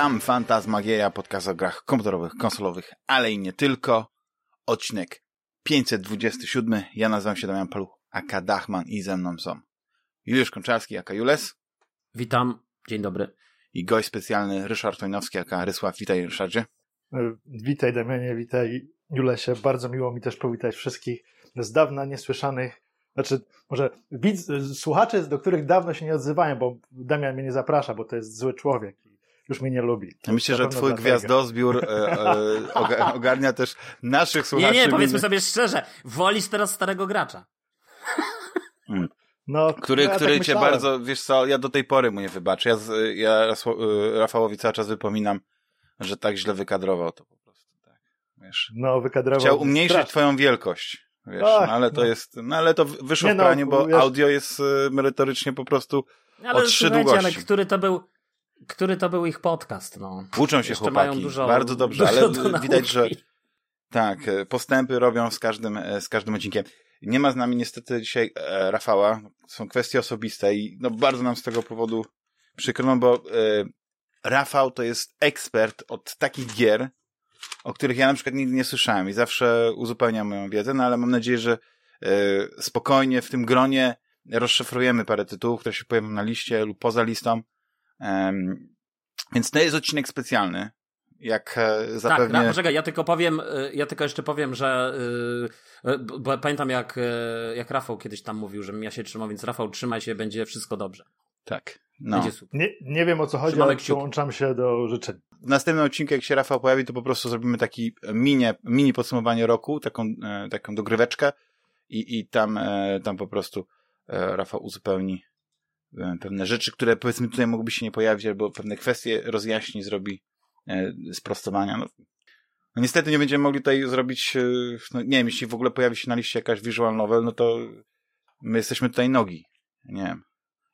Witam, Fantasmagieria, podcast o grach komputerowych, konsolowych, ale i nie tylko. Odcinek 527. Ja nazywam się Damian Paluch, aka Dachman i ze mną są Juliusz Konczarski, aka Jules. Witam, dzień dobry. I gość specjalny Ryszard Tojnowski, aka Rysław. Witaj Ryszardzie. E, witaj Damianie, witaj Julesie. Bardzo miło mi też powitać wszystkich z dawna niesłyszanych znaczy, może widz, słuchacze, do których dawno się nie odzywają, bo Damian mnie nie zaprasza, bo to jest zły człowiek i już mnie nie lubi. Myślę, że twój gwiazdozbiór e, e, ogarnia też naszych słuchaczy. Nie, nie, powiedzmy sobie szczerze, wolisz teraz starego gracza. Hmm. No, który, ja który tak cię bardzo, wiesz co, ja do tej pory mu nie wybaczę. Ja, ja e, Rafałowi cały czas wypominam, że tak źle wykadrował to po prostu. Tak, wiesz. No, wykadrował. Chciał umniejszyć strasznie. twoją wielkość. Wiesz, Ach, no, ale to no. jest, no ale to wyszło nie w no, planie, no, bo wiesz... audio jest y, merytorycznie po prostu ale o trzy długości. Ale który to był, który to był ich podcast, no. Uczą się Jeszcze chłopaki, dużo, bardzo dobrze, ale widać, że tak, e, postępy robią z każdym, e, z każdym odcinkiem. Nie ma z nami niestety dzisiaj e, Rafała, są kwestie osobiste i no bardzo nam z tego powodu przykro, no bo e, Rafał to jest ekspert od takich gier, o których ja na przykład nigdy nie słyszałem i zawsze uzupełniam moją wiedzę, no ale mam nadzieję, że e, spokojnie w tym gronie rozszyfrujemy parę tytułów, które się pojawią na liście lub poza listą. Więc to jest odcinek specjalny. Jak e, zapewne... Tak, poczekaj, ja tylko powiem, e, ja tylko jeszcze powiem, że bo pamiętam jak, jak Rafał kiedyś tam mówił, żebym ja się trzymał, więc Rafał trzymaj się, będzie wszystko dobrze. Tak. No. Będzie super. Nie, nie wiem o co chodzi, ale przyłączam się do życzeń w następnym odcinku, jak się Rafał pojawi, to po prostu zrobimy taki mini, mini podsumowanie roku, taką, e, taką dogryweczkę i, i tam, e, tam po prostu e, Rafał uzupełni pewne rzeczy, które powiedzmy tutaj mogłyby się nie pojawić, albo pewne kwestie rozjaśni, zrobi sprostowania. No, no niestety nie będziemy mogli tutaj zrobić, no nie wiem, jeśli w ogóle pojawi się na liście jakaś visual novel, no to my jesteśmy tutaj nogi. Nie wiem.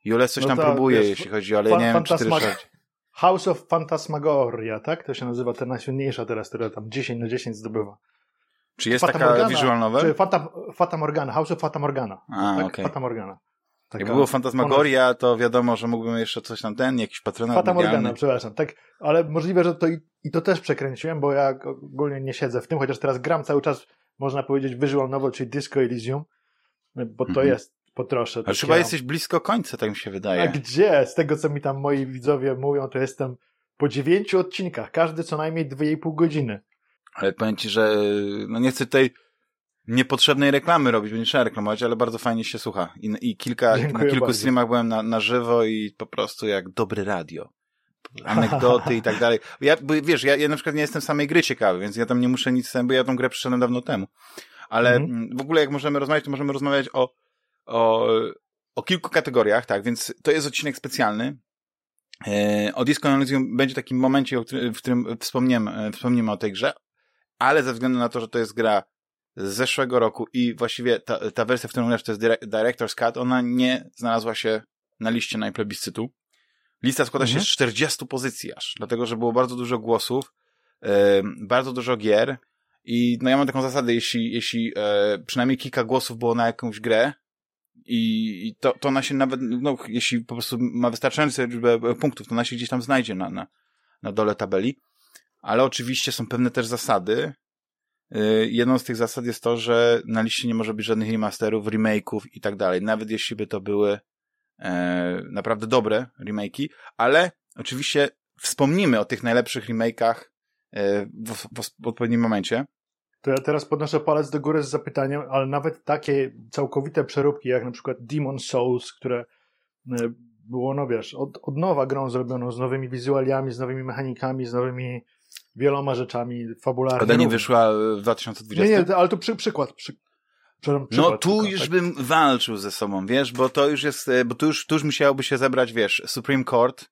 Jules coś no tam próbuje, wiesz, jeśli chodzi, ale nie wiem, czy ty. House of Phantasmagoria, tak? To się nazywa ta najsłynniejsza teraz, która tam 10 na 10 zdobywa. Czy jest Fata taka Morgana, visual novel? Czy Fata, Fata Morgana, House of Fata Morgana. A, tak? Okay. Fata Morgana. Taka, Jak było Fantasmagoria, to wiadomo, że mógłbym jeszcze coś tam ten, jakiś patronat Fata Morgana, przepraszam. Tak, ale możliwe, że to i, i, to też przekręciłem, bo ja ogólnie nie siedzę w tym, chociaż teraz gram cały czas, można powiedzieć, visual novel, czyli Disco Elysium, bo to mhm. jest potroszę. Ale chyba jesteś blisko końca, tak mi się wydaje. A gdzie? Z tego, co mi tam moi widzowie mówią, to jestem po dziewięciu odcinkach, każdy co najmniej dwie i pół godziny. Ale powiem ci, że no nie chcę tutaj niepotrzebnej reklamy robić, bo nie trzeba reklamować, ale bardzo fajnie się słucha. I, i kilka, na kilku bardzo. streamach byłem na, na żywo i po prostu jak dobre radio. Anegdoty i tak dalej. Ja, bo, wiesz, ja, ja na przykład nie jestem samej gry ciekawy, więc ja tam nie muszę nic, bo ja tą grę przeszedłem dawno temu. Ale mhm. w ogóle jak możemy rozmawiać, to możemy rozmawiać o o, o kilku kategoriach, tak, więc to jest odcinek specjalny. E, o Disco Elysium będzie takim momencie, w którym wspomniemy, wspomniemy o tej grze, ale ze względu na to, że to jest gra z zeszłego roku i właściwie ta, ta wersja, w którą grasz, to jest Director's Cut, ona nie znalazła się na liście najplebiscytu. Lista składa mhm. się z 40 pozycji aż, dlatego, że było bardzo dużo głosów, e, bardzo dużo gier i no ja mam taką zasadę, jeśli, jeśli e, przynajmniej kilka głosów było na jakąś grę, i, to, to ona się nawet, no, jeśli po prostu ma wystarczającą liczbę punktów, to ona się gdzieś tam znajdzie na, na, na dole tabeli. Ale oczywiście są pewne też zasady. Y, jedną z tych zasad jest to, że na liście nie może być żadnych remasterów, remake'ów i tak dalej. Nawet jeśli by to były e, naprawdę dobre remake'i, ale oczywiście wspomnimy o tych najlepszych remake'ach e, w, w, w odpowiednim momencie. To ja teraz podnoszę palec do góry z zapytaniem, ale nawet takie całkowite przeróbki, jak na przykład Demon Souls, które e, było, no wiesz, od, od nowa grą zrobioną, z nowymi wizualiami, z nowymi mechanikami, z nowymi wieloma rzeczami fabularnymi. Ona nie wyszła w 2020? Nie, nie, ale to przy, przykład. Przy, przykład no tu tylko, już tak? bym walczył ze sobą, wiesz, bo to już jest, e, bo tu już, tu już musiałoby się zebrać, wiesz, Supreme Court,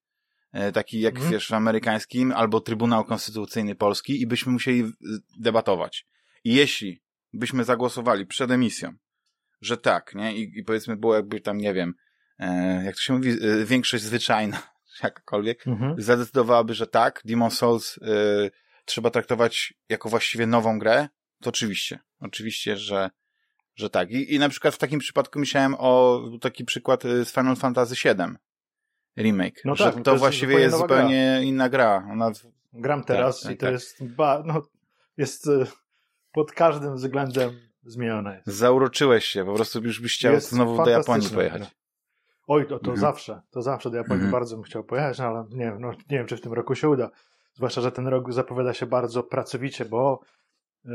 e, taki jak, mm. wiesz, w amerykańskim, albo Trybunał Konstytucyjny Polski i byśmy musieli debatować. I jeśli byśmy zagłosowali przed emisją, że tak, nie? I, i powiedzmy było jakby tam, nie wiem, e, jak to się mówi, e, większość zwyczajna, jakakolwiek, mhm. zadecydowałaby, że tak, Demon Souls e, trzeba traktować jako właściwie nową grę, to oczywiście, oczywiście, że, że tak. I, I na przykład w takim przypadku myślałem o taki przykład e, z Final Fantasy VII, remake. No że tak, to, to właściwie jest zupełnie gra. inna gra. Ona... Gram tak, teraz tak, i to tak. jest, ba, no, jest y, pod każdym względem zmienione. Jest. Zauroczyłeś się, po prostu już byś chciał jest znowu do Japonii pojechać. Oj, to, to mhm. zawsze, to zawsze do Japonii mhm. bardzo bym chciał pojechać, no, ale nie wiem, no, nie wiem, czy w tym roku się uda. Zwłaszcza, że ten rok zapowiada się bardzo pracowicie, bo y,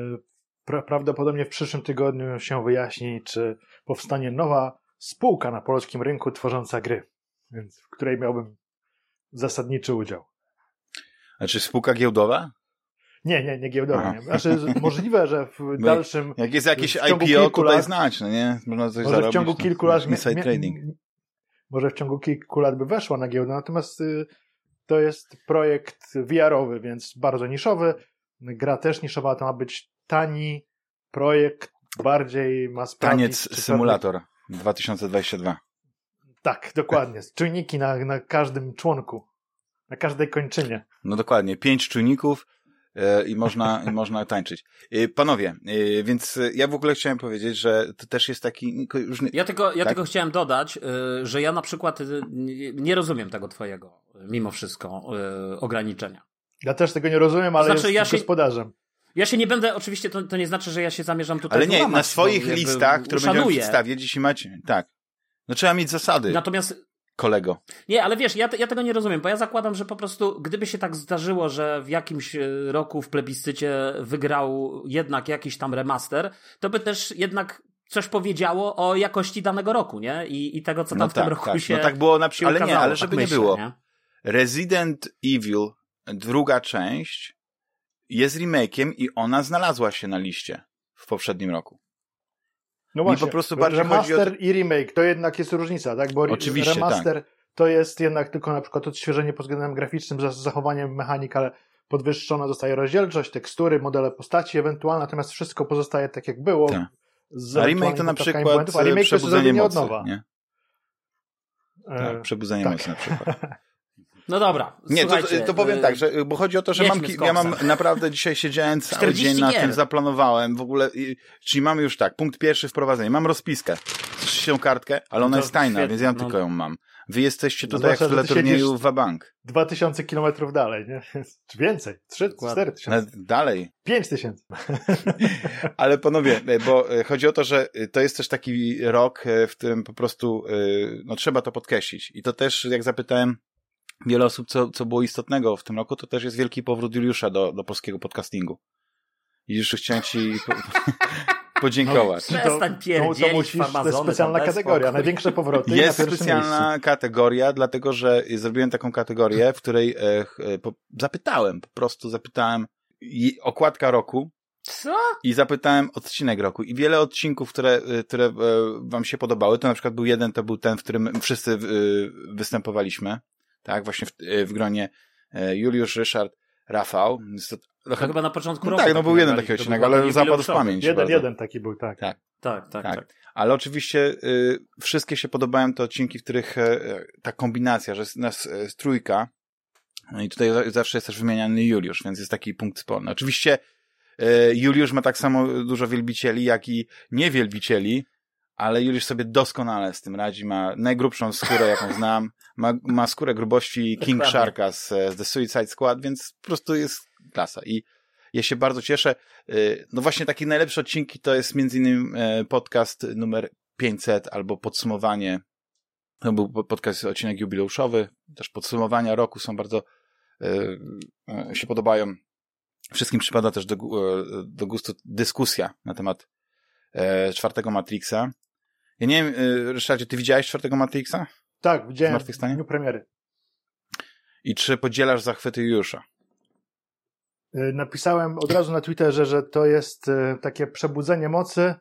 pra prawdopodobnie w przyszłym tygodniu się wyjaśni, czy powstanie nowa spółka na polskim rynku tworząca gry, więc w której miałbym zasadniczy udział. A czy spółka giełdowa? Nie, nie, nie giełdowa. Nie. Znaczy, możliwe, że w dalszym. Jak jest jakieś IPO, tutaj lat, znać, no nie? Można coś może zarobić, w ciągu kilku no, lat. Inside trading. Może w ciągu kilku lat by weszła na giełdę, natomiast y, to jest projekt VR-owy, więc bardzo niszowy. Gra też niszowa, to ma być tani projekt, bardziej ma sprawdzić... Taniec symulator 2022. Tak, dokładnie. Czujniki na, na każdym członku, na każdej kończynie. No dokładnie, pięć czujników, i można, i można tańczyć. E, panowie, e, więc ja w ogóle chciałem powiedzieć, że to też jest taki różny... Ja tylko, ja tak? tylko chciałem dodać, że ja na przykład nie rozumiem tego twojego, mimo wszystko, ograniczenia. Ja też tego nie rozumiem, ale znaczy, ja się, gospodarzem. Ja się nie będę, oczywiście to, to nie znaczy, że ja się zamierzam tutaj Ale nie, na swoich listach, które uszanuję. będziemy przedstawiać, jeśli macie, tak. No trzeba mieć zasady. Natomiast kolego. Nie, ale wiesz, ja, ja tego nie rozumiem, bo ja zakładam, że po prostu, gdyby się tak zdarzyło, że w jakimś e, roku w plebiscycie wygrał jednak jakiś tam remaster, to by też jednak coś powiedziało o jakości danego roku, nie? I, i tego, co tam no w tak, tym roku tak. się. No tak było na przykład, ale nie, ale żeby tak myślę, nie było. Nie? Resident Evil, druga część, jest remake'iem i ona znalazła się na liście w poprzednim roku. No właśnie, po prostu bardziej remaster o... i remake to jednak jest różnica, tak? Bo Oczywiście, remaster tak. to jest jednak tylko na przykład odświeżenie pod względem graficznym z zachowaniem mechanik, ale podwyższona zostaje rozdzielczość, tekstury, modele postaci ewentualnie, natomiast wszystko pozostaje tak jak było. Tak. A remake to na przykład błędów, a remake przebudzenie to jest mocy, od nowa. Nie? Tak, e, przebudzenie tak. mocy na przykład. No dobra. Nie, to, to powiem y, tak, że, bo chodzi o to, że mam, ja mam naprawdę dzisiaj siedziałem cały dzień na tym, zaplanowałem w ogóle, czyli mamy już tak, punkt pierwszy wprowadzenie, mam rozpiskę, trzecią kartkę, ale ona no jest tajna, więc ja no. tylko ją mam. Wy jesteście tutaj no jak w tle turnieju w Wabank. Dwa tysiące kilometrów dalej, nie? Czy więcej? Trzy, cztery tysiące. Dalej. Pięć tysięcy. Ale panowie, bo e, chodzi o to, że e, to jest też taki rok, e, w którym po prostu, no trzeba to podkreślić. I to też, jak zapytałem wiele osób, co, co było istotnego w tym roku, to też jest wielki powrót Juliusza do, do polskiego podcastingu. I już chciałem ci po, podziękować. No, przestań to, to, to musisz, to jest specjalna kategoria, największe powroty. Jest specjalna miejscu. kategoria, dlatego że zrobiłem taką kategorię, w której e, e, po, zapytałem, po prostu zapytałem i, okładka roku. Co? I zapytałem odcinek roku. I wiele odcinków, które, e, które e, wam się podobały, to na przykład był jeden, to był ten, w którym wszyscy występowaliśmy tak, właśnie w, e, w gronie e, Juliusz, Ryszard, Rafał. To, trochę... to chyba na początku no roku. Tak, no był jeden taki odcinek, ale zapadł w pamięć. Jeden, bardzo. jeden taki był, tak. Tak. Tak, tak, tak. tak. Ale oczywiście y, wszystkie się podobają te odcinki, w których y, ta kombinacja, że jest nas y, trójka, no i tutaj zawsze jest też wymieniany Juliusz, więc jest taki punkt wspólny. Oczywiście y, Juliusz ma tak samo dużo wielbicieli, jak i niewielbicieli, ale Juliusz sobie doskonale z tym radzi, ma najgrubszą skórę, jaką znam, ma, ma skórę grubości King Sharka z, z The Suicide Squad, więc po prostu jest klasa i ja się bardzo cieszę. Y, no właśnie takie najlepsze odcinki to jest między innymi e, podcast numer 500 albo podsumowanie, to był podcast, odcinek jubileuszowy, też podsumowania roku są bardzo y, y, się podobają. Wszystkim przypada też do, do gustu dyskusja na temat e, czwartego Matrixa. Ja nie wiem, y, Ryszardzie, ty widziałeś czwartego Matrixa? Tak, widziałem w dniu premiery. I czy podzielasz zachwyty Jusza? Y, napisałem od razu na Twitterze, że to jest y, takie przebudzenie mocy,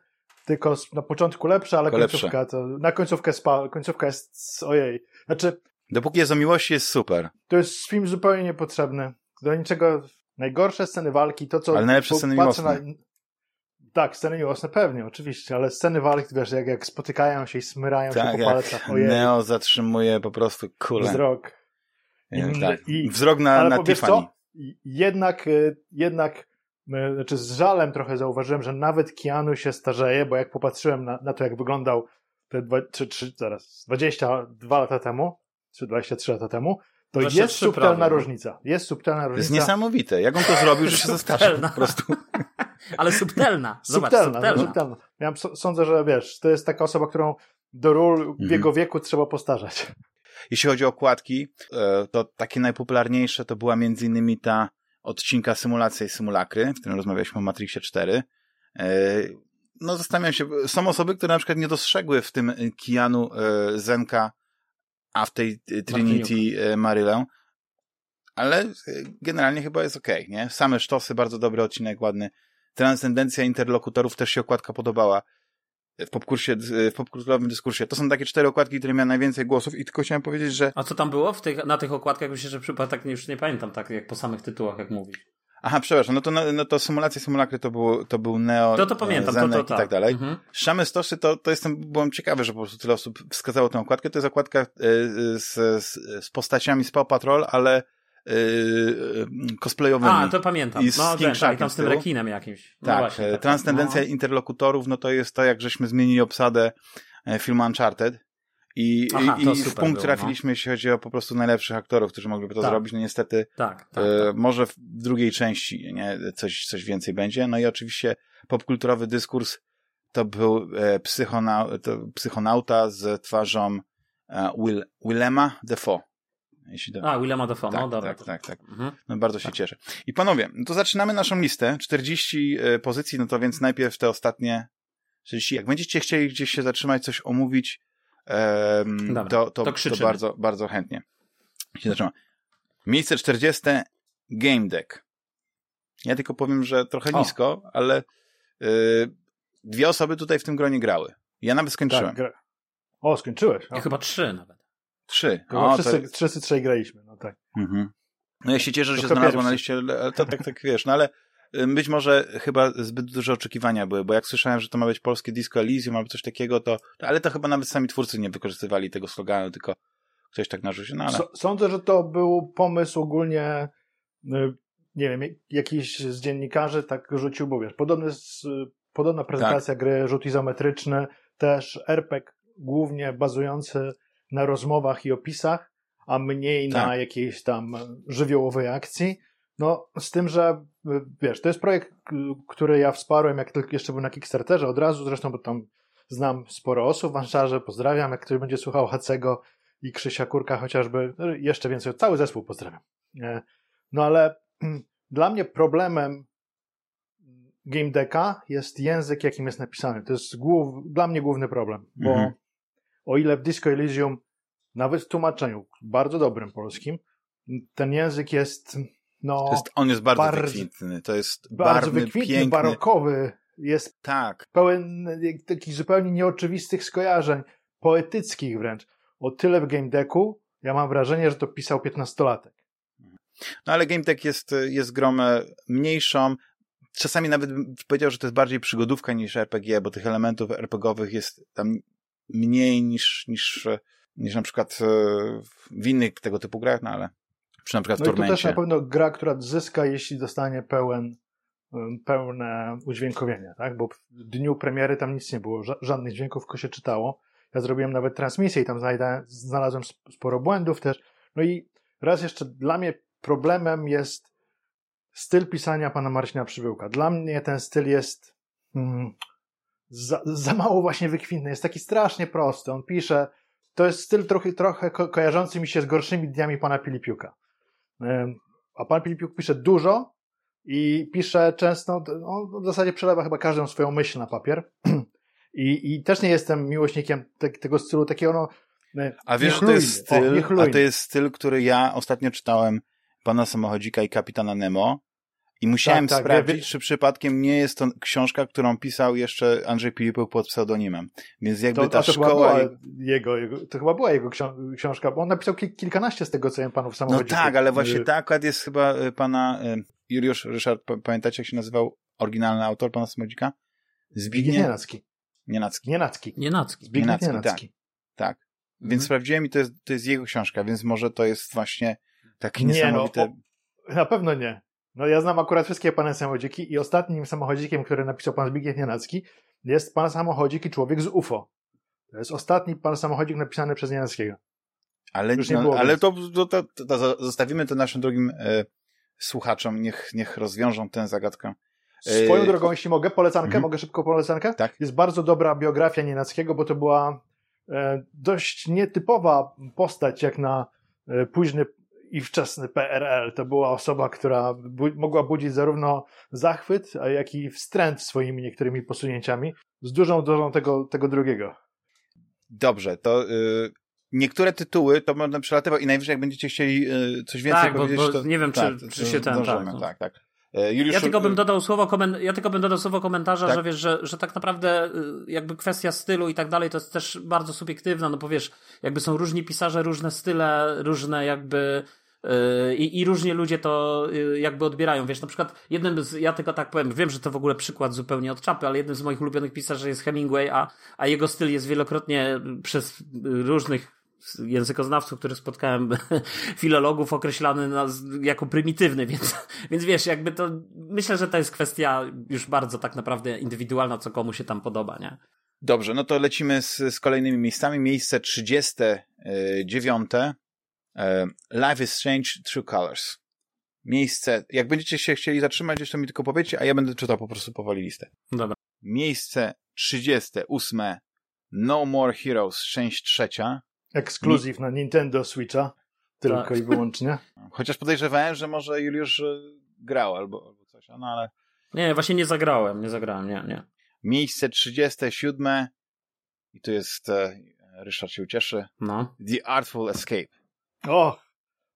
tylko na początku lepsze, ale końcówka to, na końcówkę spa, końcówka jest ojej. Znaczy Dopóki jest o miłości jest super. To jest film zupełnie niepotrzebny. Do niczego najgorsze sceny walki, to co Ale najlepsze sceny miłosne. Na, tak, sceny miłosne pewnie, oczywiście, ale sceny walki, wiesz, jak, jak spotykają się i smyrają tak, się po palcach. Ojej. Neo zatrzymuje po prostu kulę. Wzrok. I, tak. I, Wzrok na, ale na Tiffany. Co? Jednak, y, jednak, y, znaczy z żalem trochę zauważyłem, że nawet Keanu się starzeje, bo jak popatrzyłem na, na to, jak wyglądał te dwa, czy, czy, zaraz, 22 lata temu, czy 23 lata temu, to jest subtelna prawie. różnica. Jest subtelna różnica. To jest niesamowite. Jak on to zrobił, że się zastarzył po prostu. Ale subtelna. Zobacz, subtelna. subtelna. No, subtelna. Ja sądzę, że wiesz, to jest taka osoba, którą do ról w mhm. jego wieku trzeba postarzać. Jeśli chodzi o okładki, e, to takie najpopularniejsze to była między innymi ta odcinka Symulacja i Symulakry, w którym rozmawialiśmy o Matrixie 4. E, no zastanawiam się, są osoby, które na przykład nie dostrzegły w tym Kianu e, Zenka, a w tej Trinity Marylę, ale generalnie chyba jest okej, okay, nie? Same sztosy, bardzo dobry odcinek, ładny. Transcendencja interlokutorów też się okładka podobała w popkursie, w popkulturowym dyskursie. To są takie cztery okładki, które miały najwięcej głosów i tylko chciałem powiedzieć, że... A co tam było w tych, na tych okładkach? Myślę, że przypadek tak już nie pamiętam, tak jak po samych tytułach, jak mówisz. Aha, przepraszam, no to, no to symulacje symulakry to był, to był Neo, to, to pamiętam, Zenek to, to, i tak dalej. Mhm. Szamy Stosy to, to jestem, byłem ciekawy, że po prostu tyle osób wskazało tę okładkę. To jest okładka e, z, z, z postaciami z Paw Patrol, ale yy, cosplayowymi. A, to pamiętam. I z no, King tak, tam z tym rekinem jakimś. No tak, właśnie, tak, transcendencja no. interlokutorów, no to jest to, jak żeśmy zmienili obsadę e, filmu Uncharted. I, Aha, i, i w punkt było, trafiliśmy, no. jeśli chodzi o po prostu najlepszych aktorów, którzy mogliby to tak. zrobić. No niestety, tak, tak, e, tak. może w drugiej części nie, coś, coś więcej będzie. No i oczywiście popkulturowy dyskurs to był e, psychonau to psychonauta z twarzą e, Will, Willema Defoe. Jeśli do... A, Willema Dafoe, tak, no dobra. Tak, tak, tak. Mhm. No bardzo się tak. cieszę. I panowie, to zaczynamy naszą listę. 40 e, pozycji, no to więc najpierw te ostatnie 40. Jak będziecie chcieli gdzieś się zatrzymać, coś omówić, um, dobra, to, to, to, to, bardzo, bardzo chętnie się zatrzymam. Miejsce 40. Game Deck. Ja tylko powiem, że trochę o. nisko, ale y, dwie osoby tutaj w tym gronie grały. Ja nawet skończyłem. Tak, gra... O, skończyłeś. O. Ja chyba trzy nawet. Trzy. O, wszyscy, to... wszyscy trzej graliśmy, no tak. Mhm. No ja się cieszę, że się znalazło na liście, ale to tak, tak wiesz, no ale y, być może chyba zbyt duże oczekiwania były, bo jak słyszałem, że to ma być polskie Disco Elysium albo coś takiego, to, ale to chyba nawet sami twórcy nie wykorzystywali tego sloganu, tylko ktoś tak narzucił, no ale... Sądzę, że to był pomysł ogólnie, y, nie wiem, jakiś z dziennikarzy tak rzucił, bo wiesz, podobny podobna prezentacja tak. gry, rzut izometryczny, też RPG głównie bazujący na rozmowach i opisach, a mniej tak. na jakiejś tam żywiołowej akcji. No, z tym, że wiesz, to jest projekt, który ja wsparłem, jak tylko jeszcze był na Kickstarterze od razu, zresztą, bo tam znam sporo osób w Anszarze, pozdrawiam, jak ktoś będzie słuchał Hacego i Krzysia Kurka chociażby, no, jeszcze więcej, cały zespół pozdrawiam. E, no ale dla mnie problemem Game Decka jest język, jakim jest napisany. To jest głów, dla mnie główny problem, bo mhm o ile w Disco Elysium, nawet w tłumaczeniu bardzo dobrym polskim, ten język jest no, jest, on jest bardzo, bardzo wykwintny, to jest bardzo barwny, wykwintny, piękny. barokowy, jest tak. pełen takich zupełnie nieoczywistych skojarzeń, poetyckich wręcz. O tyle w Game Decku ja mam wrażenie, że to pisał piętnastolatek. No ale Game Deck jest, jest gromę mniejszą, czasami nawet bym powiedział, że to jest bardziej przygodówka niż RPG, bo tych elementów RPGowych jest tam mniej niż, niż, niż na przykład e, w innych tego typu grach, no ale przy na przykład no Tormencie. to też na pewno gra, która zyska, jeśli dostanie pełen, pełne udźwiękowienie, tak? Bo w dniu premiery tam nic nie było, żadnych dźwięków, tylko się czytało. Ja zrobiłem nawet transmisję i tam znalazłem sporo błędów też. No i raz jeszcze dla mnie problemem jest styl pisania pana Marcina Przybyłka. Dla mnie ten styl jest hmm, za, za mało właśnie wykwintny, jest taki strasznie prosty. On pisze, to jest styl trochę, trochę ko kojarzący mi się z gorszymi dniami pana Filipiuka. A pan Filipiuk pisze dużo i pisze często, on w zasadzie przelewa chyba każdą swoją myśl na papier. I, i też nie jestem miłośnikiem te, tego stylu, takiego no, a wiesz, to jest styl, o, a to jest styl, który ja ostatnio czytałem pana samochodzika i kapitana Nemo i musiałem tak, tak, sprawdzić, ja czy przypadkiem nie jest to książka, którą pisał jeszcze Andrzej Filipów pod pseudonimem. Więc jakby to, ta to szkoła... Chyba jego, jego, to chyba była jego książka, bo on napisał kilkanaście z tego, co ja panów samochodzie. No tak, ale właśnie ta akurat jest chyba y, pana y, Juliusz Ryszard, pamiętacie jak się nazywał oryginalny autor pana samochodzika? Zbigniew Nienacki. Nienacki. Nienacki. Nienacki. Zbigniew Nienacki, Nienacki. Tak, tak. Więc mhm. sprawdziłem i to jest, to jest jego książka, więc może to jest właśnie takie niesamowite... Nie, no, o, na pewno nie. No ja znam akurat wszystkie pane samochodziki i ostatnim samochodzikiem, który napisał pan Zbigniew Nienacki jest pan samochodzik i człowiek z UFO. To jest ostatni pan samochodzik napisany przez Nienackiego. Ale, no, ale to, to, to, to, zostawimy to naszym drugim e, słuchaczom, niech, niech rozwiążą tę zagadkę. E, Swoją drogą, jeśli mogę, polecankę, mhm. mogę szybko polecankę? Tak. Jest bardzo dobra biografia Nienackiego, bo to była e, dość nietypowa postać jak na e, późny i wczesny PRL. To była osoba, która bu mogła budzić zarówno zachwyt, a jak i wstręt swoimi niektórymi posunięciami z dużą dozą tego, tego drugiego. Dobrze, to y, niektóre tytuły to można przelatywać i najwyżej jak będziecie chcieli y, coś więcej tak, powiedzieć, bo, bo to... nie wiem, tak, czy, czy się ten... tak, no. tak, tak. E, Juliuszu... Ja tylko bym dodał słowo, komen... ja tylko bym dodał słowo komentarza, tak? że wiesz, że, że tak naprawdę y, jakby kwestia stylu i tak dalej to jest też bardzo subiektywna, no bo wiesz, jakby są różni pisarze, różne style, różne jakby y, i, I różnie ludzie to jakby odbierają. Wiesz, na przykład jednym z, ja tylko tak powiem, wiem, że to w ogóle przykład zupełnie od czapy, ale jednym z moich ulubionych pisarzy jest Hemingway, a, a jego styl jest wielokrotnie przez różnych językoznawców, których spotkałem, filologów określany na, jako prymitywny, więc, więc wiesz, jakby to, myślę, że to jest kwestia już bardzo tak naprawdę indywidualna, co komu się tam podoba, nie? Dobrze, no to lecimy z, z kolejnymi miejscami. Miejsce 39. E, Life is Strange True Colors. Miejsce, jak będziecie się chcieli zatrzymać, gdzieś to mi tylko powiedzcie, a ja będę czytał po prostu powoli listę. Dobra. Miejsce 38. No More Heroes, część trzecia. Ekskluzyw na Nintendo Switcha. Tylko tak. i wyłącznie. Chociaż podejrzewałem, że może Juliusz e, grał albo, albo coś, no ale... Nie, właśnie nie zagrałem, nie zagrałem, nie, nie. Miejsce 37 i tu jest, e, Ryszard się ucieszy, no. The Artful Escape. Och,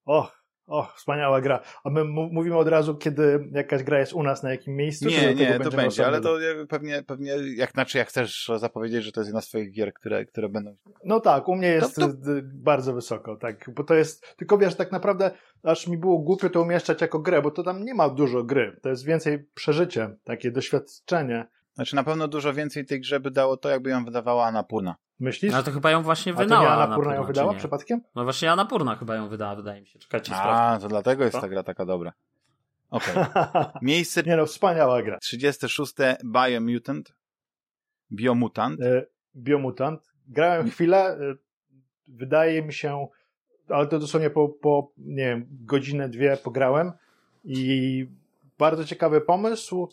och, O, wspaniała gra. A my mówimy od razu, kiedy jakaś gra jest u nas, na jakim miejscu? Nie, nie, to będzie, ale to pewnie, pewnie jak, znaczy jak chcesz zapowiedzieć, że to jest jedna z twoich gier, które, które będą... No tak, u mnie jest to, to... bardzo wysoko, tak, bo to jest, tylko wiesz, tak naprawdę aż mi było głupio to umieszczać jako grę, bo to tam nie ma dużo gry, to jest więcej przeżycie, takie doświadczenie. Znaczy na pewno dużo więcej tej grze by dało to, jakby ją wydawała Anapurna. Myślisz? Ale to chyba ją właśnie wydała. A to nie Anapurna ją wydała przypadkiem? No właśnie Anapurna chyba ją wydała, wydaje mi się. Czekajcie, A, to dlatego jest ta gra taka dobra. Okej. Okay. Miejsce... nie no, wspaniała gra. 36. Biomutant. Biomutant. E, Biomutant. Grałem chwilę, e, wydaje mi się, ale to dosłownie po, po nie wiem, godzinę, dwie pograłem i bardzo ciekawy pomysł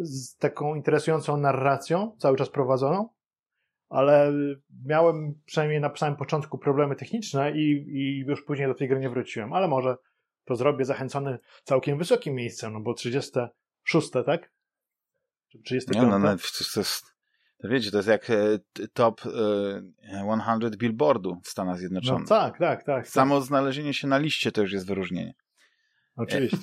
z taką interesującą narracją, cały czas prowadzoną ale miałem przynajmniej na samym początku problemy techniczne i, i już później do tej gry nie wróciłem, ale może to zrobię zachęcony całkiem wysokim miejscem, no bo 36, tak? Czy 35? Nie, no, no, to jest, to wiecie, to jest jak e, top 100 e, billboardu w Stanach Zjednoczonych. No tak, tak, tak. Samo tak. znalezienie się na liście to już jest wyróżnienie. Oczywiście.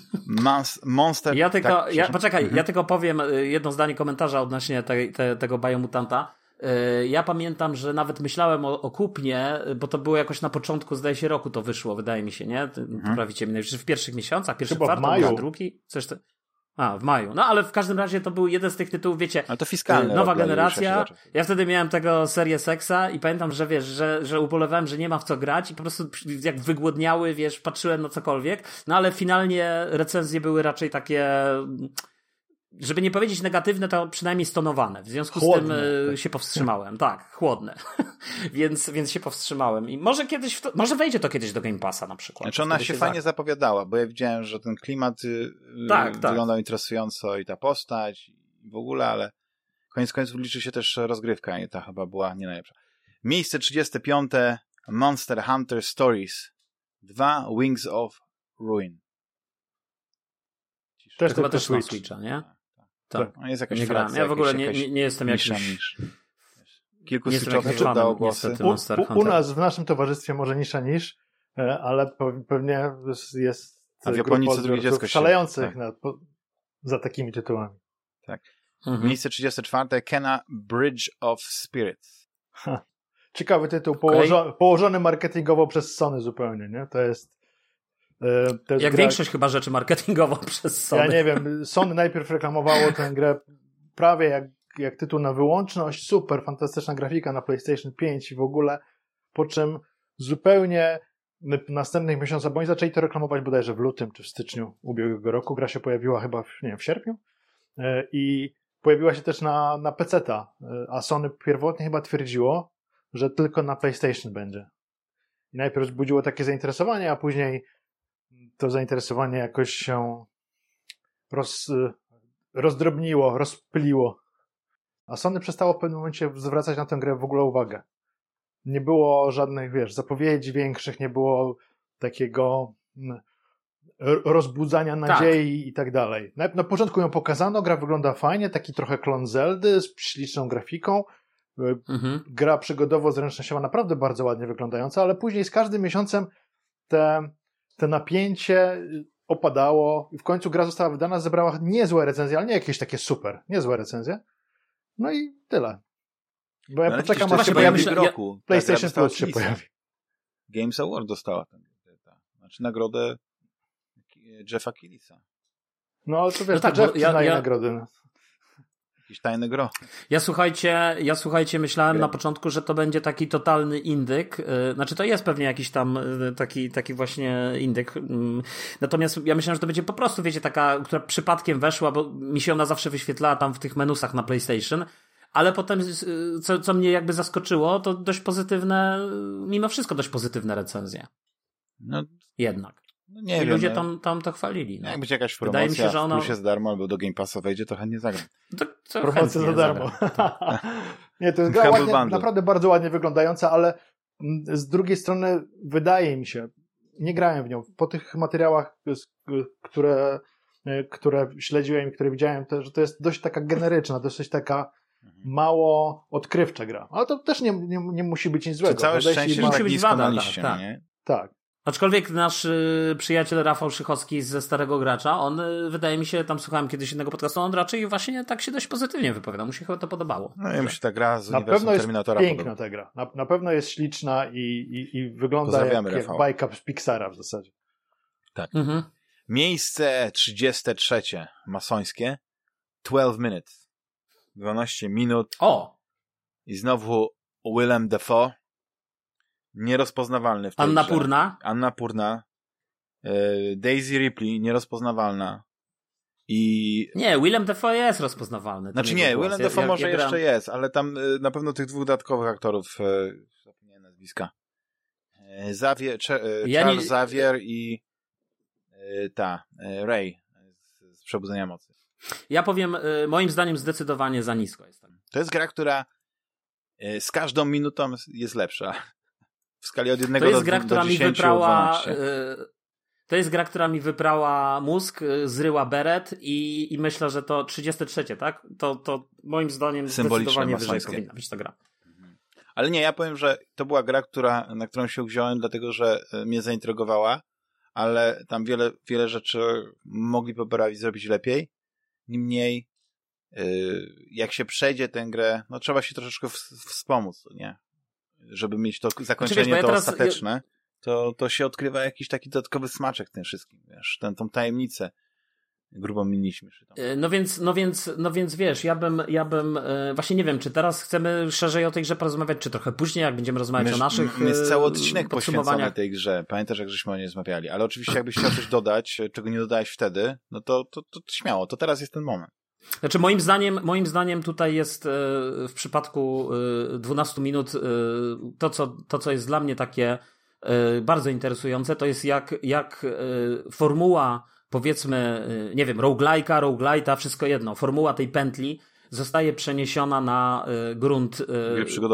Monster. Ja tylko, tak, ja, poczekaj, mhm. ja tylko powiem e, jedno zdanie komentarza odnośnie te, te, tego biomutanta. E, ja pamiętam, że nawet myślałem o, o kupnie, bo to było jakoś na początku, zdaje się, roku to wyszło, wydaje mi się, nie? Mhm. Poprawicie mnie, w pierwszych miesiącach, pierwszy Chyba kwartał, drugi, coś to... A, w maju. No ale w każdym razie to był jeden z tych tytułów, wiecie. Ale to fiskalne. Nowa generacja. Ja wtedy miałem tego serię seksa i pamiętam, że wiesz, że, że ubolewałem, że nie ma w co grać i po prostu jak wygłodniały, wiesz, patrzyłem na cokolwiek. No ale finalnie recenzje były raczej takie żeby nie powiedzieć negatywne, to przynajmniej stonowane. W związku chłodne, z tym tak. się powstrzymałem. Tak, chłodne. więc, więc się powstrzymałem. I może kiedyś, to, może wejdzie to kiedyś do Game Passa na przykład. Znaczy ona się, się fajnie zapowiadała, bo ja widziałem, że ten klimat y, tak, tak, wyglądał tak. interesująco i ta postać i w ogóle, ale koniec końców liczy się też rozgrywka i ta chyba była nie najlepsza. Miejsce 35. Monster Hunter Stories 2 Wings of Ruin. Też to chyba też na Switcha, nie? Tak. No jest jakaś nie gram. Ja w ogóle nie, nie, nie jestem jakiś... Niż. Kilku switchowych oddało głosy. U, u, u, nas, w naszym towarzystwie może nisza niż, e, ale pewnie jest A w Japonii co drugie dziecko szalejących tak. na, po, za takimi tytułami. Tak. Mhm. Miejsce 34. Kena Bridge of Spirits. Ha. Ciekawy tytuł, okay. położony, położony marketingowo przez Sony zupełnie, nie? To jest E, Jak gra... większość chyba rzeczy marketingowo przez Sony. Ja nie wiem, Sony najpierw reklamowało tę grę prawie jak, jak tytuł na wyłączność, super, fantastyczna grafika na PlayStation 5 i w ogóle, po czym zupełnie następnych miesiącach, bo oni zaczęli to reklamować bodajże w lutym czy w styczniu ubiegłego roku, gra się pojawiła chyba w, nie wiem, w sierpniu. E, i pojawiła się też na, na PC-ta, e, a Sony pierwotnie chyba twierdziło, że tylko na PlayStation będzie. I najpierw wzbudziło takie zainteresowanie, a później to zainteresowanie jakoś się roz, rozdrobniło, rozpyliło. A Sony przestało w pewnym momencie zwracać na tę grę w ogóle uwagę. Nie było żadnych, wiesz, zapowiedzi większych, nie było takiego mm, rozbudzania tak. nadziei tak. i tak dalej. Na, na początku ją pokazano, gra wygląda fajnie, taki trochę klon Zeldy z śliczną grafiką. E, mhm. Gra przygodowo-zręcznościowa naprawdę bardzo ładnie wyglądająca, ale później z każdym miesiącem te, te napięcie opadało i w końcu gra została wydana, zebrała niezłe recenzje, ale nie jakieś takie super, niezłe recenzje. No i tyle. Bo ja no, poczekam, aż się pojawi w roku. PlayStation Plus się pojawi. Games Award dostała tam. Znaczy nagrodę Jeffa Killisa. No ale to wiesz, no tak, to Jeff ja, ja... nagrody. Jakieś tajne gro. Ja słuchajcie, ja słuchajcie, myślałem na początku, że to będzie taki totalny indyk. Y, znaczy to jest pewnie jakiś tam y, taki, taki właśnie indyk. Mm, natomiast ja myślałem, że to będzie po prostu, wiecie, taka, która przypadkiem weszła, bo mi się ona zawsze wyświetlała tam w tych menusach na PlayStation. Ale potem, y, co, co mnie jakby zaskoczyło, to dość pozytywne, mimo wszystko dość pozytywne recenzje. No, Jednak. No nie I wiem, ludzie no. tam, tam to chwalili. No. Jak będzie jakaś promocja, Wydaje mi się, że ona... jest darmo albo do Game Passa wejdzie, to chętnie zagram. To, to promocja za darmo. nie, to jest gra ładnie, naprawdę bardzo ładnie wyglądająca, ale z drugiej strony wydaje mi się, nie grałem w nią, po tych materiałach, które, które śledziłem i które widziałem, to, że to jest dość taka generyczna, dość taka mhm. mało odkrywcza gra. Ale to też nie, nie, nie musi być nic złego. Czy całe szczęście, że musi być wada, tak, tak. Nie? tak. Aczkolwiek nasz y, przyjaciel Rafał Szychowski ze Starego Gracza, on y, wydaje mi się, tam słuchałem kiedyś innego podcastu, on raczej właśnie tak się dość pozytywnie wypowiada. Mu się chyba to podobało. No i mi się ta gra z na pewno jest Terminatora piękna podoba. ta gra. Na, na, pewno jest śliczna i, i, i wygląda jak, jak bajka z Pixara w zasadzie. Tak. Mhm. Miejsce 33 masońskie 12 minutes. 12 minut. O! I znowu Willem Dafoe nierozpoznawalny w tej Anna grze. Purna? Anna Purna. E, Daisy Ripley, nierozpoznawalna. I... Nie, Willem Dafoe jest rozpoznawalny. Znaczy nie, Willem Dafoe może jeszcze gram... jest, ale tam e, na pewno tych dwóch dodatkowych aktorów, e, zapomniałem nazwiska. Xavier, ja Charles nie... Xavier i ta, Ray z, z Przebudzenia Mocy. Ja powiem, moim zdaniem zdecydowanie za nisko jestem. To jest gra, która z każdą minutą jest lepsza. W skali od 1 to jest do, gra, która do 10, mi wyprała, y, To jest gra, która mi wyprała mózg, y, zryła beret i, i myślę, że to 33, tak? To, to moim zdaniem zdecydowanie wyżej powinna być ta gra. Mhm. Ale nie, ja powiem, że to była gra, która, na którą się wziąłem, dlatego że y, mnie zaintrygowała, ale tam wiele, wiele rzeczy mogli poprawić, zrobić lepiej. Niemniej, jak się przejdzie tę grę, no trzeba się troszeczkę wspomóc, nie? Żeby mieć to zakończenie znaczy, wiesz, to teraz, ostateczne, to, to się odkrywa jakiś taki dodatkowy smaczek tym wszystkim, wiesz, ten, tą tajemnicę grubą miniliśmy. E, no więc, no więc, no więc wiesz, ja bym, ja bym, e, właśnie nie wiem, czy teraz chcemy szerzej o tej grze porozmawiać, czy trochę później, jak będziemy rozmawiać o naszych Jest cały odcinek poświęcony tej grze. Pamiętasz, jak żeśmy o niej rozmawiali. Ale oczywiście, jakbyś chciał coś dodać, czego nie dodałeś wtedy, no to, to, to, to śmiało, to teraz jest ten moment. Znaczy moim zdaniem, moim zdaniem tutaj jest e, w przypadku 12 e, minut e, to co, to, co jest dla mnie takie bardzo interesujące, to jest jak, jak formuła powiedzmy, nie wiem, roguelike'a, roguelite'a, wszystko jedno, formuła tej pętli zostaje przeniesiona na grunt,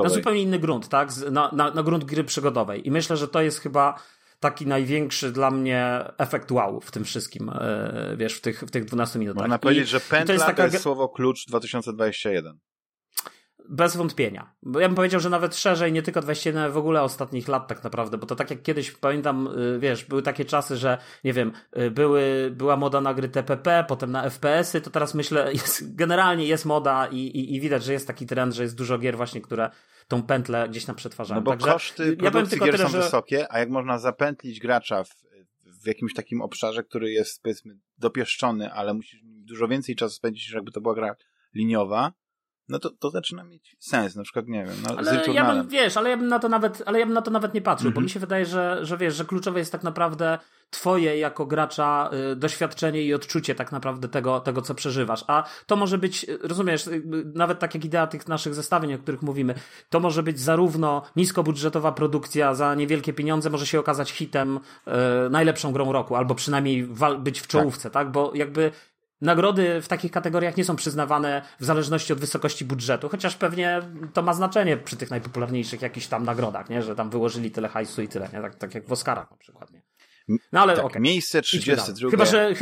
na zupełnie inny grunt, tak? Na, na, na grunt gry przygodowej. I myślę, że to jest chyba taki największy dla mnie efekt wow w tym wszystkim, e, wiesz, w tych, w tych 12 minutach. Można powiedzieć, że pętla to jest, taka... to jest słowo klucz 2021. Bez wątpienia. Bo ja bym powiedział, że nawet szerzej, nie tylko 21, w ogóle ostatnich lat tak naprawdę, bo to tak jak kiedyś pamiętam, y, wiesz, były takie czasy, że nie wiem, y, były, była moda na gry TPP, potem na FPS-y, to teraz myślę, jest, generalnie jest moda i, i, i widać, że jest taki trend, że jest dużo gier właśnie, które tą pętlę gdzieś tam przetwarzają. No bo Także koszty ja produkcji gier tyle, są że... wysokie, a jak można zapętlić gracza w, w jakimś takim obszarze, który jest powiedzmy dopieszczony, ale musisz dużo więcej czasu spędzić, niż jakby to była gra liniowa, no to, to zaczyna mieć sens, na przykład, nie wiem, no, ale ja bym, wiesz, ale ja bym na to nawet, ale ja bym na to nawet nie patrzył, bo mhm. mi się wydaje, że, że wiesz, że kluczowe jest tak naprawdę twoje jako gracza y, doświadczenie i odczucie tak naprawdę tego, tego, co przeżywasz. A to może być, y, rozumiesz, y, nawet tak jak idea tych naszych zestawień, o których mówimy, to może być zarówno niskobudżetowa produkcja za niewielkie pieniądze, może się okazać hitem, najlepszą grą roku, albo przynajmniej być w czołówce, tak? tak? Bo jakby Nagrody w takich kategoriach nie są przyznawane w zależności od wysokości budżetu, chociaż pewnie to ma znaczenie przy tych najpopularniejszych jakichś tam nagrodach, nie? że tam wyłożyli tyle hajsu i tyle, nie? Tak, tak jak w Oscarach na przykład. Nie? No ale tak, okay. Miejsce 32. Chyba, że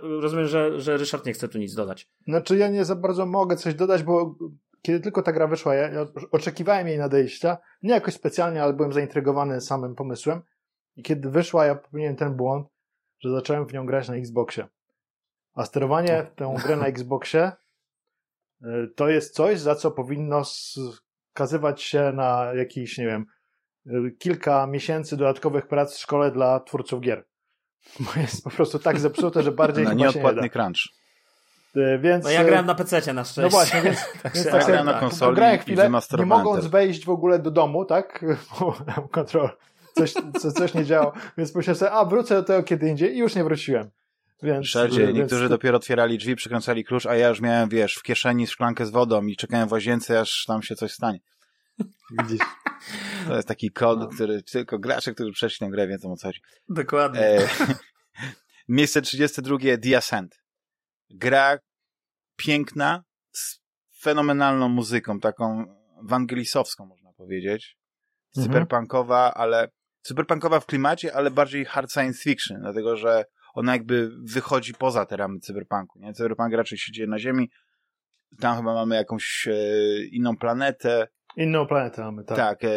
rozumiem, że, że Ryszard nie chce tu nic dodać. Znaczy ja nie za bardzo mogę coś dodać, bo kiedy tylko ta gra wyszła, ja, ja oczekiwałem jej nadejścia, nie jakoś specjalnie, ale byłem zaintrygowany samym pomysłem i kiedy wyszła, ja popełniłem ten błąd, że zacząłem w nią grać na Xboxie. A sterowanie tę grę na Xboxie y, to jest coś, za co powinno skazywać się na jakiś, nie wiem, y, kilka miesięcy dodatkowych prac w szkole dla twórców gier. Bo jest po prostu tak zepsute, że bardziej na nieodpłatny nie crunch. Y, więc, no ja grałem na PC na szczęście. No właśnie, więc, tak więc tak, grałem na konsoli grałem chwilę, nie mogąc wejść w ogóle do domu, tak? Kontrol, coś, coś nie działo, więc myślałem sobie, a wrócę do tego kiedy indziej i już nie wróciłem. Więc, Wszędzie, więc... niektórzy dopiero otwierali drzwi, przykręcali klucz, a ja już miałem, wiesz, w kieszeni szklankę z wodą i czekałem w łazience, aż tam się coś stanie. Widzisz? To jest taki kod, no. który tylko gracze, którzy przeszli tę grę, wiedzą o co chodzi. Dokładnie. E, miejsce 32. The Ascent. Gra piękna, z fenomenalną muzyką, taką wangelisowską, można powiedzieć. Mhm. Cyberpunkowa, ale cyberpunkowa w klimacie, ale bardziej hard science fiction, dlatego że ona jakby wychodzi poza te ramy cyberpunku, nie? Cyberpunk raczej się dzieje na Ziemi, tam chyba mamy jakąś e, inną planetę. Inną planetę mamy, tak. Tak, e,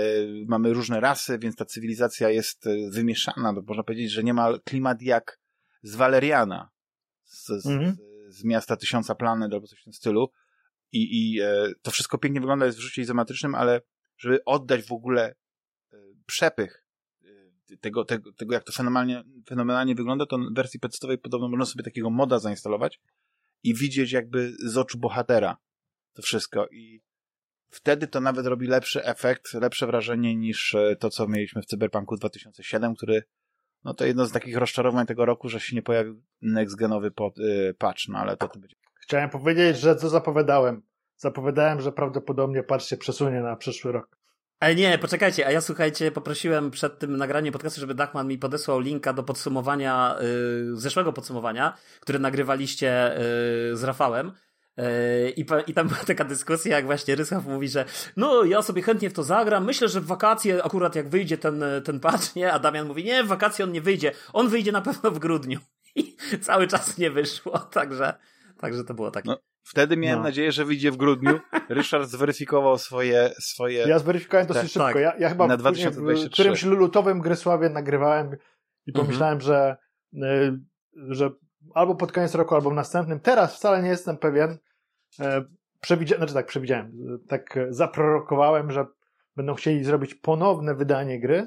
mamy różne rasy, więc ta cywilizacja jest e, wymieszana, bo można powiedzieć, że nie ma klimat jak z Valeriana, z, mhm. z, z miasta Tysiąca Planet albo coś w tym stylu. I, i e, to wszystko pięknie wygląda, jest w rzucie izometrycznym, ale żeby oddać w ogóle e, przepych tego, tego, tego jak to fenomenalnie, fenomenalnie wygląda, to w wersji podstawowej podobno można sobie takiego moda zainstalować i widzieć jakby z oczu bohatera to wszystko i wtedy to nawet robi lepszy efekt, lepsze wrażenie niż e, to, co mieliśmy w Cyberpunku 2007, który no to jedno z takich rozczarowań tego roku, że się nie pojawił next-genowy yy, patch, no ale to, to będzie. Chciałem powiedzieć, że co zapowiadałem. Zapowiadałem, że prawdopodobnie patch się przesunie na przyszły rok. Ale nie, poczekajcie, a ja słuchajcie, poprosiłem przed tym nagraniem podcastu, żeby Dachman mi podesłał linka do podsumowania, yy, zeszłego podsumowania, które nagrywaliście yy, z Rafałem. Yy, I, I tam była taka dyskusja, jak właśnie Rysław mówi, że no, ja sobie chętnie w to zagram, myślę, że w wakacje akurat jak wyjdzie ten, ten patch, nie? A Damian mówi, nie, w wakacje on nie wyjdzie, on wyjdzie na pewno w grudniu. I cały czas nie wyszło, także, także to było takie. No, Wtedy miałem no. nadzieję, że wyjdzie w grudniu. Ryszard zweryfikował swoje... swoje ja zweryfikowałem dosyć tak, szybko. Ja, ja chyba na 2023. w którymś lutowym Grysławie nagrywałem i pomyślałem, mhm. że, y, że albo pod koniec roku, albo w następnym. Teraz wcale nie jestem pewien. E, przewidziałem, znaczy tak, przewidziałem. Tak zaprorokowałem, że będą chcieli zrobić ponowne wydanie gry.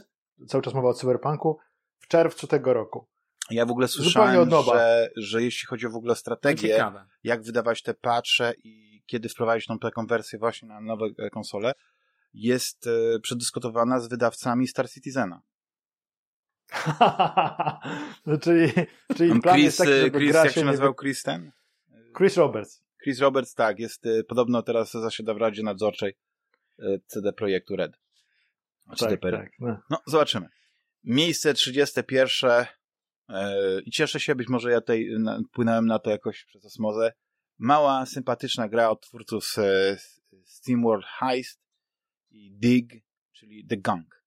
Cały czas mowa o Cyberpunku w czerwcu tego roku. Ja w ogóle słyszałem, że, że jeśli chodzi o w ogóle strategię, jak wydawać te patche i kiedy wprowadzić tą taką wersję właśnie na nowe e, konsole, jest e, przedyskutowana z wydawcami Star Citizena. no, czyli, czyli plan Chris, jest taki, żeby Chris, gra jak się nazywał Chris ten? Chris Roberts. Chris Roberts, tak, jest e, podobno teraz zasiada w Radzie Nadzorczej CD Projektu Red. Tak, tak, no. no, zobaczymy. Miejsce 31 E, I cieszę się, być może ja tutaj płynąłem na to jakoś przez osmozę. Mała, sympatyczna gra od twórców SteamWorld Heist i Dig, czyli The Gang.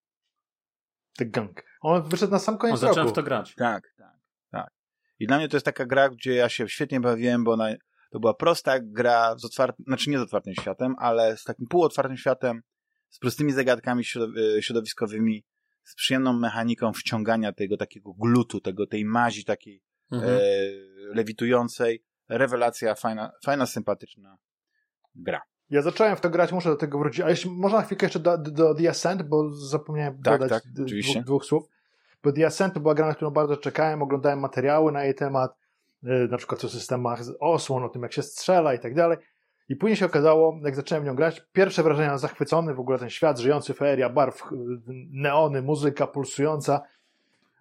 The Gang. On wyszedł na sam koniec On zacząłem w to grać. Tak, tak, tak. I dla mnie to jest taka gra, gdzie ja się świetnie bawiłem, bo ona, to była prosta gra z otwartym, znaczy nie z otwartym światem, ale z takim półotwartym światem, z prostymi zagadkami e, środowiskowymi, z przyjemną mechaniką wciągania tego takiego glutu, tego, tej mazi takiej mhm. e, lewitującej. Rewelacja, fajna, fajna, sympatyczna gra. Ja zacząłem w to grać, muszę do tego wrócić. A jeśli można chwilkę jeszcze do, do The Ascent, bo zapomniałem tak, dodać tak, dwóch, dwóch, słów. Bo The Ascent to była gra, na którą bardzo czekałem, oglądałem materiały na jej temat, e, na przykład o systemach osłon, o tym jak się strzela i tak dalej. I później się okazało, jak zacząłem w nią grać, pierwsze wrażenia zachwycony, w ogóle ten świat żyjący, feria, barw, neony, muzyka pulsująca,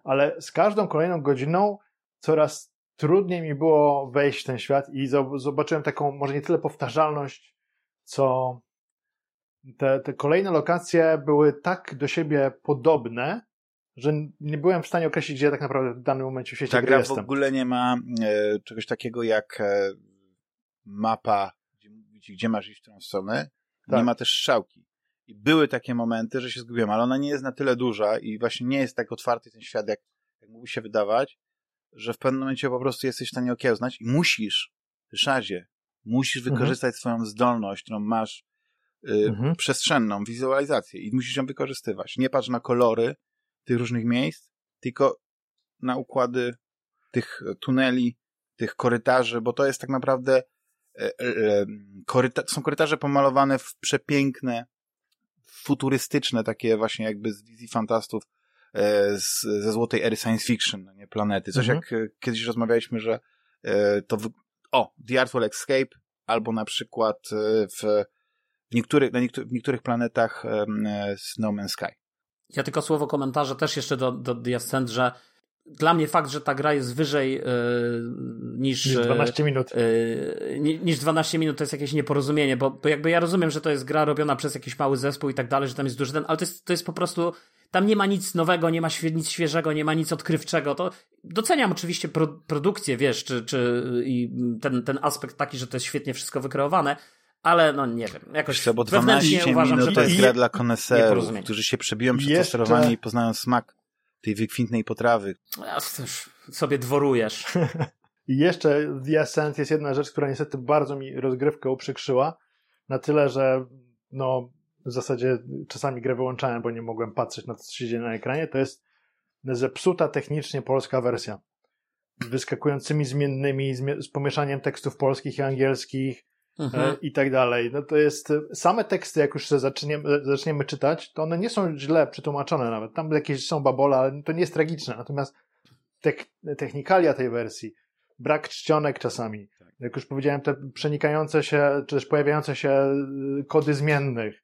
ale z każdą kolejną godziną coraz trudniej mi było wejść w ten świat i zobaczyłem taką, może nie tyle powtarzalność, co te, te kolejne lokacje były tak do siebie podobne, że nie byłem w stanie określić, gdzie ja tak naprawdę w danym momencie w świecie Ta gra jestem. w ogóle nie ma e, czegoś takiego jak e, mapa, gdzie, gdzie masz iść w którą stronę. Tak. Nie ma też strzałki. I były takie momenty, że się zgubiłem, ale ona nie jest na tyle duża i właśnie nie jest tak otwarty ten świat, jak, jak mógłby się wydawać, że w pewnym momencie po prostu jesteś w stanie okiełznać i musisz, Ryszardzie, musisz mhm. wykorzystać mhm. swoją zdolność, którą masz y, mhm. przestrzenną, wizualizację i musisz ją wykorzystywać. Nie patrz na kolory tych różnych miejsc, tylko na układy tych tuneli, tych korytarzy, bo to jest tak naprawdę e, e, e, koryta są korytarze pomalowane w przepiękne, futurystyczne, takie właśnie jakby z wizji fantastów z, ze złotej ery science fiction, no nie planety. Coś mhm. jak kiedyś rozmawialiśmy, że to w... o, The Artful Escape albo na przykład w, w, niektórych, na niektórych, w niektórych planetach No Man's Sky. Ja tylko słowo komentarza też jeszcze do, do The Ascent, że dla mnie fakt, że ta gra jest wyżej yy, niż, niż 12 minut. Yy, niż 12 minut to jest jakieś nieporozumienie, bo, bo jakby ja rozumiem, że to jest gra robiona przez jakiś mały zespół i tak dalej, że tam jest duży ten, ale to jest, to jest po prostu tam nie ma nic nowego, nie ma nic świeżego, nie ma nic odkrywczego. To doceniam oczywiście pro, produkcję, wiesz, czy, czy i ten, ten aspekt taki, że to jest świetnie wszystko wykreowane, ale no nie wiem, jakoś Co, bo 12 uważam, minut że to jest gra dla koneserów, którzy się przebiją przez Jeszcze... to sterowanie i poznają smak tej wykwintnej potrawy. Ja sobie dworujesz. I jeszcze w jest jedna rzecz, która niestety bardzo mi rozgrywkę uprzykrzyła, na tyle, że no w zasadzie czasami grę wyłączałem, bo nie mogłem patrzeć na to, co się dzieje na ekranie, to jest zepsuta technicznie polska wersja. Z wyskakującymi zmiennymi, z pomieszaniem tekstów polskich i angielskich, mhm. E, i tak dalej. No to jest, same teksty, jak już zaczniemy, zaczniemy czytać, to one nie są źle przetłumaczone nawet. Tam jakieś są babole, ale to nie jest tragiczne. Natomiast technikalia tej wersji, brak czcionek czasami, tak. jak już powiedziałem, te przenikające się, czy też pojawiające się kody zmiennych,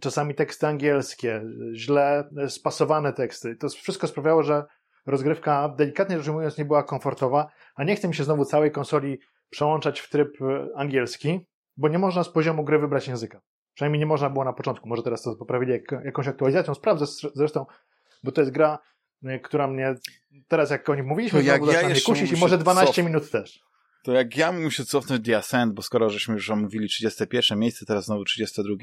czasami teksty angielskie, źle spasowane teksty. To wszystko sprawiało, że rozgrywka, delikatnie rzecz ujmując, nie była komfortowa, a nie chce mi się znowu całej konsoli przełączać w tryb e, angielski, bo nie można z poziomu gry wybrać języka. Przynajmniej nie można było na początku. Może teraz to poprawili jak, jakąś aktualizacją. Sprawdzę zresztą, bo to jest gra, e, która mnie teraz jak o nim mówiliśmy, to jak ja mnie kusić i może 12 cof... minut też. To jak ja muszę cofnąć The Ascent, bo skoro żeśmy już omówili 31 miejsce, teraz znowu 32,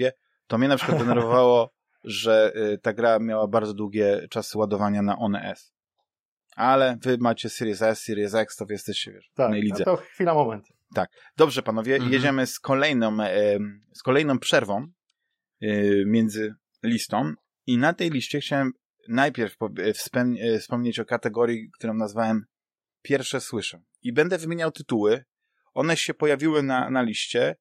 to mnie na przykład denerwowało, że e, ta gra miała bardzo długie czasy ładowania na One S ale wy macie Series S, Series X, to wy jesteście, wiesz, tak, w lidze. to chwila, moment. Tak. Dobrze, panowie, mhm. jedziemy z kolejną, z kolejną przerwą e, między listą i na tej liście chciałem najpierw e, wspomnieć o kategorii, którą nazwałem Pierwsze Słyszę. I będę wymieniał tytuły. One się pojawiły na, na liście,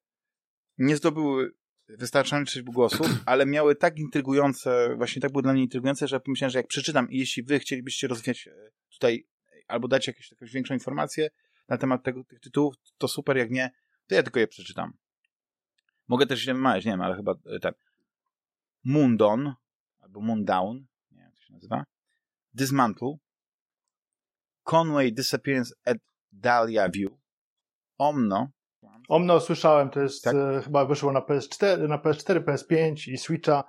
nie zdobyły wystarczająco głosów, ale miały tak intrygujące, właśnie tak były dla mnie intrygujące, że pomyślałem, że jak przeczytam i jeśli wy chcielibyście rozwijać e, tutaj albo dać jakieś, jakąś większą informację na temat tego, tych tytułów, to super, jak nie, to ja tylko je przeczytam. Mogę też się mać, nie wiem, ale chyba e, ten. Moondon albo Moondown, nie wiem jak to się nazywa, Dismantle, Conway Disappearance at Dahlia View, Omno, Omno słyszałem, to jest tak? e, chyba wyszło na PS4, na PS4, PS5 i Switcha.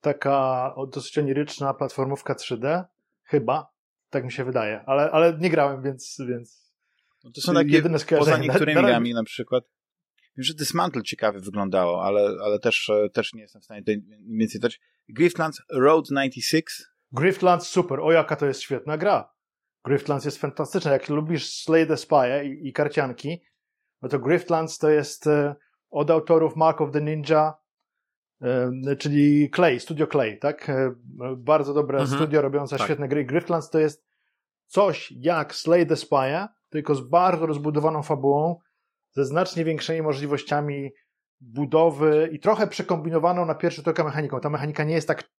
Taka dosyć oniryczna platformówka 3D. Chyba. Tak mi się wydaje. Ale, ale nie grałem, więc, więc no to są takie jedyne poza niektórymi na, grami na przykład. Wiem, że Dismantle ciekawie wyglądało, ale, ale też, e, też nie jestem w stanie tutaj więcej dać. Griftlands Road 96. Griftlands super. O jaka to jest świetna gra. Griftlands jest fantastyczna. Jak lubisz Slay the Spy i, i karcianki, no to Griftlands to jest e, od autorów Mark of the Ninja, e, czyli Clay, Studio Clay, tak? E, bardzo dobre mhm. studio robiące tak. świetne gry. Griftlands to jest coś jak Slay the Spy'a, tylko z bardzo rozbudowaną fabułą, ze znacznie większymi możliwościami budowy i trochę przekombinowaną na pierwszy tok mechaniką. Ta mechanika nie jest tak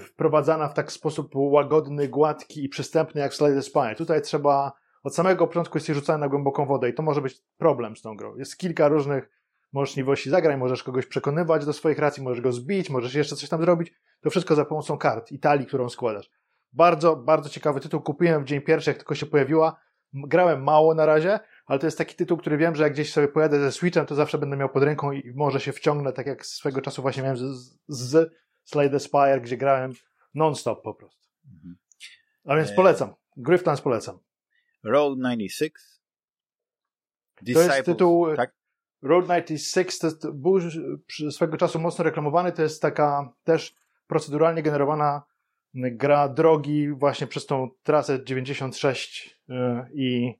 wprowadzana w tak sposób łagodny, gładki i przystępny jak Slay the Spy. Tutaj trzeba od samego początku jesteś rzucany na głęboką wodę i to może być problem z tą grą. Jest kilka różnych możliwości zagrań, możesz kogoś przekonywać do swoich racji, możesz go zbić, możesz jeszcze coś tam zrobić. To wszystko za pomocą kart i talii, którą składasz. Bardzo, bardzo ciekawy tytuł. Kupiłem w dzień pierwszy, jak tylko się pojawiła. Grałem mało na razie, ale to jest taki tytuł, który wiem, że jak gdzieś sobie pojadę ze Switchem, to zawsze będę miał pod ręką i może się wciągnę, tak jak swego czasu właśnie miałem z, z Slade Spire, gdzie grałem non-stop po prostu. Mhm. A więc polecam. Gryftans polecam. Road 96. Disciples, to jest tytuł tak? Road 96, to jest, był swego czasu mocno reklamowany, to jest taka też proceduralnie generowana gra drogi właśnie przez tą trasę 96 y, i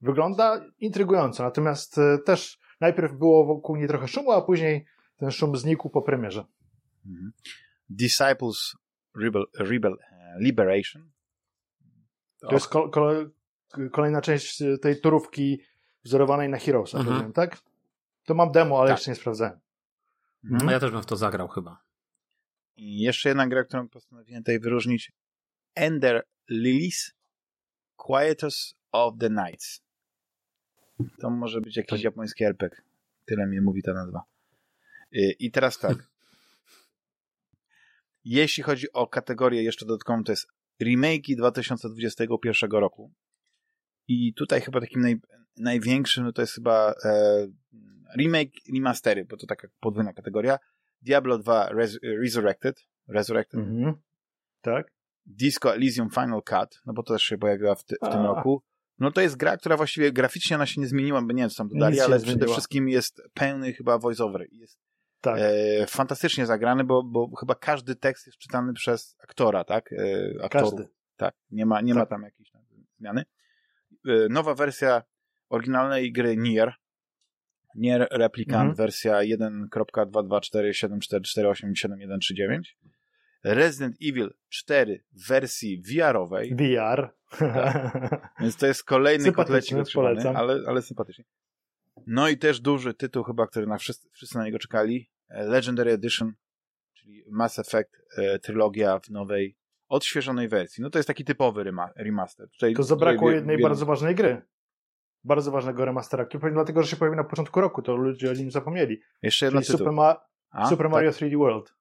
wygląda intrygująco. Natomiast y, też najpierw było wokół niej trochę szumu, a później ten szum znikł po premierze. Mhm. Disciples Rebel, Rebel e, Liberation. To jest kolejna część tej turówki wzorowanej na Heroesach, mhm. tak? To mam demo, ale tak. jeszcze nie sprawdzałem. Mhm. Ja też bym w to zagrał chyba. I jeszcze jedna gra, którą postanowiłem tutaj wyróżnić. Ender Lilies Quietus of the Nights. To może być jakiś tak. japoński RPG. Tyle mi mówi ta nazwa. Y, I teraz tak. Jeśli chodzi o kategorię jeszcze dodatkową, to jest remake'i 2021 roku. I tutaj chyba takim naj, największym no to jest chyba e, remake, remastery, bo to taka podwójna kategoria. Diablo 2 Res Resurrected. Resurrected. Mhm. Tak. Disco Elysium Final Cut, no bo to też się pojawiła w, ty, w tym roku. No to jest gra, która właściwie graficznie ona się nie zmieniła, bo nie wiem co tam dodali, ale przede wszystkim jest pełny chyba voice-over. Jest tak. e, fantastycznie zagrany, bo, bo chyba każdy tekst jest czytany przez aktora, tak? E, Każdy. Tak, nie ma, nie tak. ma tam jakiejś zmiany. E, nowa wersja oryginalnej gry Nier, Nier Replicant, mhm. wersja 1.22474487139. Resident Evil 4 w wersji VR-owej. VR. Tak. Więc to jest kolejny kotlecik ale, ale sympatycznie. No i też duży tytuł chyba, który na wszyscy, wszyscy na niego czekali. E, Legendary Edition, czyli Mass Effect e, trylogia w nowej, odświeżonej wersji. No to jest taki typowy remaster. Tutaj, to zabrakło jednej bardzo ważnej gry. Bardzo ważnego remastera, który dlatego, że się pojawił na początku roku, to ludzie o nim zapomnieli. Jeszcze jeden Super, Ma A, Super Mario tak? 3D World.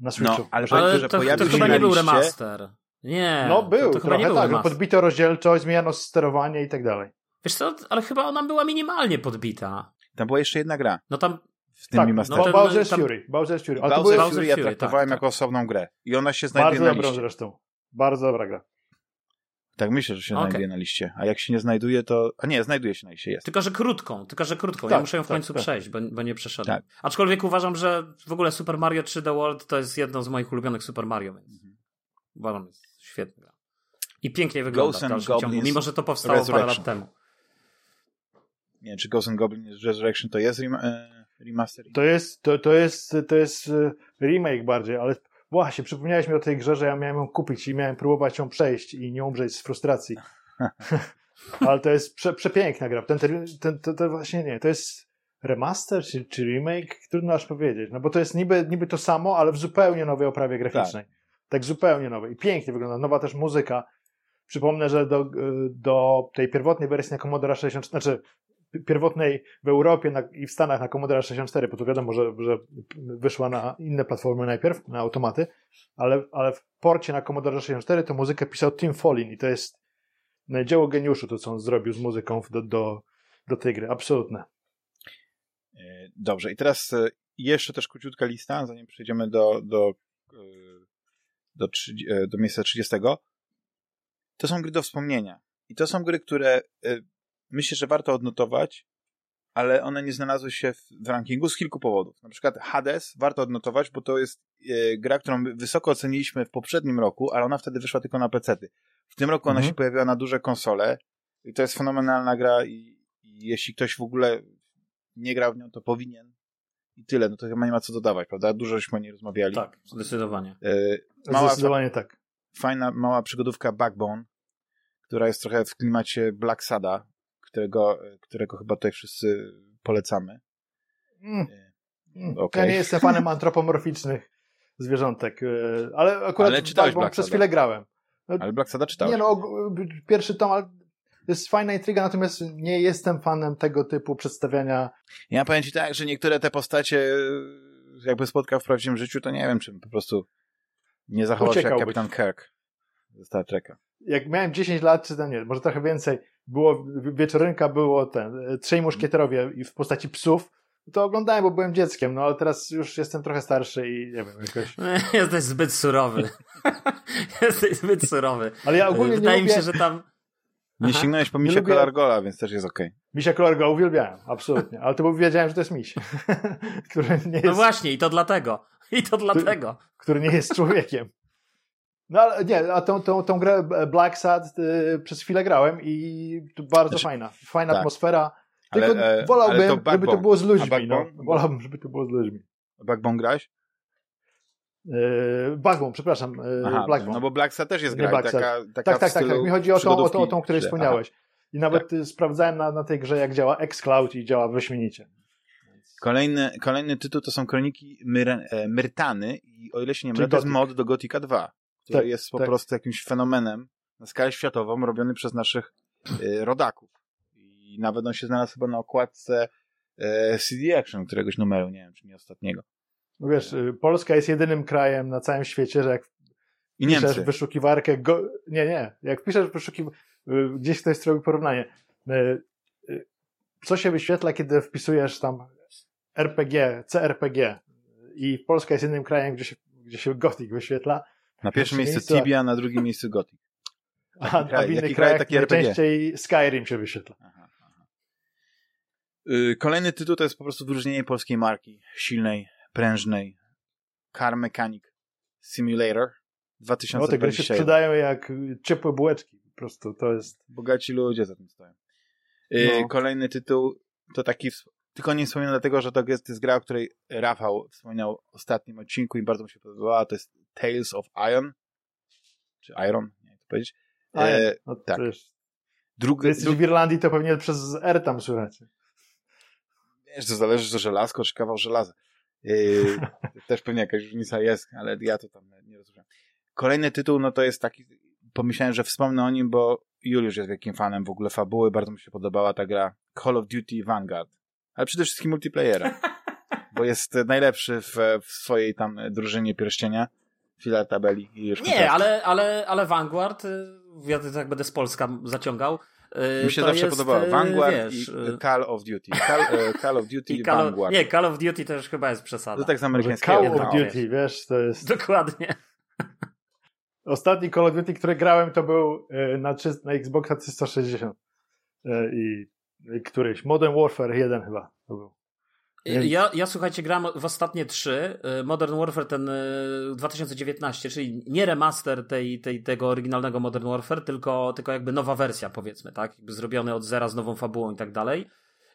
Na Switchu. No, ale, ale że to, to chyba nie był remaster. Nie. No był, to, to trochę tak. Remaster. Podbito rozdzielczość, zmieniano sterowanie i tak dalej. Wiesz co, ale chyba ona była minimalnie podbita. Tam była jeszcze jedna gra. No tam w tym tak, remasterze. No, Bowser's tam... Fury. Bowser's Fury. Ale Bowser's Fury ja traktowałem tak, jako tak. osobną grę. I ona się znajduje Bardzo na liście. Bardzo dobrą zresztą. Bardzo dobra gra. Tak myślę, że się okay. znajduje na liście. A jak się nie znajduje, to... A nie, znajduje się na liście, jest. Tylko, że krótką, tylko, że krótką. Tak, ja muszę ją w tak, końcu tak. przejść, bo, bo nie przeszedłem. Tak. Aczkolwiek uważam, że w ogóle Super Mario 3D World to jest jedno z moich ulubionych Super Mario, więc mhm. uważam, jest świetna gra. I pięknie wygląda w dalszym ciągu, mimo że to powstało parę lat temu nie czy Ghost and Goblin Resurrection to jest e, To jest, to, to jest, to jest e, remake bardziej, ale właśnie, przypomniałeś mi o tej grze, że ja miałem ją kupić i miałem próbować ją przejść i nie umrzeć z frustracji. ale to jest prze, przepiękna gra. Ten, ten, ten, to, to właśnie nie, to jest remaster czy, czy remake? Trudno aż powiedzieć, no bo to jest niby, niby to samo, ale w zupełnie nowej oprawie graficznej. Tak. tak zupełnie nowej. I pięknie wygląda. Nowa też muzyka. Przypomnę, że do, do tej pierwotnej wersji na Commodore 64, znaczy pierwotnej w Europie na, i w Stanach na Commodore 64, bo to wiadomo, że, że wyszła na inne platformy najpierw, na automaty, ale, ale w porcie na Commodore 64 to muzykę pisał Tim Follin i to jest dzieło geniuszu, to co on zrobił z muzyką do, do, do tej gry. Absolutne. E, dobrze, i teraz e, jeszcze też króciutka lista, zanim przejdziemy do, do, e, do, do miejsca 30. To są gry do wspomnienia. I to są gry, które myślę, że warto odnotować, ale one nie znalazły się w, w rankingu z kilku powodów. Na przykład Hades warto odnotować, bo to jest e, gra, którą wysoko oceniliśmy w poprzednim roku, ale ona wtedy wyszła tylko na PC-ty. W tym roku mhm. ona się pojawiła na duże konsole i to jest fenomenalna gra i, i jeśli ktoś w ogóle nie grał w nią, to powinien i tyle, no to chyba nie ma co dodawać, prawda? Dużo żeśmy o niej rozmawiali. Tak, zdecydowanie. E, mała, zdecydowanie tak. Fajna, mała przygodówka Backbone, która jest trochę w klimacie Black Sada, którego, którego chyba tutaj wszyscy polecamy. Mm. mm. Okay. Ja nie jestem fanem antropomorficznych zwierzątek, e, ale akurat ale czytałeś przez chwilę grałem. Ale Black Sada czytałeś. Nie no, pierwszy tom, ale jest fajna intryga, natomiast nie jestem fanem tego typu przedstawiania. Ja powiem ci tak, że niektóre te postacie jakby spotkał w prawdziwym życiu, to nie wiem, czy po prostu nie zachował się jak kapitan Kirk ze Star Treka. Jak miałem 10 lat, czy to nie, może trochę więcej, było, wieczorynka było ten, trzej muszkieterowie i w postaci psów, to oglądałem, bo byłem dzieckiem, no ale teraz już jestem trochę starszy i nie wiem, jakoś... Jesteś zbyt surowy. Jesteś zbyt surowy. Ale ja ogólnie Wydaje nie mi się, że tam... Nie sięgnąłeś po misia lubię... Kolargola, więc też jest okej. Okay. Misia Kolargola uwielbiałem, absolutnie. Ale to bo wiedziałem, że to jest miś. który nie no jest... No właśnie, i to dlatego. I to dlatego. Który nie jest człowiekiem. No ale nie, a tą, tą, tą grę Black Sad y, przez chwilę grałem i bardzo znaczy, fajna. Fajna tak. atmosfera. Tylko ale, e, wolałbym, ale to żeby to było z ludźmi. No. Wolałbym, żeby to było z ludźmi. Backbone grałeś? Yy, Backbone, przepraszam. Yy, Aha, Blackbone. No bo Black Sad też jest gra taka, taka Tak, tak, tak, tak. Mi chodzi o tą, o tą, o tą której wspomniałeś. I nawet tak. sprawdzałem na, na tej grze, jak działa xCloud i działa wyśmienicie. Kolejny, kolejny tytuł to są Kroniki Myr, e, Myrtany i o ile się nie mylę, to jest mod do Gotika 2, który tak, jest po tak. prostu jakimś fenomenem na skalę światową robiony przez naszych y, rodaków. I nawet on się znalazł chyba na okładce y, CD Action któregoś numeru, nie wiem, czy nie ostatniego. No wiesz, y, Polska jest jedynym krajem na całym świecie, że jak I piszesz Niemcy. wyszukiwarkę, go... nie, nie, jak piszesz wyszukiwarkę, gdzieś ktoś zrobił porównanie, co się wyświetla, kiedy wpisujesz tam RPG, CRPG i Polska jest jedynym krajem, gdzie się, gdzie się Gothic wyświetla. Na pierwszym miejscu miejscu, Tibia, na drugim miejscu Gothic. A, kraj, a w innych krajach taki najczęściej Skyrim się wyświetla. Aha, aha. Y, kolejny tytuł to jest po prostu wyróżnienie polskiej marki. Silnej, prężnej. Car Mechanic Simulator 2021. No te gry się sprzedają jak ciepłe bułeczki. Po prostu to jest... Bogaci ludzie za tym stoją. Y, no. Kolejny tytuł to taki tylko nie wspominam dlatego, że to jest, jest gra, o której Rafał wspomniał w ostatnim odcinku i bardzo mi się podobała. To jest Tales of Iron. Czy Iron? Nie wiem, to powiedzieć. E, no, tak. Drugi, jesteś dru... w Irlandii, to pewnie przez R tam słychać. Wiesz, to zależy, że żelazko czy kawał żelaza. E, też pewnie jakaś różnica jest, ale ja to tam nie rozumiem. Kolejny tytuł, no to jest taki, pomyślałem, że wspomnę o nim, bo Juliusz jest wielkim fanem w ogóle fabuły, bardzo mi się podobała ta gra Call of Duty Vanguard ale przede wszystkim multiplayera, bo jest najlepszy w, w swojej tam drużynie pierścienia, tabeli i już Nie, ale, ale, ale Vanguard, y, ja tak będę z Polska zaciągał, y, mi się zawsze jest, podobało. Y, Vanguard wiesz, i Call of Duty. Call, Call of Duty i Call Vanguard. Of, nie, Call of Duty to już chyba jest przesada. To tak z amerykańskiego. Call of Duty, wiesz, to jest... Dokładnie. Ostatni Call of Duty, który grałem, to był na, na Xboxa 360. I któryś. Modern Warfare 1 chyba to był. Ja, ja słuchajcie, gram w ostatnie trzy. Y, Modern Warfare ten 2019, y, czyli nie remaster tej, tej, tego oryginalnego Modern Warfare, tylko, tylko jakby nowa wersja, powiedzmy, tak? Jakby zrobione od zera z nową fabułą i tak dalej.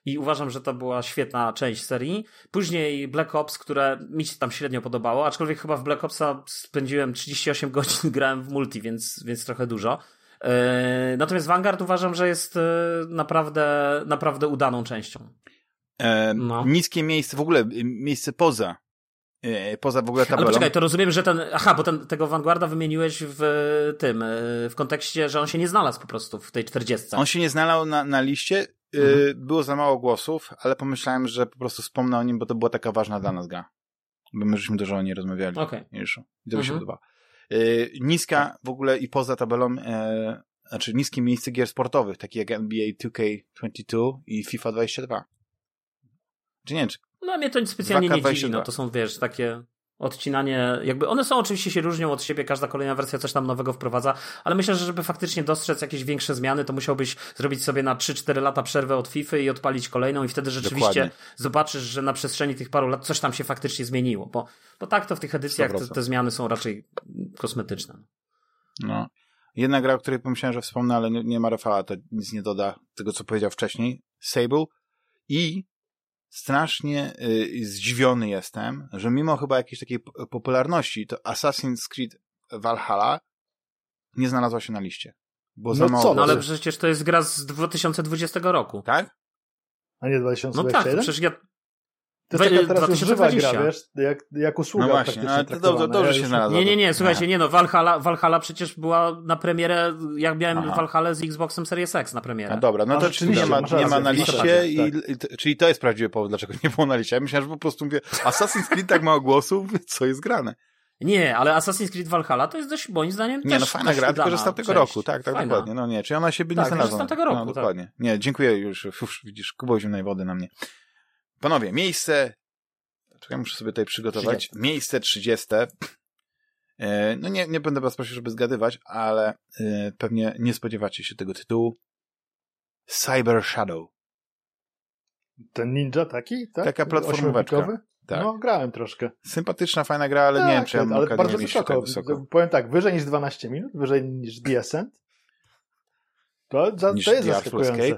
I uważam, że to była świetna część serii. Później Black Ops, które mi się tam średnio podobało, aczkolwiek chyba w Black Opsa spędziłem 38 godzin, grałem w multi, więc, więc trochę dużo. E, natomiast Vanguard uważam, że jest naprawdę, naprawdę udaną częścią. E, no. Niskie miejsce, w ogóle miejsce poza poza w ogóle tabelą. Ale poczekaj, to rozumiem, że ten, aha, bo ten, tego Vanguarda wymieniłeś w tym, w kontekście, że on się nie znalazł po prostu w tej 40. On się nie znalazł na, na liście, mhm. było za mało głosów, ale pomyślałem, że po prostu wspomnę o nim, bo to była taka ważna dla nas gra. Bo my żeśmy dużo o niej rozmawiali. Okay. I to mhm. się. Y, niska w ogóle i poza tabelą, e, znaczy niskie miejsce gier sportowych, takie jak NBA 2K22 i FIFA 22. Czy nie? Czy no mnie to specjalnie nie dziwi, no to są, wiesz, takie odcinanie, jakby one są oczywiście się różnią od siebie, każda kolejna wersja coś tam nowego wprowadza, ale myślę, że żeby faktycznie dostrzec jakieś większe zmiany, to musiałbyś zrobić sobie na 3-4 lata przerwę od FIFA i odpalić kolejną i wtedy rzeczywiście Dokładnie. zobaczysz, że na przestrzeni tych paru lat coś tam się faktycznie zmieniło, bo, bo tak to w tych edycjach te, te, zmiany są raczej kosmetyczne. No. Jedna gra, o której pomyślałem, że wspomnę, ale nie, nie ma Rafała, to nic nie doda tego, co powiedział wcześniej. Sable i strasznie y, zdziwiony jestem, że mimo chyba jakiejś takiej popularności, to Assassin's Creed Valhalla nie znalazła się na liście. Bo no za co? No ale przecież to jest gra z 2020 roku. Tak? A nie 2021? No tak, przecież ja... To jest taka teraz żywa gra, wiesz, jak, jak usługa No właśnie, ale to dobrze, dobrze się znalazło. Nie, nie, nie, słuchajcie, nie no, Valhalla, Valhalla przecież była na premierę, jak miałem Aha. Valhalla z Xboxem Series X na premierę. No dobra, no to czyli nie ma, nie ma na liście, i, tak. czyli to jest prawdziwy powód, dlaczego nie było na liście. Ja myślałem, że po prostu mówię, Assassin's Creed tak mało głosów, co jest grane. Nie, ale Assassin's Creed Valhalla to jest dość, moim zdaniem, Nie, no fajna gra, tylko że z tamtego roku, tak, tak, fajna. dokładnie. No nie, czy ona siebie tak, nie znalazła. z tamtego roku, no, tak. dokładnie. Nie, dziękuję już, już widzisz, kubo zimnej wody na mnie. Panowie, miejsce, czekaj, muszę sobie tutaj przygotować. 30. Miejsce 30. E, no nie, nie będę was prosił, żeby zgadywać, ale e, pewnie nie spodziewacie się tego tytułu. Cyber Shadow. Ten ninja taki, tak? Taka platformóweczka. Tak. No, grałem troszkę. Sympatyczna, fajna gra, ale tak, nie wiem, czy ja ale bardzo wysoko. Tak wysoko. Powiem tak, wyżej niż 12 minut, wyżej niż The Ascent. To, za, niż to jest zaskakujące.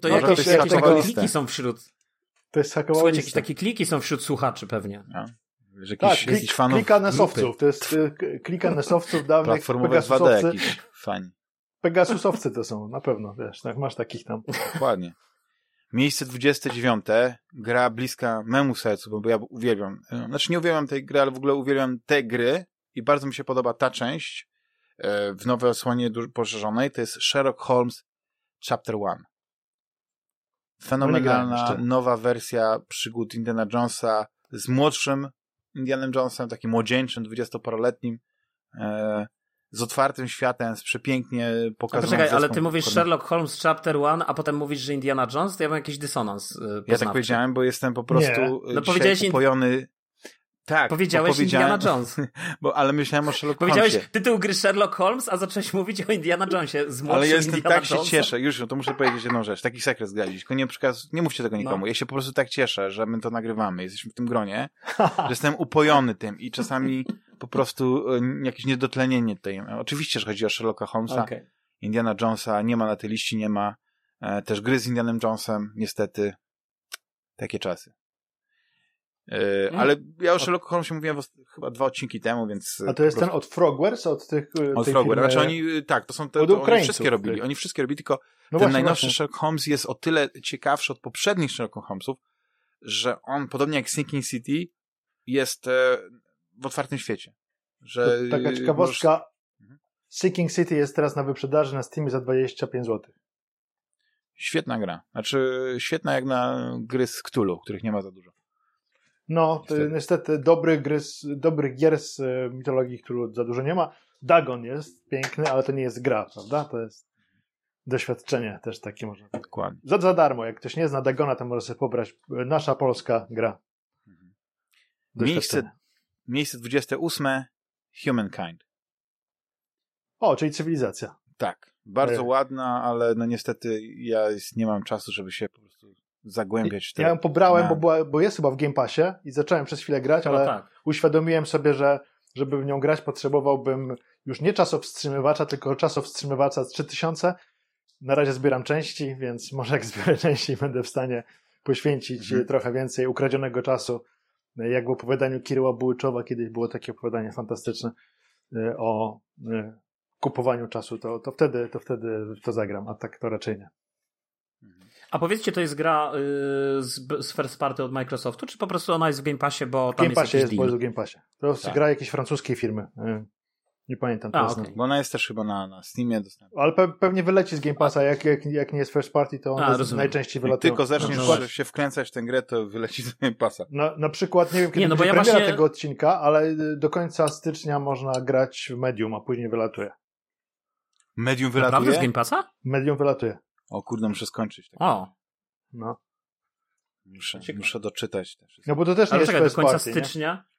To no, jakieś, to jakieś są wśród... To jest Słuchajcie, jakieś takie kliki są wśród słuchaczy pewnie. No. Że jakiś, tak, klik, fanów klika nesowców. To jest y, klika nesowców dawnych Platformowe 2D jakiś fani. Pegasusowcy to są, na pewno, wiesz, tak, masz takich tam. Dokładnie. Miejsce 29. Gra bliska memu sercu, bo ja uwielbiam. E, znaczy nie uwielbiam tej gry, ale w ogóle uwielbiam te gry i bardzo mi się podoba ta część e, w nowej osłonie poszerzonej. To jest Sherlock Holmes Chapter 1. Fenomenalna, nowa wersja przygód Indiana Jonesa z młodszym Indianem Jonesem, takim młodzieńczym, dwudziestoparoletnim. E, z otwartym światem, z przepięknie pokazanym. Poczekaj, ale ty mówisz Sherlock Holmes Chapter 1, a potem mówisz, że Indiana Jones, to ja mam jakiś dysonans yy, Ja tak powiedziałem, bo jestem po prostu Nie. no, powiedziałeś upojony... Tak, powiedziałeś Indiana Jones. Bo, ale myślałem o Sherlock powiedziałeś Holmesie. tytuł gry Sherlock Holmes, a zacząłeś mówić o Indiana Jonesie z Ale ja jestem Indiana tak się cieszę, już to muszę powiedzieć jedną rzecz, taki sekret tylko nie, nie mówcie tego nikomu. No. Ja się po prostu tak cieszę, że my to nagrywamy, jesteśmy w tym gronie, że jestem upojony tym i czasami po prostu e, jakieś niedotlenienie tej. Oczywiście, że chodzi o Sherlocka Holmesa. Okay. Indiana Jonesa nie ma na tej liści, nie ma. E, też gry z Indianem Jonesem, niestety. Takie czasy. E, mm. Ale ja o Sherlocku Holmesie mówiłem chyba dwa odcinki temu, więc... A to jest prostu... ten od Frogwares? Od tych Od Frogwares. Znaczy oni, tak, to są te, to oni wszystkie robili. Tak. Oni wszystkie robili, tylko no ten właśnie, najnowszy właśnie. Sherlock Holmes jest o tyle ciekawszy od poprzednich Sherlock Holmesów, że on, podobnie jak Sinking City, jest w otwartym świecie. Że taka ciekawostka, możesz... Mhm. Seeking City jest teraz na wyprzedaży na Steamie za 25 zł. Świetna gra. Znaczy, świetna jak na gry z Cthulhu, których nie ma za dużo. No, niestety, niestety dobry gry z, dobrych gier z e, mitologii, których za dużo nie ma. Dagon jest piękny, ale to nie jest gra, prawda? To jest doświadczenie też takie można. Dokładnie. Za, za darmo. Jak ktoś nie zna Dagona, to może sobie pobrać e, nasza polska gra. Mhm. Miejsce Miejsce 28. Humankind. O, czyli cywilizacja. Tak. Bardzo e... ładna, ale no niestety ja nie mam czasu, żeby się po prostu zagłębiać. Ja ją pobrałem, na... bo, była, bo jest chyba w Game Passie i zacząłem przez chwilę grać, no ale tak. uświadomiłem sobie, że żeby w nią grać potrzebowałbym już nie czasowstrzymywacza, tylko czasowstrzymywacza z 3000. Na razie zbieram części, więc może jak zbiorę części będę w stanie poświęcić mhm. trochę więcej ukradzionego czasu jak w opowiadaniu Kiryła Bułyczowa kiedyś było takie opowiadanie fantastyczne e, o e, kupowaniu czasu, to, to, wtedy, to wtedy to zagram, a tak to raczej nie. A powiedzcie, to jest gra y, z, z first party od Microsoftu, czy po prostu ona jest w Game Passie, bo tam Game Passie jest, jest, jest w Game Passie. To jest tak. gra jakiejś francuskiej firmy. Y, nie pamiętam teraz. Okay. Bo ona jest też chyba na, na Steamie dostępna. Ale pe pewnie wyleci z Game Passa, jak, jak, jak nie jest first party, to on najczęściej wylatuje. Tylko zaczniesz przykład... się wkręcać w tę grę, to wyleci z Game Passa. Na, na przykład, nie wiem kiedy nie, no będzie ja właśnie... tego odcinka, ale do końca stycznia można grać w Medium, a później wylatuje. Medium wylatuje? Naprawdę z Game Passa? Medium wylatuje. O kurde, muszę skończyć. Tak. O. No. Muszę, muszę doczytać. Te no bo to też nie ale jest czekaj, do końca party, stycznia? Nie?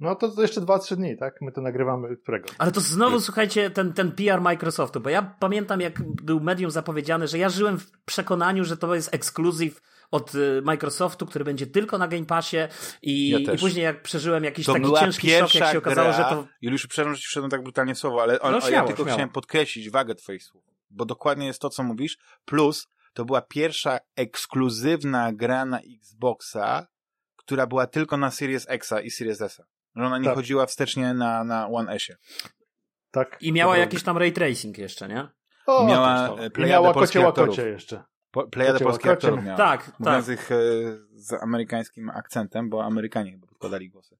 No to, to jeszcze 2-3 dni, tak? My to nagrywamy którego? Ale to znowu, słuchajcie, ten, ten PR Microsoftu, bo ja pamiętam, jak był medium zapowiedziane, że ja żyłem w przekonaniu, że to jest ekskluzyw od y, Microsoftu, który będzie tylko na Game Passie i, ja i później jak przeżyłem jakiś to taki ciężki szok, jak się okazało, gra, że to... Juliusz, przepraszam, że ci wszedłem tak brutalnie słowo, ale, no, śmiało, ja tylko śmiało. chciałem podkreślić wagę twoich słów, bo dokładnie jest to, co mówisz, plus to była pierwsza ekskluzywna gra na Xboxa, która była tylko na Series Xa i Series S. Że ona nie tak. chodziła wstecznie na, na One S-ie. Tak. I miała jakiś tam ray tracing jeszcze, nie? O, miała, I miała kocie łakocie jeszcze. Po, plejada polskich aktorów miała. Tak, Mówiących tak. z amerykańskim akcentem, bo Amerykanie chyba podkładali głosy.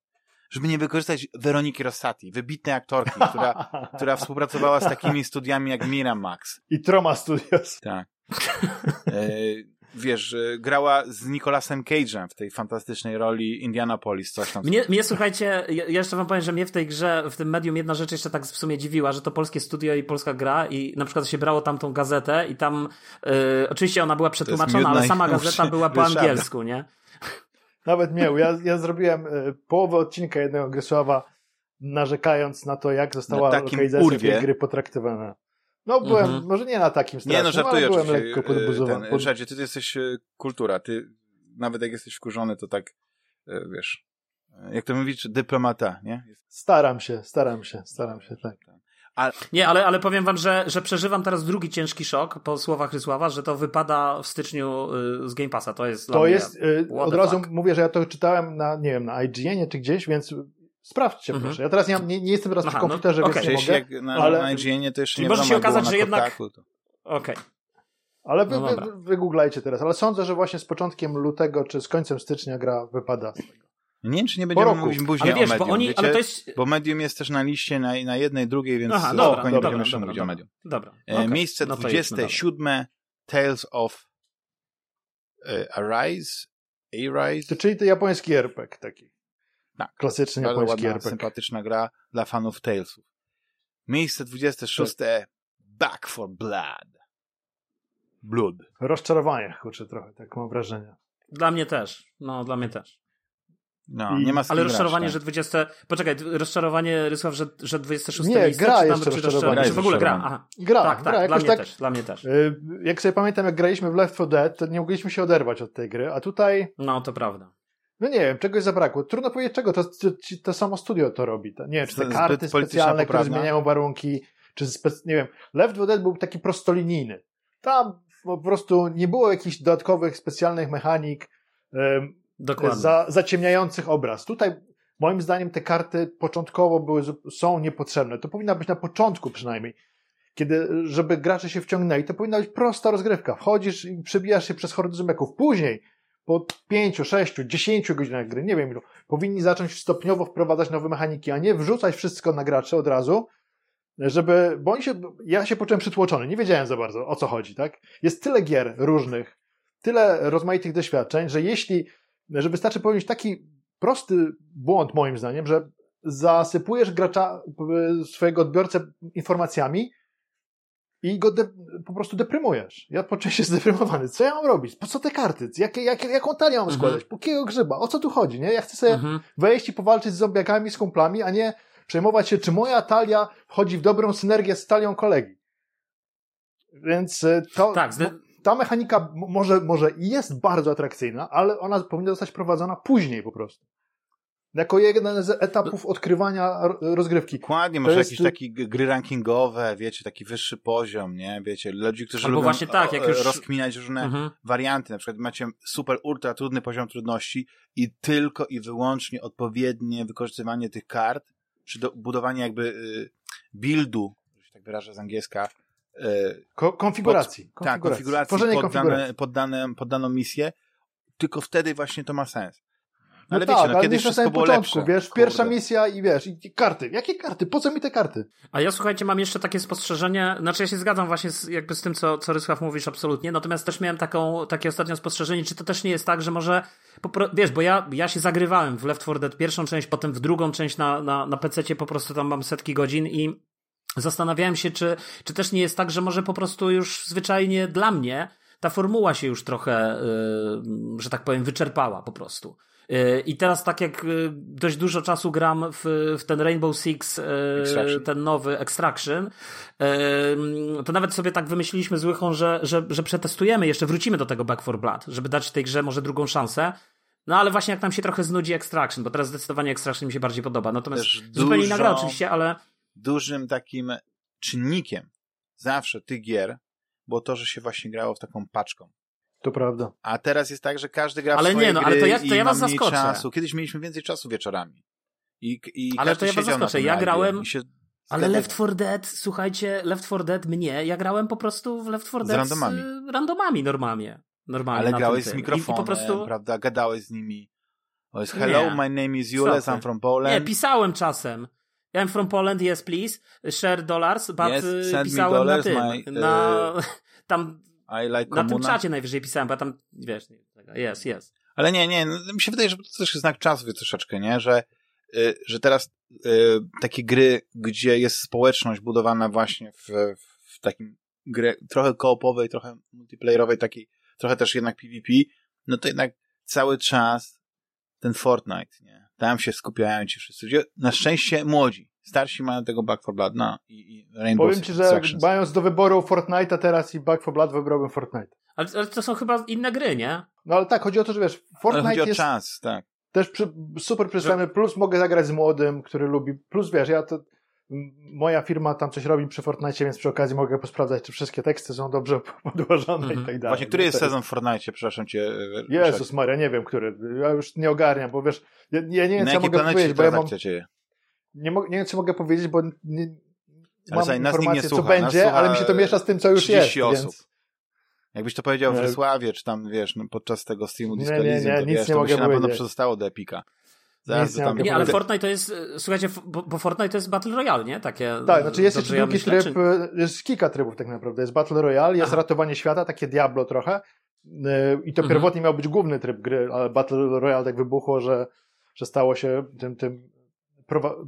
Żeby nie wykorzystać Weroniki Rossati, wybitnej aktorki, która, która współpracowała z takimi studiami jak Miramax. I Troma Studios. Tak. E, wiesz, grała z Nicolasem Cage'em w tej fantastycznej roli Indianapolis, coś tam. Mnie, mnie słuchajcie, ja jeszcze wam powiem, że mnie w tej grze, w tym medium jedna rzecz jeszcze tak w sumie dziwiła, że to polskie studio i polska gra i na przykład się brało tam tą gazetę i tam, yy, oczywiście ona była przetłumaczona, ale sama gazeta była po angielsku, nie? Nawet mnie, ja, ja zrobiłem y, połowę odcinka jednego Grysława narzekając na to, jak została na lokalizacja tej gry potraktowana. No byłem, mhm. może nie na takim strasznym, nie, no, żartuję, ale byłem lekko podbuzowany. Pod... Żarcie, ty, ty jesteś e, kultura, ty nawet jak jesteś wkurzony, to tak, e, wiesz, e, jak to mówisz, dyplomata, nie? Staram się, staram się, staram się, tak. A... Nie, ale, ale powiem wam, że, że przeżywam teraz drugi ciężki szok po słowach Rysława, że to wypada w styczniu z Game Passa. To jest. To jest. od razu fuck. mówię, że ja to czytałem na, nie wiem, na IGN czy gdzieś, więc Sprawdźcie mhm. proszę. Ja teraz nie, nie, nie jestem teraz Aha, przy no, komputerze, no, więc okay. nie mogę. Jak na, ale... na IGN Czyli nie może się okazać, że jednak... To... Okej. Okay. Ale wy, no wy, wygooglajcie teraz. Ale sądzę, że właśnie z początkiem lutego czy z końcem stycznia gra wypada z tego. Nie wiem, czy nie będziemy mówić później ale wiesz, o Medium, bo, oni, wiecie? ale to jest... bo Medium jest też na liście na, na jednej, drugiej, więc Aha, dobra, spokojnie dobra, będziemy jeszcze mówić o Medium. Dobra, okay. Miejsce no 27 Tales of uh, Arise, Arise. Czyli to japoński RPG taki. Tak. Klasyczny Bardzo japoński ładna, RPG. sympatyczna gra dla fanów Talesów. Miejsce 26. Tak. Back for Blood. Blood. Rozczarowanie, kurczę, trochę, tak mam wrażenie. Dla mnie też. No, dla mnie też. No, I... nie ma Ale rozczarowanie, grać, tak. że 20. Poczekaj, rozczarowanie, Rysław, że, że 26 nie, miejsce, gra czy tam, jeszcze czy rozczarowanie. Czy w ogóle gra? Aha. Gra, tak, gra, tak, dla mnie tak, też, dla mnie też. Y, jak sobie pamiętam, jak graliśmy w Left 4 Dead, to nie mogliśmy się oderwać od tej gry, a tutaj... No, to prawda. No nie wiem, czegoś zabrakło. Trudno powiedzieć czego, to, to, to samo studio to robi. Nie wiem, czy te karty specjalne, które zmieniają warunki, czy spe... nie wiem. Left 4 Dead był taki prostolinijny. Tam po prostu nie było jakichś dodatkowych, specjalnych mechanik um, za, zaciemniających obraz. Tutaj moim zdaniem te karty początkowo były, są niepotrzebne. To powinna być na początku przynajmniej. Kiedy, żeby gracze się wciągnęli, to powinna być prosta rozgrywka. Wchodzisz i przebijasz się przez hordy zombiaków. Później po 5, 6, 10 godzinach gry, nie wiem ilu, powinni zacząć stopniowo wprowadzać nowe mechaniki, a nie wrzucać wszystko na graczy od razu, żeby, bo oni się, ja się poczułem przytłoczony, nie wiedziałem za bardzo o co chodzi, tak? Jest tyle gier różnych, tyle rozmaitych doświadczeń, że jeśli, że wystarczy powiedzieć taki prosty błąd moim zdaniem, że zasypujesz gracza, swojego odbiorcę informacjami, i go po prostu deprymujesz. Ja poczułem się zdeprymowany. Co ja mam robić? Po co te karty? Jakie, jakie, jaką talię mam mhm. składać? Po jakiego grzyba? O co tu chodzi? Nie? Ja chcę sobie mhm. wejść i powalczyć z zombiakami, z kumplami, a nie przejmować się, czy moja talia wchodzi w dobrą synergię z talią kolegi. Więc e, to, tak, ta mechanika może, może jest bardzo atrakcyjna, ale ona powinna zostać prowadzona później po prostu. Jako jeden z etapów odkrywania rozgrywki. Dokładnie, może jest... jakieś takie gry rankingowe, wiecie, taki wyższy poziom, nie? Wiecie, ludzi, którzy Albo lubią właśnie tak, jak już... rozkminiać różne mhm. warianty. Na przykład macie super, ultra trudny poziom trudności i tylko i wyłącznie odpowiednie wykorzystywanie tych kart, czy do, budowanie jakby y, buildu, że się tak wyrażę z angielska, Ko konfiguracji. Pod, tak, konfiguracji, konfiguracji pod, dane, pod, dane, pod daną misję, tylko wtedy właśnie to ma sens. No ale tak, wiecie, no, ale kiedyś na samym początku, lepsze. wiesz, Kurde. pierwsza misja i wiesz, i karty. Jakie karty? Po co mi te karty? A ja słuchajcie, mam jeszcze takie spostrzeżenie, znaczy ja się zgadzam właśnie z, jakby z tym, co, co Rysław mówisz absolutnie, natomiast też miałem taką, takie ostatnio spostrzeżenie, czy to też nie jest tak, że może, wiesz, bo ja, ja się zagrywałem w Left 4 Dead pierwszą część, potem w drugą część na, na, na PC po prostu tam mam setki godzin i zastanawiałem się, czy, czy też nie jest tak, że może po prostu już zwyczajnie dla mnie ta formuła się już trochę, yy, że tak powiem, wyczerpała po prostu. Y, I teraz tak jak y, dość dużo czasu gram w, w ten Rainbow Six, y, Extraction. ten nowy Extraction, to nawet sobie tak wymyśliliśmy z Łychą, że, że, że przetestujemy, jeszcze wrócimy do tego Back 4 Blood, żeby dać tej grze może drugą szansę. No ale właśnie jak nam się trochę znudzi Extraction, bo teraz zdecydowanie Extraction mi się bardziej podoba. Natomiast Też zupełnie inna gra oczywiście, ale... Dużym takim czynnikiem zawsze tych gier było to, że się właśnie grało w taką paczką. To prawda. A teraz jest tak, że każdy gra w ale swoje nie, no, ale to ja, to ja was zaskoczę. Czasu. Kiedyś mieliśmy więcej czasu wieczorami. I, i ale to ja was zaskoczę. Ja grałem, Ale Left 4 Dead, słuchajcie, Left 4 Dead mnie, ja grałem po prostu w Left 4 Dead z randomami, z randomami normalnie. normalnie Ale grałeś z mikrofonem, I, i prostu... prawda, gadałeś z nimi. O, jest hello, nie. my name is Jules, I'm from Poland. Nie, pisałem czasem. I'm from Poland, yes please, share dollars, but yes, y, pisałem dollars, na tym, my, na, uh, tam, like na tym czacie najwyżej pisałem, bo tam, wiesz, jest, jest. Ale nie, nie, no, mi się wydaje, że to też jest znak czasu troszeczkę, nie, że Y, że teraz y, takie gry, gdzie jest społeczność budowana właśnie w, w takim grze trochę koopowej, trochę multiplayerowej, takiej, trochę też jednak PvP, no to jednak cały czas ten Fortnite, nie? Tam się skupiają ci wszyscy ludzie. Na szczęście młodzi. Starsi mają tego Back for Blood, no i, i Rainbow Powiem ci, że mając do wyboru Fortnite'a teraz i Back for Blood wybrałbym Fortnite. Ale, ale, to są chyba inne gry, nie? No ale tak, chodzi o to, że wiesz, Fortnite ale chodzi o jest... czas, tak też przy, super przystępny, plus mogę zagrać z młodym, który lubi, plus wiesz, ja to, moja firma tam coś robi przy Fortnite, więc przy okazji mogę posprawdzać, czy wszystkie teksty są dobrze podłożone mm -hmm. i tak dalej. Właśnie, który jest sezon w Fortnite, przepraszam cię. E, Jezus Maria, nie wiem, który. Ja już nie ogarniam, bo wiesz, ja, ja nie wiem, co mogę powiedzieć, bo ja mam... Nie, nie wiem, co mogę powiedzieć, bo nie, ale mam informację, co będzie, ale mi się to miesza z tym, co już jest, osób. więc... Jakbyś to powiedział w Wrocławie, czy tam, wiesz, no, podczas tego streamu Disco nie, nie, nie, nic wiesz, nie to by się na pewno przedostało do Epika. Zaraz nie, tam nie, ale Fortnite to jest, słuchajcie, bo, bo, Fortnite to jest Battle Royale, nie? Takie, tak, znaczy jest jeszcze drugi myślę, tryb, czy... jest kilka trybów tak naprawdę. Jest Battle Royale, jest Aha. ratowanie świata, takie Diablo trochę y, i to mhm. pierwotnie miał być główny tryb gry, ale Battle Royale tak wybuchło, że, że stało się tym, tym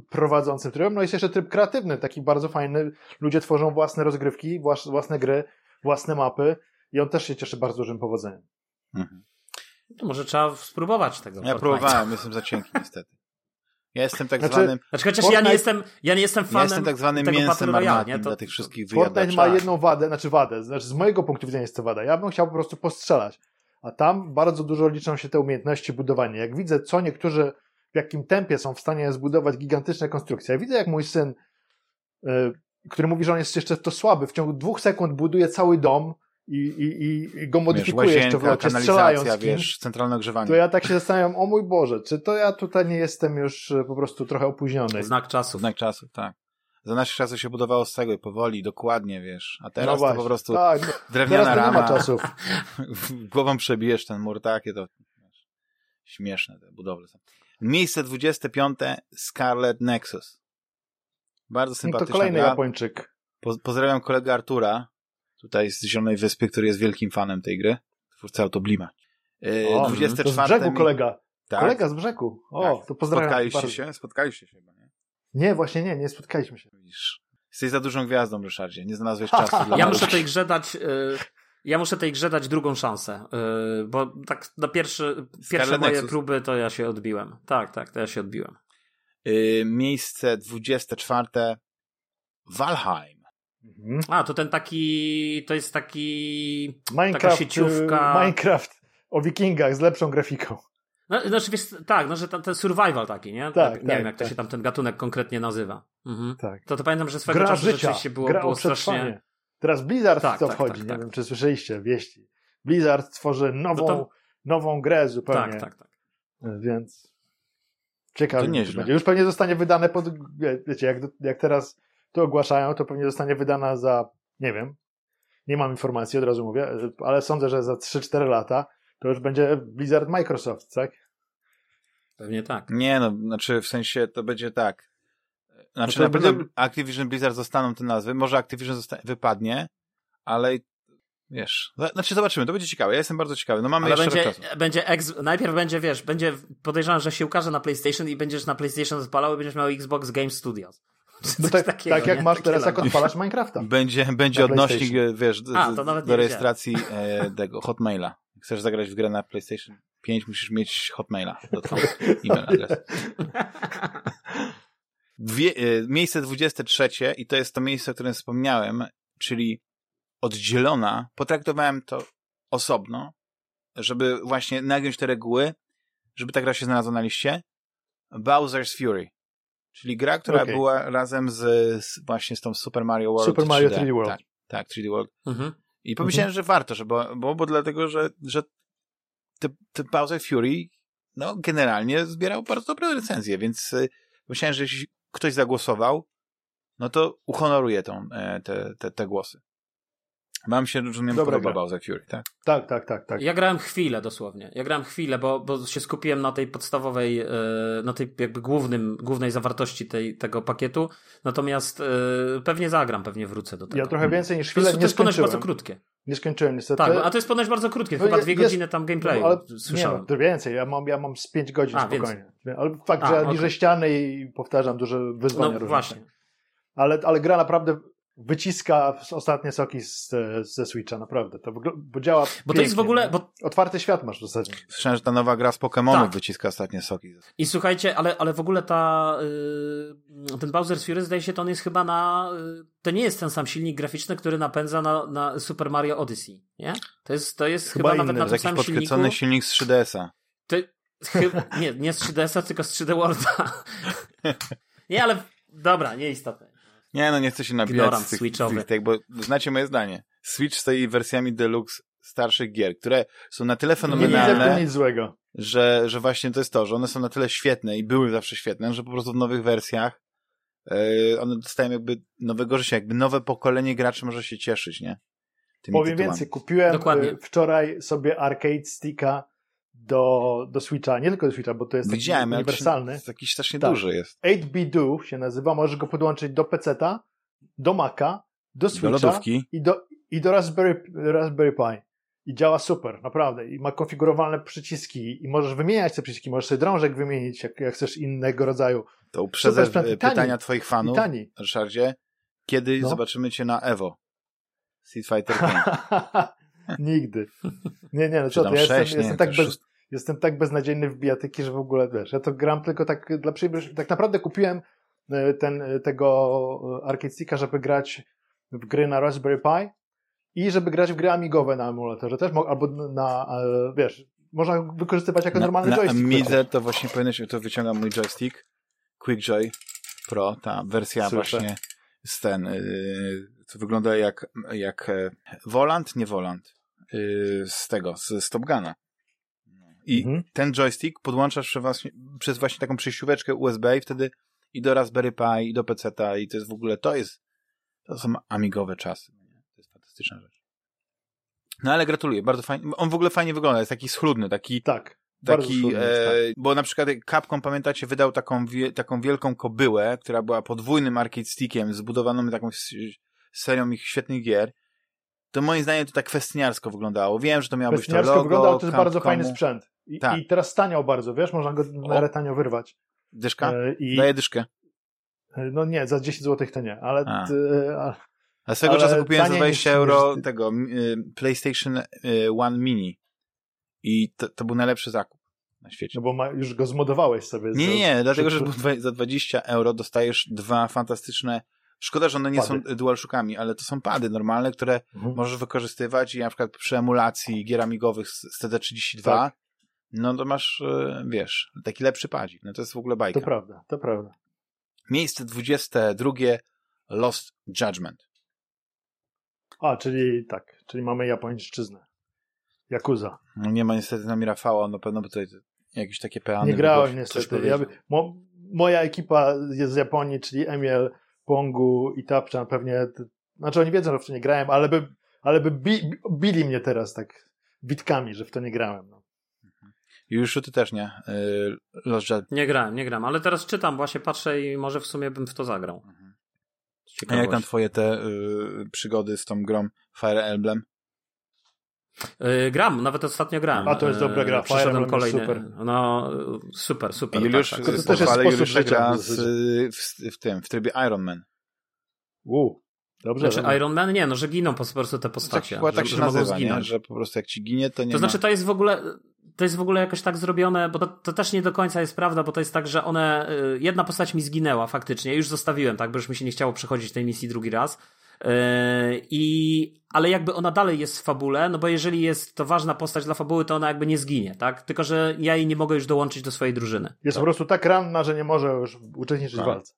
prowadzącym trybem. No jest jeszcze tryb kreatywny, taki bardzo fajny. Ludzie tworzą własne rozgrywki, własne gry, własne mapy i on też się cieszy bardzo dużym powodzeniem. Mhm. To może trzeba spróbować tego. Ja próbowałem, jestem za cienki niestety. Ja jestem tak znaczy, zwanym... Znaczy, chociaż Fortnite... ja nie jestem, ja nie jestem fanem ja jestem tak zwanym tego mięsem nie? To... dla tych wszystkich Fortnite ma jedną wadę, znaczy wadę, znaczy z mojego punktu widzenia jest to wada. Ja bym chciał po prostu postrzelać. A tam bardzo dużo liczą się te umiejętności budowania. Jak widzę, co niektórzy w jakim tempie są w stanie zbudować gigantyczne konstrukcje. Ja widzę, jak mój syn, yy, który mówi, że on jest jeszcze to słaby, w ciągu dwóch sekund buduje cały dom, i, i, i go modyfikuje wiesz, jeszcze w locie, strzelając wiesz, centralne ogrzewanie. To ja tak się zastanawiam, o mój Boże, czy to ja tutaj nie jestem już e, po prostu trochę opóźniony? Znak czasu. Znak czasu, tak. Za naszych czasów się budowało z tego powoli, dokładnie, wiesz. A teraz no to po prostu tak, no, drewniana teraz rama. Nie ma czasów. Głową przebijesz ten mur, takie to wiesz, śmieszne te budowle są. Miejsce 25. Scarlet Nexus. Bardzo sympatyczne. No to kolejny gra. Japończyk. Po, pozdrawiam kolegę Artura, tutaj z Zielonej Wyspy, który jest wielkim fanem tej gry. Twórca Autoblima. Yy, o, 24 to z brzegu kolega. Tak. Kolega z brzegu. O, tak. to pozdrawiam. Spotkaliście bardzo. się? Spotkaliście się chyba, nie? Nie, właśnie nie, nie spotkaliśmy się. Widzisz. Jesteś za dużą gwiazdą, Ryszardzie. Nie znalazłeś czasu dla Ja muszę tej grze dać... Yy... Ja muszę tej grze dać drugą szansę, yy, bo tak na pierwszy, pierwsze moje Nexus. próby to ja się odbiłem. Tak, tak, to ja się odbiłem. Yy, miejsce 24. Valheim. Mhm. A, to ten taki, to jest taki, Minecraft, taka sieciówka. Minecraft o wikingach z lepszą grafiką. No, znaczy, wiesz, tak, no, że ten, ten survival taki, nie? Tak, nie tak, wiem, jak tak. to się tam ten gatunek konkretnie nazywa. Mhm. Tak. To, to pamiętam, że swego gra czasu życia, rzeczywiście było, gra było strasznie... Teraz Blizzard tak, to tak, wchodzi, tak, nie tak. wiem, czy słyszeliście wieści. Blizzard tworzy nową, no to... nową grę zupełnie. Tak, tak, tak. Więc ciekawe będzie. Już pewnie zostanie wydane pod, wiecie, jak, jak teraz to ogłaszają, to pewnie zostanie wydana za, nie wiem, nie mam informacji, od razu mówię, ale sądzę, że za 3-4 lata to już będzie Blizzard Microsoft, tak? Pewnie tak. Nie, no, znaczy w sensie to będzie tak. Znaczy no na pewno będzie... Activision Blizzard zostaną te nazwy, może Activision wypadnie, ale wiesz, znaczy zobaczymy, to będzie ciekawe, ja jestem bardzo ciekawy, no mamy Ale jeszcze będzie, będzie ex, najpierw będzie, wiesz, będzie podejrzewam, że się ukaże na PlayStation i będziesz na PlayStation odpalał i będziesz miał Xbox Game Studios. No tak, takiego, tak jak nie? masz teraz, jak odpalasz Minecrafta. Będzie, będzie odnośnik, wiesz, A, do rejestracji e, tego Hotmaila. Chcesz zagrać w grę na PlayStation 5, musisz mieć Hotmaila. e-mail adres. Dwie, e, miejsce 23 i to jest to miejsce, o którym wspomniałem, czyli oddzielona. Potraktowałem to osobno, żeby właśnie nagiąć te reguły, żeby ta gra się znalazła na liście. Bowser's Fury. Czyli gra, która okay. była razem z, z, właśnie z tą Super Mario World. Super Mario 3D, 3D World. Tak, tak 3D World. Mhm. I pomyślałem, mhm. że warto, że bo, bo, bo dlatego, że, że te, te Bowser Fury no, generalnie zbierał bardzo dobre recenzje, więc y, myślałem, że jeśli ktoś zagłosował, no to uhonoruję tą, e, te, te, te głosy. Mam się, rozumiem, Dobra podoba gra. Bowser Fury, tak? Tak, tak, tak, tak. Ja grałem chwilę dosłownie. Ja grałem chwilę, bo, bo się skupiłem na tej podstawowej, e, na tej jakby głównym, głównej zawartości tej, tego pakietu. Natomiast e, pewnie zagram, pewnie wrócę do tego. Ja trochę więcej niż To chwilę to nie jest ponoć bardzo krótkie. Nie skończyłem niestety. Tak, a to jest ponoć bardzo krótkie, No chyba jest- dwie jest- godziny tam gameplayu. No, ale słyszałem. Nie, no, to więcej. Ja mam, ja mam z 5 godzin A, spokojnie. Ale fakt, A, że liżę ściany i powtarzam duże wyzwania no różne. właśnie. Ale, ale gra naprawdę wyciska ostatnie soki z, ze Switcha, naprawdę. To bo działa Bo to jest w pięknie, ogóle, bo Otwarty świat masz w zasadzie. Słyszałem, że ta nowa gra z Pokémonów Tak. wyciska ostatnie soki. I słuchajcie, ale, ale w ogóle ta, y, ten Bowser's Fury zdaje się, to on jest chyba na, y, to nie jest ten sam silnik graficzny, który napędza na, na Super Mario Odyssey, nie? To jest, to jest Chyba chyba, inny. nawet na To tym jest jakiś samym silniku. podkręcony silnik z 3DS-a. To, chyba, nie, nie z 3DS-a, tylko z 3D Worlda. nie, ale dobra, nieistotne. Nie, no nie chcę się nabijać Ignorant z tych, switchowy. z tych, tych, bo znacie moje zdanie. Switch stoi wersjami deluxe starszych gier, które są na tyle Nie fenomenalne, nic złego. że, że właśnie to jest to, że one są na tyle świetne i były zawsze świetne, że po prostu w nowych wersjach yy, one dostają jakby nowego życia, jakby nowe pokolenie graczy może się cieszyć, nie? Tymi Powiem tytułami. więcej, kupiłem Dokładnie. y, wczoraj sobie arcade sticka do, do Switcha, nie tylko do Switcha, bo to jest taki Widziałem, ale uniwersalny. to taki strasznie Tak. duży jest. 8BDO się nazywa, możesz go podłączyć do PC-ta, do Maca, do Switcha lodówki. i do, i do Raspberry, Raspberry Pi. I działa super, naprawdę. I ma konfigurowalne przyciski i możesz wymieniać te przyciski, możesz sobie drążek wymienić, jak, jak chcesz innego rodzaju. To uprzedzę e, tani. pytania twoich fanów, tani. Ryszardzie. Kiedy No. zobaczymy cię na Evo? Street Fighter 5. Nigdy. Nie, nie, no co ty, ja sześć, jestem, nie, jestem, tak bez, szóst- jestem tak beznadziejny w bijatyki, że w ogóle, wiesz, ja to gram tylko tak dla przyjemności. Tak naprawdę kupiłem e, ten, e, tego e, arcade sticka, żeby grać w gry na Raspberry Pi i żeby grać w gry amigowe na emulatorze też, albo na, wiesz, można wykorzystywać jako na, normalny na joystick. Amidze to właśnie powinieneś, to wyciągam mój joystick, QuickJoy Pro, ta wersja Słyszę. właśnie z ten, yy, co wygląda jak, jak e, Volant, nie Volant, yy, z tego, z, Top Guna. I Mhm. ten joystick podłączasz przez właśnie, przez właśnie taką przejścióweczkę USB i wtedy i do Raspberry Pi, i do PC-ta i to jest w ogóle, to jest, to są amigowe czasy. nie? To jest fantastyczna rzecz. No ale gratuluję, bardzo fajnie. On w ogóle fajnie wygląda, jest taki schludny, taki, Tak. taki, trudny jest, tak. e, bo na przykład Capcom, pamiętacie, wydał taką, wie, taką wielką kobyłę, która była podwójnym arcade stickiem, zbudowaną taką serią ich świetnych gier. To moim zdaniem to tak kwestniarsko wyglądało. Wiem, że to miało być to logo, wygląda, ale to jest bardzo Capcomu. fajny sprzęt. I, Tak. I teraz staniał bardzo, wiesz, można go na O. miarę tanio wyrwać. Dyszka? E, I, Daję dyszkę. no nie, za 10 zł to nie, ale, A. e, a, swego Ale czasu kupiłem za taniej 20 niż- euro niż- tego y, PlayStation y, One Mini. I to, to był najlepszy zakup na świecie. no bo ma, już go zmodowałeś sobie. Nie, nie, nie, dlatego, że za 20 euro dostajesz dwa fantastyczne. Szkoda, że one nie Pady. są DualShockami, ale to są pady normalne, które Mhm. możesz wykorzystywać i na przykład przy emulacji gier amigowych z z TD32, Tak. no to masz, y, wiesz, taki lepszy padzik. No to jest w ogóle bajka. To prawda, to prawda. Miejsce 22 Lost Judgment. A, czyli tak, czyli mamy japońszczyznę. Yakuza. No nie ma niestety z nami Rafała, na pewno by tutaj jakieś takie peany Nie grałem niestety. Ja, by- mo, moja ekipa jest z Japonii, czyli Emil, Pongu i Tapczan pewnie, znaczy oni wiedzą, że w to nie grałem, ale by, ale by bi, bili mnie teraz tak bitkami, że w to nie grałem. No. Już ty też nie. Y, Lost. Nie grałem, nie gram, ale teraz czytam, właśnie patrzę i może w sumie bym w to zagrał. Z A jak tam twoje te y, przygody z tą grą Fire Emblem? Yy, gram, nawet ostatnio grałem. A to jest dobra gra, Yy, Przeszedłem Emblem jest kolejny. No, yy, super, super. Juliusz, tak, To tak. też jest sposób w z, w, w tym, w trybie Iron Man. U, dobrze. Znaczy. Iron Man? Nie, no, że giną po prostu te Tak, postacie. tak że, się że mogą nazywa, nie? że po prostu jak ci ginie, to nie To znaczy, ma... to jest w ogóle. To jest w ogóle jakoś tak zrobione, bo to, to też nie do końca jest prawda, bo to jest tak, że one. y, Jedna postać mi zginęła faktycznie, już zostawiłem, tak, bo już mi się nie chciało przechodzić tej misji drugi raz. Yy, I, ale jakby ona dalej jest w fabule, no bo jeżeli jest to ważna postać dla fabuły, to ona jakby nie zginie, tak? Tylko, że ja jej nie mogę już dołączyć do swojej drużyny. Jest po prostu tak ranna, że nie może już uczestniczyć Tak. w walce.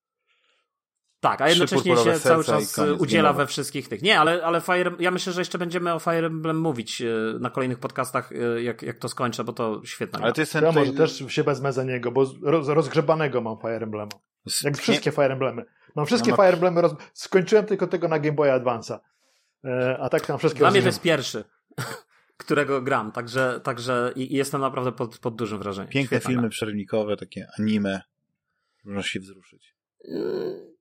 Tak, a jednocześnie się cały czas koniec, udziela we wszystkich tych. Nie, ale, ale Fire, ja myślę, że jeszcze będziemy o Fire Emblem mówić e, na kolejnych podcastach, e, jak, jak to skończę, bo to świetna. Ale to jest ten Ja może też się wezmę za niego, bo roz, rozgrzebanego mam Fire Emblemu. Jak wszystkie Fire Emblemy. Mam wszystkie no, Fire Emblemy, roz... skończyłem tylko tego na Game Boy Advance'a. E, a tak tam wszystkie Dla mnie to jest pierwszy, którego gram, także, także i, jestem naprawdę pod, pod dużym wrażeniem. Piękne Świetna filmy przerwnikowe, takie anime. Można się wzruszyć. Nie.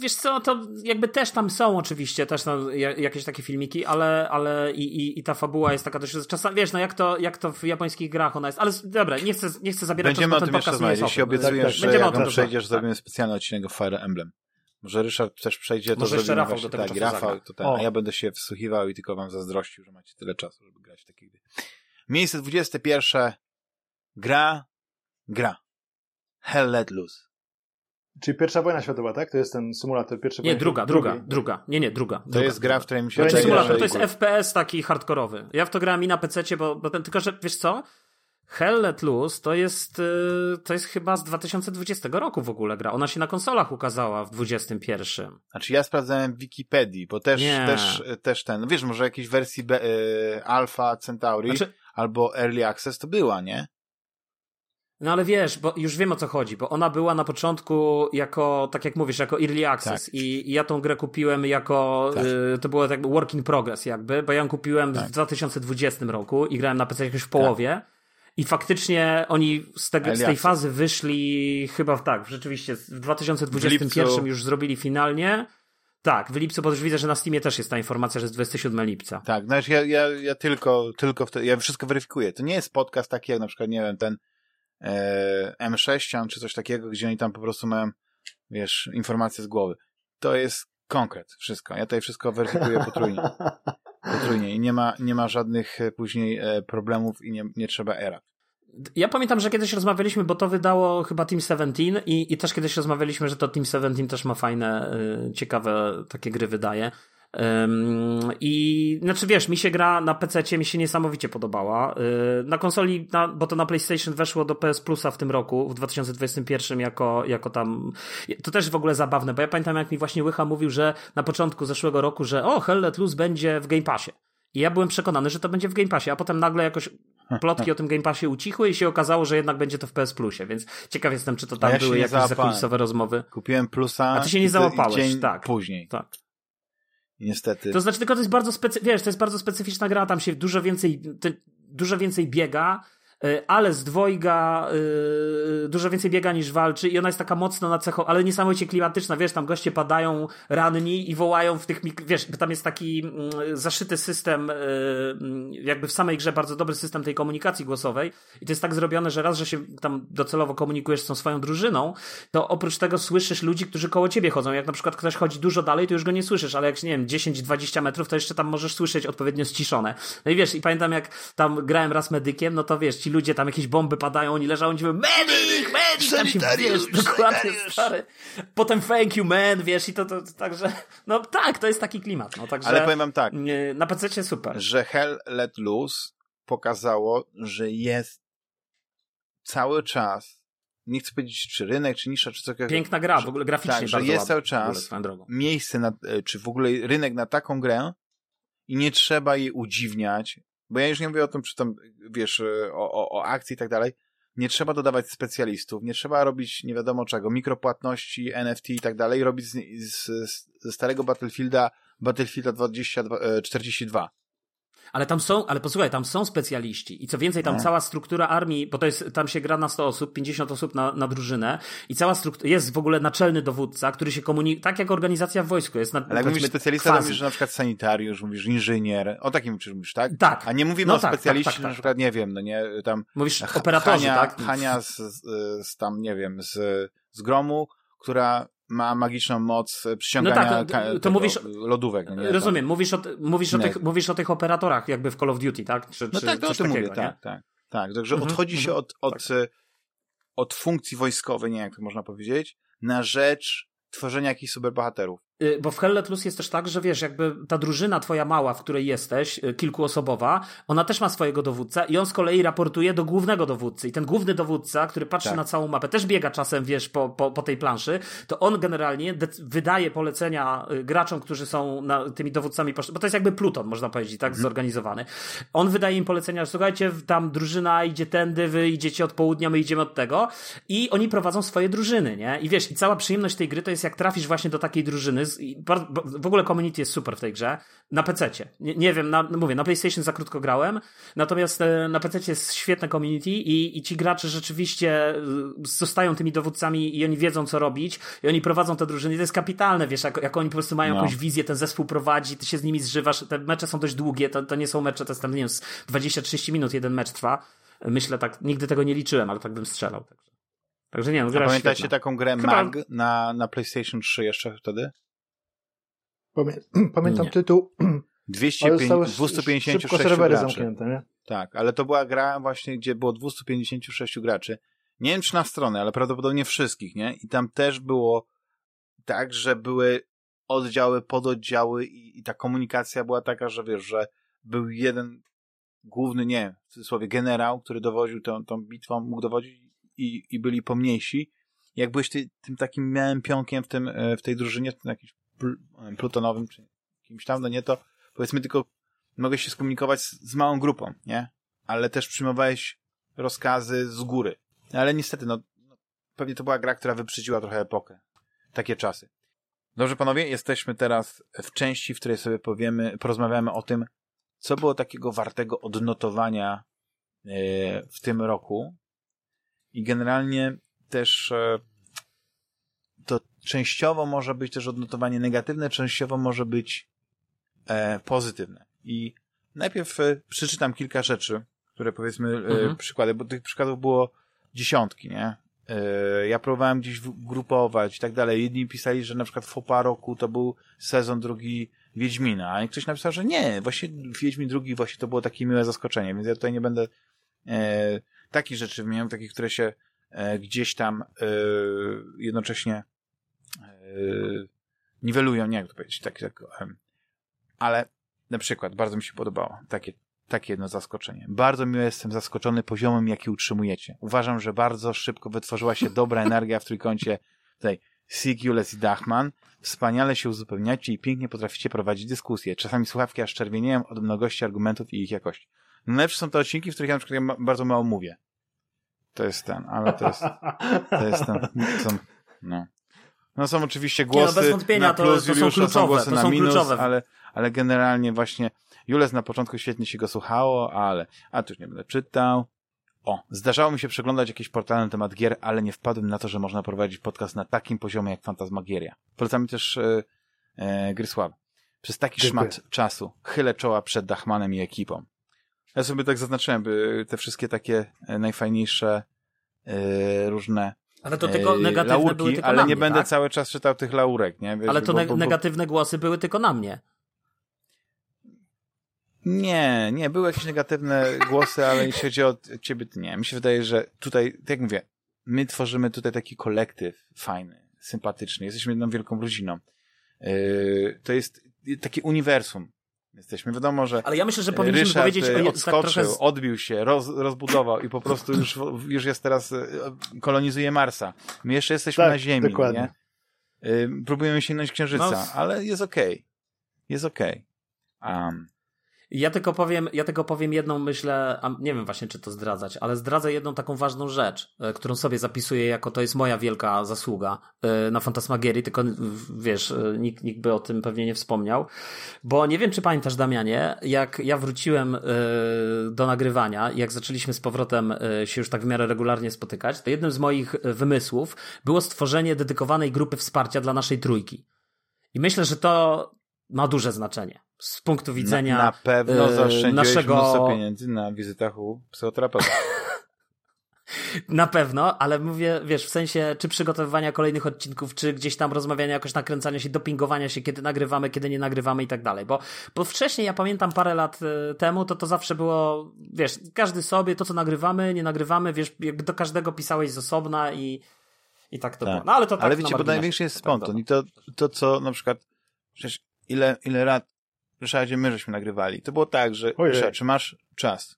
Wiesz co, to jakby też tam są oczywiście też tam jakieś takie filmiki, ale, ale i, i, i ta fabuła jest taka dość, czasami, wiesz, no jak to, jak to w japońskich grach ona jest, ale dobra, nie chcę, nie chcę zabierać Będziemy czasu, o tym jeszcze rozmawiać, jeśli obiecujesz, tak, tak. że Będziemy jak przejdziesz, tak. zrobimy specjalny odcinek o Fire Emblem. Może Ryszard też przejdzie, to Może jeszcze Rafał właśnie, do tego tak, Rafał, to ten, a ja będę się wsłuchiwał i tylko wam zazdrościł, że macie tyle czasu, żeby grać w takie gry. Miejsce 21. Gra, gra. Hell Let Loose. Czyli pierwsza wojna światowa, tak? To jest ten symulator pierwszej Nie, druga, druga, druga. Nie, nie, druga. To druga, jest gra, w której mi się... To jest symulator, to jest FPS taki hardkorowy. Ja w to grałem i na PC, bo, bo ten, tylko, że wiesz co? Hell Let Loose to jest, y, to jest chyba z 2020 roku w ogóle gra. Ona się na konsolach ukazała w 2021. Znaczy ja sprawdzałem w Wikipedii, bo też, też, też ten, no wiesz, może jakiejś wersji be, y, Alpha Centauri znaczy... albo Early Access to była, nie? No ale wiesz, bo już wiem o co chodzi, bo ona była na początku jako, tak jak mówisz, jako early access tak. i, i, ja tą grę kupiłem jako, tak. y, to było tak work in progress jakby, bo ja ją kupiłem tak. w 2020 roku i grałem na PC jakoś w połowie tak. i faktycznie oni z, tego, z tej fazy wyszli chyba w, tak, rzeczywiście w 2021 w już zrobili finalnie. Tak, w lipcu, bo już widzę, że na Steamie też jest ta informacja, że jest 27 lipca. Tak, znaczy ja, ja, ja tylko, tylko wtedy, ja wszystko weryfikuję. To nie jest podcast taki jak na przykład, nie wiem, ten M6 czy coś takiego, gdzie oni tam po prostu mają, wiesz, informacje z głowy. To jest konkret, wszystko. Ja tutaj wszystko weryfikuję potrójnie. potrójnie i nie ma, nie ma żadnych e, później e, problemów i nie, nie trzeba era. Ja pamiętam, że kiedyś rozmawialiśmy, bo to wydało chyba Team 17 i, i też kiedyś rozmawialiśmy, że to Team 17 też ma fajne, ciekawe takie gry wydaje. I znaczy wiesz, mi się gra na PC, mi się niesamowicie podobała. Y, na konsoli, na, bo to na PlayStation weszło do PS Plusa w tym roku, w 2021, jako, jako tam. To też w ogóle zabawne, bo ja pamiętam, jak mi właśnie Łycha mówił, że na początku zeszłego roku, że o, Hell Let Loose będzie w Game Passie. I ja byłem przekonany, że to będzie w Game Passie, a potem nagle jakoś plotki o tym Game Passie ucichły i się okazało, że jednak będzie to w PS Plusie, więc ciekaw jestem, czy to tam ja były jakieś zakulisowe rozmowy. Kupiłem Plusa. A ty się nie załapałeś, tak. Później. Tak niestety. To znaczy, tylko to jest bardzo specy... wiesz, to jest bardzo specyficzna gra, tam się dużo więcej, dużo więcej biega, ale z dwojga yy, dużo więcej biega niż walczy i ona jest taka mocno na cecho, ale niesamowicie klimatyczna, wiesz, tam goście padają ranni i wołają w tych, wiesz, tam jest taki yy, zaszyty system, yy, jakby w samej grze bardzo dobry system tej komunikacji głosowej. I to jest tak zrobione, że raz, że się tam docelowo komunikujesz z tą swoją drużyną, to oprócz tego słyszysz ludzi, którzy koło ciebie chodzą, jak na przykład ktoś chodzi dużo dalej, to już go nie słyszysz, ale jak, nie wiem, 10-20 metrów, to jeszcze tam możesz słyszeć odpowiednio ściszone. No i wiesz, i pamiętam jak tam grałem raz medykiem, no to wiesz, ci ludzie tam jakieś bomby padają, oni leżą, oni mówią medic, medic, tam się wiesz, dokładnie, stary. Potem thank you man, wiesz, i to, to, to także, no tak, to jest taki klimat, no także. Ale powiem wam tak. Na PC super. Że Hell Let Loose pokazało, że jest cały czas nie chcę powiedzieć, czy rynek, czy nisza, czy cokolwiek. Piękna gra, w ogóle graficznie tak, że jest cały czas miejsce, na, e, czy w ogóle rynek na taką grę i nie trzeba jej udziwniać, bo ja już nie mówię o tym, czy tam, wiesz, e, o, o, o akcji i tak dalej. Nie trzeba dodawać specjalistów, nie trzeba robić nie wiadomo czego, mikropłatności, NFT i tak dalej, robić z, z, ze starego Battlefielda Battlefielda 2042. Ale tam są, ale posłuchaj, tam są specjaliści i co więcej, tam no. cała struktura armii, bo to jest, tam się gra na 100 osób, 50 osób na, na drużynę i cała struktura, jest w ogóle naczelny dowódca, który się komunikuje, tak jak organizacja w wojsku jest. Na, ale jak mówisz specjalista, to mówisz, na przykład sanitariusz, mówisz inżynier, o takim czy mówisz, tak? Tak. A nie mówimy no o tak, tak specjaliście, tak, tak, na przykład, nie wiem, no nie, tam... Mówisz operatorzy, Hania, tak? Hania z, z, z tam, nie wiem, z, z gromu, która ma magiczną moc przyciągania no tak, to mówisz, lodówek. No nie, rozumiem, mówisz, o, mówisz, o tych, mówisz o tych operatorach jakby w Call of Duty, tak? Czy, no czy, tak, to o tym mówię, tak, tak, tak. Także mhm, odchodzi się mhm. od, od, tak. od funkcji wojskowej, nie jak to można powiedzieć, na rzecz tworzenia jakichś superbohaterów. Y, bo w Hell Let Loose jest też tak, że wiesz, jakby ta drużyna twoja mała, w której jesteś, y, kilkuosobowa, ona też ma swojego dowódcę i on z kolei raportuje do głównego dowódcy. I ten główny dowódca, który patrzy tak. na całą mapę, też biega czasem, wiesz, po, po, po tej planszy, to on generalnie wydaje polecenia y, graczom, którzy są na, tymi dowódcami, bo to jest jakby pluton, można powiedzieć, tak, mhm. zorganizowany. On wydaje im polecenia, że słuchajcie, tam drużyna idzie tędy, wy idziecie od południa, my idziemy od tego i oni prowadzą swoje drużyny, nie? I wiesz, i cała przyjemność tej gry to jest jak trafisz właśnie do takiej drużyny, w ogóle community jest super w tej grze, na PC-cie. Nie, nie wiem, na, mówię, na PlayStation za krótko grałem, natomiast e, na PC jest świetne community i, i ci gracze rzeczywiście e, zostają tymi dowódcami i oni wiedzą, co robić i oni prowadzą te drużyny i to jest kapitalne, wiesz, jak, jak oni po prostu mają no. jakąś wizję, ten zespół prowadzi, ty się z nimi zżywasz, te mecze są dość długie, to, to nie są mecze, to jest tam, nie wiem, 20-30 minut jeden mecz trwa. Myślę tak, nigdy tego nie liczyłem, ale tak bym strzelał. Także, także nie, no, gra A pamiętacie świetna. taką grę Chyba... Mag na, na PlayStation 3 jeszcze wtedy? Pamię pamiętam nie. tytuł. 256 graczy. zamknięte, nie? Tak, ale to była gra właśnie, gdzie było 256 graczy. Nie wiem, czy na stronę, ale prawdopodobnie wszystkich, nie? I tam też było tak, że były oddziały, pododdziały i, i ta komunikacja była taka, że wiesz, że był jeden główny, nie, w cudzysłowie generał, który dowodził tą, tą bitwą, mógł dowodzić i, i byli pomniejsi. Jak byłeś ty, tym takim miałym pionkiem w, tym, e, w tej drużynie, w tym jakimś plutonowym, czy kimś tam, no nie, to powiedzmy tylko mogłeś się skomunikować z, z małą grupą, nie? Ale też przyjmowałeś rozkazy z góry. Ale niestety, no, no, pewnie to była gra, która wyprzedziła trochę epokę. Takie czasy. Dobrze, panowie, jesteśmy teraz w części, w której sobie powiemy, porozmawiamy o tym, co było takiego wartego odnotowania e, w tym roku. I generalnie też e, częściowo może być też odnotowanie negatywne, częściowo może być e, pozytywne. I najpierw przeczytam kilka rzeczy, które powiedzmy mhm. przykłady, bo tych przykładów było dziesiątki, nie? Ja próbowałem gdzieś grupować i tak dalej. Jedni pisali, że na przykład FOPA roku to był sezon drugi Wiedźmina, a ktoś napisał, że nie, właśnie Wiedźmin drugi właśnie to było takie miłe zaskoczenie, więc ja tutaj nie będę e, takich rzeczy wymieniał, takich, które się e, gdzieś tam e, jednocześnie e, niwelują, nie jak to powiedzieć, tak, tak ale na przykład bardzo mi się podobało takie, takie jedno zaskoczenie. Bardzo miło jestem zaskoczony poziomem, jaki utrzymujecie. Uważam, że bardzo szybko wytworzyła się dobra energia w trójkącie tutaj Sig, Jules i Dachman Wspaniale się uzupełniacie i pięknie potraficie prowadzić dyskusje. Czasami słuchawki aż czerwienieją od mnogości argumentów i ich jakości. Najlepsze są te odcinki, w których ja na przykład ja bardzo mało mówię. To jest ten, ale to jest, to jest ten, są, no. No są oczywiście głosy Nie, no bez wątpienia, na plus, to, to Juliusza, są, kluczowe, są głosy to na minus, kluczowe. ale, ale generalnie właśnie Jules na początku świetnie się go słuchało, ale, a tu już nie będę czytał. O, zdarzało mi się przeglądać jakieś portale na temat gier, ale nie wpadłem na to, że można prowadzić podcast na takim poziomie jak Fantasmagieria. Polecamy też e, e, Grysław. Przez taki Dziękuję. szmat czasu chylę czoła przed Dachmanem i ekipą. Ja sobie tak zaznaczyłem, by te wszystkie takie e, najfajniejsze e, różne ale to tylko negatywne laurki, były tylko ale nie mnie, będę tak? cały czas czytał tych laurek, nie? Wiesz, ale to bo, bo, bo... negatywne głosy były tylko na mnie. Nie, nie, były jakieś negatywne głosy, ale jeśli chodzi o ciebie, to nie. Mi się wydaje, że tutaj, tak jak mówię, my tworzymy tutaj taki kolektyw fajny, sympatyczny. Jesteśmy jedną wielką rodziną. Yy, to jest takie uniwersum. Jesteśmy. Wiadomo, że. Ale ja myślę, że powinniśmy Ryszard powiedzieć o tak odskoczył, tak odbił się, roz, rozbudował i po prostu już, już jest teraz, e, kolonizuje Marsa. My jeszcze jesteśmy tak, na Ziemi, dokładnie. nie? Próbujemy sięgnąć księżyca, no. ale jest okej. Okay. Jest okej. Okay. Um, ja tylko powiem, ja tylko powiem jedną, myślę, nie wiem właśnie, czy to zdradzać, ale zdradzę jedną taką ważną rzecz, e, którą sobie zapisuję jako to jest moja wielka zasługa e, na Fantasmagierii, tylko wiesz, e, nikt, nikt by o tym pewnie nie wspomniał, bo nie wiem, czy pamiętasz, Damianie, jak ja wróciłem do nagrywania, jak zaczęliśmy z powrotem się już tak w miarę regularnie spotykać, to jednym z moich wymysłów było stworzenie dedykowanej grupy wsparcia dla naszej trójki. I myślę, że to ma duże znaczenie z punktu widzenia na, na pewno zaoszczędziłeś naszego... mnóstwo pieniędzy na wizytach u psychoterapeuty. Na pewno, ale mówię, wiesz, w sensie, czy przygotowywania kolejnych odcinków, czy gdzieś tam rozmawiania, jakoś nakręcania się, dopingowania się, kiedy nagrywamy, kiedy nie nagrywamy i tak dalej. Bo, bo wcześniej, ja pamiętam parę lat e, temu, to to zawsze było, wiesz, każdy sobie, to co nagrywamy, nie nagrywamy, wiesz, jakby do każdego pisałeś z osobna i, i tak to tak. było. No ale to tak Ale wiecie, bo największy jest spontan i to, to co na przykład Przecież ile, ile lat, Ryszardzie, my żeśmy nagrywali. To było tak, że, Ryszard, czy masz czas?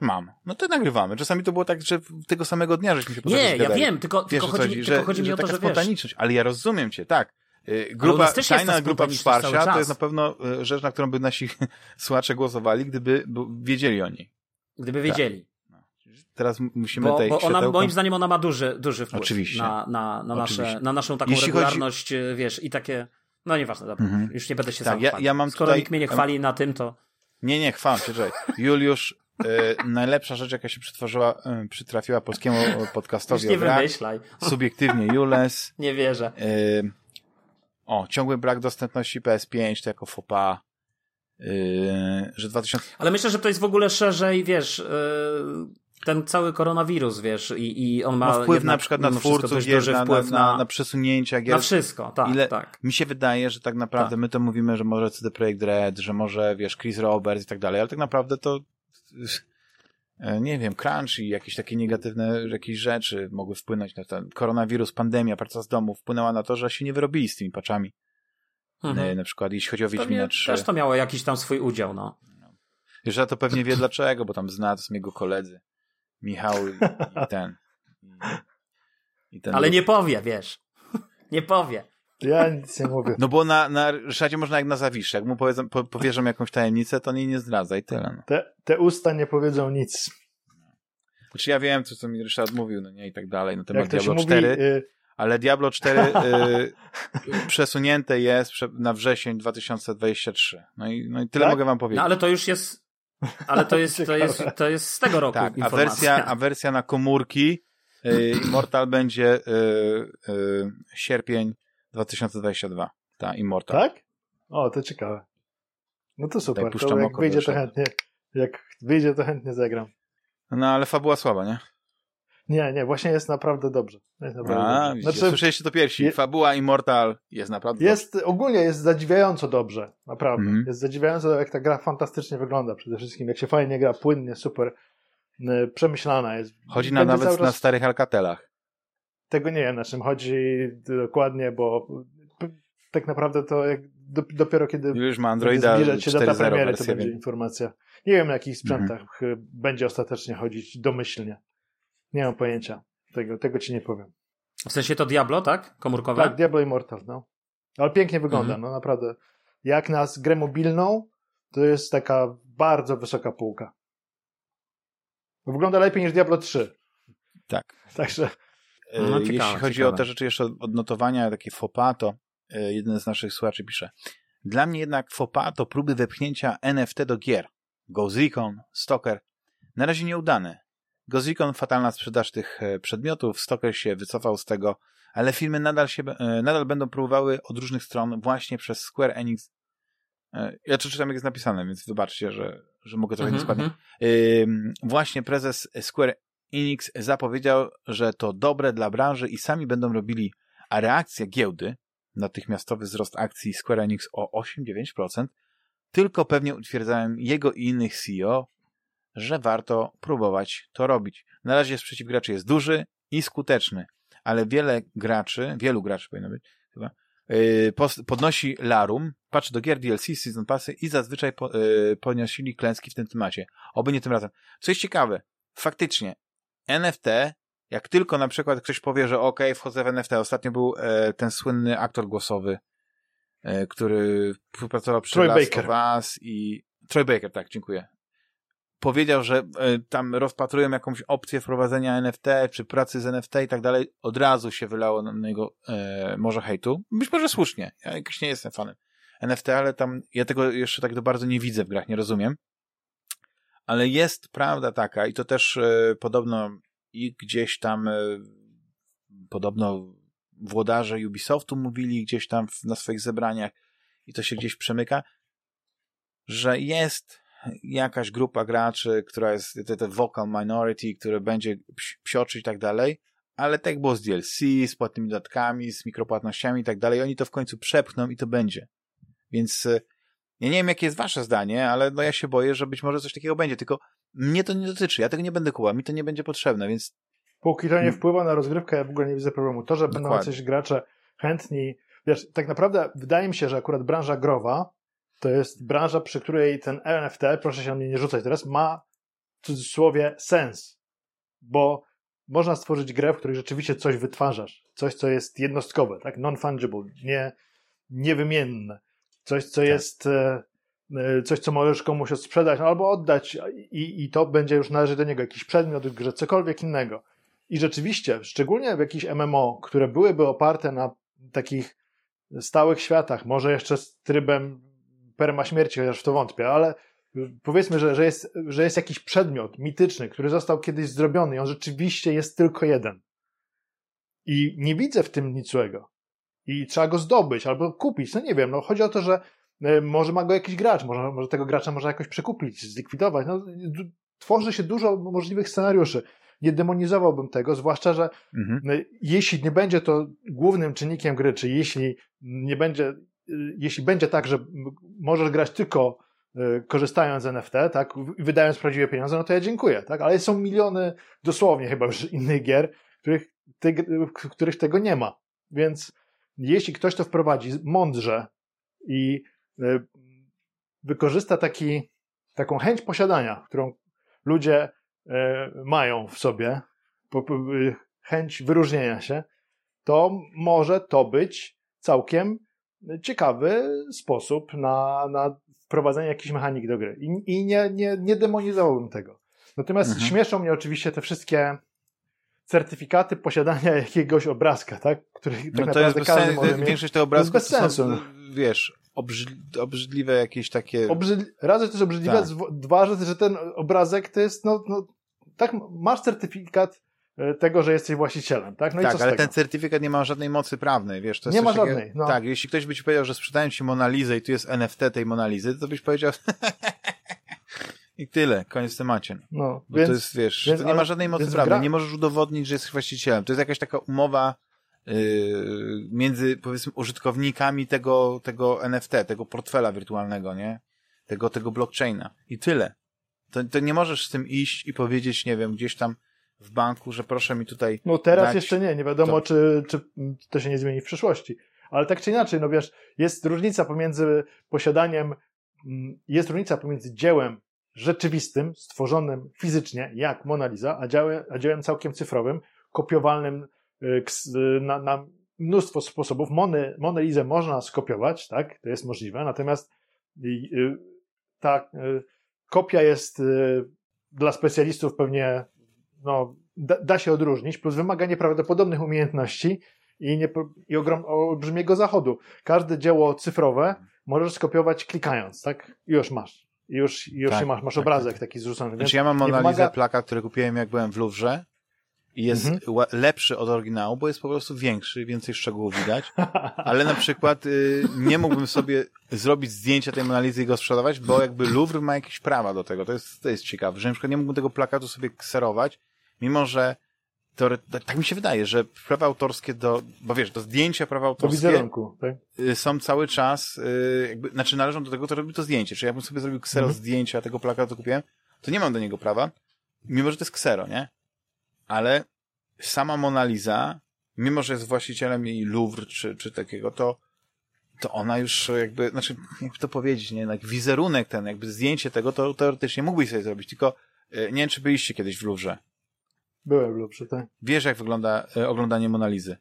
Mam. No to nagrywamy. Czasami to było tak, że tego samego dnia żeśmy się Nie, ja wiem, tylko, Wiesz, tylko, chodzi, chodzi, tylko chodzi mi o to, że spontaniczność. Ale ja rozumiem cię, tak. Y, grupa, tajna grupa wsparcia to jest na pewno y, rzecz, na którą by nasi słuchacze głosowali, gdyby wiedzieli o niej. Gdyby wiedzieli. Tak. No. Teraz musimy bo, tej bo ona, moim zdaniem ona ma duży, duży wpływ Oczywiście. Na, na, na, nasze, na naszą taką Jeśli regularność, chodzi... Y, wiesz, i takie... No nieważne, dobra. Mhm. Już nie będę się tak, ja, ja mam Skoro tutaj... nikt mnie nie chwali na tym, to... Nie, nie, chwalam cię, Juliusz E, najlepsza rzecz, jaka się przytworzyła, e, przytrafiła polskiemu podcastowi nie brak, wymyślaj. Subiektywnie Jules. Nie wierzę. E, o, ciągły brak dostępności PS5 to jako fopa. że 2000... Ale myślę, że to jest w ogóle szerzej, wiesz, ten cały koronawirus, wiesz, i, i on ma... Wpływ na przykład na twórców, wiesz, na, wpływ na, na, na przesunięcia gier. Na wszystko, tak, Ile, tak. Mi się wydaje, że tak naprawdę tak. my to mówimy, że może CD Projekt Red, że może, wiesz, Chris Roberts i tak dalej, ale tak naprawdę to E, nie wiem, crunch i jakieś takie negatywne jakieś rzeczy mogły wpłynąć na ten koronawirus, pandemia, praca z domu wpłynęła na to, że się nie wyrobili z tymi paczami. Mhm. E, na przykład jeśli chodzi o Wiedźmina 3. Też to miało jakiś tam swój udział, no. Jeszcze to pewnie wie dlaczego, bo tam zna, to są jego koledzy. Michał i, i ten. I, i ten Ale nie powie, wiesz. nie powie. Ja nic nie mówię. No bo na, na Ryszardzie można jak na zawisze. Jak mu powiedzą, po, powierzą jakąś tajemnicę, to nie, nie zdradza i tyle. No. Te, te usta nie powiedzą nic. Znaczy ja wiem, co, co mi Ryszard mówił, no nie, i tak dalej, na temat Diablo 4. Mówi, y... Ale Diablo 4 y, przesunięte jest na wrzesień 2023. No i, no i tyle tak? mogę wam powiedzieć. No ale to już jest ale to jest, to jest, to jest z tego roku tak, a wersja, a wersja na komórki y, Immortal będzie y, y, sierpień 2022. Ta Immortal. Tak? O, to ciekawe. No to super. Tak, to jak wyjdzie to chętnie, jak wyjdzie to chętnie zagram. No ale fabuła słaba, nie? Nie, nie, właśnie jest naprawdę dobrze. Jest naprawdę A, dobrze. Znaczy, słyszeliście to pierwsi. Je... Fabuła Immortal jest naprawdę Jest, dobrze. ogólnie jest zadziwiająco dobrze. Naprawdę. Mm. Jest zadziwiająco, jak ta gra fantastycznie wygląda przede wszystkim. Jak się fajnie gra, płynnie, super y, przemyślana jest. Chodzi na, nawet czas... na starych Alcatelach. Tego nie wiem, na czym chodzi dokładnie, bo tak naprawdę to jak dopiero kiedy Już ma Androida zbliżać się data premiery, to będzie informacja. Nie wiem, na jakich sprzętach mhm. będzie ostatecznie chodzić domyślnie. Nie mam pojęcia. Tego, tego ci nie powiem. W sensie to Diablo, tak? Komórkowe? Tak, Diablo Immortal, no. Ale pięknie wygląda, mhm. no naprawdę. Jak na grę mobilną, to jest taka bardzo wysoka półka. Wygląda lepiej niż Diablo 3. Tak. Także no, ciekawe, Jeśli chodzi ciekawe. o te rzeczy jeszcze odnotowania, takie fopa, to e, jeden z naszych słuchaczy pisze. Dla mnie jednak fopa to próby wepchnięcia NFT do gier. Ghost Recon, Stalker. Na razie nieudane. Recon fatalna sprzedaż tych e, przedmiotów, Stalker się wycofał z tego, ale filmy nadal, się, e, nadal będą próbowały od różnych stron właśnie przez Square Enix. Ja to czytam jak jest napisane, więc wybaczcie, że, że mogę trochę mm -hmm, nie składnie. Właśnie prezes Square Enix zapowiedział, że to dobre dla branży i sami będą robili, a reakcja giełdy, natychmiastowy wzrost akcji Square Enix o 8-9%, tylko pewnie utwierdzałem jego i innych CEO, że warto próbować to robić. Na razie sprzeciw graczy jest duży i skuteczny, ale wiele graczy, wielu graczy powinno być, chyba, yy, podnosi larum, patrzy do gier DLC, Season Passy i zazwyczaj po, yy, ponosili klęski w tym temacie. Oby nie tym razem. Co jest ciekawe, faktycznie NFT, jak tylko na przykład ktoś powie, że ok, wchodzę w NFT. Ostatnio był e, ten słynny aktor głosowy, e, który współpracował przy Troy Last Baker. of Us i Troy Baker, tak, dziękuję. Powiedział, że e, tam rozpatrują jakąś opcję wprowadzenia NFT, czy pracy z NFT i tak dalej. Od razu się wylało na niego e, może hejtu. Być może słusznie. Ja jakoś nie jestem fanem NFT, ale tam ja tego jeszcze tak do bardzo nie widzę w grach, nie rozumiem ale jest prawda taka i to też e, podobno i gdzieś tam e, podobno włodarze Ubisoftu mówili gdzieś tam w, na swoich zebraniach i to się gdzieś przemyka, że jest jakaś grupa graczy, która jest te, vocal minority, które będzie psioczyć i tak dalej, ale tak było z DLC, z płatnymi dodatkami, z mikropłatnościami i tak dalej, oni to w końcu przepchną i to będzie. Więc e, ja nie wiem, jakie jest wasze zdanie, ale no ja się boję, że być może coś takiego będzie, tylko mnie to nie dotyczy, ja tego nie będę kuła, mi to nie będzie potrzebne, więc... Póki to nie wpływa na rozgrywkę, ja w ogóle nie widzę problemu. To, że Dokładnie. będą jacyś gracze chętni wiesz, tak naprawdę wydaje mi się, że akurat branża growa to jest branża, przy której ten NFT, proszę się na mnie nie rzucać teraz, ma w cudzysłowie sens, bo można stworzyć grę, w której rzeczywiście coś wytwarzasz, coś, co jest jednostkowe, tak, non-fungible, nie, niewymienne, coś, co tak. jest e, e, coś, co możesz komuś sprzedać albo oddać i, i to będzie już należy do niego, jakiś przedmiot grze, cokolwiek innego. I rzeczywiście, szczególnie w jakichś MMO, które byłyby oparte na takich stałych światach, może jeszcze z trybem perma śmierci, chociaż w to wątpię, ale powiedzmy, że, że, jest, że jest jakiś przedmiot mityczny, który został kiedyś zrobiony i on rzeczywiście jest tylko jeden. I nie widzę w tym nic złego. I trzeba go zdobyć albo kupić. No nie wiem, no chodzi o to, że e, może ma go jakiś gracz, może, może tego gracza można jakoś przekupić, zlikwidować. No, tworzy się dużo możliwych scenariuszy. Nie demonizowałbym tego, zwłaszcza, że mhm. E, jeśli nie będzie to głównym czynnikiem gry, czy jeśli nie będzie, jeśli będzie tak, że możesz grać tylko Y, korzystając z NFT, tak, wydając prawdziwe pieniądze, no to ja dziękuję, tak, ale są miliony dosłownie chyba już innych gier, których, te, w których tego nie ma. Więc jeśli ktoś to wprowadzi mądrze i y, wykorzysta taki, taką chęć posiadania, którą ludzie y, mają w sobie, chęć wyróżnienia się, to może to być całkiem ciekawy sposób na, na wprowadzenie jakichś mechanik do gry. I, i nie, nie, nie demonizowałbym tego. Natomiast mhm. śmieszą mnie oczywiście te wszystkie certyfikaty posiadania jakiegoś obrazka, tak? Który tak no to jest bez sensu. Większość tych obrazków to jest bez sensu. Są, wiesz, obrzydliwe jakieś takie... Obrzyd... Raz, że to jest obrzydliwe, tak. dwa, że, że ten obrazek to jest, no, no tak, masz certyfikat tego, że jesteś właścicielem, tak? No tak, ale tego? ten certyfikat nie ma żadnej mocy prawnej, wiesz, to jest Nie ma żadnej, no. Tak, jeśli ktoś by ci powiedział, że sprzedają ci Monalizę i tu jest NFT tej Monalizy, to byś powiedział i tyle, koniec temacie. No, Bo więc, to jest, wiesz, więc, to nie ma żadnej mocy prawnej, gra... nie możesz udowodnić, że jesteś właścicielem. To jest jakaś taka umowa yy, między, powiedzmy, użytkownikami tego, tego NFT, tego portfela wirtualnego, nie? Tego, tego blockchaina. I tyle. To, to nie możesz z tym iść i powiedzieć, nie wiem, gdzieś tam w banku, że proszę mi tutaj. No teraz dać... jeszcze nie, nie wiadomo, czy, czy to się nie zmieni w przyszłości. Ale tak czy inaczej, no wiesz, jest różnica pomiędzy posiadaniem, mm, jest różnica pomiędzy dziełem rzeczywistym, stworzonym fizycznie, jak Mona Lisa, a dziełem, a dziełem całkiem cyfrowym, kopiowalnym y, y, na, na mnóstwo sposobów. Mony, Monę Lizę można skopiować, tak, to jest możliwe, natomiast y, ta kopia jest dla specjalistów pewnie no, da, da, się odróżnić, plus wymaga nieprawdopodobnych umiejętności i, nie, i ogrom, olbrzymiego zachodu. Każde dzieło cyfrowe możesz skopiować klikając, tak? I już masz. I już, już tak, masz, masz tak, obrazek tak. taki zrzucony. Znaczy ja mam Mona wymaga... plakat, który kupiłem jak byłem w Louvre i jest mhm. lepszy od oryginału, bo jest po prostu większy, więcej szczegółów widać, ale na przykład y, nie mógłbym sobie zrobić zdjęcia tej Monalizy i go sprzedawać, bo jakby Louvre ma jakieś prawa do tego, to jest, to jest ciekawe, że na przykład nie mógłbym tego plakatu sobie kserować, mimo że tak mi się wydaje, że prawa autorskie do, bo wiesz, do zdjęcia prawa autorskie wizerunku, tak? Y, są cały czas, y, jakby, znaczy należą do tego, to robi to zdjęcie. Czyli jakbym sobie zrobił ksero mhm. zdjęcia tego plakatu kupiłem, to nie mam do niego prawa, mimo że to jest ksero, nie? Ale sama Mona Lisa, mimo że jest właścicielem jej Louvre czy, czy takiego, to to ona już jakby, znaczy, jakby to powiedzieć, nie, jak wizerunek ten, jakby zdjęcie tego, to teoretycznie mógłbyś sobie zrobić, tylko y, nie wiem, czy byliście kiedyś w Louvre. Byłem lepszy, tak. Wiesz, jak wygląda e, oglądanie Monalizy?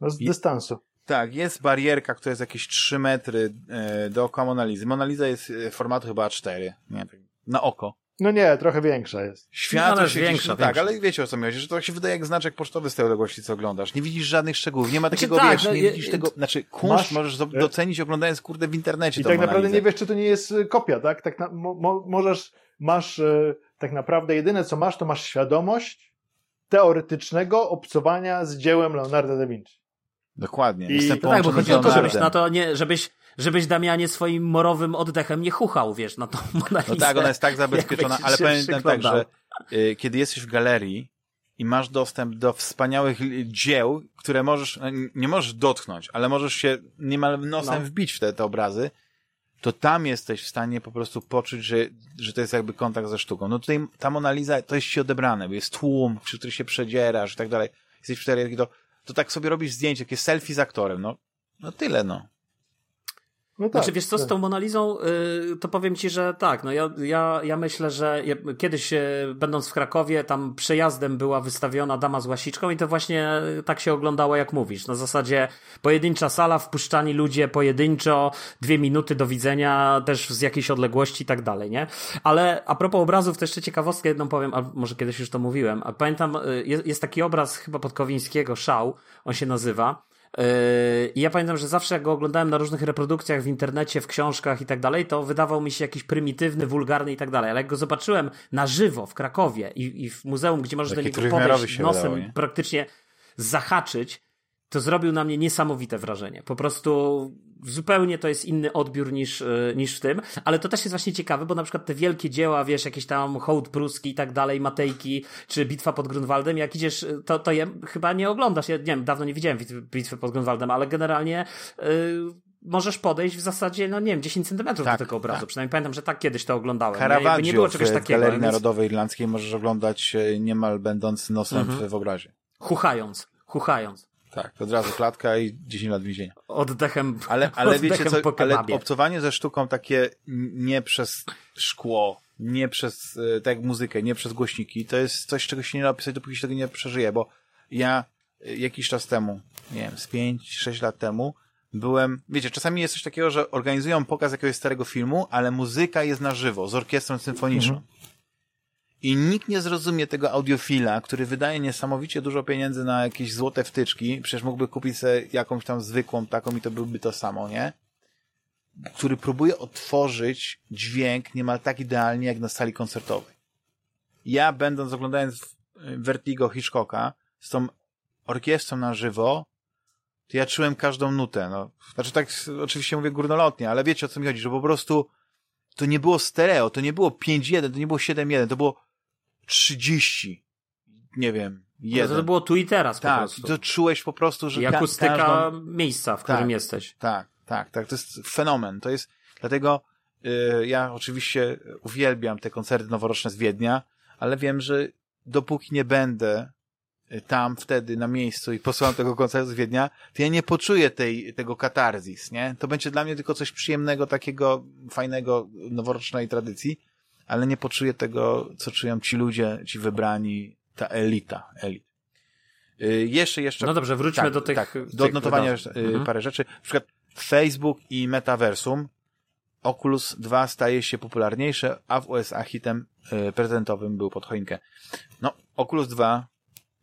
No z I, dystansu. Tak, jest barierka, która jest jakieś 3 metry e, dookoła Monalizy. Monaliza jest e, formatu chyba A4, nie, tak, na oko. No nie, trochę większa jest. Światło no, się większa, gdzieś, Tak, ale wiecie o co mi chodzi, że to się wydaje jak znaczek pocztowy z tej odległości, co oglądasz. Nie widzisz żadnych szczegółów, nie ma znaczy takiego, znaczy, wiesz, tak, nie widzisz tego, znaczy kunszt masz, możesz docenić oglądając, kurde, w internecie I tak naprawdę nie wiesz, czy to nie jest kopia, tak? Tak na, mo, możesz, masz, tak naprawdę jedyne co masz, to masz świadomość, teoretycznego obcowania z dziełem Leonardo da Vinci. Dokładnie. I... No tak, bo chodzi o to, żebyś na to nie, żebyś, żebyś Damianie swoim morowym oddechem nie chuchał, wiesz, na to No tak, ona jest tak zabezpieczona, ale pamiętam tak, że y, kiedy jesteś w galerii i masz dostęp do wspaniałych dzieł, które możesz, no, nie możesz dotknąć, ale możesz się niemal nosem no. wbić w te, te obrazy, to tam jesteś w stanie po prostu poczuć, że, że to jest jakby kontakt ze sztuką. No tutaj ta Mona Lisa, to jest ci odebrane, bo jest tłum, przy który się przedzierasz i tak dalej. Jesteś w cztery, to, to tak sobie robisz zdjęcie, takie selfie z aktorem, no. No tyle, no. No tak, znaczy, wiesz co, z tak. tą Monalizą, yy, to powiem ci, że tak, no ja, ja, ja myślę, że ja, kiedyś yy, będąc w Krakowie, tam przejazdem była wystawiona Dama z Łasiczką i to właśnie tak się oglądało, jak mówisz. Na zasadzie pojedyncza sala, wpuszczani ludzie pojedynczo, dwie minuty do widzenia, też z jakiejś odległości i tak dalej, nie? Ale a propos obrazów, to jeszcze ciekawostkę jedną powiem, a może kiedyś już to mówiłem, a pamiętam, yy, jest, jest taki obraz chyba Podkowińskiego, Szał, on się nazywa, I ja pamiętam, że zawsze jak go oglądałem na różnych reprodukcjach w internecie, w książkach i tak dalej, to wydawał mi się jakiś prymitywny, wulgarny i tak dalej. Ale jak go zobaczyłem na żywo w Krakowie i, i w muzeum, gdzie możesz Taki do niego podejść nosem, wydało, praktycznie zahaczyć, to zrobił na mnie niesamowite wrażenie. Po prostu zupełnie to jest inny odbiór niż, e, niż w tym, ale to też jest właśnie ciekawe, bo na przykład te wielkie dzieła, wiesz, jakieś tam hołd pruski i tak dalej, Matejki, czy Bitwa pod Grunwaldem, jak idziesz, e, to, to je chyba nie oglądasz, ja nie wiem, dawno nie widziałem Bitwy pod Grunwaldem, ale generalnie yy, możesz podejść w zasadzie, no nie wiem, 10 centymetrów tak, do tego obrazu. Tak. Przynajmniej pamiętam, że tak kiedyś to oglądałem. Caravaggio nie, nie było czegoś w takiego. Galerii więc... Narodowej Irlandzkiej możesz oglądać niemal będąc nosem mhm. w obrazie. Chuchając, chuchając. Tak, od razu klatka i 10 lat więzienia. Oddechem Ale, ale oddechem wiecie co, ale obcowanie ze sztuką takie nie przez szkło, nie przez, e, tak jak muzykę, nie przez głośniki, to jest coś, czego się nie da opisać, dopóki się tego nie przeżyje, bo ja e, jakiś czas temu, nie wiem, z 5-6 lat temu, byłem, wiecie, czasami jest coś takiego, że organizują pokaz jakiegoś starego filmu, ale muzyka jest na żywo, z orkiestrą symfoniczną. Mhm. I nikt nie zrozumie tego audiofila, który wydaje niesamowicie dużo pieniędzy na jakieś złote wtyczki, przecież mógłby kupić sobie jakąś tam zwykłą taką i to byłby to samo, nie? Który próbuje otworzyć dźwięk niemal tak idealnie jak na sali koncertowej. Ja, będąc, oglądając Vertigo Hitchcocka z tą orkiestrą na żywo, to ja czułem każdą nutę, no. Znaczy tak, oczywiście mówię górnolotnie, ale wiecie o co mi chodzi, że po prostu to nie było stereo, to nie było 5.1, to nie było 7.1, to było 30, nie wiem, jeden. No to było tu i teraz tak, po prostu. to czułeś po prostu, że... I akustyka każdą... miejsca, w którym tak, jesteś. Tak, tak, tak, to jest fenomen, to jest, dlatego yy, ja oczywiście uwielbiam te koncerty noworoczne z Wiednia, ale wiem, że dopóki nie będę y, tam wtedy na miejscu i posłucham tego koncertu z Wiednia, to ja nie poczuję tej, tego katarzis, nie? To będzie dla mnie tylko coś przyjemnego, takiego fajnego, noworocznej tradycji, ale nie poczuję tego, co czują ci ludzie, ci wybrani, ta elita, elit. Yy, jeszcze, jeszcze. No dobrze, wróćmy tak, do tych. Tak, do odnotowania yy, mhm. parę rzeczy. Na przykład Facebook i Metaversum. Oculus 2 staje się popularniejsze, a w USA hitem yy, prezentowym był pod choinkę. No, Oculus 2,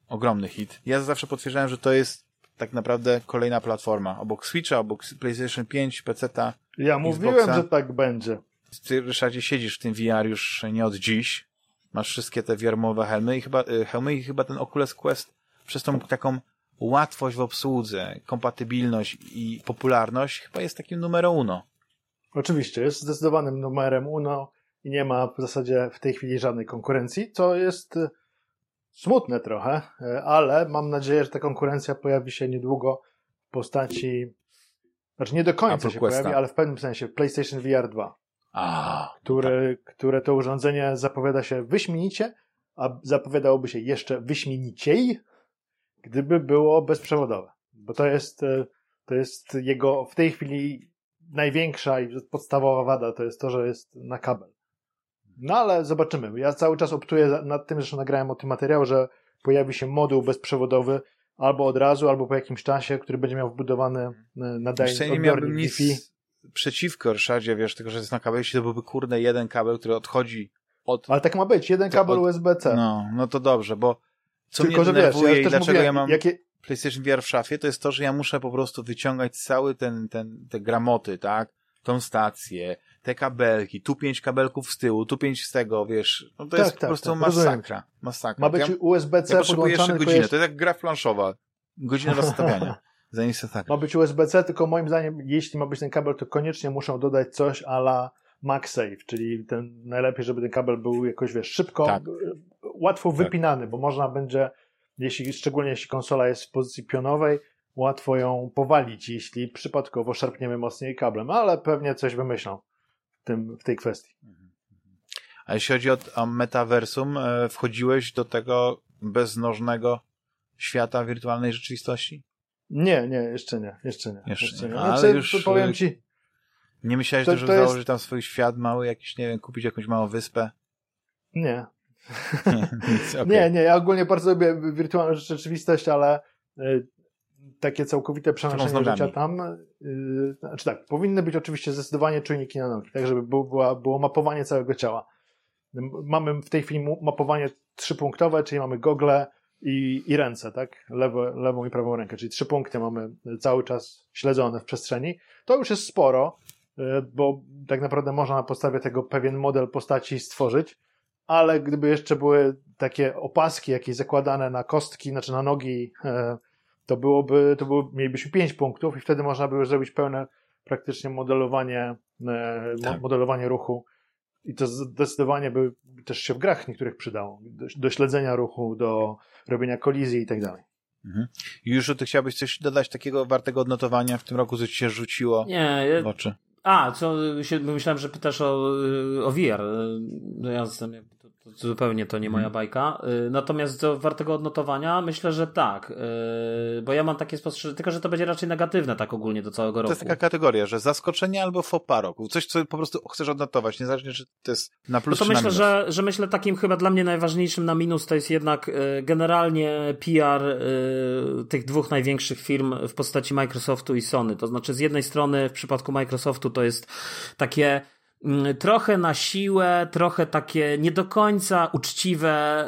ogromny hit. Ja zawsze potwierdzałem, że to jest tak naprawdę kolejna platforma. Obok Switcha, obok PlayStation 5, PC-ta. Ja mówiłem, że tak będzie. Ty, Ryszardzie, siedzisz w tym VR już nie od dziś. Masz wszystkie te wiarmowe helmy i chyba, y, helmy i chyba ten Oculus Quest przez tą taką łatwość w obsłudze, kompatybilność i popularność chyba jest takim numerem uno. Oczywiście, jest zdecydowanym numerem uno i nie ma w zasadzie w tej chwili żadnej konkurencji, co jest y, smutne trochę, y, ale mam nadzieję, że ta konkurencja pojawi się niedługo w postaci, znaczy nie do końca się Questa. pojawi, ale w pewnym sensie PlayStation VR 2. A, które, tak. które to urządzenie zapowiada się wyśmienicie, a zapowiadałoby się jeszcze wyśmieniciej, gdyby było bezprzewodowe. Bo to jest, e, to jest jego w tej chwili największa i podstawowa wada, to jest to, że jest na kabel. No ale zobaczymy. Ja cały czas optuję nad tym, zresztą nagrałem o tym materiał, że pojawi się moduł bezprzewodowy albo od razu, albo po jakimś czasie, który będzie miał wbudowany e, nadajnik odbiornik Wi-Fi przeciwko Ryszardzie, wiesz, tylko że jest na kabel, jeśli to byłby kurde jeden kabel, który odchodzi od... Ale tak ma być, jeden kabel od... USB-C. No, no to dobrze, bo co Tylko, mnie denerwuje wiesz, ja i dlaczego mówię, ja mam jakie... PlayStation VR w szafie, to jest to, że ja muszę po prostu wyciągać cały ten, ten, te gramoty, tak? Tą stację, te kabelki, tu pięć kabelków z tyłu, tu pięć z tego, wiesz, no to tak, jest tak, po prostu tak, masakra. Masakra. Ma być ja, USB-C ja potrzebuję jeszcze godzinę, jest... to jest jak gra planszowa. Godzina rozstawiania. Zanim tak. Ma być USB-C, tylko moim zdaniem, jeśli ma być ten kabel, to koniecznie muszą dodać coś ala MagSafe, czyli ten, najlepiej, żeby ten kabel był jakoś, wiesz, szybko, tak. łatwo tak. wypinany, bo można będzie, jeśli, szczególnie jeśli konsola jest w pozycji pionowej, łatwo ją powalić, jeśli przypadkowo szarpniemy mocniej kablem, ale pewnie coś wymyślą w, tym, w tej kwestii. A jeśli chodzi o, o metaversum, e, wchodziłeś do tego beznożnego świata wirtualnej rzeczywistości? Nie, nie, jeszcze nie, jeszcze nie. Jeszcze, jeszcze nie. nie. Ale Znaczy, już powiem y, ci, Nie myślałeś To- też, żeby to jest- założyć tam swój świat mały, jakiś, nie wiem, kupić jakąś małą wyspę? nie. Okej. Nie, nie, ja ogólnie bardzo lubię wirtualną rzeczywistość, ale y, takie całkowite przenoszenie życia tam, y, znaczy tak, powinny być oczywiście zdecydowanie czujniki na nogi, tak żeby było, była, było mapowanie całego ciała. Mamy w tej chwili mapowanie trzypunktowe, czyli mamy gogle i, i ręce, tak? Lewo, lewą i prawą rękę, czyli trzy punkty mamy cały czas śledzone w przestrzeni. To już jest sporo, y, bo tak naprawdę można na podstawie tego pewien model postaci stworzyć, ale gdyby jeszcze były takie opaski jakieś zakładane na kostki, znaczy na nogi, e, to byłoby, to było, mielibyśmy pięć punktów i wtedy można by już zrobić pełne praktycznie modelowanie, e, Tak. modelowanie ruchu i to zdecydowanie by też się w grach niektórych przydało, do, do śledzenia ruchu, do robienia kolizji i tak dalej. Już ty chciałbyś coś dodać takiego wartego odnotowania w tym roku, co ci się rzuciło Nie, w oczy? A, co się, myślałem, że pytasz o, y, o VR. No ja to, to zupełnie to nie moja Mhm. bajka. Y, Natomiast do wartego odnotowania myślę, że tak. Y, Bo ja mam takie spostrzeżenie, tylko że to będzie raczej negatywne tak ogólnie do całego To roku. jest taka kategoria, że zaskoczenie albo pas roku. Coś, co po prostu chcesz odnotować, niezależnie czy to jest na No plus to czy na myślę, minus. że, że myślę takim chyba dla mnie najważniejszym na minus to jest jednak y, generalnie PR tych dwóch największych firm w postaci Microsoftu i Sony. To znaczy z jednej strony w przypadku Microsoftu to jest takie trochę na siłę, trochę takie nie do końca uczciwe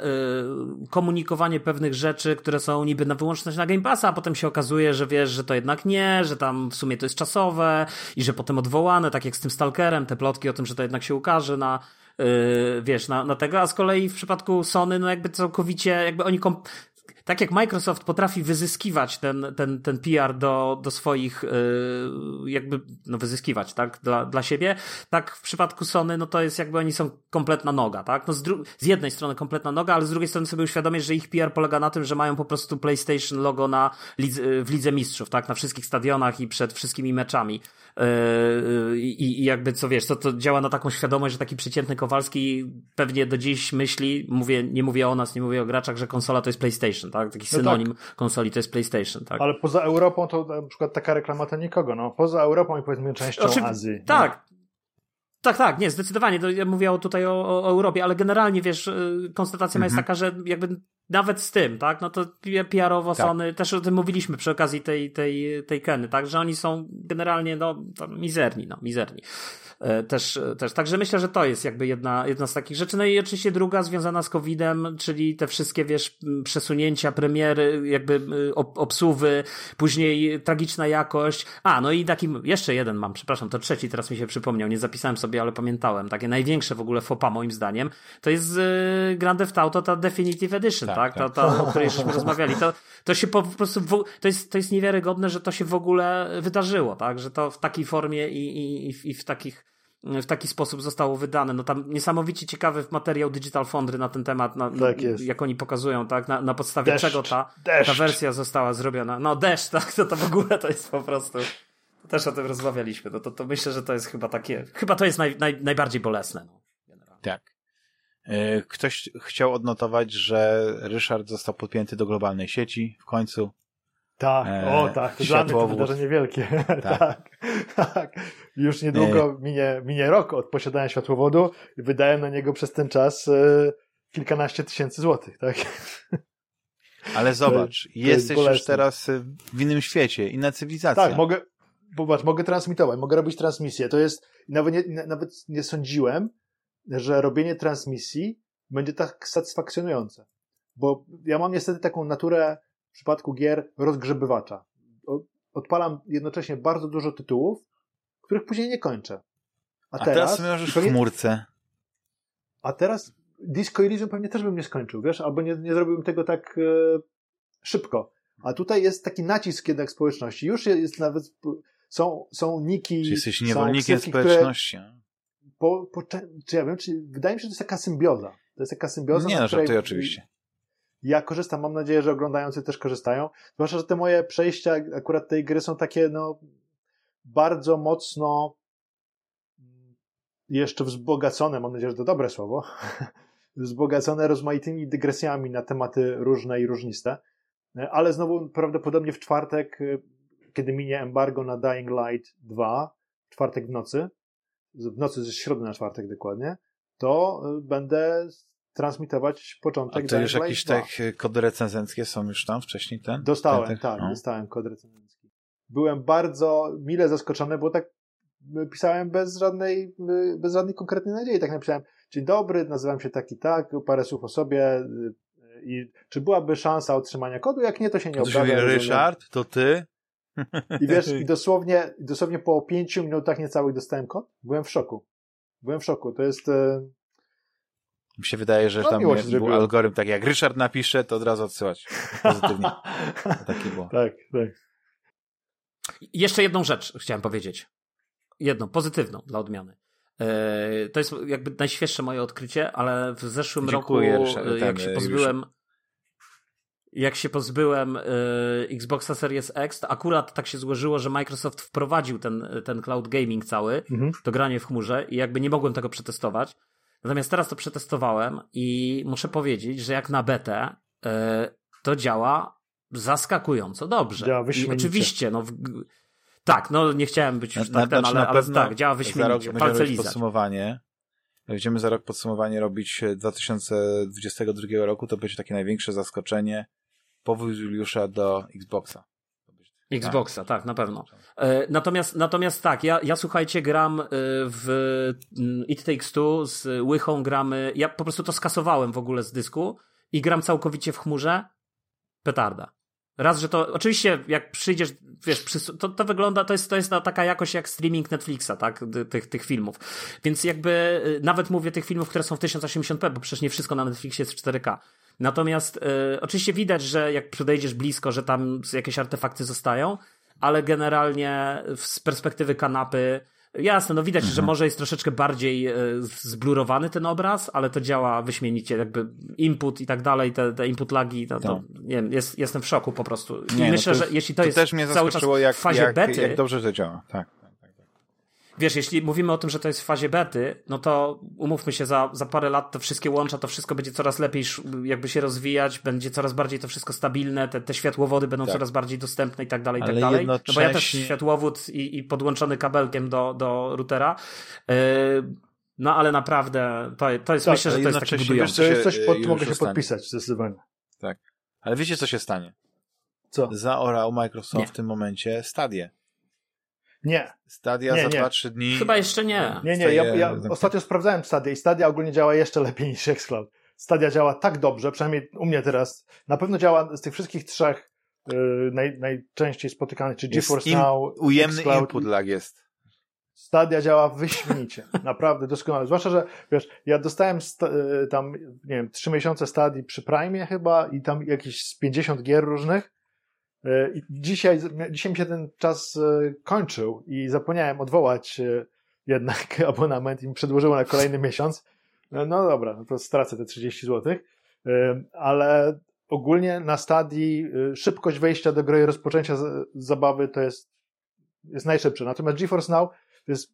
y, komunikowanie pewnych rzeczy, które są niby na wyłączność na Game Passa, a potem się okazuje, że wiesz, że to jednak nie, że tam w sumie to jest czasowe i że potem odwołane, tak jak z tym Stalkerem, te plotki o tym, że to jednak się ukaże na yy, wiesz, na, na tego, a z kolei w przypadku Sony, no jakby całkowicie, jakby oni tak jak Microsoft potrafi wyzyskiwać ten, ten, ten PR do, do swoich, yy, jakby, no wyzyskiwać, tak, dla, dla siebie, tak w przypadku Sony, no to jest jakby oni są kompletna noga, tak, no z, dru- z jednej strony kompletna noga, ale z drugiej strony sobie uświadomić, że ich PR polega na tym, że mają po prostu PlayStation logo na lidze, w Lidze Mistrzów, tak, na wszystkich stadionach i przed wszystkimi meczami. Yy, I, I jakby co wiesz, to, to działa na taką świadomość, że taki przeciętny Kowalski pewnie do dziś myśli, mówię, nie mówię o nas, nie mówię o graczach, że konsola to jest PlayStation, tak? Taki No synonim konsoli to jest PlayStation, tak? Ale poza Europą to na przykład taka reklama to nikogo, no. Poza Europą i powiedzmy częścią Oczywi- Azji. Tak. Tak, tak, nie, zdecydowanie. To ja mówię tutaj o, o, Europie, ale generalnie wiesz, y, konstatacja moja jest Mhm. taka, że jakby nawet z tym, tak, no to PR-owo Tak. Sony, też o tym mówiliśmy przy okazji tej, tej, tej Keny, tak, że oni są generalnie, no, mizerni, no, mizerni. E, Też, też. Także myślę, że to jest jakby jedna, jedna z takich rzeczy. No i oczywiście druga związana z COVID-em, czyli te wszystkie, wiesz, przesunięcia, premiery, jakby ob- obsuwy, później tragiczna jakość. A, no i taki, jeszcze jeden mam, przepraszam, to trzeci teraz mi się przypomniał, nie zapisałem sobie, ale pamiętałem. Takie największe w ogóle fopa moim zdaniem, to jest y, Grand Theft Auto, ta Definitive Edition, tak? Tak, Ta, tak. ta, o której żeśmy rozmawiali. To, to się po, po prostu, w, to, jest, to jest niewiarygodne, że to się w ogóle wydarzyło, tak? Że to w takiej formie i, i, i, w, i w takich w taki sposób zostało wydane. No tam niesamowicie ciekawy materiał Digital Foundry na ten temat, na, Tak jest. jak oni pokazują, tak, na, na podstawie Deszcz, czego ta, deszcz. ta wersja została zrobiona. No deszcz, tak, to, to w ogóle to jest po prostu. To też o tym rozmawialiśmy. No to, to myślę, że to jest chyba takie, chyba to jest naj, naj, najbardziej bolesne. No, generalnie. Tak. E, Ktoś chciał odnotować, że Ryszard został podpięty do globalnej sieci w końcu. Tak, E, o tak, to dla mnie to wydarzenie wielkie. Tak. tak. tak, Już niedługo minie, minie rok od posiadania światłowodu i wydałem na niego przez ten czas e, kilkanaście tysięcy złotych, tak? Ale zobacz, jest jesteś już bolesne. teraz y, w innym świecie, inna cywilizacja. Tak, mogę, popatrz, mogę transmitować, mogę robić transmisję. To jest, nawet nie, nawet nie sądziłem, że robienie transmisji będzie tak satysfakcjonujące. Bo ja mam niestety taką naturę przypadku gier rozgrzebywacza. Odpalam jednocześnie bardzo dużo tytułów, których później nie kończę. A, A teraz w pewnie- chmurce. a teraz Disco Elysium pewnie też bym nie skończył, wiesz, albo nie, nie zrobiłbym tego tak e, szybko. A tutaj jest taki nacisk jednak społeczności. Już jest nawet, są, są niki, Czy jesteś niewolnikiem ksywki, społeczności? Po, po, czy ja wiem, czy wydaje mi się, że to jest taka symbioza. To jest taka symbioza, Nie no, której żartuję oczywiście. Ja korzystam, mam nadzieję, że oglądający też korzystają. Zwłaszcza, że te moje przejścia akurat tej gry są takie, no, bardzo mocno mm, jeszcze wzbogacone, mam nadzieję, że to dobre słowo, wzbogacone rozmaitymi dygresjami na tematy różne i różniste. ale znowu prawdopodobnie w czwartek, kiedy minie embargo na Dying Light 2, w czwartek w nocy, w nocy ze środy na czwartek dokładnie, to będę transmitować początek A to już jakieś te kody recenzenckie są już tam wcześniej ten? Dostałem, ten, ten, tak, no. dostałem kod recenzencki. Byłem bardzo mile zaskoczony, bo tak pisałem bez żadnej, bez żadnej konkretnej nadziei. Tak napisałem, dzień dobry, nazywam się tak i tak, parę słów o sobie y, i czy byłaby szansa otrzymania kodu? Jak nie, to się nie obrażę. Ryszard, to ty? I wiesz, i dosłownie, dosłownie po pięciu minutach niecałych dostałem kod. Byłem w szoku. Byłem w szoku. To jest... Y, Mi się wydaje, że no, tam był algorytm, tak jak Ryszard napisze, to od razu odsyłać pozytywnie. Taki było. Tak, tak. Jeszcze jedną rzecz chciałem powiedzieć jedną, pozytywną dla odmiany. E, to jest jakby najświeższe moje odkrycie, ale w zeszłym Dziękuję, roku, Ryszard, jak się pozbyłem, jak się pozbyłem Xboxa Series X, to akurat tak się złożyło, że Microsoft wprowadził ten, ten cloud gaming cały, mhm. to granie w chmurze i jakby nie mogłem tego przetestować. Natomiast teraz to przetestowałem i muszę powiedzieć, że jak na betę e, to działa zaskakująco dobrze. Działa I oczywiście, no, tak, no nie chciałem być już na, tak ten, ale, ale tak, działa wyśmienicie. Palce lizać. podsumowanie. Będziemy za rok podsumowanie robić 2022 e, roku, to będzie takie największe zaskoczenie powód Juliusza do Xboxa. Xboxa, tak, tak na pewno. E, natomiast, natomiast tak, ja, ja słuchajcie, gram e, w mm, It Takes Two z Łychą gramy, ja po prostu to skasowałem w ogóle z dysku i gram całkowicie w chmurze. Petarda. Raz, że to, oczywiście jak przyjdziesz, wiesz, to, to wygląda, to jest, to jest taka jakość jak streaming Netflixa, tak, tych, tych filmów. Więc jakby, y, nawet mówię tych filmów, które są w 1080p, bo przecież nie wszystko na Netflixie jest w 4K. Natomiast y, oczywiście widać, że jak podejdziesz blisko, że tam jakieś artefakty zostają, ale generalnie z perspektywy kanapy Jasne, no widać, mhm. że może jest troszeczkę bardziej e, zblurowany ten obraz, ale to działa wyśmienicie, jakby input i tak dalej, te, te input lagi, to, to tak. nie wiem, jest, jestem w szoku po prostu. I nie, no myślę, no że jeśli to, to jest też mnie cały czas jak, w fazie jak, bety... Jak dobrze to działa, tak wiesz, jeśli mówimy o tym, że to jest w fazie bety, no to umówmy się, za, za parę lat te wszystkie łącza, to wszystko będzie coraz lepiej jakby się rozwijać, będzie coraz bardziej to wszystko stabilne, te, te światłowody będą tak. coraz bardziej dostępne i tak dalej, i tak dalej. No bo ja też światłowód i, i podłączony kabelkiem do, do routera. Yy, no ale naprawdę, to, to jest, tak, myślę, że to jest takie budujące. To jest coś, pod, mogę się podpisać zdecydowanie. Tak. Ale wiecie, co się stanie? Co? Zaorał Microsoft Nie. w tym momencie stadię. Nie. Stadia nie, za 2-3 dni. Chyba jeszcze nie. Nie, nie. Ja, ja ostatnio sprawdzałem Stadia i Stadia ogólnie działa jeszcze lepiej niż Xcloud. Stadia działa tak dobrze, przynajmniej u mnie teraz. Na pewno działa z tych wszystkich trzech yy, naj, najczęściej spotykanych, czy GeForce in, Now, Ujemny Xcloud, input lag jest. Stadia działa wyśmienicie. Naprawdę doskonale. Zwłaszcza, że wiesz, ja dostałem y, tam, nie wiem, trzy miesiące Stadii przy Prime chyba i tam jakieś z 50 gier różnych dzisiaj, dzisiaj mi się ten czas e, kończył i zapomniałem odwołać e, jednak abonament i mi przedłużyło na kolejny miesiąc. No dobra, no to stracę te 30 zł, ale ogólnie na stadii szybkość wejścia do gry i rozpoczęcia zabawy to jest, jest najszybsze. Natomiast GeForce Now jest,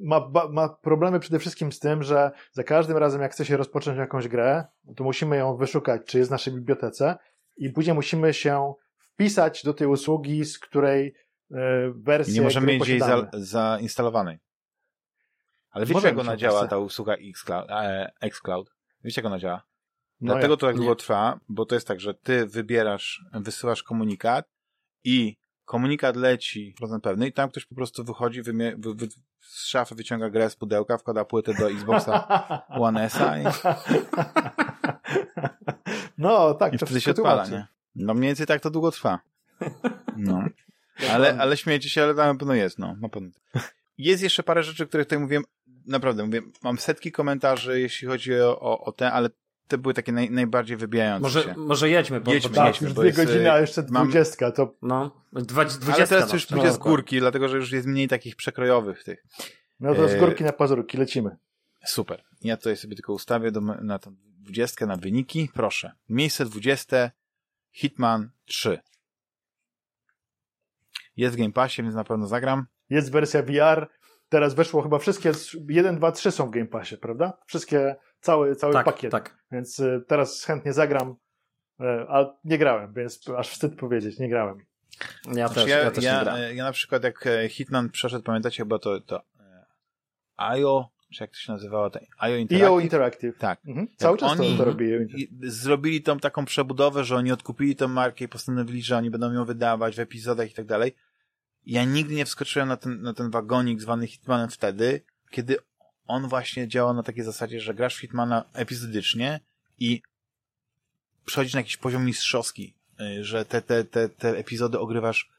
ma, ma problemy przede wszystkim z tym, że za każdym razem jak chce się rozpocząć jakąś grę, to musimy ją wyszukać, czy jest w naszej bibliotece i później musimy się wpisać do tej usługi, z której e, wersji. Nie możemy mieć jej za, zainstalowanej. Ale wiecie, jak ona działa, ta usługa Xcloud, e, Xcloud? Wiecie, jak ona działa? No Dlatego to tak długo trwa, bo to jest tak, że ty wybierasz, wysyłasz komunikat i komunikat leci procent pewny i tam ktoś po prostu wychodzi, wymie, wy, wy, z szafy wyciąga grę z pudełka, wkłada płytę do Xboxa One S-a i... No, tak. I wtedy się odpala, nie? No mniej więcej tak to długo trwa. No. Ale, ale śmiejecie się, ale na pewno jest, no. Na pewno. Jest jeszcze parę rzeczy, które tutaj mówiłem, naprawdę, mówię, mam setki komentarzy, jeśli chodzi o, o, o te, ale te były takie naj, najbardziej wybijające może, się. Może jedźmy, bo, jedźmy, tak, jedźmy, już dwie jest, godziny, a jeszcze dwudziestka, mam... to... No, dwadzieścia. Ale teraz już pójdzie z górki, dlatego, że już jest mniej takich przekrojowych tych. No to z e, górki na pazurki, lecimy. Super. Ja tutaj sobie tylko ustawię do, na tą dwudziestkę, na wyniki. Proszę. Miejsce dwudzieste, Hitman 3. Jest w Game Passie, więc na pewno zagram. Jest wersja VR. Teraz weszło chyba wszystkie, 1, 2, 3 są w Game Passie, prawda? Wszystkie, cały, cały tak, pakiet. Tak. Więc y, teraz chętnie zagram. E, ale nie grałem, więc aż wstyd powiedzieć, nie grałem. Ja znaczy też, ja, ja też ja, nie grałem. E, ja na przykład jak e, Hitman przeszedł, pamiętacie chyba to, to IO, czy jak to się nazywało? IO Interactive? IO Interactive. Tak. Mhm. Cały czas oni to, to robi. Zrobili tą taką przebudowę, że oni odkupili tą markę i postanowili, że oni będą ją wydawać w epizodach i tak dalej. Ja nigdy nie wskoczyłem na ten, na ten wagonik zwany Hitmanem wtedy, kiedy on właśnie działał na takiej zasadzie, że grasz Hitmana epizodycznie i przechodzisz na jakiś poziom mistrzowski, y, że te, te, te, te epizody ogrywasz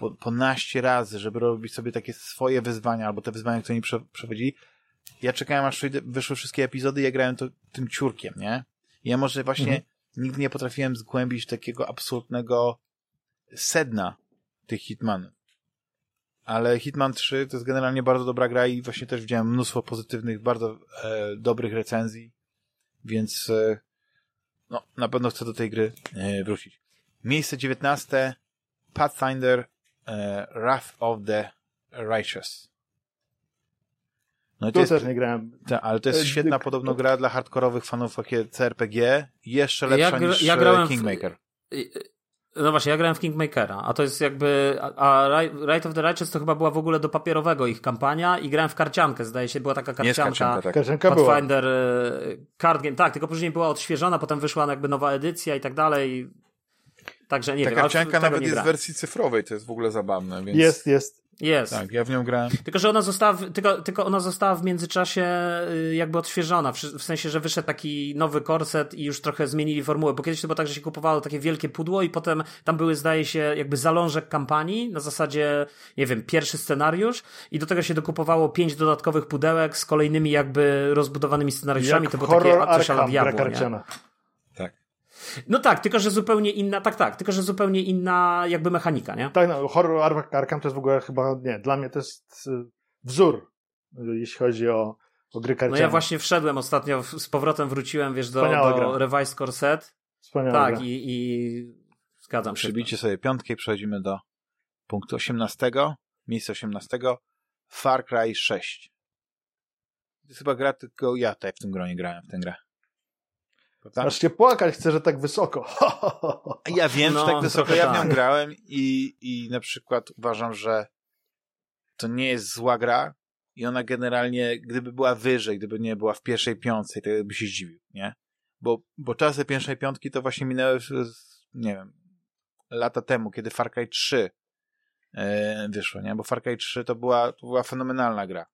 po, po naście razy, żeby robić sobie takie swoje wyzwania, albo te wyzwania, które oni prze, przechodzili. Ja czekałem, aż wyszły wszystkie epizody ja grałem to tym ciurkiem, nie? I ja może właśnie mhm. nigdy nie potrafiłem zgłębić takiego absolutnego sedna tych Hitmanów. Ale Hitman 3 to jest generalnie bardzo dobra gra i właśnie też widziałem mnóstwo pozytywnych, bardzo e, dobrych recenzji, więc e, no, na pewno chcę do tej gry e, wrócić. Miejsce 19 Pathfinder e, Wrath of the Righteous. No i to, jest, też nie grałem. Ta, ale to jest e, świetna podobno gra dla hardkorowych fanów CRPG. Jeszcze lepsza ja, niż ja grałem Kingmaker. W, no właśnie, ja grałem w Kingmakera, a to jest jakby, a Right of the Righteous to chyba była w ogóle do papierowego ich kampania i grałem w karciankę, zdaje się, była taka karcianka. karcianka, tak. Karcianka Pathfinder była. Card Game, tak, tylko później była odświeżona, potem wyszła jakby nowa edycja i tak dalej. Także nie Ta wiem. karcianka nawet jest w wersji cyfrowej, to jest w ogóle zabawne. Więc... Jest, jest. Jest. Tak, ja w nią grałem. Tylko, że ona została, tylko, tylko ona została w międzyczasie y, jakby odświeżona, w, w sensie, że wyszedł taki nowy korset i już trochę zmienili formułę, bo kiedyś to było tak, że się kupowało takie wielkie pudło i potem tam były, zdaje się, jakby zalążek kampanii, na zasadzie, nie wiem, pierwszy scenariusz i do tego się dokupowało pięć dodatkowych pudełek z kolejnymi jakby rozbudowanymi scenariuszami, Jak to było takie coś ala diabło, no tak, tylko że zupełnie inna, tak, tak, tylko że zupełnie inna jakby mechanika, nie? Tak, no, horror Arkham to jest w ogóle chyba, nie, dla mnie to jest y, wzór, jeśli chodzi o, o gry karciane. No ja właśnie wszedłem ostatnio, z powrotem wróciłem, wiesz, do, do Revised Core Set. Wspaniała tak, gra. i, i zgadzam się. Przybijcie sobie piątkę i przechodzimy do punktu 18, miejsca 18, Far Cry 6. To jest chyba gra, tylko ja tutaj w tym gronie grałem, w tę grę. Prawda? Aż się płakać chcę, że tak wysoko. Ja wiem, no, że tak wysoko. Ja w nią tak. grałem i, i na przykład uważam, że to nie jest zła gra i ona generalnie, gdyby była wyżej, gdyby nie była w pierwszej piątce, to by się zdziwił, nie? Bo, bo czasy pierwszej piątki to właśnie minęły, nie wiem, lata temu, kiedy Far Cry 3 e, wyszło, nie? Bo Far Cry 3 to była, to była fenomenalna gra.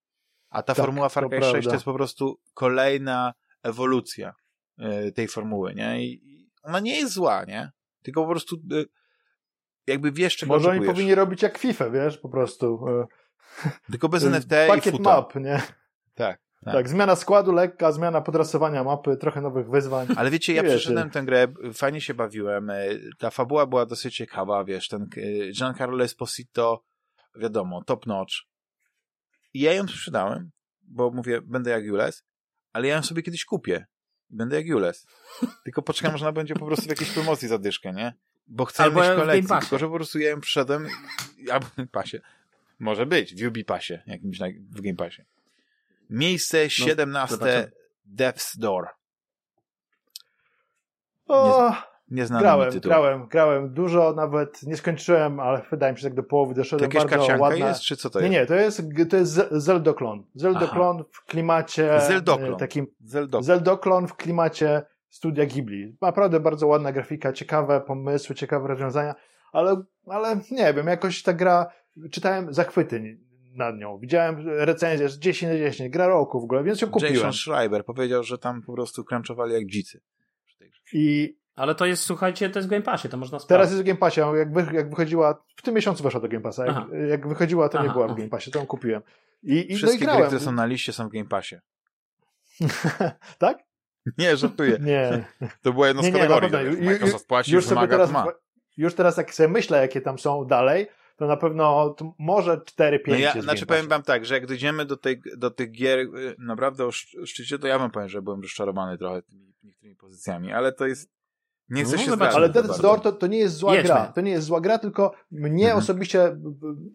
A ta tak, formuła Far Cry 6 prawda. to jest po prostu kolejna ewolucja tej formuły, nie? I ona nie jest zła, nie? Tylko po prostu e, jakby wiesz, czego Może oni powinni robić jak FIFA, wiesz, po prostu. E, Tylko bez NFT Pakiet i map, nie? Tak, tak. Tak, zmiana składu lekka, zmiana podrasowania mapy, trochę nowych wyzwań. Ale wiecie, ja przeszedłem tę grę, fajnie się bawiłem, ta fabuła była dosyć ciekawa, wiesz, ten Giancarlo Esposito, wiadomo, top notch. I ja ją sprzedałem, bo mówię, będę jak Jules, ale ja ją sobie kiedyś kupię. Będę jak Jules. Tylko poczekam, że ona będzie po prostu w jakiejś promocji za dyszkę, nie? Bo chcę Albo mieć kolekcję, tylko że po prostu ja ją przyszedłem albo w pasie. Może być, w Ubi pasie, jakimś na, w Game Passie. Miejsce 17 no, Death's Door. O, Nieznany grałem, tytuł. grałem, grałem dużo, nawet nie skończyłem, ale wydaje mi się, że tak do połowy doszedłem. To jakieś bardzo ładna... jest, czy co to jest? Nie, nie, to jest, to jest Zeldoklon. Zeldoklon w klimacie Zeldoklon. E, takim Zeldoklon. Zeldoklon w klimacie studia Ghibli. Naprawdę bardzo ładna grafika, ciekawe pomysły, ciekawe rozwiązania, ale, ale nie wiem, jakoś ta gra, czytałem zachwyty nad nią. Widziałem recenzję, że 10 na 10, gra roku w ogóle, więc ją kupiłem. Jason Schreiber powiedział, że tam po prostu crunchowali jak dzicy. I ale to jest, słuchajcie, to jest w Game Passie, to można sprawdzić. Teraz jest w Game Passie, jak, wy, jak wychodziła, w tym miesiącu weszła do Game Passa, jak, jak wychodziła, to aha, nie była w Game Passie, to ją kupiłem. I, i, Wszystkie no i grałem. gry, które są na liście są w Game Passie. tak? Nie, żartuję. Nie. To była jedna z nie, nie, kategorii. Ju, Microsoft płaci, już wymaga, teraz, ma. Już teraz jak sobie myślę, jakie tam są dalej, to na pewno to może 4-5 no ja, Znaczy powiem wam tak, że jak dojdziemy do, tej, do tych gier y, naprawdę o szczycie, to ja wam powiem, że byłem rozczarowany trochę tymi niektórymi pozycjami, ale to jest nie chcę no, się zdradzić. Ale Death's Door to, to nie jest zła Jedźmy. gra. To nie jest zła gra, tylko mnie mhm. osobiście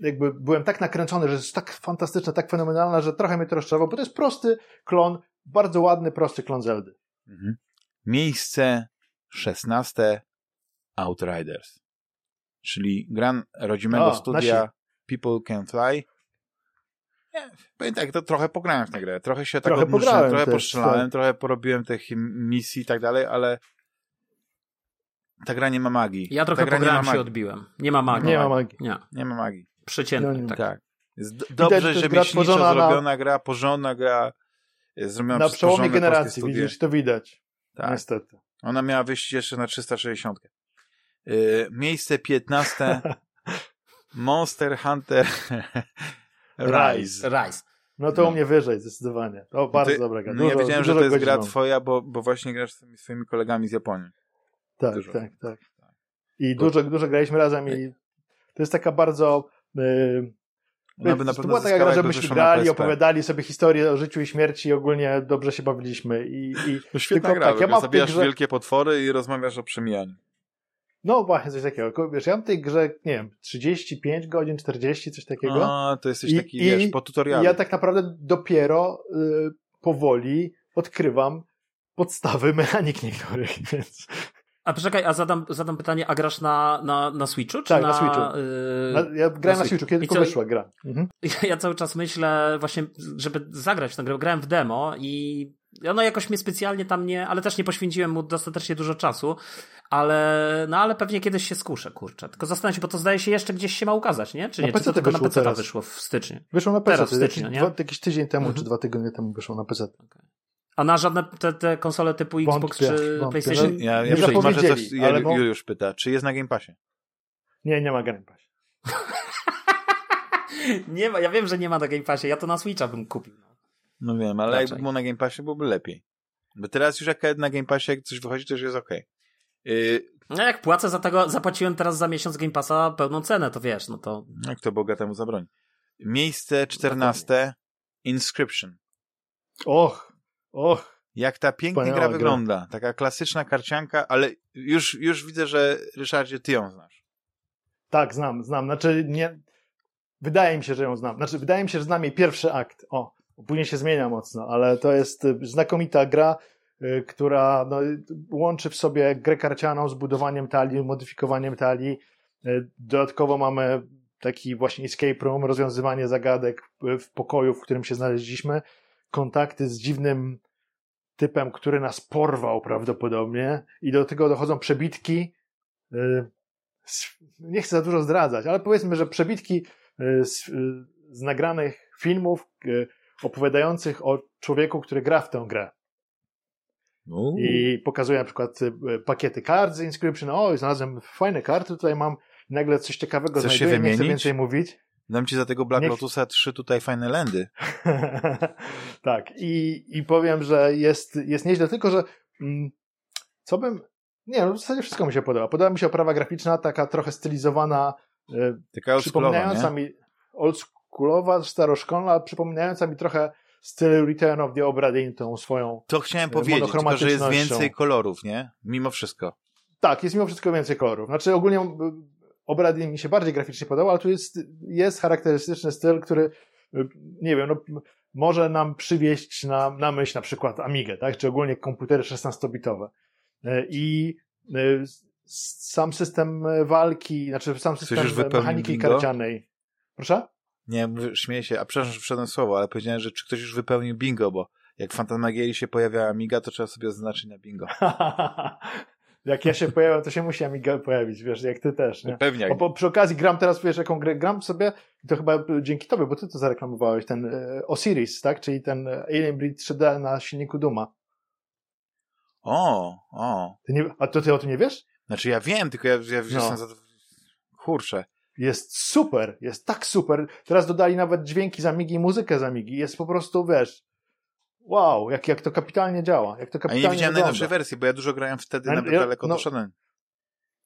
jakby byłem tak nakręcony, że jest tak fantastyczna, tak fenomenalna, że trochę mnie to rozczarowało, bo to jest prosty klon, bardzo ładny, prosty klon Zeldy. Mhm. Miejsce 16 Outriders. Czyli gran rodzimego O, studia nasi. People Can Fly. Nie, powiem tak, to trochę pograłem w tę grę. Trochę się tak Trochę pograłem trochę też, postrzelałem, tak. trochę porobiłem tych misji i tak dalej, ale ta gra nie ma magii. Ja ta trochę gra nie ma pograłem się magii. odbiłem. Nie ma magii. Nie ma magii. Nie. Nie ma magii. Przeciętnie. No tak. Tak. Jest dobrze, że myśliwczo tworzona na- zrobiona gra, porządna gra, jest zrobiona Na przełomie generacji, widzisz, to widać. Tak. Niestety. Ona miała wyjść jeszcze na 360. Yy, miejsce 15 Monster Hunter Rise. Rise. No to No. u mnie wyżej, zdecydowanie. To bardzo Ty- dobra gra. No ja Dużo- wiedziałem, że dużo to jest gra mam. twoja, bo, bo właśnie grasz z tymi swoimi kolegami z Japonii. Tak, Dużo. tak, tak. I Bo- dużo, dużo graliśmy razem i to jest taka bardzo... Yy, Ona by na to pewno była taka gra, żebyśmy grali, PSP. opowiadali sobie historię o życiu i śmierci i ogólnie dobrze się bawiliśmy. I, i To świetna Tylko gra, tak, ja mam zabijasz grze- wielkie potwory i rozmawiasz o przemijaniu. no właśnie coś takiego. Wiesz, ja mam w tej grze, nie wiem, 35 godzin, 40, coś takiego. A, to jesteś I- taki, i- wiesz, po tutorialu. I ja tak naprawdę dopiero y, powoli odkrywam podstawy mechanik niektórych, więc A poczekaj, a zadam, zadam pytanie, a grasz na, na, na Switchu? Czy Tak, na, na Switchu. y, na, ja grałem na Switchu. Switchu, kiedy I tylko co- wyszła gra. Mhm. Ja, cały czas myślę właśnie, żeby zagrać w tę grę. Grałem w demo i ono jakoś mnie specjalnie tam nie, ale też nie poświęciłem mu dostatecznie dużo czasu, ale, no ale pewnie kiedyś się skuszę, kurczę. Tylko zastanawiam się, bo to zdaje się jeszcze gdzieś się ma ukazać, nie? Czy Na nie? Czy PC to tylko na PC wyszło w styczniu? Wyszło na PC, Teraz w jakiś, styczniu, nie? dwa, jakiś tydzień temu, Mhm. czy dwa tygodnie temu wyszło na PC. A na żadne te, te konsole typu Xbox Wątpię, czy wątpię. PlayStation? No, Ja, Nie ja przetłumaczę zapowiedzieli, coś, ja, ale bo- Juliusz pyta, czy jest na Game Passie? Nie, nie ma Game Pass. nie ma, ja wiem, że nie ma na Game Passie, ja to na Switcha bym kupił. no. No wiem, ale Raczej. jakby było na Game Passie, byłoby lepiej. Bo teraz już jak na Game Passie jak coś wychodzi, to już jest okej. Yy, No jak płacę za tego, zapłaciłem teraz za miesiąc Game Passa pełną cenę, to wiesz, no to jak to bogatemu zabroni. Miejsce 14 Inscription. Och, och. Jak ta pięknie gra gra. wygląda. Taka klasyczna karcianka, ale już, już widzę, że Ryszardzie, ty ją znasz. Tak, znam, znam. Znaczy, nie. Wydaje mi się, że ją znam. Znaczy, wydaje mi się, że znam jej pierwszy akt. O, później się zmienia mocno, ale to jest y, znakomita gra, y, która no, łączy w sobie grę karcianą z budowaniem talii, modyfikowaniem talii. Y, Dodatkowo mamy taki właśnie escape room, rozwiązywanie zagadek w pokoju, w którym się znaleźliśmy. Kontakty z dziwnym typem, który nas porwał prawdopodobnie. I do tego dochodzą przebitki. y, nie chcę za dużo zdradzać, ale powiedzmy, że przebitki y, z, y, z nagranych filmów opowiadających o człowieku, który gra w tę grę. I pokazuje na przykład pakiety kart z Inscription. O, znalazłem fajne karty, tutaj mam. Nagle coś ciekawego Chcesz znajduję, nie chcę więcej mówić. Dam ci za tego Black Nie- Lotusa trzy tutaj fajne lendy. tak, i, i powiem, że jest, jest nieźle, tylko że mm, co bym. Nie, no w zasadzie wszystko mi się podoba. Podoba mi się oprawa graficzna, taka trochę stylizowana, y, Taka przypominająca nie? mi oldschoolowa, staroszkolna, przypominająca mi trochę styl Return of the Obra Dinn, tą swoją. To chciałem e, powiedzieć, tylko że jest więcej kolorów, nie? Mimo wszystko. Tak, jest mimo wszystko więcej kolorów. Znaczy ogólnie y, Obra Dinn mi się bardziej graficznie podobał, ale tu jest, jest charakterystyczny styl, który y, nie wiem, no, może nam przywieść na, na myśl na przykład Amigę, tak? Czy ogólnie komputery 16-bitowe. Y, I s- sam system walki, znaczy sam system mechaniki bingo? karcianej. Proszę? Nie, śmieję się, a przepraszam, że wszedłem słowo, ale powiedziałem, że czy ktoś już wypełnił bingo, bo jak w Fantasmagierii się pojawia Amiga, to trzeba sobie oznaczyć na bingo. jak ja się pojawiam, to się musi Amiga pojawić, wiesz, jak ty też, nie? Pewnie. O, bo przy okazji gram teraz, wiesz, jaką grę gram sobie, i to chyba dzięki tobie, bo ty to zareklamowałeś, ten e, Osiris, tak? Czyli ten e, Alien Breed 3D na silniku Duma. O, o. Ty nie, a to ty o tym nie wiesz? Znaczy ja wiem, tylko ja, ja No. jestem za... Kurczę. Jest super, jest tak super. Teraz dodali nawet dźwięki z Amigi i muzykę z Amigi. Jest po prostu, wiesz, wow, jak, jak to kapitalnie działa, jak to A kapitalnie nie widziałem najnowszej wersji, bo ja dużo grałem wtedy, Ja- nawet ja- daleko no- doszedłem.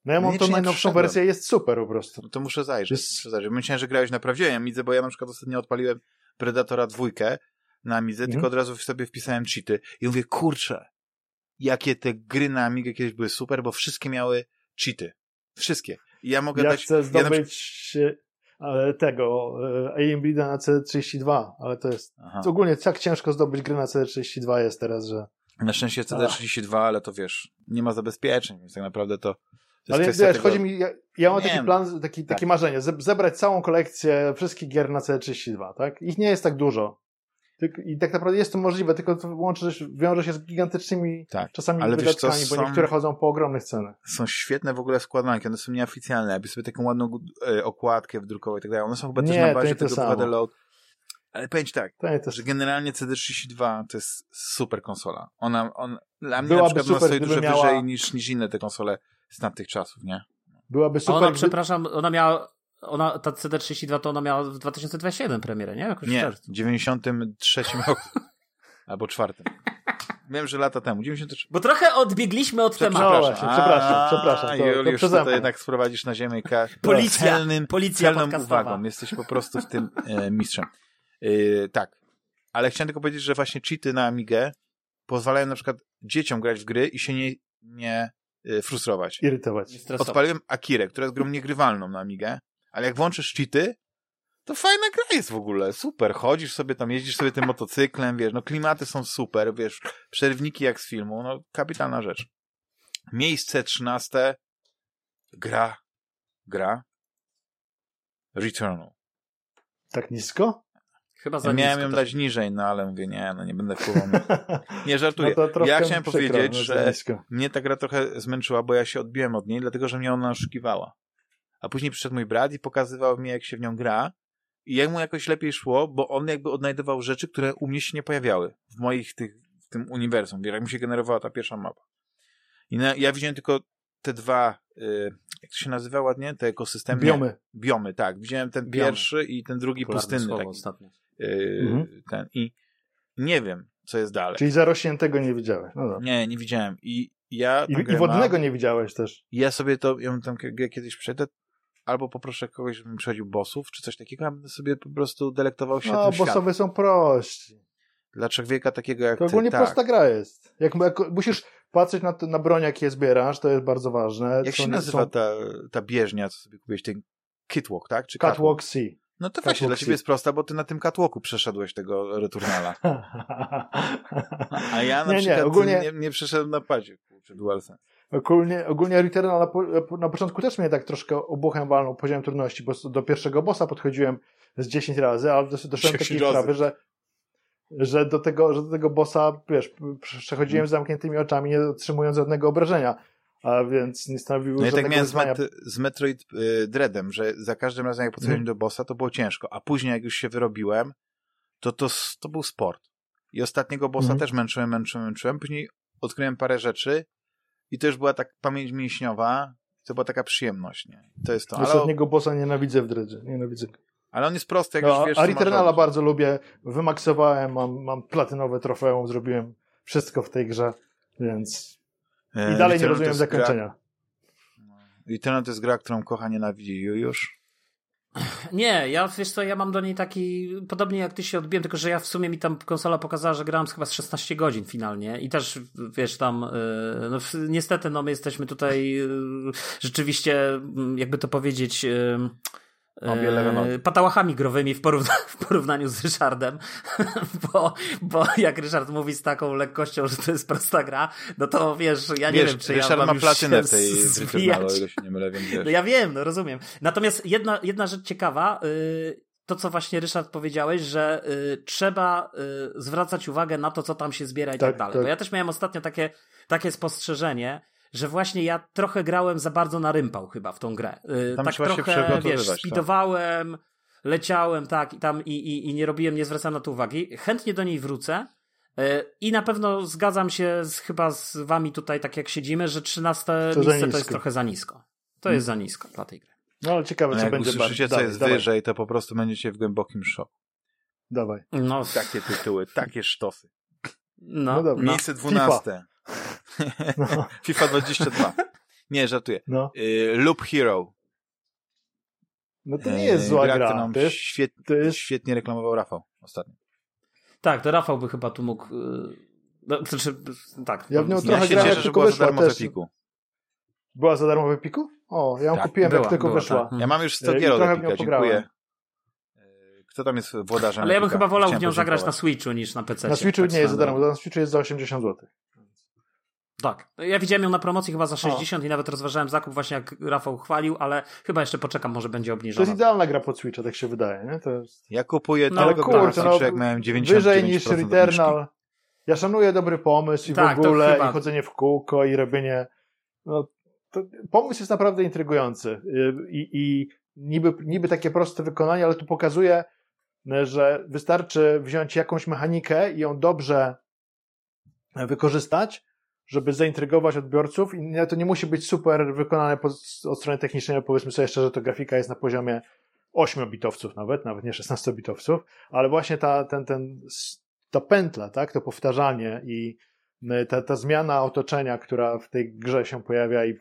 No ja mam Nie, tą najnowszą wersję, jest super po prostu. No to muszę zajrzeć. Jest- Muszę zajrzeć. Myślałem, że grałeś na prawdziwej Amidze, bo ja na przykład ostatnio odpaliłem Predatora dwójkę na Amidze, Mhm. tylko od razu sobie wpisałem cheaty i mówię, kurczę, jakie te gry na Amigę kiedyś były super, bo wszystkie miały cheaty. Wszystkie. I ja mogę Ja dać... chcę ja na zdobyć e, tego e, Breeda na C32, ale to jest Aha. ogólnie tak ciężko zdobyć gry na C32 jest teraz, że Na szczęście CD32, ale to wiesz, nie ma zabezpieczeń, więc tak naprawdę to. ale wiesz, tego... chodzi mi, ja, ja mam nie taki plan, taki, tak. takie marzenie, zebrać całą kolekcję wszystkich gier na CD32, tak? Ich nie jest tak dużo. I tak naprawdę jest to możliwe, tylko to łączy, wiąże się z gigantycznymi tak, czasami ale wydatkami, wiesz, bo są, niektóre chodzą po ogromnych cenach. Są świetne w ogóle składanki, one są nieoficjalne, jakby sobie taką ładną e, okładkę wdrukować i tak dalej. One są chyba nie, też na bazie tego Blu Load. Ale powiem ci tak, że generalnie CD32 to jest super konsola. Ona, on, dla mnie Byłaby na przykład super, dużo miała... wyżej niż, niż inne te konsole z tamtych czasów, nie? Byłaby super. Ona, przepraszam, ona miała ona, ta CD32 to ona miała w 2027 premierę, nie? Jakoś nie, w 93 roku. Albo czwartym. Wiem, że lata temu. 93. Bo trochę odbiegliśmy od tematu. Przepraszam, przepraszam, przepraszam. To, Juliusz, to, to jednak sprowadzisz na ziemię policja, celnym, policja celną uwagą. Jesteś po prostu w tym e, mistrzem. E, tak. Ale chciałem tylko powiedzieć, że właśnie cheaty na Amigę pozwalają na przykład dzieciom grać w gry i się nie, nie e, frustrować. Irytować. Odpaliłem Akirę, która jest grą niegrywalną na Amigę ale jak włączysz cheaty, to fajna gra jest w ogóle, super. Chodzisz sobie tam, jeździsz sobie tym motocyklem, wiesz, no klimaty są super, wiesz, przerwniki jak z filmu, no kapitalna rzecz. Miejsce trzynaste, gra, gra, Returnal. Tak nisko? Chyba za ja Miałem ją dać niżej, no ale mówię, nie, no nie będę wpływał. Nie, żartuję. No ja chciałem powiedzieć, no, że mnie ta gra trochę zmęczyła, bo ja się odbiłem od niej, dlatego, że mnie ona oszukiwała. A później przyszedł mój brat i pokazywał mi, jak się w nią gra. I jak mu jakoś lepiej szło, bo on jakby odnajdywał rzeczy, które u mnie się nie pojawiały w moich tych, w tym uniwersum, jak mi się generowała ta pierwsza mapa. I na, ja widziałem tylko te dwa, y, jak to się nazywa ładnie, te ekosystemy. Biomy. Biomy, tak. Widziałem ten Biomy. pierwszy i ten drugi pustynny. Taki, y, mhm. ten. I nie wiem, co jest dalej. Czyli zarośniętego nie widziałeś. No nie, nie widziałem. I ja I, i wodnego nie widziałeś też. Ja sobie to, ja tam kiedyś przejdę, albo poproszę kogoś, żeby mi przechodził bossów, czy coś takiego, a będę sobie po prostu delektował się no, tym bossowie są prości. Dla człowieka takiego jak to ty, ogólnie tak. prosta gra jest. Jak, jak, musisz patrzeć na, na broń, jakie zbierasz, to jest bardzo ważne. Jak się nazywa są... ta, ta bieżnia, co sobie kupiłeś, ten Kitwalk, tak? Czy Catwalk, catwalk C. No to właśnie, dla ciebie jest prosta, bo ty na tym catwalku przeszedłeś tego returnala. A ja na nie, przykład nie, ogólnie... nie, nie przeszedłem na padzie, kurczę, DualSense. Ogólnie, ogólnie Returnal na, na początku też mnie tak troszkę obuchem walnął poziom trudności, bo do pierwszego bossa podchodziłem z 10 razy, ale doszedłem do takiej sprawy, że, że, do tego, że do tego bossa, wiesz, przechodziłem z zamkniętymi oczami, nie otrzymując żadnego obrażenia. A więc nie stanowiło No i tak miałem z, met z Metroid y, Dreadem, że za każdym razem jak podchodziłem hmm. do bossa, to było ciężko, a później jak już się wyrobiłem, to to, to był sport. I ostatniego bossa hmm. też męczyłem, męczyłem, męczyłem. Później odkryłem parę rzeczy i to już była tak pamięć mięśniowa, to była taka przyjemność, nie? To jest to. Ostatniego Ale... bossa nienawidzę w Dredzie, nienawidzę. Ale on jest prosty, jak no, już wiesz, A Returnala bardzo lubię, wymaksowałem, mam, mam platynowe trofeum, zrobiłem wszystko w tej grze, więc e, i dalej nie rozumiem zakończenia. Gra... Returnal to jest gra, którą kocha, nienawidzi już. Nie, ja wiesz co, ja mam do niej taki, podobnie jak ty się odbiłem, tylko że ja w sumie mi tam konsola pokazała, że grałem chyba z 16 godzin finalnie i też wiesz tam, y, no niestety no my jesteśmy tutaj y, rzeczywiście, mm, jakby to powiedzieć, y, e, patałachami growymi w, porówna w porównaniu z Ryszardem, bo, bo jak Ryszard mówi z taką lekkością, że to jest prosta gra, no to wiesz, ja nie wiesz, wiem, czy Ryszard ja mam ma już platynę w tej Returnalu, o ile się nie mylę, więc wiesz. No ja wiem, no rozumiem. Natomiast jedna, jedna rzecz ciekawa, yy, to, co właśnie Ryszard powiedziałeś, że y, trzeba y, zwracać uwagę na to, co tam się zbiera i tak, tak dalej. Tak. Bo ja też miałem ostatnio takie, takie spostrzeżenie, że właśnie ja trochę grałem za bardzo na rympał chyba w tą grę. Tam tak trochę, wiesz, tak. speedowałem, tak. leciałem, tak, i tam i, i, i nie robiłem, nie zwracałem na to uwagi. Chętnie do niej wrócę. E, I na pewno zgadzam się z, chyba z wami tutaj, tak jak siedzimy, że 13 to miejsce to jest trochę za nisko. To hmm. jest za nisko dla tej gry. No ale ciekawe, co jak będzie. Usłyszycie, co jest dawaj. wyżej, to po prostu będziecie w głębokim szoku. Dawaj. No. Takie tytuły, takie sztosy. No, no Miejsce dwunaste. No. FIFA 22. Nie, żartuję. No. Y, Loop Hero. No to nie jest y, zła gra. gra. Nam to jest, świet, to jest... Świetnie reklamował Rafał ostatnio. Tak, to Rafał by chyba tu mógł... Y, no, znaczy, tak. Ja w nią trochę ja się cieszę, że była za darmo w Epiku. Była za darmo w Epiku? O, ja ją tak, kupiłem była, jak tylko była, wyszła. Tak. Ja mam już 100 gier od Epika, dziękuję. Kto tam jest włodarzem? Ale ja bym chyba wolał w nią zagrać na Switchu niż na PC. Na Switchu tak nie jest za darmo, na Switchu jest za 80 zł. Tak. Ja widziałem ją na promocji chyba za 60 o. i nawet rozważałem zakup właśnie jak Rafał chwalił, ale chyba jeszcze poczekam, może będzie obniżona. To jest idealna gra pod Switcha, tak się wydaje, nie? To jest... Ja kupuję no, tylko kurczę, Switcha, no, jak miałem 99 Wyżej niż Returnal. Ja szanuję dobry pomysł i tak, w ogóle chyba... i chodzenie w kółko i robienie no, pomysł jest naprawdę intrygujący i, i niby, niby takie proste wykonanie, ale tu pokazuje, że wystarczy wziąć jakąś mechanikę i ją dobrze wykorzystać, żeby zaintrygować odbiorców i to nie musi być super wykonane od strony technicznej, powiedzmy sobie szczerze, to grafika jest na poziomie 8-bitowców nawet, nawet nie 16-bitowców, ale właśnie ta, ten, ten, ta pętla, tak, to powtarzanie i ta, ta zmiana otoczenia, która w tej grze się pojawia i,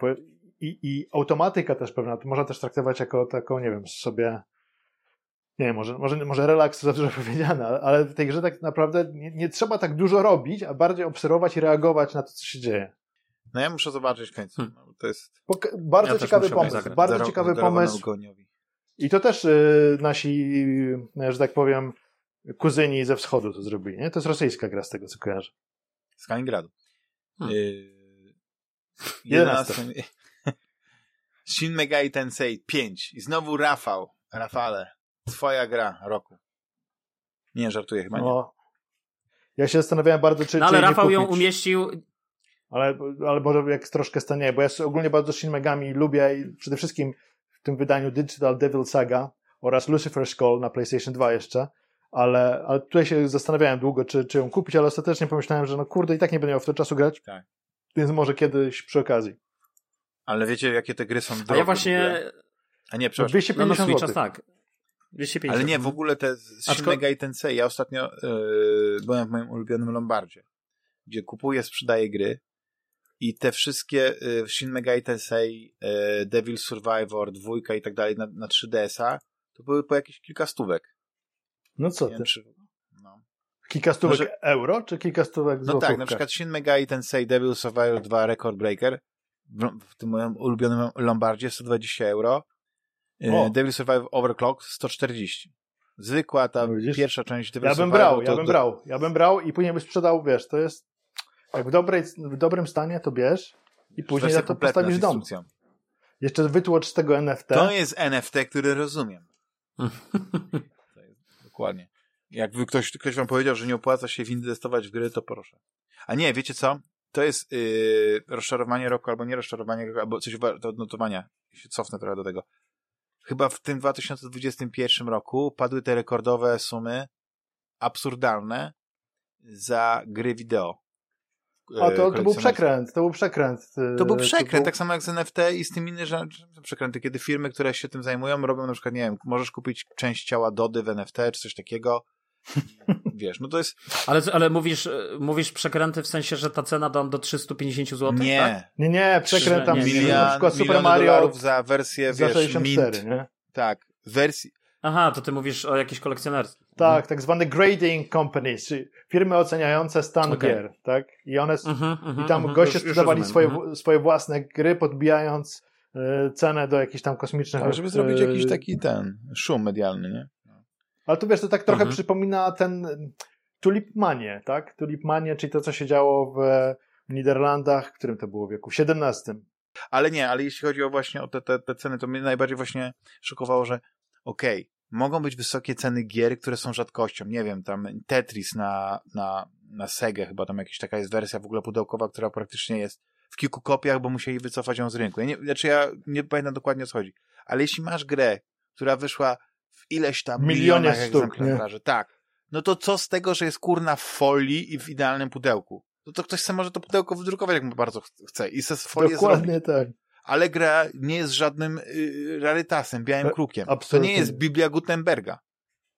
i, i automatyka też pewna, to można też traktować jako taką, nie wiem, sobie nie wiem, może, może, może relaks za dużo powiedziane, ale w tej grze tak naprawdę nie, nie, trzeba tak dużo robić, a bardziej obserwować i reagować na to, co się dzieje. No ja muszę zobaczyć w końcu. Hmm. To jest... Poka bardzo ja ciekawy pomysł. Zagrać. Bardzo Zero, ciekawy pomysł. I to też y, nasi, y, że tak powiem, kuzyni ze wschodu to zrobili. Nie? To jest rosyjska gra z tego, co kojarzę. Z Kaliningradu. Hmm. Yy, 11. Shin Megami Tensei 5. I znowu Rafał. Rafale. Twoja gra roku. Nie, żartuję chyba nie. ja się zastanawiałem bardzo, czy. No, ale czy Rafał ją umieścił. Ale, ale może jak troszkę stanie, bo ja ogólnie bardzo Shin Megami lubię i przede wszystkim w tym wydaniu Digital Devil Saga oraz Lucifer's Call na PlayStation 2 jeszcze, ale, ale tutaj się zastanawiałem długo, czy, czy ją kupić, ale ostatecznie pomyślałem, że no kurde, i tak nie będę miał w to czasu grać, tak. więc może kiedyś przy okazji. Ale wiecie, jakie te gry są drogie? A ja właśnie... A nie, przepraszam. 250 no, no tak. 250. Ale nie, w ogóle te Shin Megami Tensei, ja ostatnio yy, byłem w moim ulubionym Lombardzie, gdzie kupuję, sprzedaję gry i te wszystkie yy, Shin Megami Tensei, yy, Devil Survivor, dwójka i tak dalej na, na 3DS-a, to były po jakieś kilka stówek. No co ty? czy, no. Kilka stówek Może... euro, czy kilka stówek No tak, na przykład Shin Megami Tensei Devil Survivor 2 Record Breaker w, w tym moim ulubionym Lombardzie 120 euro o. Devil Survive Overclock 140. Zwykła ta no pierwsza część Devil Ja bym brał, ja bym brał, ja bym brał i później bym sprzedał, wiesz, to jest jak w, dobrej, w dobrym stanie to bierz i później za to postawisz dom. Jeszcze wytłocz z tego NFT. To jest NFT, który rozumiem. dokładnie. Jakby ktoś, ktoś wam powiedział, że nie opłaca się inwestować w gry, to proszę. A nie, wiecie co? To jest yy, rozczarowanie roku, albo nie rozczarowanie roku, albo coś do odnotowania. Się cofnę trochę do tego chyba w tym 2021 roku padły te rekordowe sumy absurdalne za gry wideo. A to, to był przekręt, to był przekręt. To był przekręt, to był... tak samo jak z NFT i z tym innymi przekręty, kiedy firmy, które się tym zajmują, robią na przykład, nie wiem, możesz kupić część ciała Dody w NFT, czy coś takiego, Wiesz, no to jest... Ale, ale mówisz, mówisz przekręty w sensie, że ta cena dam do 350 zł, Nie. Tak? Nie, nie, przekrętam. Nie. Na przykład Super Mario za wersję, za wiesz, 64, mint. nie? Tak, wersji... Aha, to ty mówisz o jakiejś kolekcjonerstwie. Tak, mhm. tak zwane grading companies, czyli firmy oceniające stan okay. gier, tak? I one, uh -huh, i tam -huh. goście sprzedawali swoje, swoje własne gry, podbijając y, cenę do jakichś tam kosmicznych... Tak, żeby zrobić y, jakiś taki ten szum medialny, nie? Ale tu wiesz, to tak trochę mhm. przypomina ten Tulipmanie, tak? Tulipmanie, czyli to, co się działo w Niderlandach, w którym to było wieku? W XVII. Ale nie, ale jeśli chodzi o właśnie o te, te, te ceny, to mnie najbardziej właśnie szokowało, że okej, okay, mogą być wysokie ceny gier, które są rzadkością. Nie wiem, tam Tetris na, na, na Sega chyba tam jakaś taka jest wersja w ogóle pudełkowa, która praktycznie jest w kilku kopiach, bo musieli wycofać ją z rynku. Ja nie, znaczy ja nie pamiętam dokładnie o co chodzi. Ale jeśli masz grę, która wyszła w ileś tam milionie sztuk, egzemplarzy. Tak. No to co z tego, że jest kurna w folii i w idealnym pudełku? No to ktoś sobie może to pudełko wydrukować, jak mu bardzo chce i se z folii Dokładnie tak. Ale gra nie jest żadnym y, rarytasem, białym e, krukiem. Absolutnie. To nie jest Biblia Gutenberga.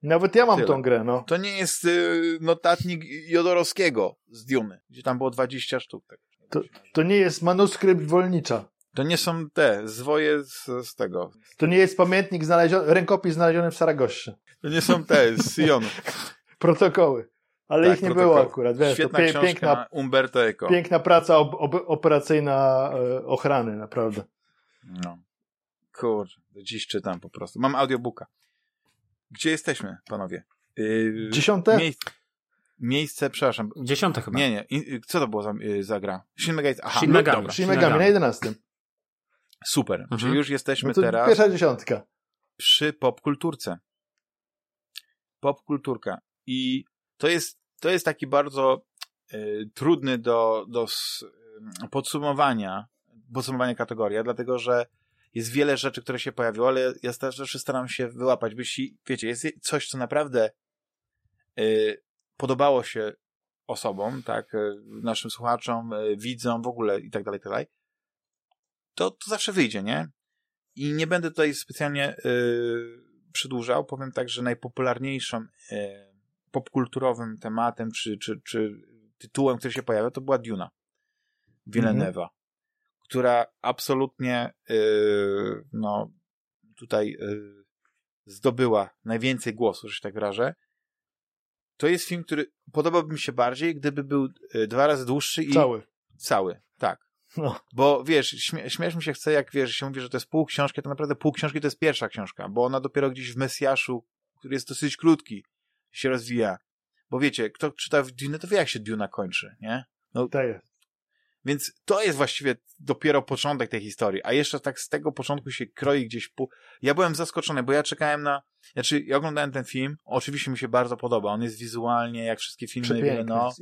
Nawet ja mam Tyle. tą grę, no. To nie jest y, notatnik Jodorowskiego z Duny, gdzie tam było 20 sztuk. Tak. To, to nie jest manuskrypt Wolnicza. To nie są te zwoje z, z tego. To nie jest pamiętnik znaleziony, rękopis znaleziony w Saragoście. To nie są te z Sionu. Protokoły. Ale tak, ich nie protokoły. było akurat. Wiesz, Świetna to piękna, Umberto Eco. Piękna praca ob, ob, operacyjna e, ochrany, naprawdę. No. Kurczę, dziś czytam po prostu. Mam audiobooka. Gdzie jesteśmy, panowie? Yy, Dziesiąte? Miejsce. miejsce, przepraszam. Dziesiąte chyba. Nie, nie. I, co to było za, y, za gra? Shin Megami. Aha, Shin Megami. Shin Megami na 11. Super. Mhm. Czyli już jesteśmy No to teraz pierwsza dziesiątka. przy popkulturce. Popkulturka. I to jest, to jest taki bardzo y, trudny do, do s, y, podsumowania, podsumowania kategoria, dlatego że jest wiele rzeczy, które się pojawiły, ale ja zawsze staram się wyłapać, bo jeśli, wiecie, jest coś, co naprawdę y, podobało się osobom, tak, y, naszym słuchaczom, y, widzom, w ogóle i tak dalej, i tak dalej, to, to zawsze wyjdzie, nie? I nie będę tutaj specjalnie y, przedłużał. Powiem tak, że najpopularniejszym y, popkulturowym tematem czy, czy, czy tytułem, który się pojawia, to była Duna Villeneuve'a, która absolutnie y, no, tutaj y, zdobyła najwięcej głosów, że się tak wyrażę. To jest film, który podobałby mi się bardziej, gdyby był y, dwa razy dłuższy i Cały. cały. Tak. No. Bo wiesz, śmie śmiesz mi się chce, jak wiesz, się mówi, że to jest pół książki, to naprawdę pół książki to jest pierwsza książka, bo ona dopiero gdzieś w Mesjaszu, który jest dosyć krótki, się rozwija. Bo wiecie, kto czyta w Dune, to wie, jak się Duna kończy, nie? No, To jest. więc to jest właściwie dopiero początek tej historii, a jeszcze tak z tego początku się kroi gdzieś pół... Ja byłem zaskoczony, bo ja czekałem na... Znaczy, ja oglądałem ten film, oczywiście mi się bardzo podoba, on jest wizualnie, jak wszystkie filmy, no,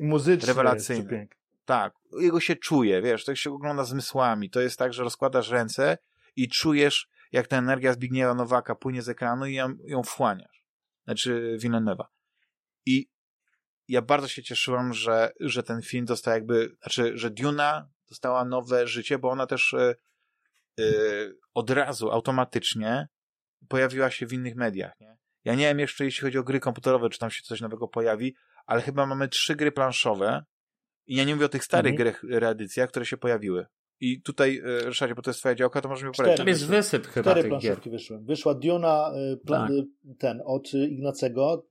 rewelacyjny. Tak, jego się czuje, wiesz, to się ogląda zmysłami. To jest tak, że rozkładasz ręce i czujesz, jak ta energia Zbigniewa Nowaka płynie z ekranu i ją, ją wchłaniasz. Znaczy Villeneuve'a. I ja bardzo się cieszyłem, że, że ten film dostał jakby, znaczy, że Duna dostała nowe życie, bo ona też e, od razu, automatycznie pojawiła się w innych mediach, nie? Ja nie wiem jeszcze, jeśli chodzi o gry komputerowe, czy tam się coś nowego pojawi, ale chyba mamy trzy gry planszowe, i ja nie mówię o tych starych Mhm. grach, reedycjach, które się pojawiły. I tutaj, e, Ryszardzie, bo to jest twoja działka, to Cztery. powiedzieć. Tam jest wysyp chyba Cztery tych gier. wyszły. Wyszła y, pla- Tak. ten, od Ignacego.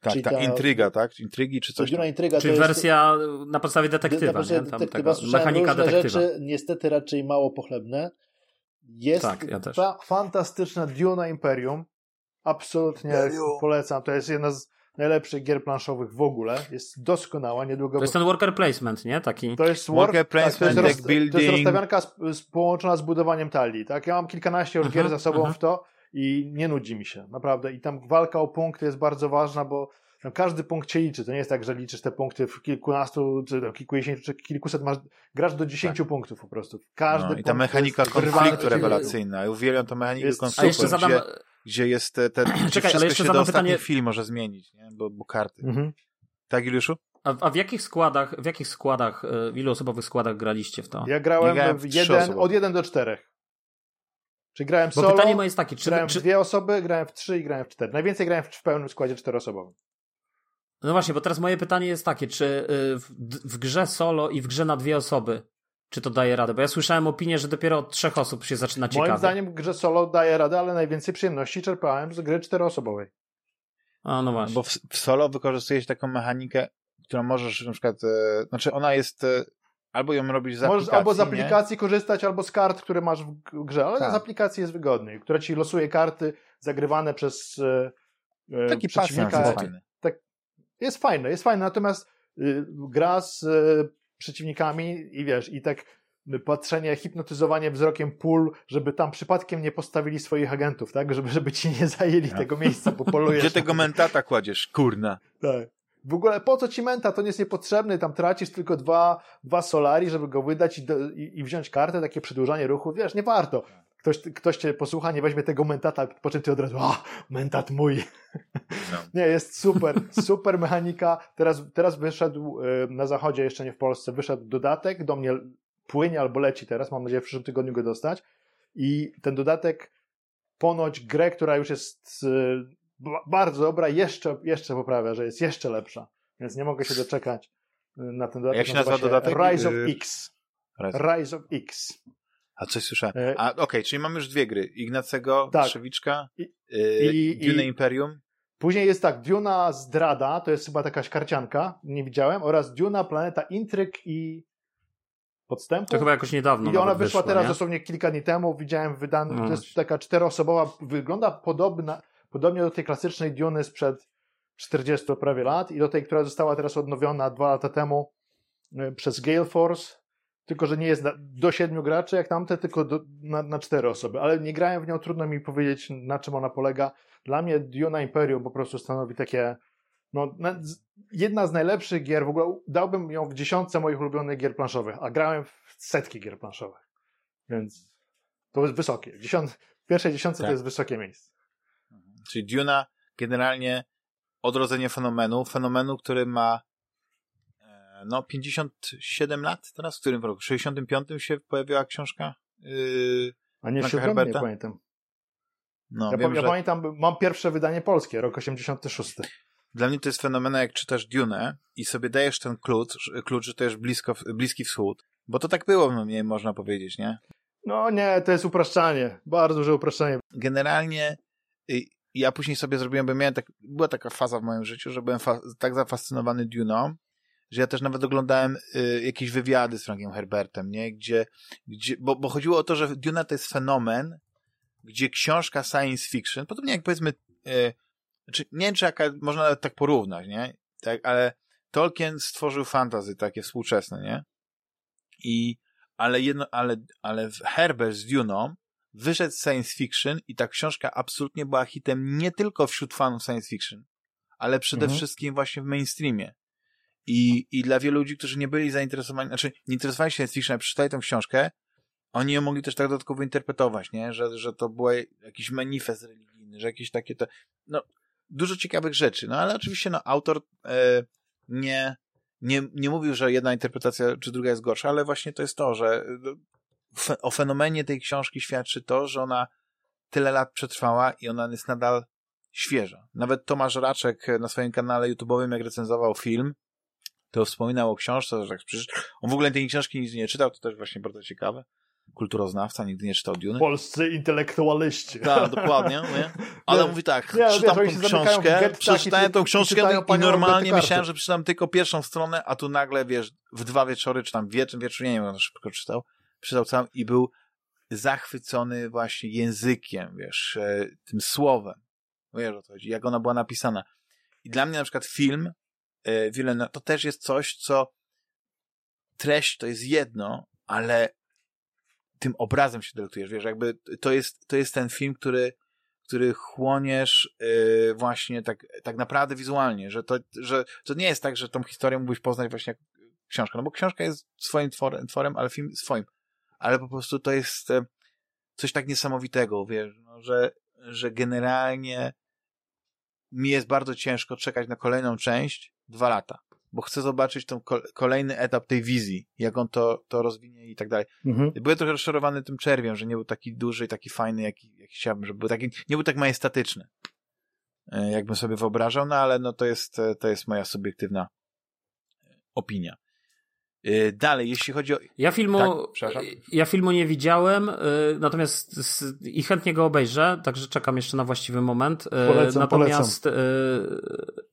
Tak, czyli ta, ta- intryga, tak? Intrygi czy coś tam. Intryga Czyli to jest... wersja na podstawie na detektywa, podstawie nie? Tam detektywa taka mechanika detektywa. rzeczy, niestety raczej mało pochlebne. Jest Tak, ja też. fa- fantastyczna Duna Imperium. Absolutnie Imperium. polecam. To jest jedna z najlepszych gier planszowych w ogóle. Jest doskonała. Niedługo To jest ten worker placement, nie? Taki... To jest Worker work, tak, to, jest placement, roz, deck to jest building. rozstawianka z, z, połączona z budowaniem talii. Tak? Ja mam kilkanaście już Mhm, gier za sobą mhm. w to i nie nudzi mi się, naprawdę. I tam walka o punkty jest bardzo ważna, bo tam każdy punkt się liczy. To nie jest tak, że liczysz te punkty w kilkunastu, czy tam kilkudziesięciu, czy kilkuset, masz, grasz do dziesięciu punktów po prostu. Każdy Tak. No, I ta punkt mechanika konfliktu rewelacyjna. Ja uwielbiam tę mechanikę Jest konfliktu, A jeszcze zadam... gdzie, gdzie jest e, ten... gdzie ale wszystko jeszcze się zadam do ostatniej pytanie- chwili może zmienić, nie? Bo, bo karty. Mhm. Tak, Juliuszu? A, a w jakich składach, w jakich składach, e, w ilu osobowych składach graliście w to? Ja grałem, Nie grałem w jeden, od jeden do czterech. Czyli grałem Bo solo, pytanie moje jest takie, czy, grałem czy... w dwie osoby, grałem w trzy i grałem w cztery. Najwięcej grałem w, w pełnym składzie czteroosobowym. No właśnie, bo teraz moje pytanie jest takie, czy y, w, w grze solo i w grze na dwie osoby, czy to daje radę? Bo ja słyszałem opinię, że dopiero od trzech osób się zaczyna ciekawie. Moim zdaniem w grze solo daje radę, ale najwięcej przyjemności czerpałem z gry czteroosobowej. A, no właśnie. Bo w, w solo wykorzystujesz taką mechanikę, którą możesz na przykład... E, znaczy ona jest... E, albo ją robisz z Możesz albo z nie? aplikacji korzystać, albo z kart, które masz w grze, ale Tak. z aplikacji jest wygodniej, która ci losuje karty zagrywane przez e, e, Taki przeciwnika. fajny. Jest fajne, jest fajne, natomiast y, gra z e, przeciwnikami i wiesz, i tak y, patrzenie, hipnotyzowanie wzrokiem pól, żeby tam przypadkiem nie postawili swoich agentów, tak? Żeby, żeby ci nie zajęli Tak. tego miejsca, bo polujesz. Gdzie tego mentata kładziesz? Kurna. Tak. W ogóle po co ci menta? To nie jest niepotrzebny, tam tracisz tylko dwa, dwa solari, żeby go wydać i, do, i, i wziąć kartę, takie przedłużanie ruchu. Wiesz, nie warto. Ktoś, ktoś cię posłucha, nie weźmie tego mentata, po czym ty od razu, a, mentat mój. No. Nie, jest super, super mechanika. Teraz, teraz wyszedł y, na zachodzie, jeszcze nie w Polsce, wyszedł dodatek, do mnie płynie albo leci teraz, mam nadzieję w przyszłym tygodniu go dostać. I ten dodatek ponoć grę, która już jest y, ba- bardzo dobra, jeszcze, jeszcze poprawia, że jest jeszcze lepsza. Więc nie mogę się doczekać y, na ten dodatek. jak się nazywa dodatek? Rise of X. Rise of X. A coś słyszałem. E, A okej, czyli mamy już dwie gry. Ignacego Tak. Trzewiczka, I- y, i- Dune i- Imperium. Później jest tak, Duna Zdrada, to jest chyba jakaś karcianka, nie widziałem, oraz Duna Planeta Intryg i Podstępu. To chyba jakoś niedawno I ona wyszła wyszło, teraz nie? dosłownie kilka dni temu, widziałem wydane, No to jest taka czteroosobowa, wygląda podobna, podobnie do tej klasycznej Duny sprzed 40 prawie lat i do tej, która została teraz odnowiona dwa lata temu y, przez Gale Force, tylko że nie jest na, do siedmiu graczy jak tamte, tylko do, na, na cztery osoby, ale nie grałem w nią, trudno mi powiedzieć na czym ona polega. Dla mnie Duna Imperium po prostu stanowi takie no, jedna z najlepszych gier, w ogóle dałbym ją w dziesiątce moich ulubionych gier planszowych, a grałem w setki gier planszowych, więc to jest wysokie. W, dziesiąt, w pierwszej dziesiątce tak. to jest wysokie miejsce. Czyli Duna generalnie odrodzenie fenomenu, fenomenu, który ma no 57 lat teraz, w którym roku? W 65 się pojawiła książka yy, A nie 7, nie pamiętam. No, ja, wiem, ja że... pamiętam, mam pierwsze wydanie polskie, rok 86. Dla mnie to jest fenomena, jak czytasz Dune i sobie dajesz ten klucz, klucz że to jest blisko, Bliski Wschód. Bo to tak było, no nie można powiedzieć, nie? No nie, to jest upraszczanie. Bardzo duże upraszczanie. Generalnie y, ja później sobie zrobiłem, bo miałem tak, była taka faza w moim życiu, że byłem tak zafascynowany Duną, że ja też nawet oglądałem y, jakieś wywiady z Frankiem Herbertem, nie? Gdzie, gdzie bo, bo chodziło o to, że Duna to jest fenomen, gdzie książka science fiction, podobnie jak powiedzmy y, znaczy, nie wiem, czy jaka, można nawet tak porównać, nie? Tak, ale Tolkien stworzył fantazy takie współczesne, nie? I, ale jedno, ale, ale Herbert z Duną wyszedł science fiction i ta książka absolutnie była hitem nie tylko wśród fanów science fiction, ale przede mhm. wszystkim właśnie w mainstreamie. I, I dla wielu ludzi, którzy nie byli zainteresowani, znaczy nie interesowali się science fiction, przeczytali tę książkę, oni ją mogli też tak dodatkowo interpretować, nie? Że, że to był jakiś manifest religijny, że jakieś takie to, no, dużo ciekawych rzeczy. No ale oczywiście no, autor e, nie, nie, nie mówił, że jedna interpretacja czy druga jest gorsza, ale właśnie to jest to, że no, fe, o fenomenie tej książki świadczy to, że ona tyle lat przetrwała i ona jest nadal świeża. Nawet Tomasz Raczek na swoim kanale YouTube'owym, jak recenzował film, to wspominał o książce, że tak przecież on w ogóle tej książki nic nie czytał, to też właśnie bardzo ciekawe kulturoznawca, nigdy nie czytał Dune. Polscy intelektualiści. Tak, dokładnie, nie? Ale nie, mówi tak, nie, czytam wiesz, tą książkę, przeczytałem tą książkę i, i normalnie myślałem, że przeczytam tylko pierwszą stronę, a tu nagle, wiesz, w dwa wieczory, czy tam wieczór, wieczór, nie wiem, jak szybko czytał, przeczytał całą i był zachwycony właśnie językiem, wiesz, e, tym słowem. Wiesz o to chodzi, jak ona była napisana. I dla mnie na przykład film, e, wiele, to też jest coś, co treść to jest jedno, ale tym obrazem się delektujesz, wiesz, jakby to jest, to jest ten film, który, który chłoniesz yy, właśnie tak, tak naprawdę wizualnie, że to, że to nie jest tak, że tą historię mógłbyś poznać właśnie jak książkę, no bo książka jest swoim tworem, tworem ale film swoim, ale po prostu to jest e, coś tak niesamowitego, wiesz, no, że, że generalnie mi jest bardzo ciężko czekać na kolejną część dwa lata bo chcę zobaczyć ten kolejny etap tej wizji, jak on to, to rozwinie i tak dalej. Mhm. Byłem trochę rozczarowany tym czerwiem, że nie był taki duży i taki fajny, jaki, jaki chciałbym, żeby był taki, nie był tak majestatyczny, e, jakbym sobie wyobrażał, no ale no to jest, e, to jest moja subiektywna opinia. E, dalej, jeśli chodzi o. Ja filmu, tak, ja filmu nie widziałem, natomiast i chętnie go obejrzę, także czekam jeszcze na właściwy moment. Polecam, natomiast polecam.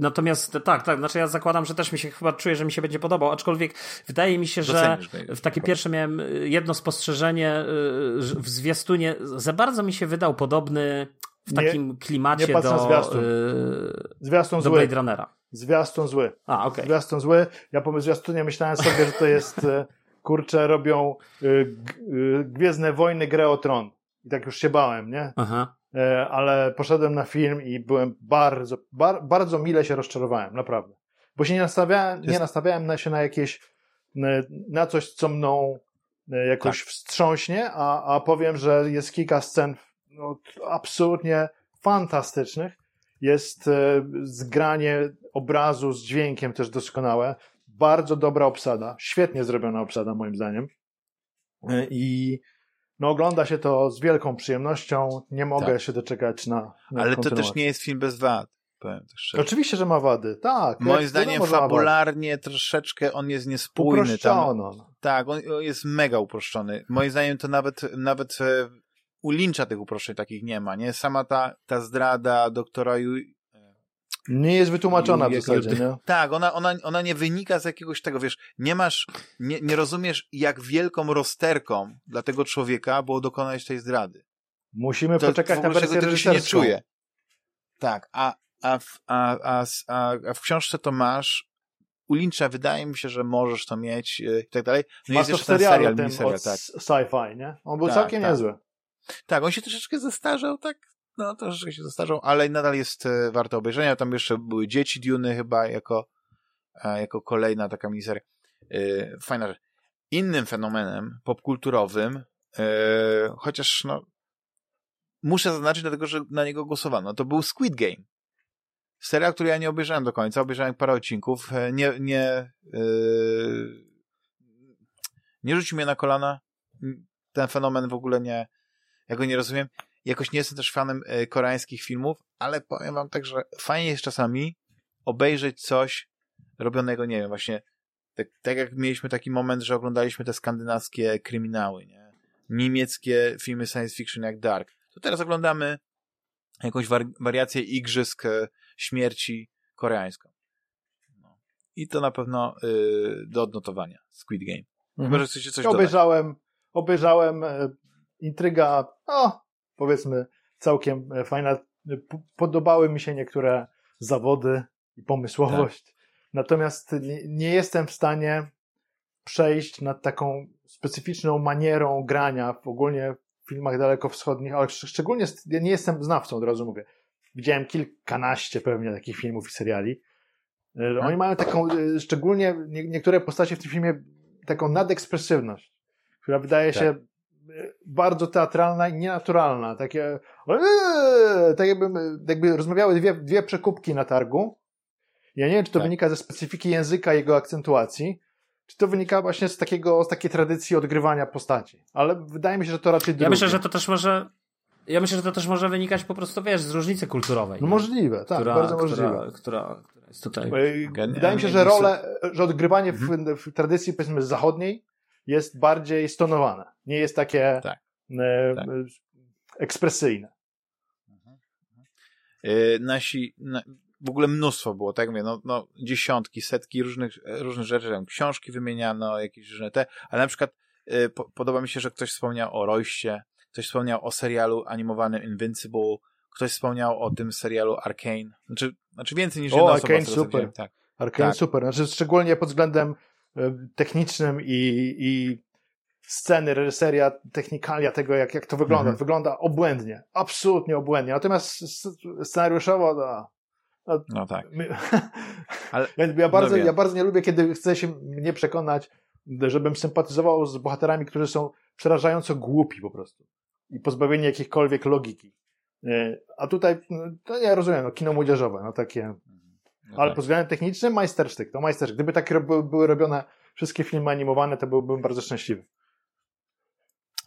Natomiast tak, tak, znaczy ja zakładam, że też mi się chyba czuję, że mi się będzie podobał, aczkolwiek wydaje mi się, że w takie pierwsze miałem y, jedno spostrzeżenie y, w zwiastunie, za bardzo mi się wydał podobny w takim nie, klimacie nie do, zwiastun. Zwiastun do Blade Runnera. Zwiastun zły. A. Okay. Zwiastun zły. Ja po zwiastunie myślałem sobie, że to jest kurczę, robią Gwiezdne Wojny grę o Tron. I tak już się bałem, nie? Aha. E, ale poszedłem na film i byłem bardzo, bar, bardzo mile się rozczarowałem, naprawdę. Bo się nie nastawiałem, nie nastawiałem na się na jakieś, na coś, co mną e, jakoś tak. wstrząśnie, a, a powiem, że jest kilka scen no, absolutnie fantastycznych. Jest e, zgranie obrazu z dźwiękiem też doskonałe. Bardzo dobra obsada, świetnie zrobiona obsada moim zdaniem. I no ogląda się to z wielką przyjemnością. Nie mogę tak. się doczekać na, na Ale to też nie jest film bez wad. Też Oczywiście, że ma wady, tak. Moim zdaniem fabularnie troszeczkę on jest niespójny. Tam, tak, on jest mega uproszczony. Moim zdaniem to nawet, nawet e, u Lyncha tych uproszczeń takich nie ma, nie? Sama ta, ta zdrada doktora nie jest wytłumaczona w zasadzie, nie? Tak, ona, ona, ona nie wynika z jakiegoś tego, wiesz, nie masz, nie, nie rozumiesz, jak wielką rozterką dla tego człowieka było dokonać tej zdrady. Musimy to, poczekać na wersję tego się nie czuje. Tak, a a, w, a, a, a, a w książce to masz u Lyncha wydaje mi się, że możesz to mieć i tak dalej. No Masz jest to jeszcze serial, ten serial, tak. sci-fi, nie? On był tak, całkiem tak. niezły. Tak, on się troszeczkę zestarzał, tak? No, troszeczkę się zestarzał, ale nadal jest e, warto obejrzenia. Tam jeszcze były Dzieci Duny chyba jako, e, jako kolejna taka miniseria. E, fajna rzecz. Innym fenomenem popkulturowym, chociaż no, muszę zaznaczyć, dlatego że na niego głosowano, to był Squid Game. Serial, który ja nie obejrzałem do końca, obejrzałem parę odcinków. Nie, nie, yy, nie rzucił mnie na kolana. Ten fenomen w ogóle nie, ja go nie rozumiem. Jakoś nie jestem też fanem e, koreańskich filmów, ale powiem wam tak, że fajnie jest czasami obejrzeć coś robionego, nie wiem, właśnie tak, tak jak mieliśmy taki moment, że oglądaliśmy te skandynawskie kryminały, nie? niemieckie filmy science fiction jak Dark. To teraz oglądamy jakąś wariację igrzysk e, śmierci koreańską. No. I to na pewno y, do odnotowania. Squid Game. Mhm. Chyba, że chcecie coś obejrzałem, dodać. Obejrzałem, e, intryga, powiedzmy, całkiem e, fajna. Podobały mi się niektóre zawody i pomysłowość. Tak. Natomiast nie, jestem w stanie przejść nad taką specyficzną manierą grania w ogólnie w filmach dalekowschodnich, ale szczególnie ja nie jestem znawcą, od razu mówię. Widziałem kilkanaście pewnie takich filmów i seriali. E, oni hmm. mają taką, e, szczególnie niektóre postacie w tym filmie, taką nadekspresywność, która wydaje tak. się bardzo teatralna i nienaturalna. Takie, tak jakby, jakby rozmawiały dwie, dwie przekupki na targu. Ja nie wiem, czy to tak. wynika ze specyfiki języka, jego akcentuacji, czy to wynika właśnie z takiego, z takiej tradycji odgrywania postaci. Ale wydaje mi się, że to raczej drugie. Ja myślę, że to też może ja myślę, że to też może wynikać po prostu, wiesz, z różnicy kulturowej. No możliwe, tak, która, bardzo możliwe. Która, która, która jest tutaj. Wydaje mi się, że rolę, że odgrywanie w, mhm. w tradycji, powiedzmy, zachodniej jest bardziej stonowane. Nie jest takie tak. E, tak. ekspresyjne. Mhm. E, nasi, na, w ogóle mnóstwo było, tak mówię, no, no dziesiątki, setki różnych, różnych rzeczy, tam książki wymieniano, jakieś różne te, ale na przykład e, po, podoba mi się, że ktoś wspomniał o Royście, ktoś wspomniał o serialu animowanym Invincible, ktoś wspomniał o tym serialu Arcane, znaczy, znaczy więcej niż jedna o, Arcane super. Tak. Arcane tak. super, znaczy szczególnie pod względem E, technicznym i, i sceny, reżyseria, technikalia tego, jak, jak to wygląda. Mhm. Wygląda obłędnie. Absolutnie obłędnie. Natomiast scenariuszowo, no, no, no tak. Ale, ja, bardzo, no ja bardzo nie lubię, kiedy chce się mnie przekonać, żebym sympatyzował z bohaterami, którzy są przerażająco głupi po prostu. I pozbawieni jakiejkolwiek logiki. E, a tutaj, no, to ja rozumiem, no, kino młodzieżowe, no takie no Ale tak. pod względem technicznym majstersztyk, to majstersztyk. Gdyby takie były, były robione wszystkie filmy animowane, to byłbym bardzo szczęśliwy.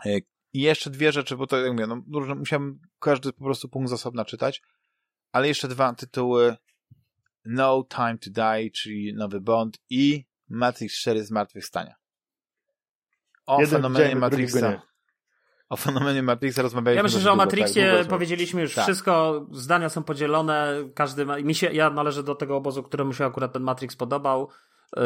E, I jeszcze dwie rzeczy, bo to jak mówię, no, różne, musiałem każdy po prostu punkt z osobna czytać, ale jeszcze dwa tytuły No Time to Die, czyli Nowy Bond i Matrix 4 Zmartwychwstania. O Jeden fenomenie Matrixa o fenomenie Matrixa rozmawialiśmy. Ja myślę, że o Matrixie tak, powiedzieliśmy już tak. wszystko, zdania są podzielone, każdy ma, mi się, ja należę do tego obozu, któremu się akurat ten Matrix podobał, yy,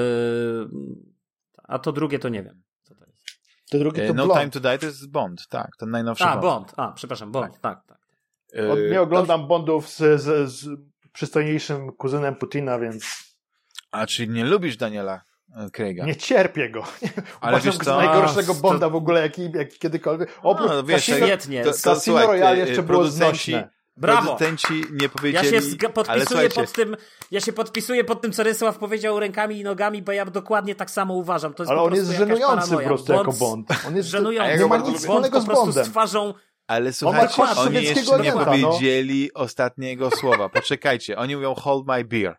a to drugie to nie wiem, co to jest. To drugie to No Time to Die to jest Bond, tak, ten najnowszy A, Bond. Bond, a, przepraszam, Bond, tak, tak. tak. Yy, nie oglądam to... Bondów z, z, z przystojniejszym kuzynem Putina, więc... A, czyli nie lubisz Daniela Craiga. Nie cierpię go. Ale Uważam go najgorszego Bonda w ogóle, jaki, jaki kiedykolwiek. Oprócz no, wiesz, świetnie. To, to, Casino Royale jeszcze było znośne. Brawo! Producenci nie powiedzieli, ja się podpisuję pod tym, ja się podpisuję pod tym, co Rysław powiedział rękami i nogami, bo ja dokładnie tak samo uważam. To jest Ale on jest żenujący po prostu jako Bond. On jest żenujący. Nie ma nic wspólnego z Bondem. z twarzą ale słuchajcie, oni jeszcze nie no. powiedzieli no. ostatniego słowa. Poczekajcie, oni mówią hold my beer.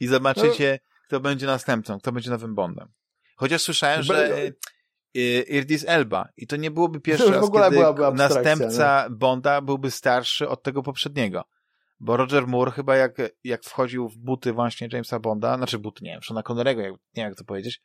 I zobaczycie, kto będzie następcą, kto będzie nowym Bondem. Chociaż słyszałem, że Irdis Elba i to nie byłoby pierwszy raz, kiedy następca nie? Bonda byłby starszy od tego poprzedniego. Bo Roger Moore chyba jak, jak wchodził w buty właśnie Jamesa Bonda, znaczy buty, nie wiem, Shona Connerego, nie wiem jak to powiedzieć,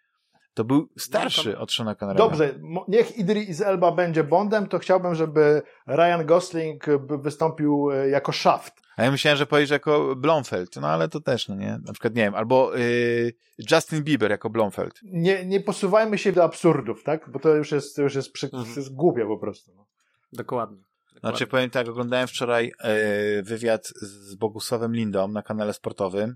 to był starszy od Shona Connerego. Dobrze, niech Idris Elba będzie Bondem, to chciałbym, żeby Ryan Gosling wystąpił e, jako Shaft. A ja myślałem, że powiesz jako Blomfeld, no ale to też, no nie? Na przykład, nie wiem, albo yy, Justin Bieber jako Blomfeld. Nie, nie posuwajmy się do absurdów, tak? Bo to już jest, to już jest, przy, mhm. jest głupie po prostu. No. Dokładnie. Znaczy powiem tak, oglądałem wczoraj e, wywiad z Bogusławem Lindą na kanale sportowym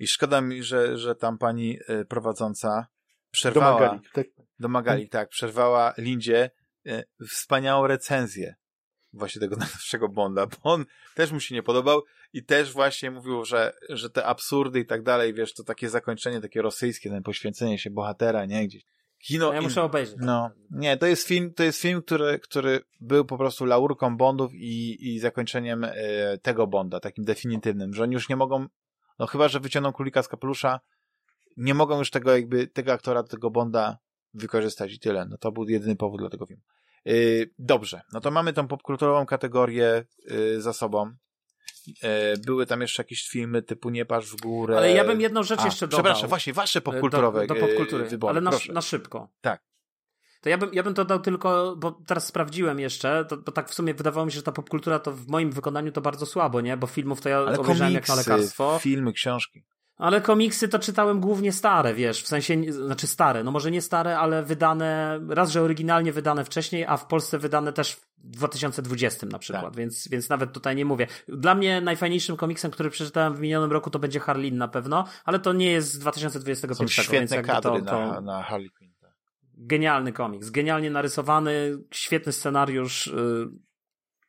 i szkoda mi, że, że tam pani e, prowadząca przerwała... Domagali, tak? Domagali, tak. Przerwała Lindzie e, wspaniałą recenzję właśnie tego najnowszego Bonda, bo on też mu się nie podobał i też właśnie mówił, że, że te absurdy i tak dalej, wiesz, to takie zakończenie, takie rosyjskie, ten poświęcenie się bohatera, nie, gdzieś. Kino ja muszę obejrzeć. No, nie, to jest film, to jest film, który, który był po prostu laurką Bondów i, i zakończeniem e, tego Bonda, takim definitywnym, że oni już nie mogą, no chyba, że wyciągną królika z kapelusza, nie mogą już tego jakby, tego aktora, tego Bonda wykorzystać i tyle. No to był jedyny powód dla tego filmu. Yy, dobrze, no to mamy tą popkulturową kategorię yy, za sobą. Yy, były tam jeszcze jakieś filmy typu Nie patrz w górę. Ale ja bym jedną rzecz A, jeszcze dodał. Przepraszam, właśnie, wasze popkulturowe do, do popkultury, wybory. Ale na, na szybko. Tak. To ja bym, ja bym to dał tylko, bo teraz sprawdziłem jeszcze, to, to tak w sumie wydawało mi się, że ta popkultura to w moim wykonaniu to bardzo słabo, nie? Bo filmów to ja Ale obejrzałem jak na komiksy, lekarstwo. filmy, książki. Ale komiksy to czytałem głównie stare, wiesz, w sensie, znaczy stare, no może nie stare, ale wydane, raz, że oryginalnie wydane wcześniej, a w Polsce wydane też w 2020 na przykład, Tak. więc, więc nawet tutaj nie mówię. Dla mnie najfajniejszym komiksem, który przeczytałem w minionym roku to będzie Harlin na pewno, ale to nie jest z 2021, Są więc świetne jakby kadry to, to... Na, na Harley Quinn. tak. Genialny komiks, genialnie narysowany, świetny scenariusz, y,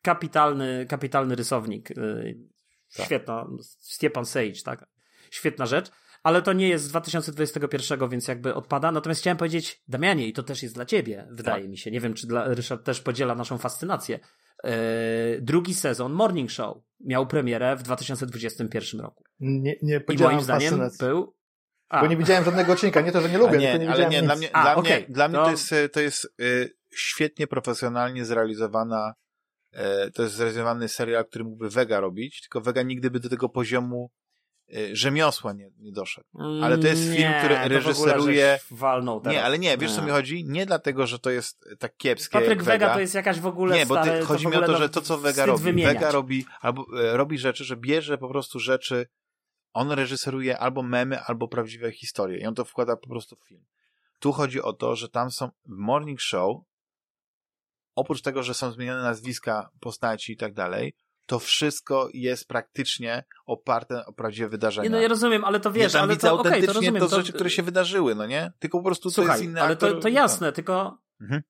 kapitalny, kapitalny rysownik. y, Tak. Świetna, Stepan Sage, tak? Świetna rzecz, ale to nie jest z 2021, więc jakby odpada. Natomiast chciałem powiedzieć, Damianie, i to też jest dla ciebie, wydaje Tak. mi się. Nie wiem, czy dla, Ryszard też podziela naszą fascynację. E, drugi sezon Morning Show miał premierę w 2021 roku. Nie, nie I moim zdaniem fascynacji. był. A, Bo nie widziałem żadnego odcinka. Nie to, że nie lubię, A nie, tylko nie ale widziałem nie, nic. dla mnie, A, dla, okej, mnie, dla mnie to- to jest, to jest y, świetnie profesjonalnie zrealizowana y, to jest zrealizowany serial, który mógłby Vega robić, tylko Vega nigdy by do tego poziomu rzemiosła nie, nie doszedł. ale to jest film, nie, który w ogóle reżyseruje- Walnął teraz. Nie, ale nie, wiesz co mi chodzi? Nie dlatego, że to jest tak kiepskie Patryk Vega to jest jakaś w ogóle Nie, bo ty, chodzi mi o to, no, że to, co Vega robi, wymieniać. Vega robi, albo e, robi rzeczy, że bierze po prostu rzeczy, on reżyseruje albo memy, albo prawdziwe historie i on to wkłada po prostu w film. Tu chodzi o to, że tam są w Morning Show, oprócz tego, że są zmienione nazwiska postaci i tak dalej, to wszystko jest praktycznie oparte o prawdziwe wydarzenia. Nie, no ja rozumiem, ale to wiesz, ale to, okej, to autentycznie rozumiem. to rzeczy, które się wydarzyły, no nie? Tylko po prostu to Słuchaj, jest inny ale aktor. to, to jasne, tylko Mhm.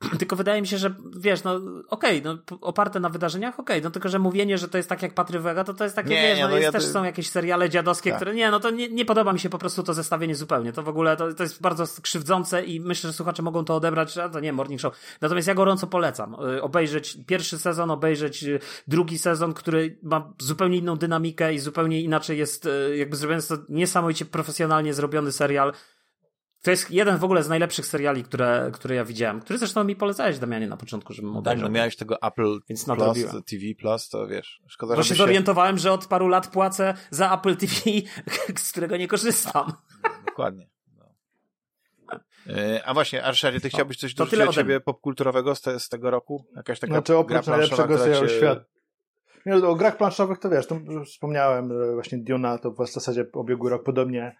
tylko wydaje mi się, że wiesz, no okej, no p- oparte na wydarzeniach, okej, no tylko, że mówienie, że to jest tak jak Patry Vega, to to jest takie, Nie, wiesz, nie, no, no jest ja też są jakieś seriale dziadowskie, Tak. które, nie, no to nie, nie podoba mi się po prostu to zestawienie zupełnie, to w ogóle, to, to jest bardzo krzywdzące i myślę, że słuchacze mogą to odebrać, a to nie, Morning Show. Natomiast ja gorąco polecam, y, obejrzeć pierwszy sezon, obejrzeć y, drugi sezon, który ma zupełnie inną dynamikę i zupełnie inaczej jest y, jakby zrobiony, to niesamowicie profesjonalnie zrobiony serial, to jest jeden w ogóle z najlepszych seriali, które, które ja widziałem, który zresztą mi polecałeś, Damianie, na początku, żebym Tak, obejrzał. no miałeś tego Apple Więc Plus, nadrobiłem. TV Plus, to wiesz, szkoda, Bo się się... zorientowałem, że od paru lat płacę za Apple TV, z którego nie korzystam. Dokładnie. No. E, A właśnie, Arszarie, ty chciałbyś coś to do tyle dla ciebie popkulturowego z, te, z tego roku? Jakaś taka Znaczy gra oprócz planszowa, najlepszego serialu cię... świata. Nie, no, o grach planszowych to wiesz, to wspomniałem właśnie Duna, to w zasadzie ubiegły rok podobnie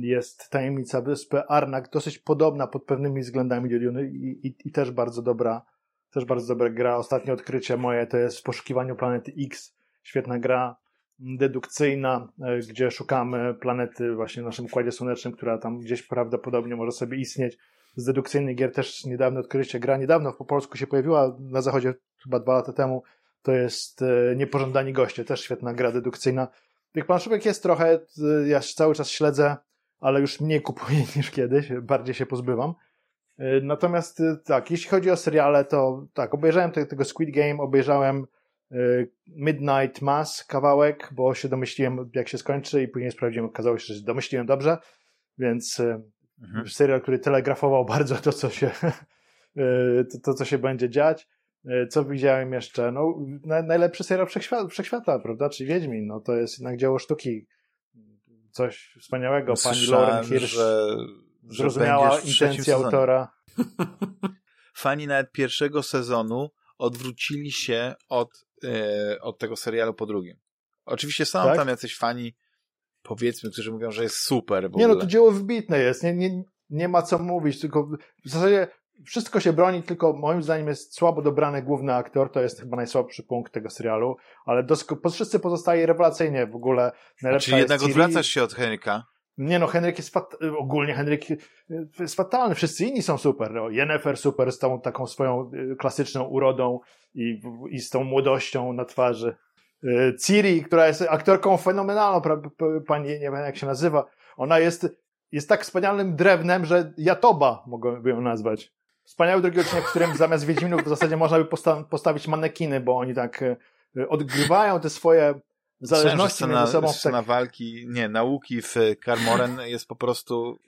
jest Tajemnica Wyspy Arnak, dosyć podobna pod pewnymi względami do Duny i, i, i też bardzo dobra też bardzo dobra gra. Ostatnie odkrycie moje to jest w poszukiwaniu planety X. Świetna gra dedukcyjna, e, gdzie szukamy planety właśnie w naszym Układzie Słonecznym, która tam gdzieś prawdopodobnie może sobie istnieć. Z dedukcyjnych gier też niedawno odkrycie. Gra niedawno po polsku się pojawiła, na zachodzie chyba dwa lata temu. To jest e, Niepożądani Goście, też świetna gra dedukcyjna. Tych planszówek jest trochę, e, ja cały czas śledzę, ale już mniej kupuję niż kiedyś, bardziej się pozbywam. E, Natomiast e, tak, jeśli chodzi o seriale, to tak, obejrzałem te, tego Squid Game, obejrzałem Midnight Mass kawałek, bo się domyśliłem, jak się skończy, i później sprawdziłem, okazało się, że domyśliłem dobrze, więc Mhm. serial, który telegrafował bardzo to, co się, to, to, co się będzie dziać. E, Co widziałem jeszcze? No, na, najlepszy serial wszechświata, wszechświata, prawda? Czyli Wiedźmin. No, to jest jednak dzieło sztuki. Coś wspaniałego. Pani Lauren Hirsch że, że zrozumiała trzecim intencję autora. Fani nawet pierwszego sezonu odwrócili się od, e, od tego serialu po drugim. Oczywiście są Tak? tam jacyś fani, powiedzmy, którzy mówią, że jest super Nie no, to dzieło wybitne jest. Nie, nie, nie ma co mówić, tylko w zasadzie wszystko się broni, tylko moim zdaniem jest słabo dobrany główny aktor, to jest chyba najsłabszy punkt tego serialu, ale dosko- wszyscy pozostaje rewelacyjnie w ogóle. Najlepsza Czyli jednak Ciri. odwracasz się od Henryka? Nie no, Henryk jest fat... ogólnie Henryk jest fatalny, wszyscy inni są super. No, Jennifer super z tą taką swoją y, klasyczną urodą i, i z tą młodością na twarzy. Y, Ciri, która jest aktorką fenomenalną, pani, nie wiem jak się nazywa, ona jest, jest tak wspaniałym drewnem, że Jatoba mogłaby ją nazwać. Wspaniały drugi odcinek, w którym zamiast Wiedźminów w zasadzie można by posta postawić manekiny, bo oni tak y, odgrywają te swoje zależności scena, między sobą. Scena tak... walki, nie, nauki w Karmoren jest po prostu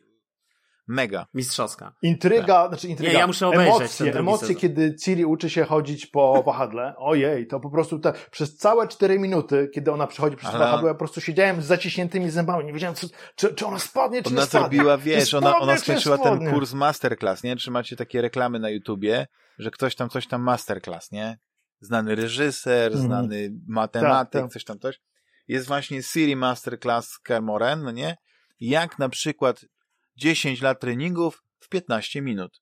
mega. Mistrzowska. Intryga, tak. znaczy intryga, nie, ja muszę emocje, emocje kiedy Ciri uczy się chodzić po wahadle, ojej, to po prostu te, przez całe cztery minuty, kiedy ona przechodzi przez wahadło, ja po prostu siedziałem z zaciśniętymi zębami, nie wiedziałem, co, czy, czy ona spadnie, czy ona nie spadnie. Ona zrobiła, wiesz, ona, ona skończyła ten kurs masterclass, nie? Czy macie takie reklamy na YouTubie, że ktoś tam coś tam masterclass, nie? znany reżyser, mm. znany matematyk, tak, tak. coś tam coś. Jest właśnie Siri Masterclass Kermoren, no nie? Jak na przykład 10 lat treningów w 15 minut.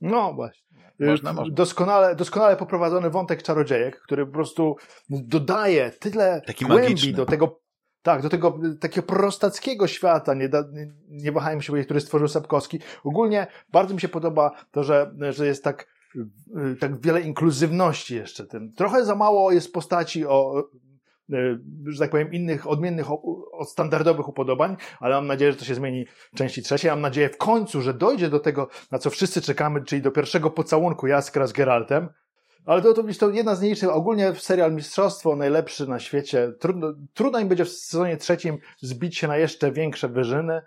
No właśnie. Można, można. Doskonale, doskonale poprowadzony wątek czarodziejek, który po prostu dodaje tyle Taki głębi magiczny. do tego, tak, do tego takiego prostackiego świata, nie, nie, nie wahajmy się powiedzieć, który stworzył Sapkowski. Ogólnie bardzo mi się podoba to, że, że jest tak tak wiele inkluzywności jeszcze tym. Trochę za mało jest postaci o, że tak powiem, innych, odmiennych od standardowych upodobań, ale mam nadzieję, że to się zmieni w części trzeciej. Mam nadzieję w końcu, że dojdzie do tego, na co wszyscy czekamy, czyli do pierwszego pocałunku Jaskra z Geraltem. Ale to, to jest to jedna z mniejszych, ogólnie serial Mistrzostwo, najlepszy na świecie. Trudno, trudno im będzie w sezonie trzecim zbić się na jeszcze większe wyżyny.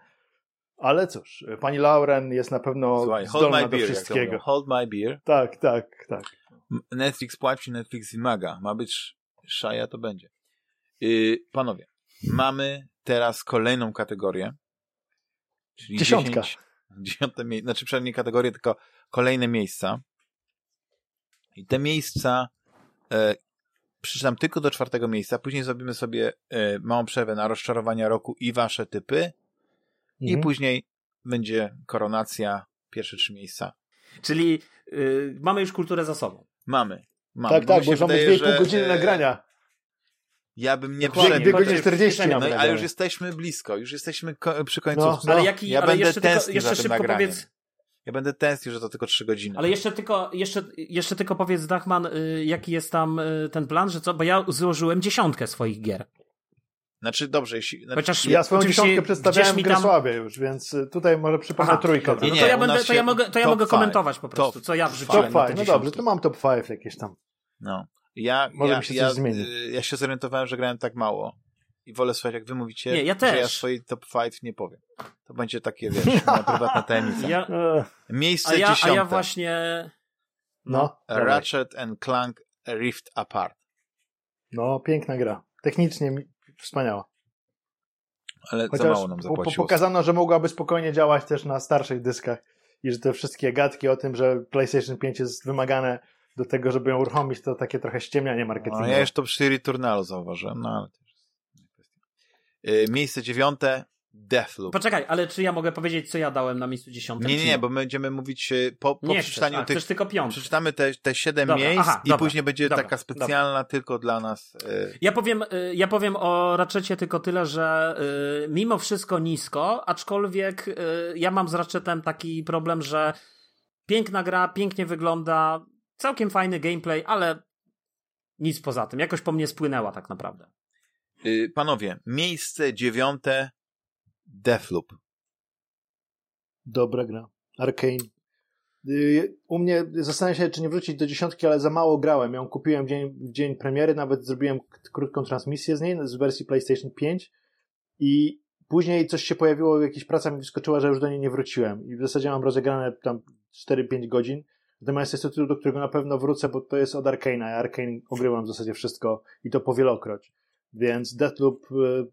Ale cóż, pani Lauren jest na pewno Słuchaj, zdolna do wszystkiego. Hold my beer. Tak, tak, tak. Netflix płaci, Netflix wymaga. Ma być szaja, to będzie. Yy, panowie, mamy teraz kolejną kategorię. Czyli Dziesiątka. 10, dziesiąte miejsce, znaczy przynajmniej kategorię, tylko kolejne miejsca. I te miejsca e, przeczytam tylko do czwartego miejsca, później zrobimy sobie e, małą przerwę na rozczarowania roku i wasze typy mhm. i później będzie koronacja, pierwsze trzy miejsca. Czyli yy, mamy już kulturę za sobą. Mamy. mamy. Tak, tak, bo już mamy 2,5 godziny nagrania. Ja bym nie wszedł. 2 godziny 40 no, A już jesteśmy blisko, już jesteśmy ko przy końcu. No, no. Ale jaki, ja ale będę jeszcze tylko, jeszcze szybko nagraniem. powiedz. Ja będę tęsknił, że to tylko 3 godziny. Ale jeszcze tylko, jeszcze, jeszcze tylko powiedz, Dachman, y, jaki jest tam y, ten plan, że co? Bo ja złożyłem dziesiątkę swoich gier. Znaczy, dobrze, jeśli... Znaczy, Chociaż ja swoją dziesiątkę przedstawiałem w Gresławie tam... już, więc y, tutaj może przypomnę trójkę. Nie, nie, to ja, będę, to ja mogę, to ja mogę komentować po prostu, top, co ja wrzuciłem Top 5, no dobrze, to mam top 5 jakieś tam. No. Ja, może ja, mi się ja, coś zmieni. Y, ja się zorientowałem, że grałem tak mało. I wolę słuchać, jak wy mówicie, nie, ja że ja swojej top 5 nie powiem. To będzie takie, wiesz, moja prywatna tajemnica. Ja, Miejsce a ja, dziesiąte. A ja właśnie... No. Ratchet and Clank Rift Apart. No, piękna gra. Technicznie wspaniała. Ale Chociaż za mało nam zapłaciło. Po, pokazano, że mogłaby spokojnie działać też na starszych dyskach i że te wszystkie gadki o tym, że PlayStation 5 jest wymagane do tego, żeby ją uruchomić, to takie trochę ściemnianie marketingowe. No, ja już to przy Returnalu zauważyłem, no ale to jest kwestia. Miejsce dziewiąte, Deathloop. Poczekaj, ale czy ja mogę powiedzieć, co ja dałem na miejscu dziesiątym? Nie, nie, nie, bo my będziemy mówić e, po, po nie przeczytaniu chcesz, tych... tylko piąty. Przeczytamy te, te siedem dobra, miejsc aha, i dobra, później będzie dobra, taka specjalna tylko dla nas. Y... Ja, powiem, y, ja powiem o Ratchetie tylko tyle, że y, mimo wszystko nisko, aczkolwiek y, ja mam z Ratchetem taki problem, że piękna gra, pięknie wygląda, całkiem fajny gameplay, ale nic poza tym. Jakoś po mnie spłynęła tak naprawdę. Y, panowie, miejsce dziewiąte Deathloop. Dobra gra. Arkane. Y, u mnie zastanawiam się, czy nie wrócić do dziesiątki, ale za mało grałem. Ją kupiłem w dzień, w dzień premiery, nawet zrobiłem krótką transmisję z niej, z wersji PlayStation 5 i później coś się pojawiło, jakaś praca mi wyskoczyła, że już do niej nie wróciłem. I w zasadzie mam rozegrane tam 4-5 godzin. Natomiast jest to tytuł, do którego na pewno wrócę, bo to jest od Arkane'a. Ja Arkane ogrywam w zasadzie wszystko i to powielokroć. Więc Deathloop y,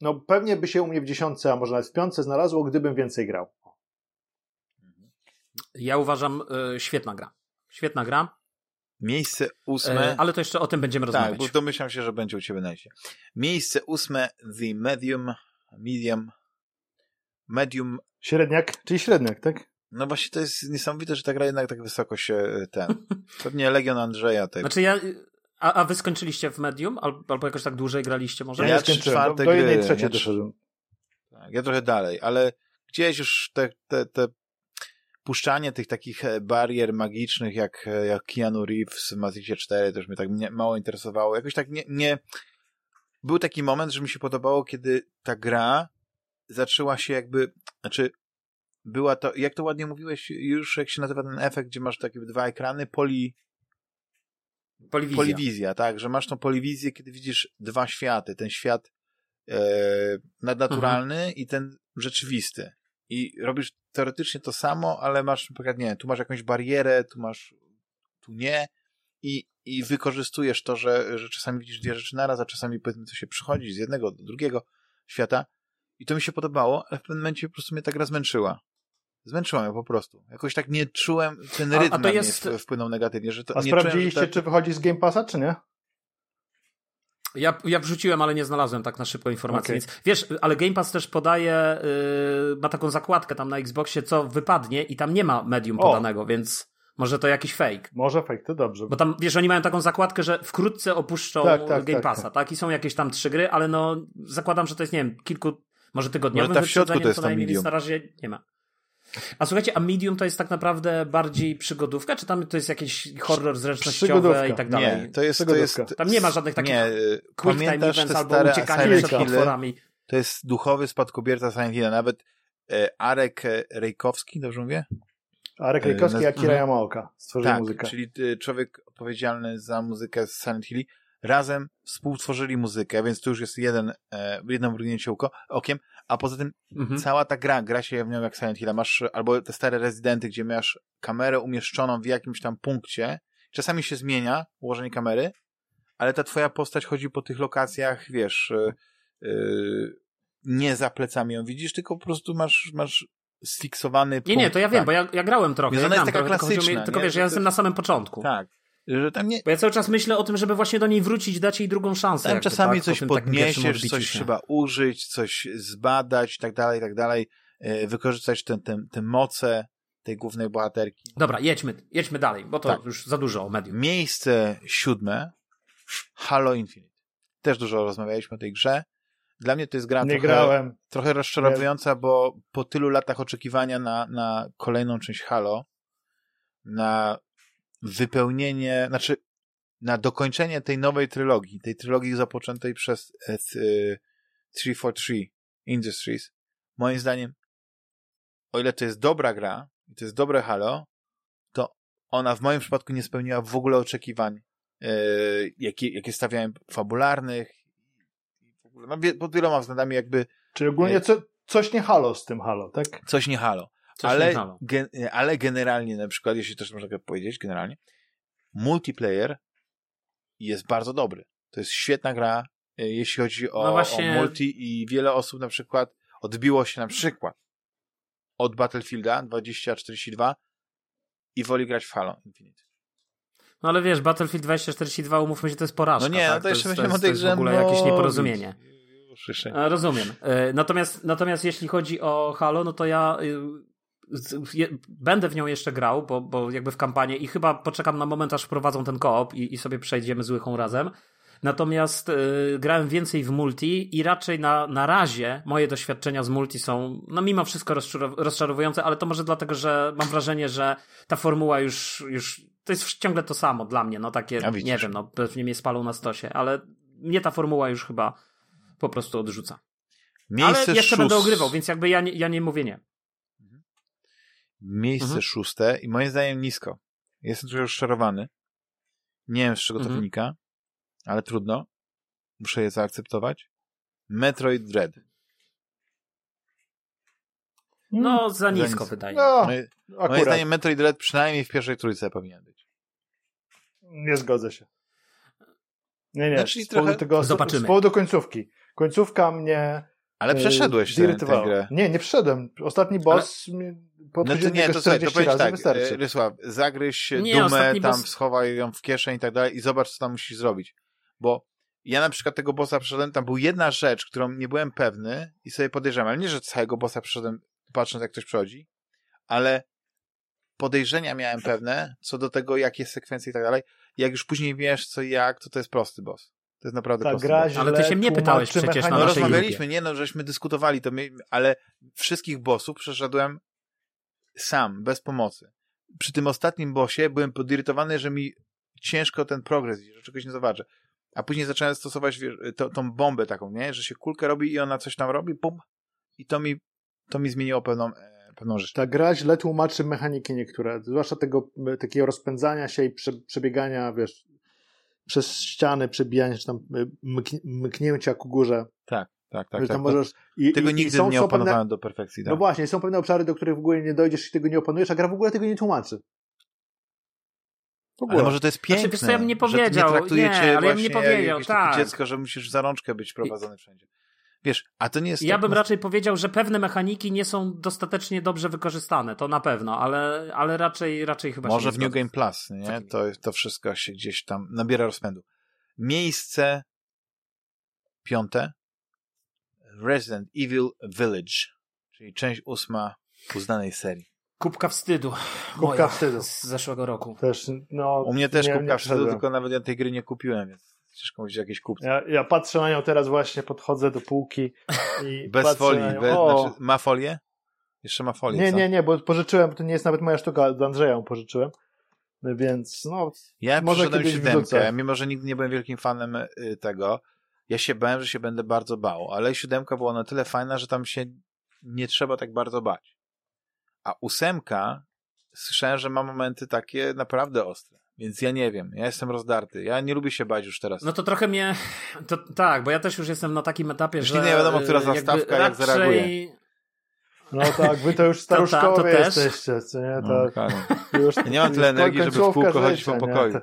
no pewnie by się u mnie w dziesiątce, a może nawet w piątce znalazło, gdybym więcej grał. Ja uważam, y, świetna gra. Świetna gra. Miejsce ósme. E, ale to jeszcze o tym będziemy tak, rozmawiać. Tak, bo domyślam się, że będzie u ciebie najście. Miejsce ósme, The Medium, Medium, Medium. Średniak, czyli średniak, tak? No właśnie to jest niesamowite, że ta gra jednak tak wysoko się e, ten. Pewnie Legion Andrzeja. Tej... Znaczy ja. A, a wy skończyliście w Medium? Albo, albo jakoś tak dłużej graliście może? Ja, Ja trzy skończyłem. czwarte Do, do jednej trzeciej ja doszedłem. Tak, ja trochę dalej, ale gdzieś już te, te, te puszczanie tych takich e, barier magicznych jak, e, jak Keanu Reeves w Matrixie 4 też mnie tak nie, mało interesowało. Jakoś tak nie, nie... Był taki moment, że mi się podobało, kiedy ta gra zaczęła się jakby... Znaczy, była to... Jak to ładnie mówiłeś już, jak się nazywa ten efekt, gdzie masz takie dwa ekrany? Poli... Poliwizja. Poliwizja, tak, że masz tą poliwizję, kiedy widzisz dwa światy, ten świat e, nadnaturalny Mhm. i ten rzeczywisty. I robisz teoretycznie to samo, ale masz, na przykład, nie wiem, tu masz jakąś barierę, tu masz, tu nie i, i wykorzystujesz to, że, że czasami widzisz dwie rzeczy naraz, a czasami powiedzmy to się przychodzi z jednego do drugiego świata i to mi się podobało, ale w pewnym momencie po prostu mnie ta gra zmęczyła. Zmęczyła mnie po prostu. Jakoś tak nie czułem, ten A- a rytm to na jest- mnie wpłynął negatywnie, że to A nie czułem, że sprawdziliście, ta- czy wychodzi z Game Passa, czy nie? Ja, ja wrzuciłem, ale nie znalazłem tak na szybko informacji. Okej. Więc wiesz, ale Game Pass też podaje, yy, ma taką zakładkę tam na Xboxie, co wypadnie i tam nie ma medium O. podanego, więc może to jakiś fake. Może fake, to dobrze. Bo tam, wiesz, oni mają taką zakładkę, że wkrótce opuszczą Tak, tak, Game tak, Passa, tak, I są jakieś tam trzy gry, ale no zakładam, że to jest, nie wiem, kilku, może tygodniowym Może ta w środku wyprzedzeniem to jest co to najmniej, więc medium. na razie nie ma. A słuchajcie, a Medium to jest tak naprawdę bardziej przygodówka, czy tam to jest jakieś horror zręcznościowy Przygodówka. i tak dalej? Nie, to jest, to jest... Tam nie ma żadnych takich Nie, quick time pamiętasz events albo Silent przed Hille? potworami. To jest duchowy spadkobierca Silent Hill. Nawet e, Arek e, Rejkowski, dobrze mówię? Arek e, Rejkowski naz- Akira Mhm. Yamaoka stworzyli Tak, muzykę. czyli e, człowiek odpowiedzialny za muzykę z Silent Hill. Razem współtworzyli muzykę, więc to już jest jeden, e, jedno mrugnięcie oko, okiem, a poza tym Mhm. cała ta gra, gra się w nią jak Silent Hill. Masz albo te stare rezydenty, gdzie masz kamerę umieszczoną w jakimś tam punkcie. Czasami się zmienia ułożenie kamery, ale ta twoja postać chodzi po tych lokacjach, wiesz, e, nie za plecami ją widzisz, tylko po prostu masz, masz sfiksowany Nie, punkt. nie, to ja wiem, tak. bo ja, ja grałem trochę. Więc ja ona jest taka trochę, tylko mi- klasyczna, Tylko nie? wiesz, ja jestem jest- na samym początku. Tak. Że tam nie, Bo ja cały czas myślę o tym, żeby właśnie do niej wrócić, dać jej drugą szansę. tam jakby, czasami tak, coś tym podniesiesz, coś się. trzeba użyć, coś zbadać i tak dalej, i tak dalej, e, wykorzystać te, te, te moce tej głównej bohaterki. Dobra, jedźmy, jedźmy dalej, bo to Tak. już za dużo o medium. Miejsce siódme, Halo Infinite. Też dużo rozmawialiśmy o tej grze. Dla mnie to jest gra Nie trochę, grałem. trochę rozczarowująca, bo po tylu latach oczekiwania na, na kolejną część Halo, na wypełnienie, znaczy na dokończenie tej nowej trylogii, tej trylogii zapoczętej przez e, e, 343 Industries, moim zdaniem, o ile to jest dobra gra, i to jest dobre Halo, to ona w moim przypadku nie spełniła w ogóle oczekiwań, e, jakie, jakie stawiałem fabularnych, no, pod wieloma względami jakby Czyli ogólnie co, coś nie halo z tym halo, tak? coś nie Halo. Ale, gen, ale generalnie, na przykład, jeśli też można tak powiedzieć, generalnie, multiplayer jest bardzo dobry. To jest świetna gra, e, jeśli chodzi o, No właśnie- o multi i wiele osób na przykład odbiło się na przykład od Battlefielda 2042 i woli grać w Halo Infinite. No ale wiesz, Battlefield 2042, umówmy się, to jest porażka. No nie, tak? no to jeszcze to o tej jest, to grze jest w ogóle jakieś nieporozumienie. E, Rozumiem. E, Natomiast, natomiast jeśli chodzi o Halo, no to ja y, będę w nią jeszcze grał, bo, bo jakby w kampanię i chyba poczekam na moment, aż wprowadzą ten koop i, i sobie przejdziemy z łychą razem. Natomiast y, grałem więcej w multi i raczej na, na razie moje doświadczenia z multi są, no mimo wszystko rozczarow- rozczarowujące, ale to może dlatego, że mam wrażenie, że ta formuła już, już to jest ciągle to samo dla mnie, no takie, A widzisz. nie wiem, no pewnie mnie spalą na stosie, ale mnie ta formuła już chyba po prostu odrzuca. Miejsce Ale jeszcze szóst- będę ogrywał, więc jakby ja nie, ja nie mówię nie. Miejsce Mhm. szóste i moim zdaniem nisko. Jestem trochę rozczarowany. Nie wiem, z czego to Mhm. wynika, ale trudno. Muszę je zaakceptować. Metroid Dread. No, za nisko nisko. wydaje. No, Moje, moim akurat. zdaniem Metroid Dread przynajmniej w pierwszej trójce powinien być. Nie zgodzę się. Nie, nie. Znaczy z, powodu trochę- tego, z powodu końcówki. Końcówka mnie Ale e, przeszedłeś tę, tę zirytowała. grę. Nie, nie przeszedłem. Ostatni boss No podchodził to nie, do to słuchaj, to 40 powiedz razy tak, wystarczy. e, Rysław, zagryź Nie, dumę, tam boss- schowaj ją w kieszeń i tak dalej i zobacz, co tam musisz zrobić. Bo ja na przykład tego bossa przeszedłem, tam był jedna rzecz, którą nie byłem pewny i sobie podejrzewam, ale nie, że całego bossa przeszedłem patrząc, jak ktoś przechodzi, ale podejrzenia miałem pewne co do tego, jakie sekwencje i tak dalej. Jak już później wiesz co i jak, to to jest prosty boss. To jest naprawdę Ta gra źle Ale ty się mnie pytałeś przecież na No rozmawialiśmy, nie no, żeśmy dyskutowali to, my, ale wszystkich bossów przeszedłem sam, bez pomocy. Przy tym ostatnim bossie byłem podirytowany, że mi ciężko ten progres że czegoś nie zobaczę. A później zacząłem stosować wiesz, to, tą bombę taką, nie? Że się kulkę robi i ona coś tam robi, pum, i to mi, to mi zmieniło pewną, e, pewną rzecz. Ta gra źle tłumaczy mechaniki niektóre, zwłaszcza tego takiego rozpędzania się i prze, przebiegania, wiesz, przez ściany, przebijania, czy tam mkn- mknięcia ku górze. Tak, tak, tak. Że tak. możesz, i, Tego i, i nigdy są, nie są pewne, opanowałem do perfekcji. Tak. No właśnie, są pewne obszary, do których w ogóle nie dojdziesz i tego nie opanujesz, a gra w ogóle tego nie tłumaczy. W ogóle. Ale może to jest piękne, Znaczy, wiesz ja bym nie że powiedział. nie traktuje Nie, cię ale ja bym nie powiedział, jak tak. dziecko, że musisz za rączkę być prowadzony wszędzie. Wiesz, a to nie jest... Ja tak, bym no, raczej powiedział, że pewne mechaniki nie są dostatecznie dobrze wykorzystane, to na pewno, ale, ale raczej, raczej chyba się Może nie w New. Game Plus, nie? To, to wszystko się gdzieś tam nabiera rozpędu. Miejsce piąte Resident Evil Village, czyli część ósma uznanej serii. Kubka wstydu. Kubka Moja wstydu. Z zeszłego roku. Też, no, U mnie też nie, kubka nie wstydu, tylko nawet ja tej gry nie kupiłem, więc ciężko mówić o jakiejś kupce. Ja, ja patrzę na nią teraz właśnie, podchodzę do półki i Bez folii, na nią. bez, znaczy, ma folię? Jeszcze ma folię, nie, co? nie, nie, bo pożyczyłem, to nie jest nawet moja sztuka, od Andrzeja ją pożyczyłem, więc no, Ja Może kiedyś siódemkę, wrzucę. mimo że nigdy nie byłem wielkim fanem y, tego. Ja się bałem, że się będę bardzo bał, ale siódemka była na tyle fajna, że tam się nie trzeba tak bardzo bać. A ósemka, słyszałem, że ma momenty takie naprawdę ostre. Więc ja nie wiem, ja jestem rozdarty. Ja nie lubię się bać już teraz. No to trochę mnie. To, tak, bo ja też już jestem na takim etapie, Już że. nie wiadomo, która zastawka jak raczej- zareaguje. no tak, wy to już To ta- staruszkowie to też. jesteście, co nie, No, to dokładnie. już, Ja nie mam tyle energii, żeby w kółko chodzić po nie? pokoju. To-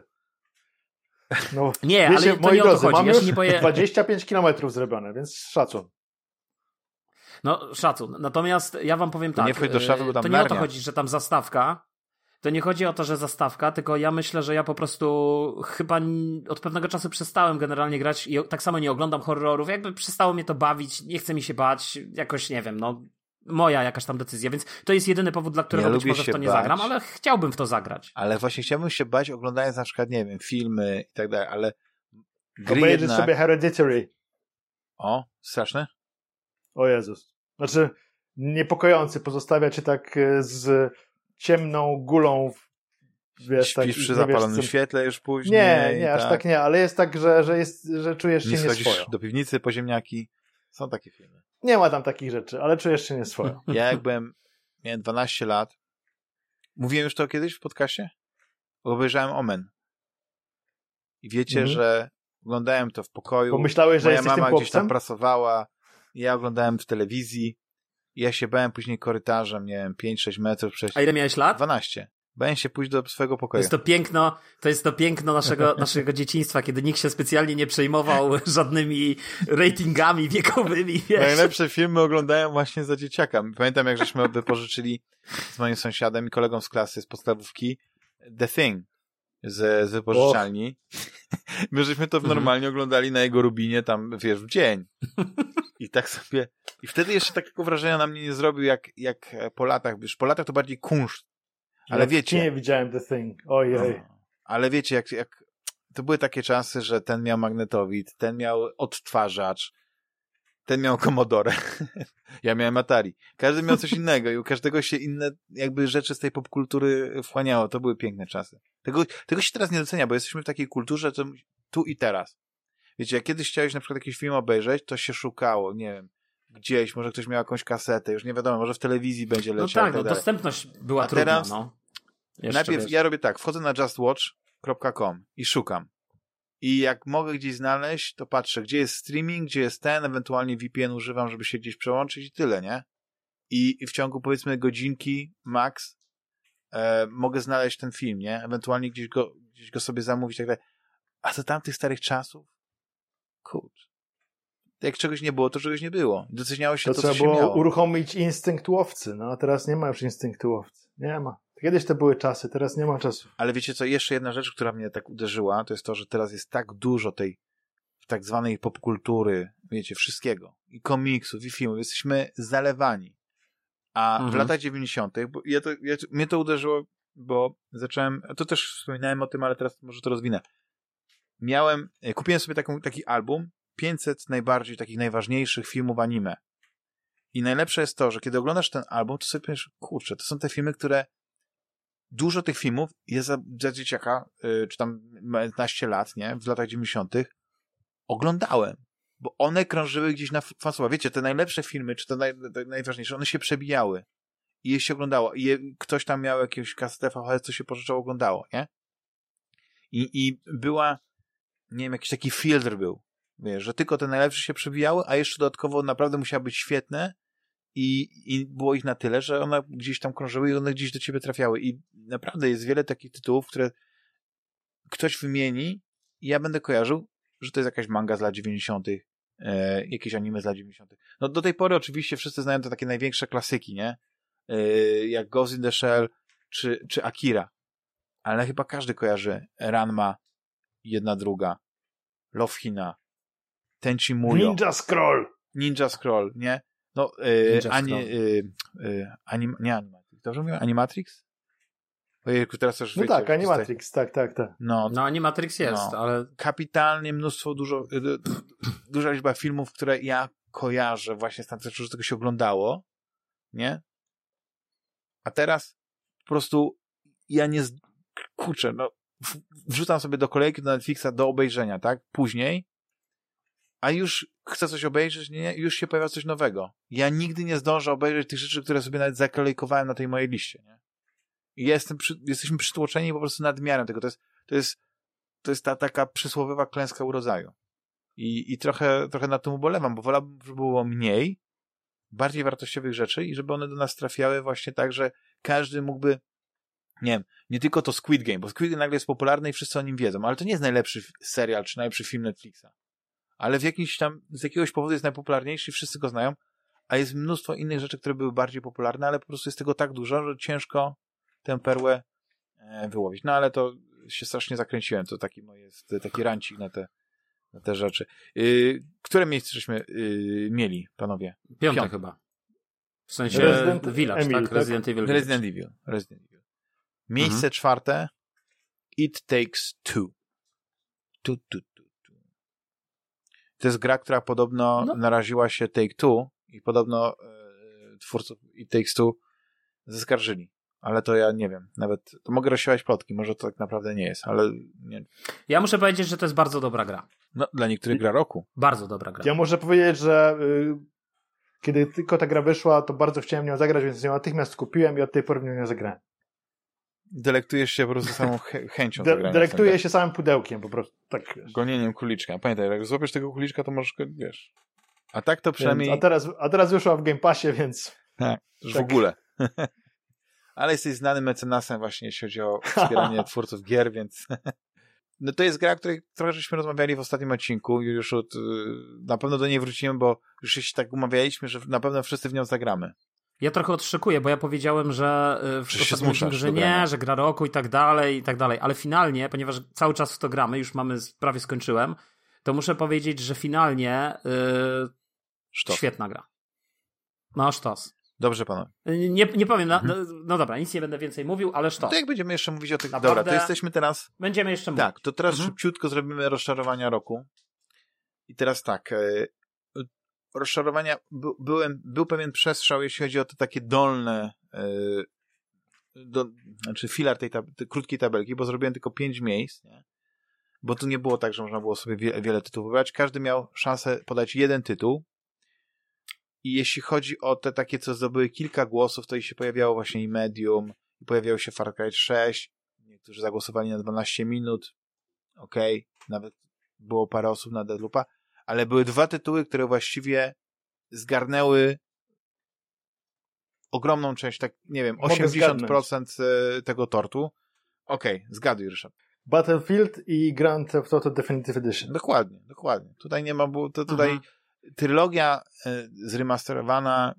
No, Nie, wiecie, ale to moi nie o to drodzy, chodzi. mam Ja nie boję. 25 kilometrów zrobione, więc szacun. No, szacun. Natomiast ja wam powiem To tak. nie wchodź do szafy, bo tam To nie o to Narnia. chodzi, że tam zastawka. To nie chodzi o to, że zastawka, tylko ja myślę, że ja po prostu chyba od pewnego czasu przestałem generalnie grać i tak samo nie oglądam horrorów. Jakby przestało mnie to bawić, nie chce mi się bać, jakoś nie wiem, no. Moja jakaś tam decyzja, więc to jest jedyny powód, dla którego Nie być może w to nie bać. zagram, ale chciałbym w to zagrać. Ale właśnie chciałbym się bać oglądając na przykład, nie wiem, filmy i tak dalej, ale gry jednak... sobie Hereditary. O, straszne? O Jezus. Znaczy, niepokojący, pozostawia cię tak e, z ciemną gulą, w- wiesz, tak, Śpisz przy nie wiesz, zapalonym co- świetle już później. Nie, nie, aż tak nie, ale jest tak, że, że, jest, że czujesz się Nie nieswojo. do piwnicy po ziemniaki. Są takie filmy. Nie ma tam takich rzeczy, ale czujesz się nieswojo. Ja jak byłem, miałem 12 lat, mówiłem już to kiedyś w podcaście? Obejrzałem Omen. I wiecie, Mhm. że oglądałem to w pokoju. Pomyślałeś, że Moja mama gdzieś tam pracowała. Ja oglądałem w telewizji. Ja się bałem później korytarzem, nie wiem, 5-6 metrów przejść. A ile miałeś lat? 12. Bałem się pójść do swojego To pokoju. jest to piękno, to jest to piękno naszego, naszego dzieciństwa, kiedy nikt się specjalnie nie przejmował żadnymi ratingami wiekowymi, wiesz. Najlepsze filmy oglądałem właśnie za dzieciaka. Pamiętam, jak żeśmy wypożyczyli z moim sąsiadem i kolegą z klasy z podstawówki The Thing z, z wypożyczalni. My żeśmy to Mhm. normalnie oglądali na jego rubinie tam, wiesz, w dzień. I tak sobie... I wtedy jeszcze takiego wrażenia na mnie nie zrobił, jak, jak po latach. Wiesz, po latach to bardziej kunszt. Ale Ja wiecie... kinie widziałem The Thing. Ojej. No. Ale wiecie, jak, jak to były takie czasy, że ten miał magnetowid, ten miał odtwarzacz, ten miał Commodore, ja miałem Atari. Każdy miał coś innego i u każdego się inne jakby rzeczy z tej popkultury wchłaniało. To były piękne czasy. Tego, tego się teraz nie docenia, bo jesteśmy w takiej kulturze to tu i teraz. Wiecie, jak kiedyś chciałeś na przykład jakiś film obejrzeć, to się szukało, nie wiem, gdzieś, może ktoś miał jakąś kasetę, już nie wiadomo, może w telewizji będzie No leciał. tak, no dalej. dostępność była A trudna, teraz- no. Najpierw wiesz. ja robię tak, wchodzę na justwatch.com i szukam. I jak mogę gdzieś znaleźć, to patrzę, gdzie jest streaming, gdzie jest ten, ewentualnie VPN używam, żeby się gdzieś przełączyć i tyle, nie? I, i w ciągu powiedzmy godzinki max e, mogę znaleźć ten film, nie? Ewentualnie gdzieś go, gdzieś go sobie zamówić tak dalej. A za tamtych starych czasów? Kurczę. Jak czegoś nie było, to czegoś nie było. Doceniało się To, to, trzeba co się było miało. uruchomić instynkt łowcy, no a teraz nie ma już instynktu łowcy. Nie ma. Kiedyś to były czasy, teraz nie ma czasu. Ale wiecie co, jeszcze jedna rzecz, która mnie tak uderzyła, to jest to, że teraz jest tak dużo tej tak zwanej popkultury, wiecie, wszystkiego. I komiksów, i filmów. Jesteśmy zalewani. A w Mhm. latach 90., bo ja to, ja, mnie to uderzyło bo zacząłem, to też wspominałem o tym, ale teraz może to rozwinę. Miałem, e, kupiłem sobie taką, taki album 500 najbardziej takich najważniejszych filmów anime. I najlepsze jest to, że kiedy oglądasz ten album, to sobie powiesz, kurczę, to są te filmy, które dużo tych filmów jest za, za dzieciaka, yy, czy tam 15 lat, nie, w latach 90. oglądałem, bo one krążyły gdzieś na fansłowa. Wiecie, te najlepsze filmy, czy te, naj, te najważniejsze, one się przebijały i je się oglądało. I je, ktoś tam miał jakiegoś kasetę VHS, co się pożyczało, oglądało, nie? I, I była, nie wiem, jakiś taki filtr był, wiesz, że tylko te najlepsze się przebijały, a jeszcze dodatkowo naprawdę musiały być świetne i, i było ich na tyle, że one gdzieś tam krążyły i one gdzieś do ciebie trafiały. I naprawdę jest wiele takich tytułów, które ktoś wymieni i ja będę kojarzył, że to jest jakaś manga z lat 90., e, jakieś anime z lat 90. No do tej pory oczywiście wszyscy znają te takie największe klasyki, nie? E, jak Ghost in the Shell czy, czy Akira. Ale chyba każdy kojarzy Ranma, jedna druga, Love Hina, Tenchi Muyo. Ninja Scroll! Ninja Scroll, nie? No, y, ani, y, y, anim, nie Animatrix. Dobrze mówię? Animatrix? Ojejku, teraz już No wiecie, tak, Animatrix, tak, tak, tak. No, No Animatrix jest, No. ale kapitalnie mnóstwo, dużo, duża liczba filmów, które ja kojarzę właśnie z tamtego, że tego się oglądało, nie? A teraz po prostu ja nie, z- kurczę, no, wrzucam sobie do kolejki do Netflixa do obejrzenia, tak? Później, a już chcę coś obejrzeć, nie? Już się pojawia coś nowego. Ja nigdy nie zdążę obejrzeć tych rzeczy, które sobie nawet zakolejkowałem na tej mojej liście, nie? I jestem przy, jesteśmy przytłoczeni po prostu nadmiarem tego. To jest, to jest, to jest ta taka przysłowiowa klęska urodzaju. I, i trochę, trochę na tym ubolewam, bo wolałbym, żeby było mniej, bardziej wartościowych rzeczy i żeby one do nas trafiały właśnie tak, że każdy mógłby, nie wiem, nie tylko to Squid Game, bo Squid Game nagle jest popularny i wszyscy o nim wiedzą, ale to nie jest najlepszy serial czy najlepszy film Netflixa. Ale w jakimś tam, z jakiegoś powodu jest najpopularniejszy i wszyscy go znają, a jest mnóstwo innych rzeczy, które były bardziej popularne, ale po prostu jest tego tak dużo, że ciężko tę perłę e, wyłowić. No ale to się strasznie zakręciłem, to taki mój jest, taki rancik na te, na te rzeczy. Yy, które miejsce żeśmy yy, mieli, panowie? piąte Piąte. chyba. W sensie Resident Village, Evil, tak? tak? Resident Evil. Village. Resident Evil. Resident Evil. Miejsce Mhm. czwarte It Takes Two. Tu, tu. To jest gra, która podobno No. naraziła się Take Two i podobno e, twórców It Takes Two zaskarżyli. Ale to ja nie wiem. Nawet to mogę rozsiewać plotki. Może to tak naprawdę nie jest, ale nie. Ja muszę powiedzieć, że to jest bardzo dobra gra. No, dla niektórych gra roku. Bardzo dobra gra. Ja muszę powiedzieć, że y, kiedy tylko ta gra wyszła, to bardzo chciałem nią zagrać, więc ją natychmiast kupiłem i od tej pory w nią nie zagrałem. Delektujesz się po prostu samą ch- chęcią De- w delektuję się samym pudełkiem po prostu. Tak. wiesz. Gonieniem króliczka. Pamiętaj, jak złapiesz tego króliczka, to możesz, go- wiesz. A tak to przynajmniej... Więc, a, teraz, a teraz wyszła w Game Passie, więc Tak, już w Tak. ogóle. Ale jesteś znanym mecenasem właśnie, jeśli chodzi o wspieranie twórców gier, więc... No to jest gra, o której trochę żeśmy rozmawiali w ostatnim odcinku już od, y, na pewno do niej wrócimy, bo już się tak umawialiśmy, że na pewno wszyscy w nią zagramy. Ja trochę odszykuję, bo ja powiedziałem, że y, w Że ostatnim odcinku, że nie, że gra roku i tak dalej, i tak dalej, ale finalnie, ponieważ cały czas w to gramy, już mamy, prawie skończyłem, to muszę powiedzieć, że finalnie y, Sztos. świetna gra. No, sztos. Dobrze, panowie. Y, Nie, nie powiem, na, Mhm. no, no dobra, nic nie będę więcej mówił, ale sztos. To jak będziemy jeszcze mówić o tych... Naprawdę- Dobra, to jesteśmy teraz... Będziemy jeszcze mówić. Tak, to teraz Mhm. szybciutko zrobimy rozczarowania roku. I teraz tak, e, rozczarowania, by, byłem, był pewien przestrzał, jeśli chodzi o te takie dolne, e, do, znaczy filar tej, tab tej krótkiej tabelki, bo zrobiłem tylko pięć miejsc, nie? bo tu nie było tak, że można było sobie wie, wiele tytułów wybrać. Każdy miał szansę podać jeden tytuł. I jeśli chodzi o te takie, co zdobyły kilka głosów, to i się pojawiało właśnie i Medium, i pojawiało się Far Cry 6, niektórzy zagłosowali na 12 minut, okej, nawet było parę osób na Deadloopa, ale były dwa tytuły, które właściwie zgarnęły ogromną część, tak nie wiem, Mogę 80% e, tego tortu. Okej, zgaduj, Ryszard. Battlefield i Grand Theft Auto Definitive Edition. Dokładnie, dokładnie. Tutaj nie ma, bo to tutaj Mhm. trylogia e, zremasterowana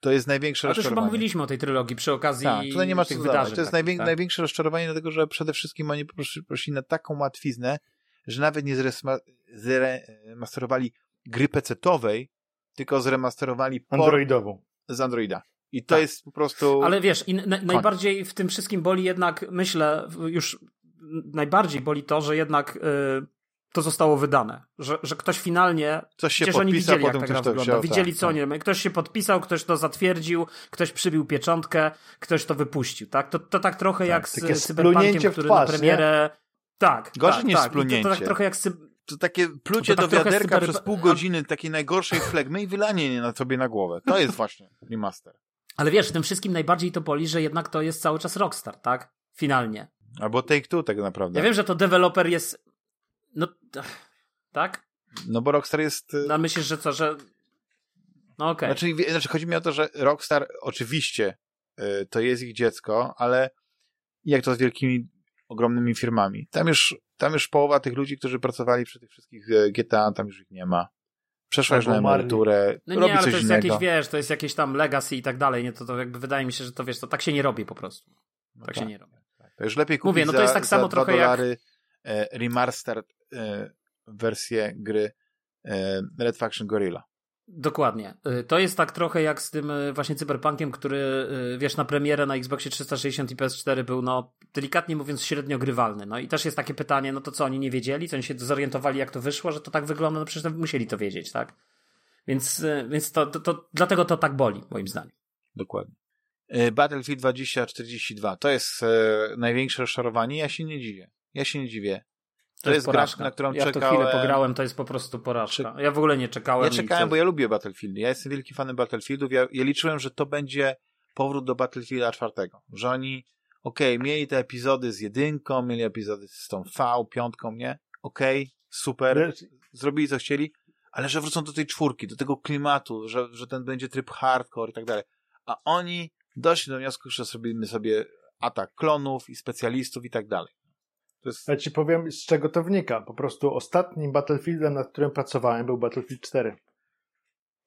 to jest największe Ale też chyba rozczarowanie. mówiliśmy o tej trylogii przy okazji Tak, tutaj nie ma tych wydarzeń. To jest takich, najwię- tak? największe rozczarowanie, dlatego że przede wszystkim oni prosili na taką łatwiznę, że nawet nie zresma- zremasterowali gry PC-owej, tylko zremasterowali Androidową. z Androida. I to tak. jest po prostu. Ale wiesz, na, najbardziej w tym wszystkim boli jednak, myślę, już najbardziej boli to, że jednak y, to zostało wydane. Że, że ktoś finalnie. Coś się podpisał, oni widzieli, jak ta gra wygląda. Wziął, widzieli, tak, co tak. nie Ktoś się podpisał, ktoś to zatwierdził, ktoś przybił pieczątkę, ktoś to wypuścił. Tak? To, to tak trochę tak, jak z Cyberpunkiem, który twarz, na premierę. Nie? Tak. Gorzej tak, niż tak. splunięcie. To, to tak trochę jak to takie plucie to tak do wiaderka cyber... przez pół godziny takiej najgorszej flegmy i wylanie na sobie na głowę. To jest właśnie remaster. Ale wiesz, w tym wszystkim najbardziej to boli, że jednak to jest cały czas Rockstar, tak? Finalnie. Albo Take-Two tak naprawdę. Ja wiem, że to deweloper jest... No, tak? No bo Rockstar jest... No myślisz, że co, że... No okej. Okay. Znaczy, znaczy, chodzi mi o to, że Rockstar oczywiście y, to jest ich dziecko, ale jak to z wielkimi, ogromnymi firmami. Tam już, tam już połowa tych ludzi, którzy pracowali przy tych wszystkich e, GTA, tam już ich nie ma. Przeszła już na emeryturę, no robi nie, ale coś to jest innego. jakieś, wiesz, to jest jakieś tam legacy i tak dalej, nie? To, to jakby wydaje mi się, że to wiesz, to tak się nie robi po prostu. No tak, tak, się nie robi. Tak. To już lepiej kupić Mówię, no to jest tak za, samo za trochę dolary jak... e, remastered e, wersję gry e, Red Faction Gorilla. Dokładnie. Y, to jest tak trochę jak z tym y, właśnie cyberpunkiem, który wiesz, na premierę na Xboxie 360 i PS4 był, no, delikatnie mówiąc, średnio grywalny. No i też jest takie pytanie, no to co, oni nie wiedzieli? Co oni się zorientowali, jak to wyszło, że to tak wygląda? No przecież musieli to wiedzieć, tak? Więc, więc to, to, to dlatego to tak boli, moim zdaniem. Dokładnie. Battlefield 2042 to jest e, największe rozczarowanie. Ja się nie dziwię. Ja się nie dziwię. To, to jest, jest gra, na którą ja czekałem. Ja chwilę pograłem, to jest po prostu porażka. Ja w ogóle nie czekałem. Ja czekałem, bo ja lubię Battlefieldy. Ja jestem wielki fanem Battlefieldów. Ja, ja liczyłem, że to będzie powrót do Battlefielda czwartego. Że oni, okej, okay, mieli te epizody z jedynką, mieli epizody z tą V, piątką, nie? Okej, okay, super. Zrobili co chcieli, ale że wrócą do tej czwórki, do tego klimatu, że, że ten będzie tryb hardcore i tak dalej. A oni doszli do wniosku, że zrobimy sobie atak klonów i specjalistów i tak dalej. Jest... Ja ci powiem, z czego to wynika. Po prostu ostatnim Battlefieldem, nad którym pracowałem, był Battlefield 4.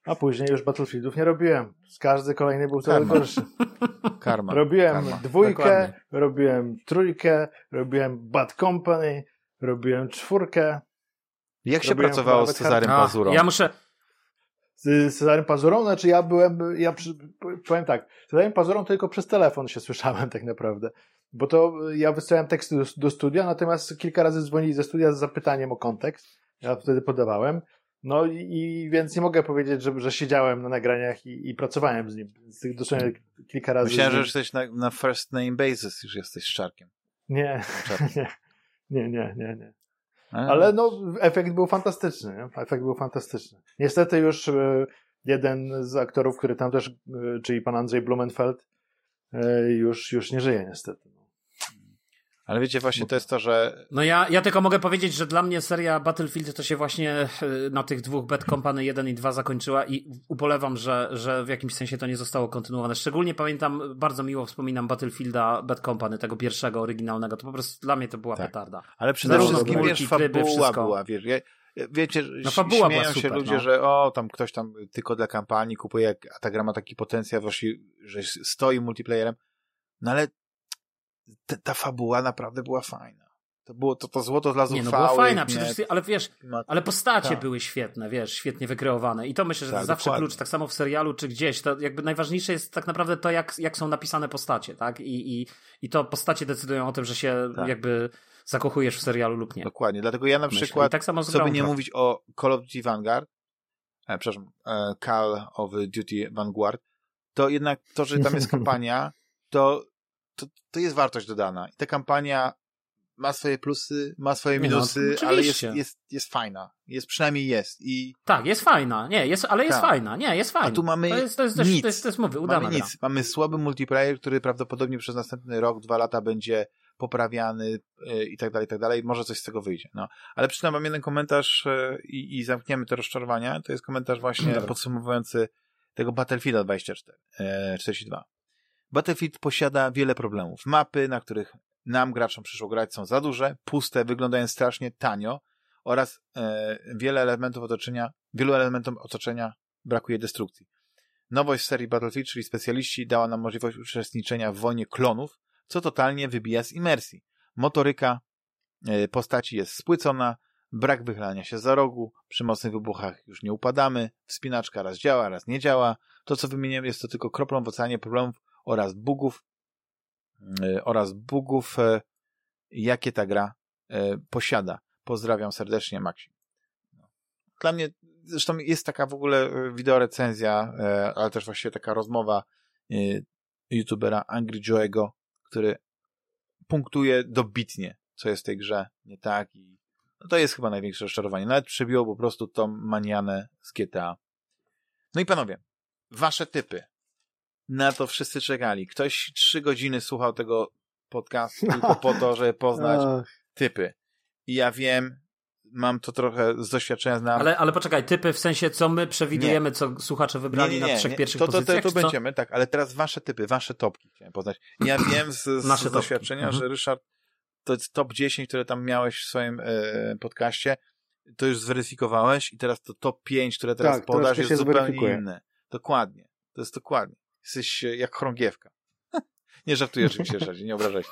A później już Battlefieldów nie robiłem. Z każdy kolejny był coraz gorszy. Karma. Robiłem Karma. dwójkę, Dokładnie. robiłem trójkę, robiłem Bad Company, robiłem czwórkę. Jak się pracowało z Cezarem Pazurą? Ja muszę... Z Cezarem Pazurą? Znaczy ja byłem, ja powiem tak, z Cezarem Pazurą tylko przez telefon się słyszałem tak naprawdę. Bo to ja wysyłałem teksty do, do studia, natomiast kilka razy dzwonili ze studia z zapytaniem o kontekst. Ja wtedy podawałem. No i, i więc nie mogę powiedzieć, że, że siedziałem na nagraniach i, i pracowałem z nim. Z dosłownie kilka razy. Myślałem, że jesteś na, na first name basis, już jesteś Szczarkiem. Nie, nie, nie, nie, nie, nie. Ale no, efekt był fantastyczny. Nie? Efekt był fantastyczny. Niestety już e, jeden z aktorów, który tam też, e, czyli pan Andrzej Blumenfeld, e, już, już nie żyje niestety. Ale wiecie, właśnie to jest to, że. No ja, ja tylko mogę powiedzieć, że dla mnie seria Battlefield to się właśnie e, na tych dwóch Bad Company 1 i 2 zakończyła i ubolewam, że, że w jakimś sensie to nie zostało kontynuowane. Szczególnie pamiętam, bardzo miło wspominam Battlefielda Bad Company, tego pierwszego, oryginalnego. To po prostu dla mnie to była tak. petarda. Ale przede wszystkim, wiesz, fabuła wszystko. była, wiesz, ja, wiecie, no, fabuła śmieją się super, ludzie, no. że o, tam ktoś tam tylko dla kampanii kupuje, a ta gra ma taki potencjał, że stoi multiplayerem. No ale ta, ta fabuła naprawdę była fajna. To było to, to złoto dla zuchwałych. Nie, no była fajna, przede wszystkim, ale wiesz, ale postacie tak. były świetne, wiesz, świetnie wykreowane i to myślę, że tak, to zawsze dokładnie. klucz, tak samo w serialu czy gdzieś, to jakby najważniejsze jest tak naprawdę to, jak, jak są napisane postacie, tak, i, i, i to postacie decydują o tym, że się tak. jakby zakochujesz w serialu lub nie. Dokładnie, dlatego ja na myślę. przykład, tak samo sobie nie mówić o Call of Duty Vanguard, e, przepraszam, e, Call of Duty Vanguard, to jednak to, że tam jest kampania, to to, to jest wartość dodana. I ta kampania ma swoje plusy, ma swoje no, minusy, no, ale jest, jest, jest fajna. Jest, przynajmniej jest. I... Tak, jest fajna. Nie, jest, ale jest tak. fajna. Nie, jest fajna. A tu mamy to jest, to jest, nic. To jest, to jest, mówię, udana mamy nic. Mamy słaby multiplayer, który prawdopodobnie przez następny rok, dwa lata będzie poprawiany yy, i tak dalej, i tak dalej. Może coś z tego wyjdzie. No. Ale przynajmniej mam jeden komentarz yy, i, i zamkniemy te rozczarowania. To jest komentarz właśnie Dobra. podsumowujący tego Battlefielda 24, yy, 42. Battlefield posiada wiele problemów. Mapy, na których nam, graczom przyszło grać, są za duże, puste, wyglądają strasznie tanio oraz e, wiele elementów otoczenia, wielu elementom otoczenia brakuje destrukcji. Nowość serii Battlefield, czyli specjaliści, dała nam możliwość uczestniczenia w wojnie klonów, co totalnie wybija z imersji. Motoryka e, postaci jest spłycona, brak wychylania się za rogu, przy mocnych wybuchach już nie upadamy, wspinaczka raz działa, raz nie działa, To, co wymieniłem, jest to tylko kroplą w oceanie problemów oraz bugów, yy, oraz bugów, yy, jakie ta gra yy, posiada. Pozdrawiam serdecznie, Maxi. Dla mnie, zresztą jest taka w ogóle wideorecenzja, ale też właściwie taka rozmowa youtubera Angry Joe'ego, który punktuje dobitnie, co jest w tej grze nie tak i no to jest chyba największe rozczarowanie. Nawet przebiło po prostu tą manianę z GTA. No i panowie, wasze typy. Na to wszyscy czekali. Ktoś trzy godziny słuchał tego podcastu tylko po to, żeby poznać typy. I ja wiem, mam to trochę z doświadczenia znam. Ale, ale poczekaj, typy w sensie, co my przewidujemy, nie. co słuchacze wybrali nie, nie, na trzech pierwszych to, to, pozycjach? To, to, to będziemy, tak, ale teraz wasze typy, wasze topki chciałem poznać. Ja wiem z, z, z doświadczenia, mhm. że Ryszard, to jest top 10, które tam miałeś w swoim e, podcaście, to już zweryfikowałeś i teraz to top 5, które teraz tak, podasz jest zupełnie inne. Dokładnie. To jest dokładnie. Jesteś e, jak chorągiewka. nie żartuję oczywiście, nie obrażaj się.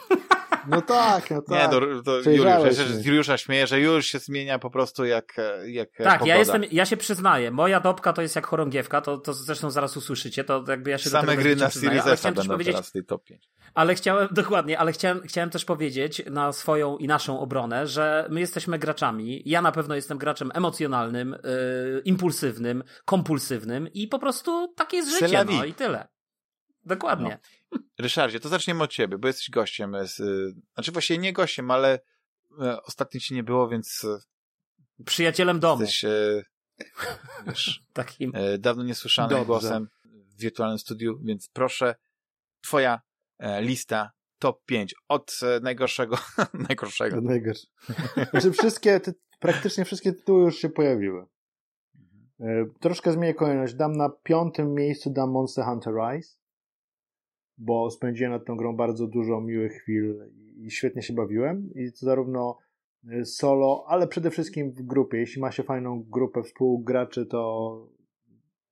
No tak, no tak. Nie, to, to Juliusz, ja z Juliusza śmieje, że już się zmienia po prostu jak, jak Tak, ja jestem, ja się przyznaję, moja topka to jest jak chorągiewka, to, to zresztą zaraz usłyszycie, to jakby ja się Same gry na Series S będą powiedzieć, teraz w tej top 5. Ale chciałem, dokładnie, ale chciałem, chciałem też powiedzieć na swoją i naszą obronę, że my jesteśmy graczami, ja na pewno jestem graczem emocjonalnym, yy, impulsywnym, kompulsywnym i po prostu takie jest życie, no i tyle. Dokładnie. No. Ryszardzie, to zaczniemy od ciebie, bo jesteś gościem. Z, y, znaczy właściwie nie gościem, ale y, ostatnio ci nie było, więc... Y, Przyjacielem domu. Jesteś, wiesz, Takim. dawno niesłyszanym Dobrze. głosem w wirtualnym studiu, więc proszę, twoja lista top 5 od najgorszego najgorszego. Od najgorszego. Znaczy wszystkie, ty, praktycznie wszystkie tytuły już się pojawiły. Mhm. Troszkę zmienię kolejność. Dam na piątym miejscu dam Monster Hunter Rise bo spędziłem nad tą grą bardzo dużo miłych chwil i świetnie się bawiłem. I to zarówno y, solo, ale przede wszystkim w grupie. Jeśli ma się fajną grupę współgraczy, to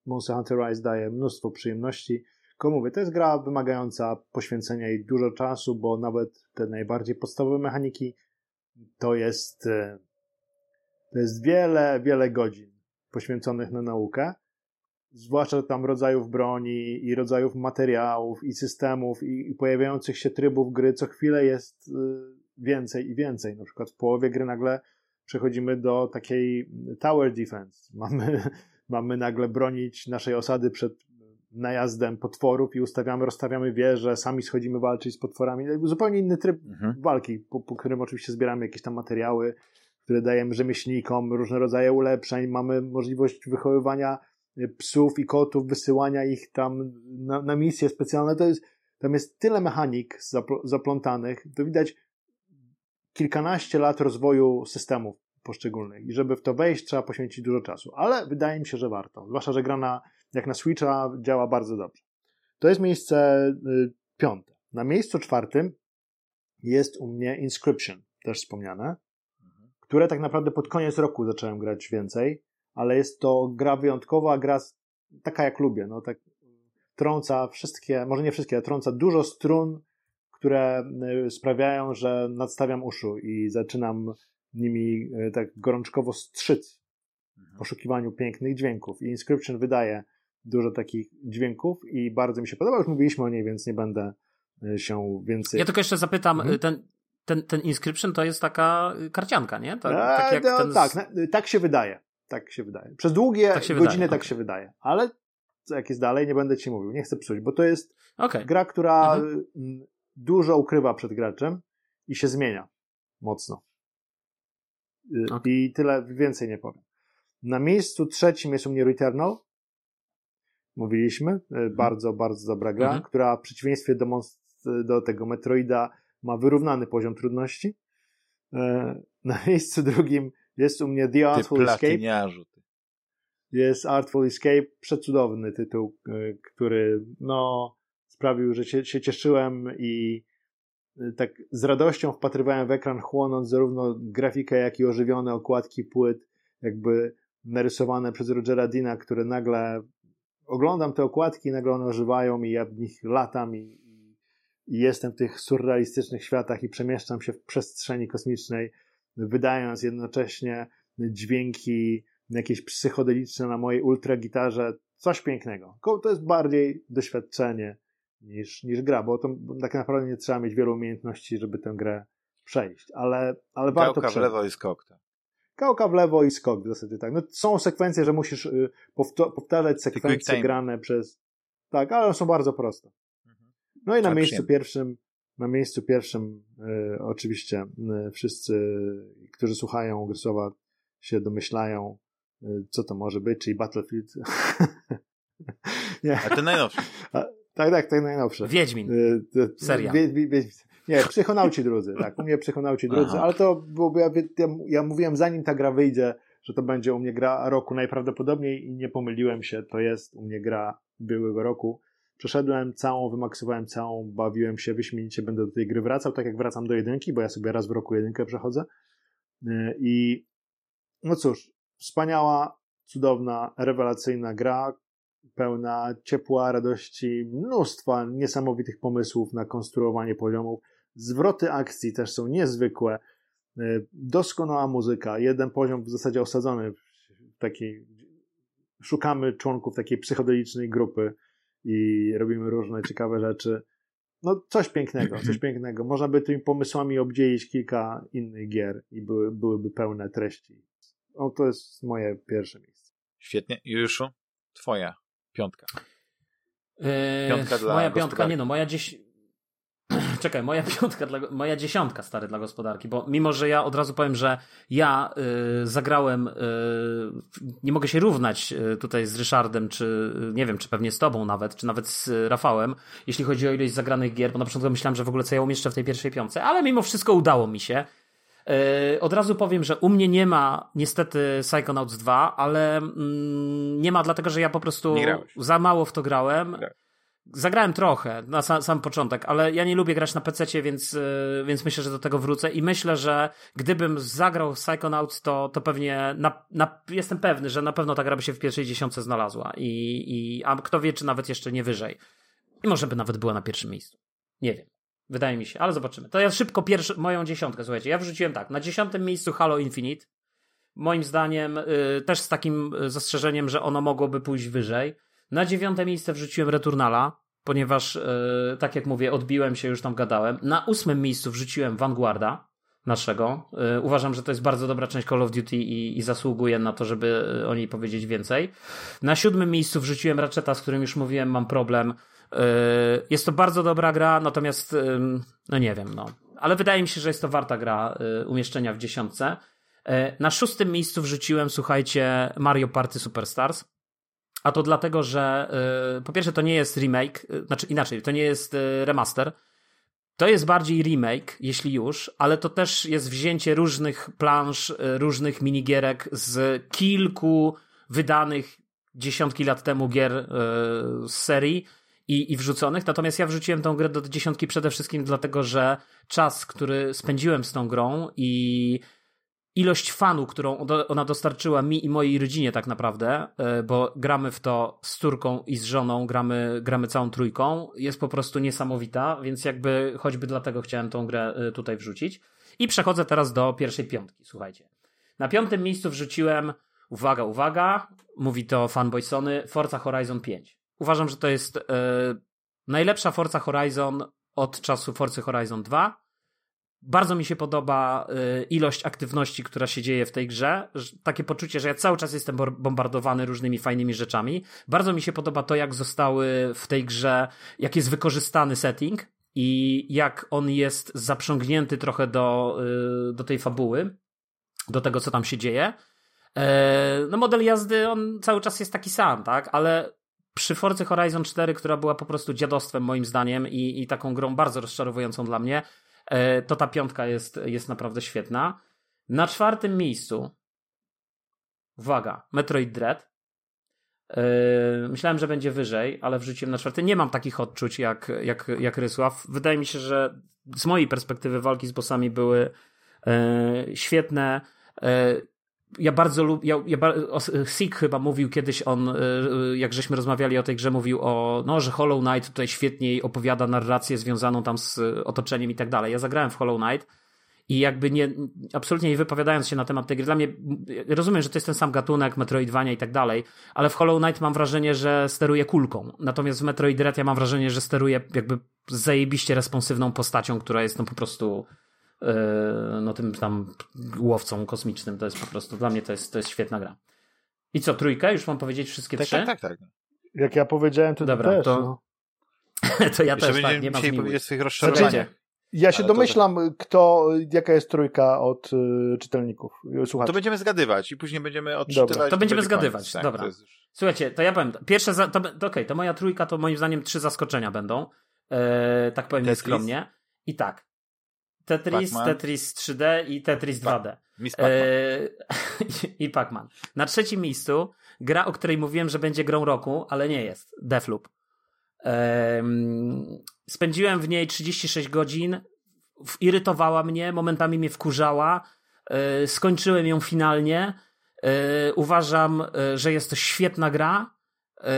Monster Hunter Rise daje mnóstwo przyjemności. Tylko mówię, to jest gra wymagająca poświęcenia i dużo czasu, bo nawet te najbardziej podstawowe mechaniki to jest, y, to jest wiele, wiele godzin poświęconych na naukę zwłaszcza tam rodzajów broni i rodzajów materiałów i systemów i, i pojawiających się trybów gry co chwilę jest y, więcej i więcej. Na przykład w połowie gry nagle przechodzimy do takiej tower defense. Mamy, mamy nagle bronić naszej osady przed najazdem potworów i ustawiamy, rozstawiamy wieże, sami schodzimy walczyć z potworami. Zupełnie inny tryb mhm. walki, po, po którym oczywiście zbieramy jakieś tam materiały, które dajemy rzemieślnikom, różne rodzaje ulepszeń, mamy możliwość wychowywania psów i kotów, wysyłania ich tam na, na misje specjalne, to jest, tam jest tyle mechanik zapl zaplątanych, to widać kilkanaście lat rozwoju systemów poszczególnych i żeby w to wejść trzeba poświęcić dużo czasu, ale wydaje mi się, że warto, zwłaszcza, że gra na, jak na Switcha działa bardzo dobrze. To jest miejsce y, piąte. Na miejscu czwartym jest u mnie Inscription, też wspomniane, które tak naprawdę pod koniec roku zacząłem grać więcej ale jest to gra wyjątkowa, gra taka jak lubię, no tak trąca wszystkie, może nie wszystkie, ale trąca dużo strun, które y, sprawiają, że nadstawiam uszu i zaczynam nimi y, tak gorączkowo strzyc w mhm. poszukiwaniu pięknych dźwięków. I Inscription wydaje dużo takich dźwięków i bardzo mi się podoba. Już mówiliśmy o niej, więc nie będę y, się więcej... Ja tylko jeszcze zapytam, mhm. ten, ten, ten Inscription to jest taka karcianka, nie? Tak, tak, jak no, ten... tak, tak się wydaje. Tak się wydaje. Przez długie tak godziny wydaje, tak okay. się wydaje. Ale jak jest dalej, nie będę ci mówił. Nie chcę psuć, bo to jest okay. gra, która mhm. dużo ukrywa przed graczem i się zmienia mocno. Y, okay. I tyle więcej nie powiem. Na miejscu trzecim jest u mnie Returnal. Mówiliśmy. Y, mhm. Bardzo, bardzo dobra gra, mhm. która w przeciwieństwie do, do tego Metroida ma wyrównany poziom trudności. Y, na miejscu drugim jest u mnie The Artful Escape. Ty. Jest Artful Escape, przecudowny tytuł, y, który no, sprawił, że się, się cieszyłem i y, tak z radością wpatrywałem w ekran, chłonąc zarówno grafikę, jak i ożywione okładki płyt, jakby narysowane przez Rogera Dina, które nagle oglądam te okładki, nagle one ożywają i ja w nich latam i, i jestem w tych surrealistycznych światach i przemieszczam się w przestrzeni kosmicznej wydając jednocześnie dźwięki jakieś psychodeliczne na mojej ultragitarze, coś pięknego. To jest bardziej doświadczenie niż, niż gra, bo to tak naprawdę nie trzeba mieć wielu umiejętności, żeby tę grę przejść, ale, ale warto Gałka w lewo i skok. Tak. Gałka w lewo i skok w zasadzie tak. No, są sekwencje, że musisz y, powtarzać sekwencje grane przez... Tak, ale one są bardzo proste. Mhm. No i na tak, miejscu pierwszym na miejscu pierwszym y, oczywiście y, wszyscy, którzy słuchają Grysowa się domyślają, y, co to może być, czyli Battlefield. nie. A ten najnowszy. A, tak, tak, ten najnowszy. Wiedźmin. Seria. Wie, wie, wie, nie, Psychonauci drudzy, tak. U mnie Psychonauci drudzy, Aha. ale to było, ja, ja, ja mówiłem zanim ta gra wyjdzie, że to będzie u mnie gra roku najprawdopodobniej i nie pomyliłem się, to jest u mnie gra byłego roku. Przeszedłem całą, wymaksowałem całą, bawiłem się wyśmienicie, będę do tej gry wracał, tak jak wracam do jedynki, bo ja sobie raz w roku jedynkę przechodzę. Y, I no cóż, wspaniała, cudowna, rewelacyjna gra, pełna ciepła, radości, mnóstwa niesamowitych pomysłów na konstruowanie poziomów. Zwroty akcji też są niezwykłe. Y, doskonała muzyka. Jeden poziom w zasadzie osadzony w takiej. Szukamy członków takiej psychodelicznej grupy i robimy różne ciekawe rzeczy. No, coś pięknego, coś pięknego. Można by tymi pomysłami obdzielić kilka innych gier i były, byłyby pełne treści. No, to jest moje pierwsze miejsce. Świetnie. Juszu, twoja piątka. Eee, piątka dla moja piątka, nie no, moja dziś czekaj, moja piątka, dla, moja dziesiątka stary dla gospodarki, bo mimo, że ja od razu powiem, że ja y, zagrałem, y, nie mogę się równać y, tutaj z Ryszardem, czy nie wiem, czy pewnie z tobą nawet, czy nawet z Rafałem, jeśli chodzi o ilość zagranych gier, bo na początku myślałem, że w ogóle co ja umieszczę w tej pierwszej piątce, ale mimo wszystko udało mi się. Y, od razu powiem, że u mnie nie ma niestety Psychonauts 2, ale mm, nie ma dlatego, że ja po prostu za mało w to grałem. Zagrałem trochę na sam, sam, początek, ale ja nie lubię grać na PC, więc, yy, więc myślę, że do tego wrócę i myślę, że gdybym zagrał Psychonauts, to, to pewnie na, na, jestem pewny, że na pewno ta gra by się w pierwszej dziesiątce znalazła. I, i, a kto wie, czy nawet jeszcze nie wyżej. I może by nawet była na pierwszym miejscu. Nie wiem. Wydaje mi się, ale zobaczymy. To ja szybko pierwszy, moją dziesiątkę, słuchajcie. Ja wrzuciłem tak. Na dziesiątym miejscu Halo Infinite. Moim zdaniem yy, też z takim zastrzeżeniem, że ono mogłoby pójść wyżej. Na dziewiąte miejsce wrzuciłem Returnala, ponieważ, yy, tak jak mówię, odbiłem się, już tam gadałem. Na ósmym miejscu wrzuciłem Vanguarda naszego. Yy, uważam, że to jest bardzo dobra część Call of Duty i, i zasługuje na to, żeby o niej powiedzieć więcej. Na siódmym miejscu wrzuciłem Ratcheta, z którym już mówiłem, mam problem. Yy, jest to bardzo dobra gra, natomiast, no nie wiem, no. Ale wydaje mi się, że jest to warta gra umieszczenia w dziesiątce. Na szóstym miejscu wrzuciłem, słuchajcie, Mario Party Superstars. A to dlatego, że yy, po pierwsze to nie jest remake, yy, znaczy inaczej, to nie jest yy, remaster. To jest bardziej remake, jeśli już, ale to też jest wzięcie różnych plansz, różnych minigierek z kilku wydanych dziesiątki lat temu gier z serii i, i wrzuconych. Natomiast ja wrzuciłem tą grę do dziesiątki przede wszystkim dlatego, że czas, który spędziłem z tą grą i ilość fanu, którą ona dostarczyła mi i mojej rodzinie tak naprawdę, e, bo gramy w to z córką i z żoną, gramy, gramy całą trójką, jest po prostu niesamowita, więc jakby choćby dlatego chciałem tą grę e, tutaj wrzucić. I przechodzę teraz do pierwszej piątki, słuchajcie. Na piątym miejscu wrzuciłem, uwaga, uwaga, mówi to fanboy Sony, Forza Horizon 5. Uważam, że to jest e, najlepsza Forza Horizon od czasu Forza Horizon 2 bardzo mi się podoba y, ilość aktywności, która się dzieje w tej grze. Takie poczucie, że ja cały czas jestem bombardowany różnymi fajnymi rzeczami. Bardzo mi się podoba to, jak zostały w tej grze, jak jest wykorzystany setting i jak on jest zaprzągnięty trochę do, y, do tej fabuły, do tego, co tam się dzieje. E, no, model jazdy, on cały czas jest taki sam, tak? Ale przy Forcy Horizon 4, która była po prostu dziadostwem moim zdaniem i, i taką grą bardzo rozczarowującą dla mnie, to ta piątka jest, jest naprawdę świetna. Na czwartym miejscu, uwaga, Metroid Dread. E, myślałem, że będzie wyżej, ale wrzuciłem na czwarty. Nie mam takich odczuć jak, jak, jak Rysław. Wydaje mi się, że z mojej perspektywy walki z bossami były e, świetne ja bardzo lubię, ja, ja, Sik chyba mówił kiedyś on, y, y, jak żeśmy rozmawiali o tej grze, mówił o, no, że Hollow Knight tutaj świetnie opowiada narrację związaną tam z otoczeniem i tak dalej. Ja zagrałem w Hollow Knight i jakby nie, absolutnie nie wypowiadając się na temat tej gry, dla mnie, rozumiem, że to jest ten sam gatunek, Metroidvania i tak dalej, ale w Hollow Knight mam wrażenie, że steruje kulką, natomiast w Metroid Dread ja mam wrażenie, że steruje jakby zajebiście responsywną postacią, która jest no po prostu no tym tam łowcą kosmicznym, to jest po prostu, dla mnie to jest, to jest świetna gra. I co, trójkę? Już mam powiedzieć wszystkie tak, trzy? Tak, tak, tak. Jak ja powiedziałem, to Dobra, też. to, no. to ja Jeszcze też tak, nie mam powiedzieć swoich rozczarowań. Ja się Ale to domyślam, kto, jaka jest trójka od y, czytelników, słuchaczy. To będziemy zgadywać i później będziemy odczytywać. Dobra. To będziemy będzie koniec. zgadywać, Tak, dobra. to już- Słuchajcie, to ja powiem. Pierwsze, za, to, to okej, to moja trójka to moim zdaniem trzy zaskoczenia będą. E, tak powiem Tetris? nieskromnie. I tak. Tetris, Pac-Man? Tetris 3D i Tetris 2D. Miss Pac-Man. E, I Pac-Man. Na trzecim miejscu gra, o której mówiłem, że będzie grą roku, ale nie jest. Deathloop. Em, spędziłem w niej 36 godzin. Irytowała mnie, momentami mnie wkurzała. E, skończyłem ją finalnie. E, uważam, e, że jest to świetna gra. E,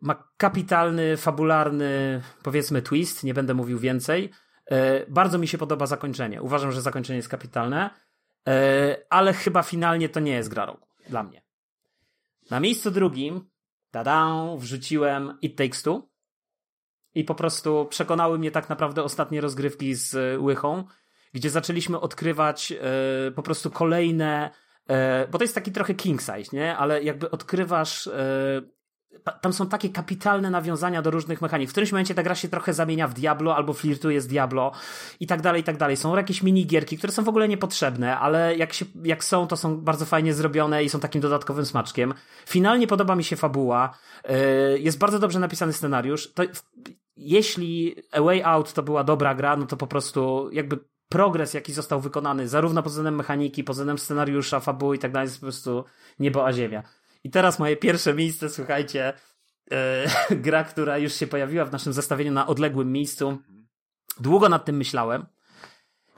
ma kapitalny, fabularny, powiedzmy, twist. Nie będę mówił więcej. E, bardzo mi się podoba zakończenie. Uważam, że zakończenie jest kapitalne. E, ale chyba finalnie to nie jest gra roku dla mnie. Na miejscu drugim, tada, wrzuciłem It Takes Two. I po prostu przekonały mnie tak naprawdę ostatnie rozgrywki z e, Łychą, gdzie zaczęliśmy odkrywać po prostu kolejne, bo to jest taki trochę king size, nie? Ale jakby odkrywasz, tam są takie kapitalne nawiązania do różnych mechanik. W którymś momencie ta gra się trochę zamienia w Diablo albo flirtuje z Diablo i tak dalej, i tak dalej. Są jakieś minigierki, które są w ogóle niepotrzebne, ale jak, się, jak są, to są bardzo fajnie zrobione i są takim dodatkowym smaczkiem. Finalnie podoba mi się fabuła, e, jest bardzo dobrze napisany scenariusz. To, jeśli A Way Out to była dobra gra, no to po prostu jakby progres, jaki został wykonany, zarówno pod względem mechaniki, pod względem scenariusza, fabuły i tak dalej, jest po prostu niebo a ziemia. I teraz moje pierwsze miejsce, słuchajcie, e, gra, która już się pojawiła w naszym zestawieniu na odległym miejscu. Długo nad tym myślałem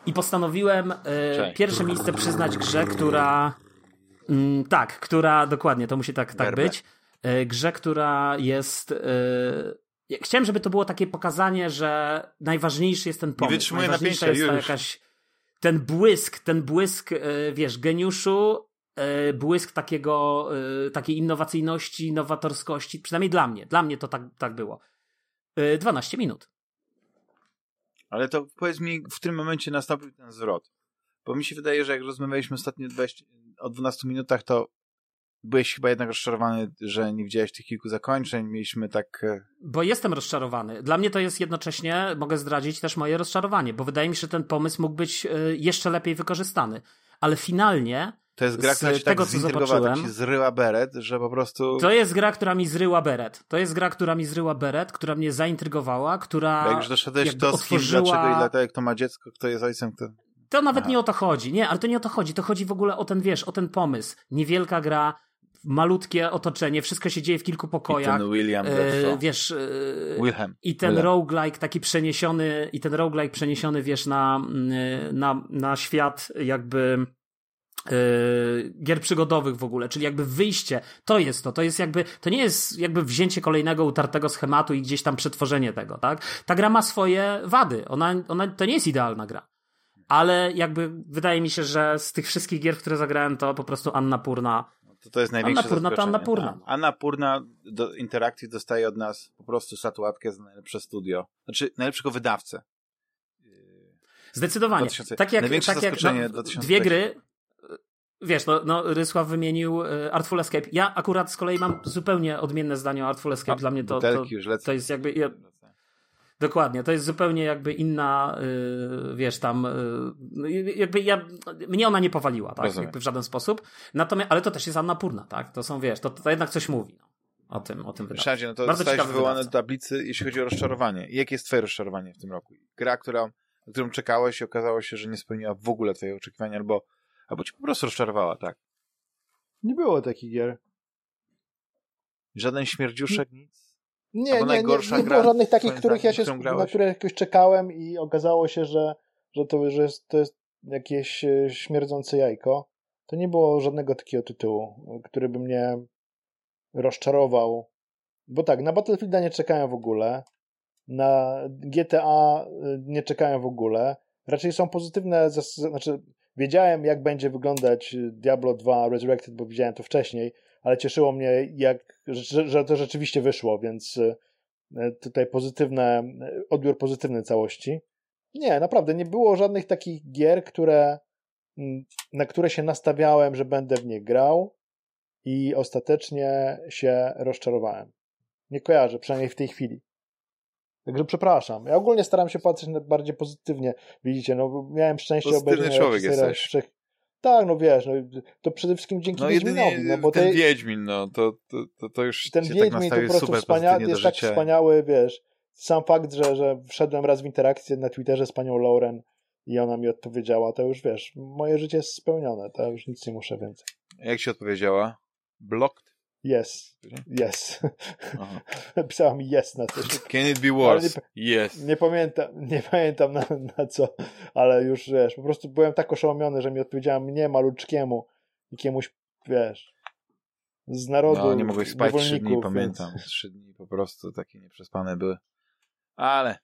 i postanowiłem e, pierwsze miejsce przyznać grze, która mm, tak, która, dokładnie, to musi tak, tak być. E, grze, która jest Chciałem, żeby to było takie pokazanie, że najważniejszy jest ten pomysł. wytrzymuję najważniejsza napięcia, jest już. jakaś ten błysk, ten błysk, wiesz, geniuszu, błysk takiego, e, takiej innowacyjności, nowatorskości, przynajmniej dla mnie. Dla mnie to tak, tak było. E, 12 minut. Ale to powiedz mi, w którym momencie nastąpił ten zwrot? Bo mi się wydaje, że jak rozmawialiśmy ostatnio 20, o 12 minutach, to byłeś chyba jednak rozczarowany, że nie widziałeś tych kilku zakończeń. Mieliśmy tak... e, Bo jestem rozczarowany. Dla mnie to jest jednocześnie, mogę zdradzić też moje rozczarowanie, bo wydaje mi się, że ten pomysł mógł być e, jeszcze lepiej wykorzystany. Ale finalnie To jest gra, Z która cię tego, tak co zintrygowała, tak ci zryła beret, że po prostu... to jest gra, która mi zryła beret. To jest gra, która mi zryła beret, która mnie zaintrygowała, która. Jak już doszedłeś to z kim, otworzyła- dlaczego i dlatego, kto ma dziecko, kto jest ojcem, kto... To nawet Aha. nie o to chodzi. Nie, ale to nie o to chodzi. To chodzi w ogóle o ten, wiesz, o ten pomysł. Niewielka gra, malutkie otoczenie, wszystko się dzieje w kilku I pokojach. ten William E, wiesz, e, Wilhelm. i ten Wilhelm. roguelike taki przeniesiony, i ten roguelike przeniesiony, wiesz, na, mm, na, na świat jakby e, gier przygodowych w ogóle, czyli jakby wyjście, to jest to, to jest jakby, to nie jest jakby wzięcie kolejnego utartego schematu i gdzieś tam przetworzenie tego, tak? Ta gra ma swoje wady, ona, ona to nie jest idealna gra, ale jakby wydaje mi się, że z tych wszystkich gier, w które zagrałem, to po prostu Anna Purna To, to jest największe Annapurna to zaskoczenie. Annapurna. Tak. Annapurna do interakcji dostaje od nas po prostu statuetkę za najlepsze studio. Znaczy, najlepszego wydawcę. Zdecydowanie. 2000 Tak jak, tak jak no, 2020. dwie gry. Wiesz, no, no Rysław wymienił e, Artful Escape. Ja akurat z kolei mam zupełnie odmienne zdanie o Artful Escape. Dla mnie to, to, to jest jakby. Ja, dokładnie, to jest zupełnie jakby inna, y, wiesz, tam. y, jakby ja. Mnie ona nie powaliła, tak? Rozumiem. Jakby w żaden sposób. Natomiast, ale to też jest Anna Purna, tak? To są, wiesz, to, to jednak coś mówi. No, o tym, o tym wydawcy. Ryszardzie, no to Bardzo zostałeś wywołany do tablicy, jeśli chodzi o rozczarowanie. Jakie jest twoje rozczarowanie w tym roku? Gra, która, na którą czekałeś i okazało się, że nie spełniła w ogóle twoje oczekiwania, albo, albo cię po prostu rozczarowała, tak? Nie było takich gier. Żaden śmierdziuszek, nic? Nie, Albo nie, nie, nie gra, było żadnych takich, których ja się, na które jakoś czekałem i okazało się, że, że, to, że jest, to jest jakieś e, śmierdzące jajko. To nie było żadnego takiego tytułu, który by mnie rozczarował. Bo tak, na Battlefielda nie czekałem w ogóle. Na GTA e, nie czekałem w ogóle. raczej są pozytywne, znaczy wiedziałem jak będzie wyglądać Diablo 2 Resurrected, bo widziałem to wcześniej, ale cieszyło mnie, jak, że, że to rzeczywiście wyszło, więc e, tutaj pozytywne, odbiór pozytywny całości. Nie, naprawdę, nie było żadnych takich gier, które, na które się nastawiałem, że będę w nie grał i ostatecznie się rozczarowałem. Nie kojarzę, przynajmniej w tej chwili. Także przepraszam. Ja ogólnie staram się patrzeć bardziej pozytywnie. Widzicie, no miałem szczęście Pozytywny obejrzeć człowiek jesteś. Tak, no wiesz, no, to przede wszystkim dzięki no, Wiedźminowi. No, bo ten tej... Wiedźmin, no, to, to, to, już ten tak Wiedźmin tak to po prostu wspaniały, jest tak wspaniały, wiesz, sam fakt, że, że wszedłem raz w interakcję na Twitterze z panią Lauren i ona mi odpowiedziała, to już wiesz, moje życie jest spełnione, to już nic nie muszę więcej. Jak się odpowiedziała? Blocked? Yes. Yes. Pisała mi yes na coś. Can it be worse? Nie, yes. Nie pamiętam, nie pamiętam na, na co, ale już wiesz, po prostu byłem tak oszołomiony, że mi odpowiedziała mnie, maluczkiemu, jakiemuś, wiesz, z narodu. No, nie mogłeś spać trzy dni, więc... pamiętam. Trzy dni po prostu takie nieprzespane były. Ale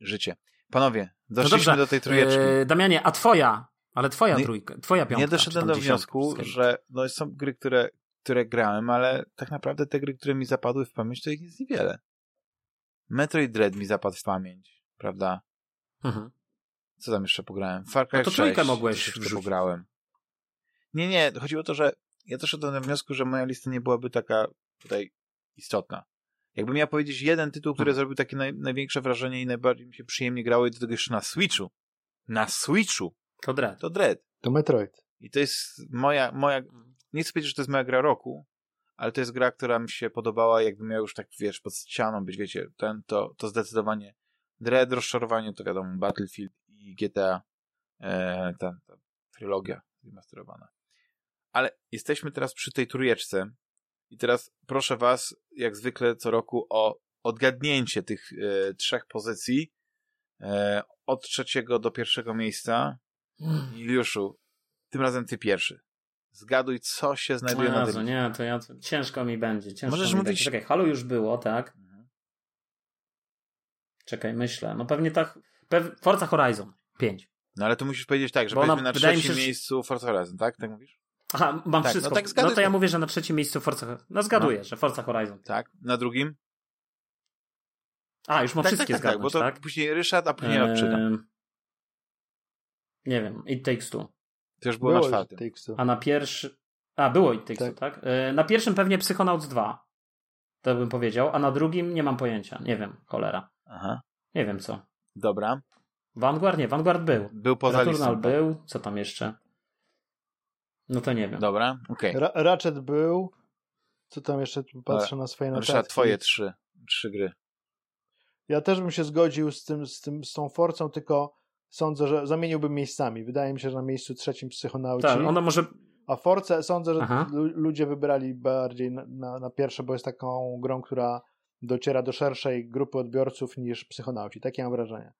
życie. Panowie, no doszliśmy no do tej trójeczki. Yy, Damianie, a twoja, ale twoja no trójka, twoja piątka. Nie doszedłem do wniosku, że no, są gry, które które grałem, ale tak naprawdę te gry, które mi zapadły w pamięć, to ich jest niewiele. Metroid Dread mi zapadł w pamięć, prawda? Mhm. Co tam jeszcze pograłem? Far Cry no to 6 mogłeś jeszcze pograłem. Nie, nie, chodziło o to, że ja doszedłem do wniosku, że moja lista nie byłaby taka tutaj istotna. Jakbym miał powiedzieć jeden tytuł, który hmm. zrobił takie naj, największe wrażenie i najbardziej mi się przyjemnie grało i do tego jeszcze na Switchu. Na Switchu. To Dread. To Dread. To Metroid. I to jest moja, moja nie chcę powiedzieć, że to jest moja gra roku, ale to jest gra, która mi się podobała, jakby miał już tak, wiesz, pod ścianą być, wiecie, ten, to, to zdecydowanie Dread, rozczarowanie, to wiadomo, Battlefield i GTA, e, ta, ta trylogia zremasterowana. Ale jesteśmy teraz przy tej trójeczce i teraz proszę was, jak zwykle co roku, o odgadnięcie tych e, trzech pozycji e, od trzeciego do pierwszego miejsca. Mm. Juliuszu, tym razem ty pierwszy. Zgaduj, co się znajduje Jezu, na tym. nie, to ja, ciężko mi będzie. Ciężko Możesz mi mówić... Czekaj, Halo już było, tak? Mhm. Czekaj, myślę. No pewnie tak. Pew... Forza Horizon 5. No ale tu musisz powiedzieć tak, że Bo powiedzmy na trzecim się, miejscu Forza Horizon, tak? Tak mówisz? Aha, mam tak, wszystko. No, tak no to ja mówię, że na trzecim miejscu Forza Horizon. No zgaduję, no. że Forza Horizon. Tak. Na drugim? A, już mam tak, wszystkie tak, tak, zgadnąć, tak, bo to tak? później Ryszard, a później eee... odczytam. Nie wiem, It Takes Two. To już było, było na czwartym. A na pierwszy... A, było Takes tak. tak? E, na pierwszym pewnie Psychonauts 2. To bym powiedział. A na drugim nie mam pojęcia. Nie wiem, cholera. Aha. Nie wiem co. Dobra. Vanguard nie, Vanguard był. Był poza Returnal listą. był. Co tam jeszcze? No to nie wiem. Dobra, okej. Okay. Ratchet był. Co tam jeszcze? Patrzę na swoje notatki. Ryszard, twoje trzy, trzy gry. Ja też bym się zgodził z tym, z tym, z tą Forcą, tylko sądzę, że zamieniłbym miejscami. Wydaje mi się, że na miejscu trzecim psychonauci. Tak, ona może... A Force sądzę, że ludzie wybrali bardziej na, na, na, pierwsze, bo jest taką grą, która dociera do szerszej grupy odbiorców niż psychonauci. Takie mam wrażenie.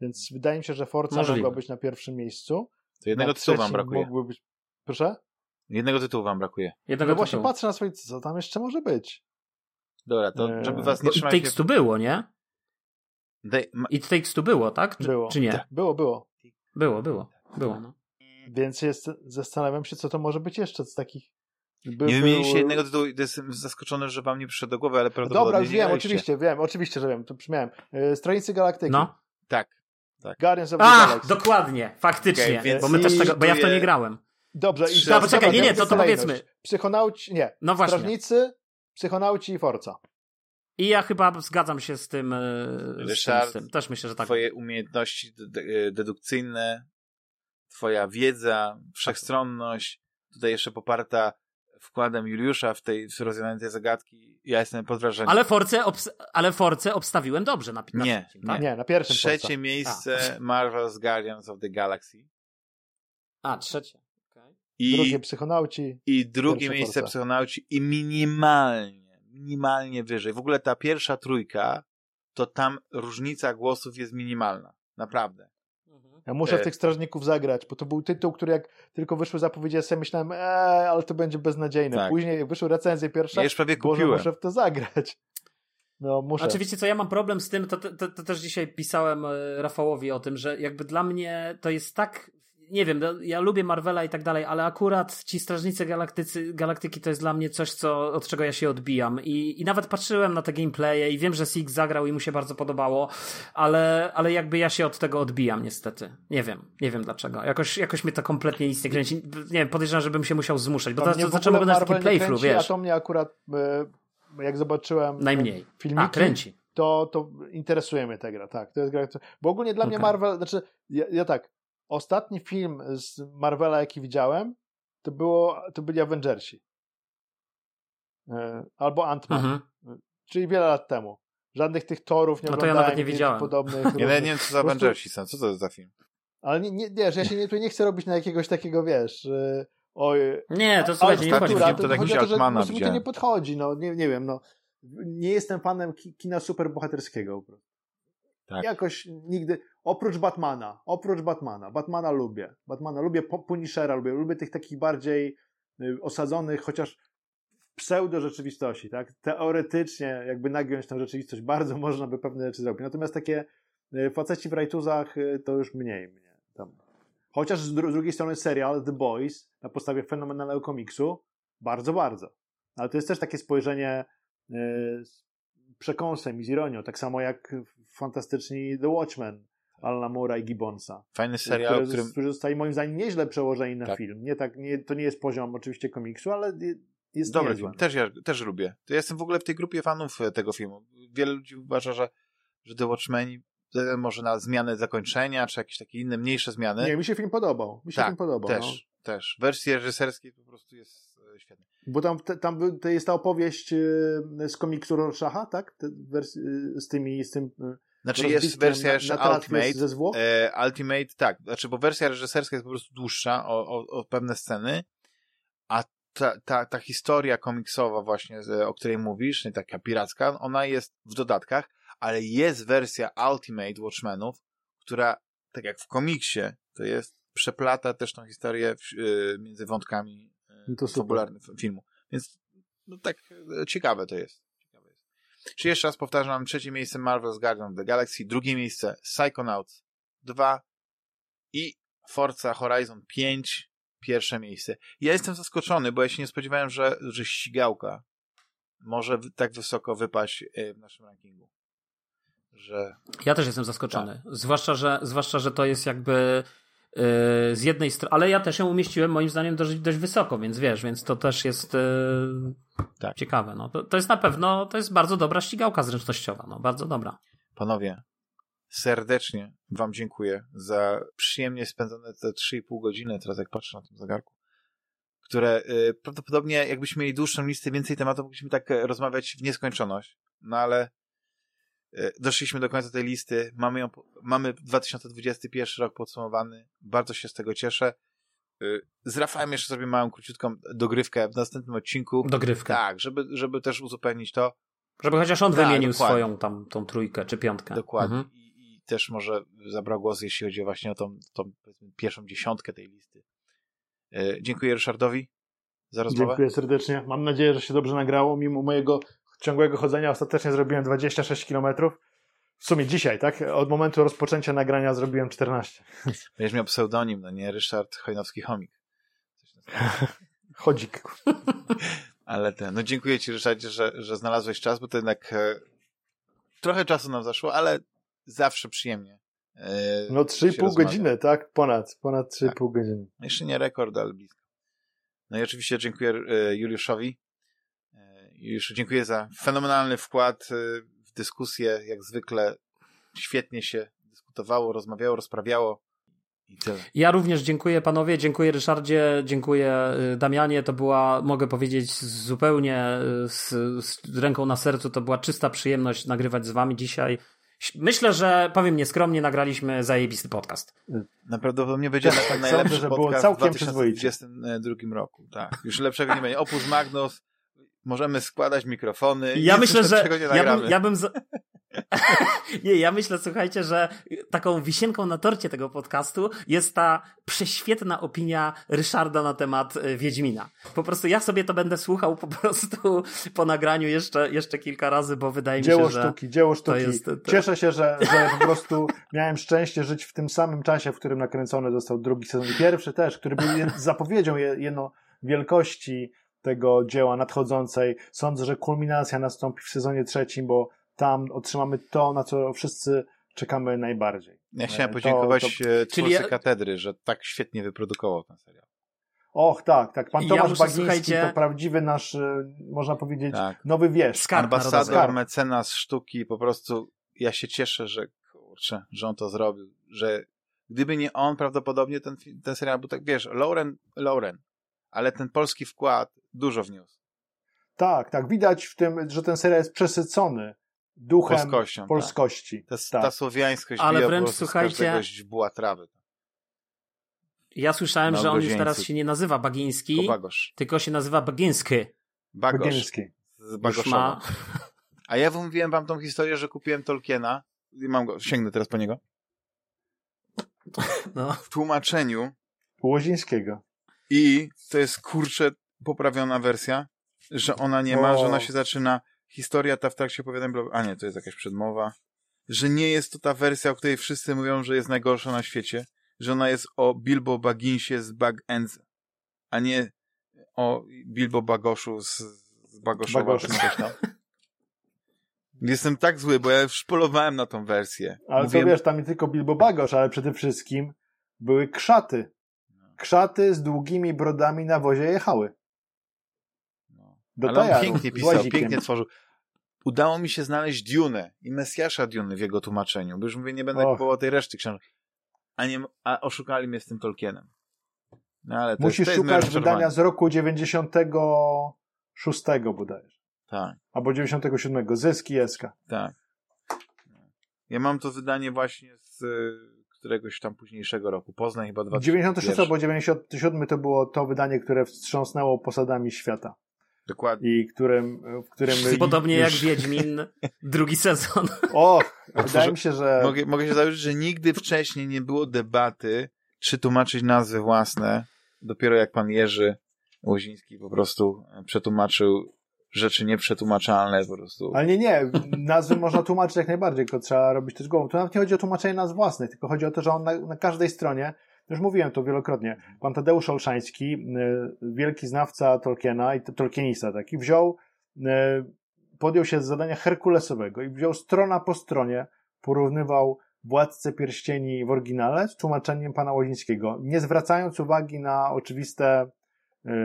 Więc wydaje mi się, że Forza Możliwe. mogła być na pierwszym miejscu. To jednego tytułu wam brakuje. Być... Proszę? Jednego tytułu wam brakuje. Jednego no właśnie patrzę na swoje, co tam jeszcze może być. Dobra, to żeby was nie trzymać... Takes tu było, nie? They... It Takes Two było, tak? Czy, było. Czy nie? Tak. Było, było. Było, było. Było, no. Więc jest, zastanawiam się, co to może być jeszcze z takich by, nie wymieniliście jednego tytułu, jestem zaskoczony, że wam nie przyszedł do głowy, ale prawdopodobnie Dobra, już wiem, oczywiście, wiem, oczywiście, że wiem, to przymiałem. Yy, Stronicy Galaktyki. No. Tak, tak. Guardians of the A, Galaxy. dokładnie, faktycznie, okay, bo my też tego, bo ja w to nie grałem. Dobrze. I Dobra, czekaj, nie, nie, to, to powiedzmy. Psychonauci, nie. No właśnie. Strażnicy, Psychonauci i Forca. I ja chyba zgadzam się z tym, e, Ryszard, z tym, z tym. Też myślę, że tak. Twoje umiejętności e, dedukcyjne, twoja wiedza, wszechstronność, tutaj jeszcze poparta wkładem Juliusza w tej w rozwiązaniu tej zagadki, ja jestem pod wrażeniem. Ale Force, ale Force obstawiłem dobrze na, na nie, trzecim, tak? nie, na pierwszym Trzecie Forza. miejsce A. Marvel's Guardians of the Galaxy. A, trzecie. Okay. I, drugie Psychonauci. I drugie miejsce Forza. Psychonauci i minimalnie minimalnie wyżej. W ogóle ta pierwsza trójka, to tam różnica głosów jest minimalna. Naprawdę. Ja muszę w e, tych strażników zagrać, bo to był tytuł, który jak tylko wyszły zapowiedzi, ja sobie myślałem, eee, ale to będzie beznadziejne. Tak. Później jak wyszły recenzje pierwsze, ja już prawie kupiłem. muszę w to zagrać. No, muszę. Wiecie co, ja mam problem z tym, to, to, to, też dzisiaj pisałem e, Rafałowi o tym, że jakby dla mnie to jest tak nie wiem, no, ja lubię Marvela i tak dalej, ale akurat ci Strażnicy Galaktycy, Galaktyki to jest dla mnie coś, co, od czego ja się odbijam. I, I nawet patrzyłem na te gameplaye i wiem, że Six zagrał i mu się bardzo podobało, ale, ale jakby ja się od tego odbijam niestety. Nie wiem, nie wiem dlaczego. Jakoś, jakoś mnie to kompletnie nic nie kręci. Nie wiem, podejrzewam, żebym się musiał zmuszać, bo teraz zacząłem oglądać taki playthrough, wiesz. A to mnie akurat, e, jak zobaczyłem Najmniej. filmiki, a, kręci. To, to interesuje mnie ta gra, tak. To jest gra, bo ogólnie dla okay. mnie Marvel, znaczy ja, ja tak, ostatni film z Marvela, jaki widziałem, to, było, to byli Avengersi. E, albo Ant-Man. Mhm. Czyli wiele lat temu. Żadnych tych torów nie no to ja nawet nie widziałem. Podobnych, nie, nie wiem, co za Avengersi są. Co to jest za film? Ale nie, nie, wiesz, ja się nie, nie chcę robić na jakiegoś takiego, wiesz, oj... Nie, to słuchajcie, nie chodzi to. To chodzi o to, że to nie podchodzi, no, nie, nie wiem, no. Nie jestem fanem kina superbohaterskiego. Tak. Jakoś nigdy, oprócz Batmana, oprócz Batmana, Batmana lubię, Batmana lubię, Punishera lubię, lubię tych takich bardziej y, osadzonych, chociaż w pseudo rzeczywistości, tak? Teoretycznie jakby nagiąć tę rzeczywistość, bardzo można by pewne rzeczy zrobić. Natomiast takie y, faceci w rajtuzach y, to już mniej mnie tam. Chociaż z, dru z drugiej strony serial The Boys na podstawie fenomenalnego komiksu, bardzo, bardzo. Ale to jest też takie spojrzenie z przekąsem i z ironią, tak samo jak fantastyczni The Watchmen Alana Moore'a i Gibbonsa. Fajny serial, które, którym... którzy zostali moim zdaniem nieźle przełożeni na tak. film. Nie tak, nie, to nie jest poziom oczywiście komiksu, ale jest Dobry niezły. film. Też, ja, też lubię. To ja jestem w ogóle w tej grupie fanów e, tego filmu. Wiele ludzi uważa, że, że The Watchmen e, może na zmianę zakończenia, czy jakieś takie inne, mniejsze zmiany. Nie, mi się film podobał. Mi się tak, film podobał. Też, no. też. Wersji reżyserskiej po prostu jest e, świetna. Bo tam, te, tam to jest ta opowieść z komiksu Rorschacha, tak? Z tymi, z tym znaczy jest wersja jeszcze Ultimate. E, Ultimate, tak. Znaczy, bo wersja reżyserska jest po prostu dłuższa o, o, o pewne sceny, a ta, ta, ta historia komiksowa właśnie, o której mówisz, nie taka piracka, ona jest w dodatkach, ale jest wersja Ultimate Watchmenów, która, tak jak w komiksie, to jest, przeplata też tą historię w, y, między wątkami y, to fabularnych filmu. Więc no tak e, ciekawe to jest. Czy jeszcze raz powtarzam, trzecie miejsce Marvel's Guardian of the Galaxy, drugie miejsce Psychonauts 2 i Forza Horizon 5, pierwsze miejsce. Ja jestem zaskoczony, bo ja się nie spodziewałem, że, że ścigałka może tak wysoko wypaść e, w naszym rankingu. Że... Ja też jestem zaskoczony. Tak. Zwłaszcza, że, zwłaszcza, że to jest jakby z jednej strony, ale ja też ją umieściłem moim zdaniem dość, dość wysoko, więc wiesz, więc to też jest yy, tak. ciekawe. No. To, to jest na pewno, to jest bardzo dobra ścigałka zręcznościowa, no, bardzo dobra. Panowie, serdecznie wam dziękuję za przyjemnie spędzone te 3,5 godziny, teraz jak patrzę na tym zegarku, które yy, prawdopodobnie jakbyśmy mieli dłuższą listę, więcej tematów, mogliśmy tak rozmawiać w nieskończoność, no ale E, doszliśmy do końca tej listy, mamy ją, mamy 2021 rok podsumowany, bardzo się z tego cieszę. E, z Rafałem jeszcze sobie małą, króciutką dogrywkę w następnym odcinku. Dogrywkę. Tak, żeby, żeby też uzupełnić to. Żeby chociaż on tak, wymienił dokładnie. swoją tam tą trójkę czy piątkę. Dokładnie. Mhm. I, I, też może zabrał głos, jeśli chodzi właśnie o tą, tą pierwszą dziesiątkę tej listy. E, dziękuję Ryszardowi za rozmowę. Dziękuję serdecznie. Mam nadzieję, że się dobrze nagrało, mimo mojego ciągłego chodzenia ostatecznie zrobiłem 26 km. W sumie dzisiaj, tak? Od momentu rozpoczęcia nagrania zrobiłem 14. Będziesz miał pseudonim, no nie? Ryszard Chojnowski-Chomik. Chodzik. Ale ten, no dziękuję Ci, Ryszardzie, że, że znalazłeś czas, bo to jednak e, trochę czasu nam zaszło, ale zawsze przyjemnie. E, no 3,5 godziny, tak? Ponad, ponad 3,5 tak. godziny. Jeszcze nie rekord, ale blisko. No i oczywiście dziękuję e, Juliuszowi już dziękuję za fenomenalny wkład w dyskusję. Jak zwykle świetnie się dyskutowało, rozmawiało, rozprawiało. Ja również dziękuję panowie, dziękuję Ryszardzie, dziękuję y, Damianie. To była, mogę powiedzieć, zupełnie y, z, z ręką na sercu, to była czysta przyjemność nagrywać z wami dzisiaj. Myślę, że powiem nieskromnie, nagraliśmy zajebisty podcast. Naprawdę będzie tak, najlepszy że podcast było całkiem w 2022 roku. Tak, już lepszego nie będzie. Opus Magnus, możemy składać mikrofony. Ja myślę, że ja bym, ja bym, za... Nie, ja myślę, słuchajcie, że taką wisienką na torcie tego podcastu jest ta prześwietna opinia Ryszarda na temat e, Wiedźmina. Po prostu ja sobie to będę słuchał po prostu po nagraniu jeszcze, jeszcze kilka razy, bo wydaje dzieło mi się, sztuki, że dzieło sztuki. Jest, to... Cieszę się, że, że po prostu miałem szczęście żyć w tym samym czasie, w którym nakręcony został drugi sezon. Pierwszy też, który był zapowiedzią jedno wielkości tego dzieła nadchodzącej. Sądzę, że kulminacja nastąpi w sezonie trzecim, bo tam otrzymamy to, na co wszyscy czekamy najbardziej. Ja chciałem e, podziękować to, to... E, twórcy ja... katedry, że tak świetnie wyprodukował ten serial. Och, tak, tak. Pan Tomasz ja Bagiński słuchajcie... to prawdziwy nasz, e, można powiedzieć, tak. nowy wiesz. Skarb Ambasador, mecenas sztuki, po prostu ja się cieszę, że kurczę, że on to zrobił, że gdyby nie on, prawdopodobnie ten, ten serial był tak, wiesz, Lauren, Lauren, ale ten polski wkład dużo wniósł. Tak, tak. Widać w tym, że ten serial jest przesycony duchem polskością. Tak. polskości. Tak. Ta, ta słowiańskość ale wręcz słuchajcie. była trawy. Ja słyszałem, no, że on już teraz się nie nazywa Bagiński, tylko się nazywa Bagiński. Bagosz. Bagiński. Z ma... A ja mówiłem wam tą historię, że kupiłem Tolkiena i mam go, sięgnę teraz po niego. No. W tłumaczeniu Łozińskiego. I to jest kurczę poprawiona wersja, że ona nie ma, o. że ona się zaczyna historia ta w trakcie opowiadania, a nie, to jest jakaś przedmowa, że nie jest to ta wersja, o której wszyscy mówią, że jest najgorsza na świecie, że ona jest o Bilbo Bagginsie z Bag Ends, a nie o Bilbo Bagoszu z, z Bagoszowa, Bagoszu. Jestem tak zły, bo ja już polowałem na tą wersję. Ale Mówiłem... co wiesz, tam nie tylko Bilbo Bagosz, ale przede wszystkim były krzaty. Krzaty z długimi brodami na wozie jechały. No. Do Ale on pięknie pisał, pięknie tworzył. Udało mi się znaleźć Dune i Mesjasza Dune w jego tłumaczeniu, bo już mówię, nie będę Och. kupował tej reszty książek. A, nie, a oszukali mnie z tym Tolkienem. No, ale Musisz jest, szukać wydania z roku 96 bodajże. Tak. Albo 97. Zyski Eska. Tak. Ja mam to wydanie właśnie z któregoś tam późniejszego roku. Poznań chyba 2001. 96 albo 97 to było to wydanie, które wstrząsnęło posadami świata. Dokładnie. I którym, w którym Podobnie już... jak Wiedźmin, drugi sezon. O, wydaje mi się, że... Mogę, mogę się założyć, że nigdy wcześniej nie było debaty, czy tłumaczyć nazwy własne. Dopiero jak pan Jerzy Łoziński po prostu przetłumaczył rzeczy nieprzetłumaczalne po prostu. Ale nie, nie, nazwy można tłumaczyć jak najbardziej, tylko trzeba robić też głową. To nawet nie chodzi o tłumaczenie nazw własnych, tylko chodzi o to, że on na, na każdej stronie, już mówiłem to wielokrotnie, pan Tadeusz Olszański, y, wielki znawca Tolkiena i Tolkienista taki, wziął, y, podjął się z zadania herkulesowego i wziął strona po stronie, porównywał Władcę Pierścieni w oryginale z tłumaczeniem pana Łozińskiego, nie zwracając uwagi na oczywiste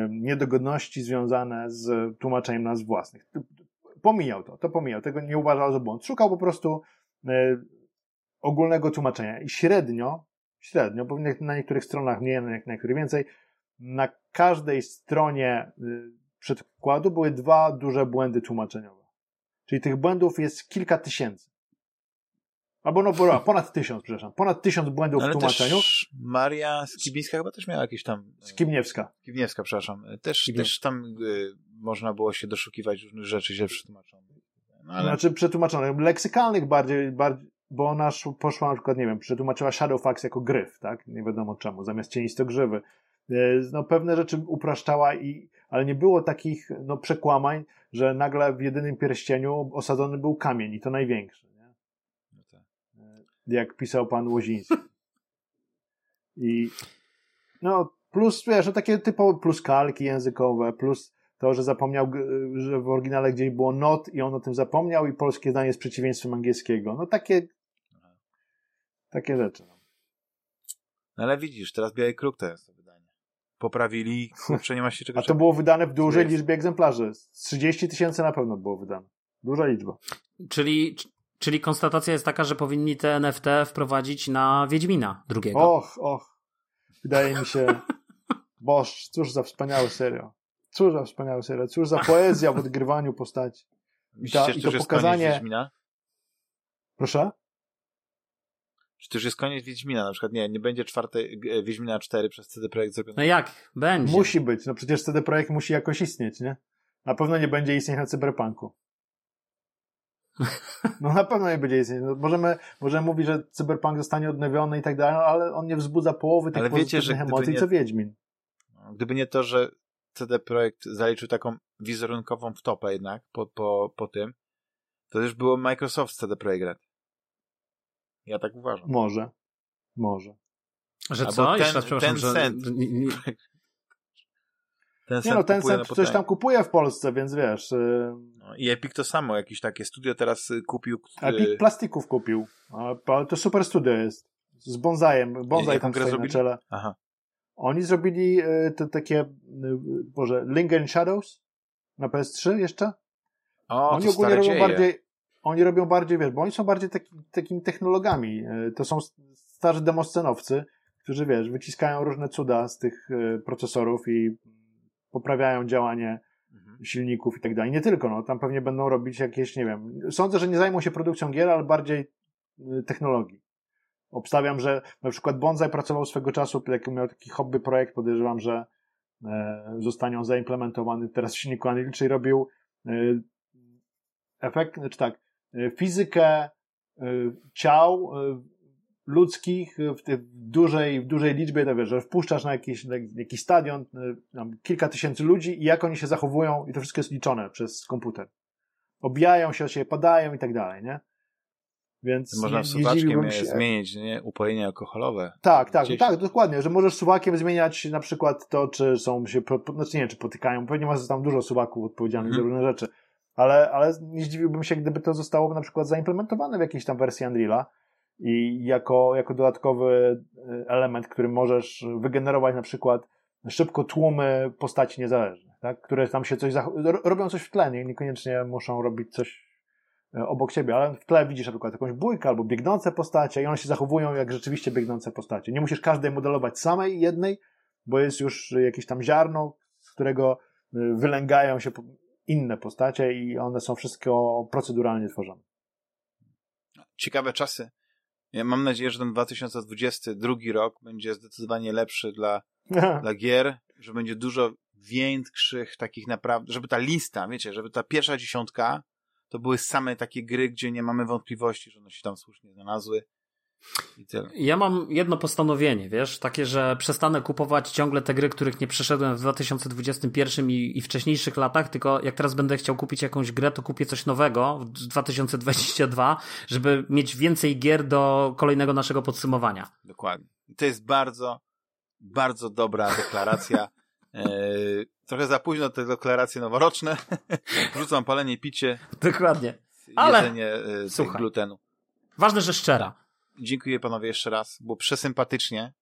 niedogodności związane z tłumaczeniem nazw własnych. Pomijał to, to pomijał, tego nie uważał za błąd. Szukał po prostu ogólnego tłumaczenia i średnio, średnio, bo na niektórych stronach mniej, na niektórych więcej, na każdej stronie y, przedkładu były dwa duże błędy tłumaczeniowe. Czyli tych błędów jest kilka tysięcy. Albo no, ponad tysiąc, przepraszam. Ponad tysiąc błędów no, w tłumaczeniu. Maria Skibińska chyba też miała jakieś tam... E, Skibniewska. Skibniewska, przepraszam. Też, też tam y, można było się doszukiwać różnych rzeczy źle przetłumaczonych. No, ale... Znaczy przetłumaczonych, leksykalnych bardziej, bardziej bo ona poszła na przykład, nie wiem, przetłumaczyła Shadowfax jako gryf, tak? Nie wiadomo czemu, zamiast cienistogrzywy. E, no pewne rzeczy upraszczała i, ale nie było takich, no przekłamań, że nagle w jedynym pierścieniu osadzony był kamień i to największy jak pisał pan Łoziński. I no, plus, wiesz, no takie typowe, plus kalki językowe, plus to, że zapomniał, że w oryginale gdzieś było not i on o tym zapomniał i polskie zdanie jest przeciwieństwem angielskiego. No takie, takie rzeczy. No. no ale widzisz, teraz Biały Kruk to jest to wydanie. Poprawili, kurczę, nie ma się czego A to było wydane w dużej liczbie egzemplarzy. 30 tysięcy na pewno było wydane. Duża liczba. Czyli, Czyli konstatacja jest taka, że powinni te NFT wprowadzić na Wiedźmina drugiego. Och, och. Wydaje mi się. Boż, cóż za wspaniały serial. Cóż za wspaniały serial. Cóż za poezja w odgrywaniu postaci. I, ta, i to pokazanie. Wiedźmina? Proszę? Czy to już jest koniec Wiedźmina? Na przykład nie, nie będzie czwartej e, Wiedźmina 4 przez CD Projekt zrobiony. No jak? Będzie. Musi być. No przecież CD Projekt musi jakoś istnieć, nie? Na pewno nie będzie istnieć na Cyberpunku. No na pewno nie będzie istnieć. No, możemy, możemy mówić, że Cyberpunk zostanie odnowiony i tak dalej, no, ale on nie wzbudza połowy tych ale wiecie, że emocji, nie, co Wiedźmin. Gdyby nie to, że CD Projekt zaliczył taką wizerunkową wtopę jednak po, po, po tym, to już było Microsoft CD Projekt. Ja tak uważam. Może. Może. Że Albo co? Ten, Jeszcze raz przepraszam, ten że... Cent. Ten nie no, ten cent coś tam kupuje w Polsce, więc wiesz. Yy... No, I Epic to samo, jakieś takie studio teraz y, kupił. Y, Epic plastików kupił. Ale to super studio jest. Z bonsajem. Bonsai tam stoi na czele. Aha. Oni zrobili y, te takie, może Link and Shadows na PS3 jeszcze? O, oni ogólnie robią dzieje. bardziej, oni robią bardziej, wiesz, bo oni są bardziej taki, takimi technologami. To są starzy demoscenowcy, którzy, wiesz, wyciskają różne cuda z tych procesorów i poprawiają działanie mhm. silników i tak dalej. Nie tylko, no, tam pewnie będą robić jakieś, nie wiem, sądzę, że nie zajmą się produkcją gier, ale bardziej y, technologii. Obstawiam, że na przykład Bonsai pracował swego czasu, miał taki hobby projekt, podejrzewam, że e, zostanie on zaimplementowany teraz w silniku Unreal, czyli robił e, efekt, znaczy tak, e, fizykę e, ciał e, ludzkich w, dużej, w dużej liczbie, to wiesz, że wpuszczasz na jakiś, na jakiś stadion kilka tysięcy ludzi i jak oni się zachowują i to wszystko jest liczone przez komputer. Obijają się o siebie, padają i tak dalej, nie? Więc Można suwaczkiem się... zmienić nie? upojenie alkoholowe. Tak, tak, Gdzieś... tak, dokładnie, że możesz suwakiem zmieniać na przykład to, czy są się, znaczy nie, czy potykają, pewnie masz tam dużo suwaków odpowiedzialnych hmm. za różne rzeczy, ale, ale nie zdziwiłbym się, gdyby to zostało na przykład zaimplementowane w jakiejś tam wersji Unreala, i jako, jako dodatkowy e, element, który możesz wygenerować na przykład szybko tłumy postaci niezależnych, tak? które tam się coś, robią coś w tle, nie, niekoniecznie muszą robić coś e, obok siebie, ale w tle widzisz na przykład jakąś bójkę albo biegnące postacie i one się zachowują jak rzeczywiście biegnące postacie. Nie musisz każdej modelować samej jednej, bo jest już jakieś tam ziarno, z którego e, wylęgają się inne postacie i one są wszystko proceduralnie tworzone. Ciekawe czasy. Ja mam nadzieję, że ten 2022 rok będzie zdecydowanie lepszy dla, dla gier, że będzie dużo większych takich naprawdę, żeby ta lista, wiecie, żeby ta pierwsza dziesiątka to były same takie gry, gdzie nie mamy wątpliwości, że one się tam słusznie znalazły ja mam jedno postanowienie, wiesz, takie, że przestanę kupować ciągle te gry, których nie przeszedłem w 2021 i, i wcześniejszych latach, tylko jak teraz będę chciał kupić jakąś grę, to kupię coś nowego w 2022, żeby mieć więcej gier do kolejnego naszego podsumowania. Dokładnie. To jest bardzo, bardzo dobra deklaracja. Eee, trochę za późno te deklaracje noworoczne. Rzucam palenie i picie. Dokładnie. Ale jedzenie e, glutenu. Ważne, że szczera. Dziękuję panowie jeszcze raz, było przesympatycznie.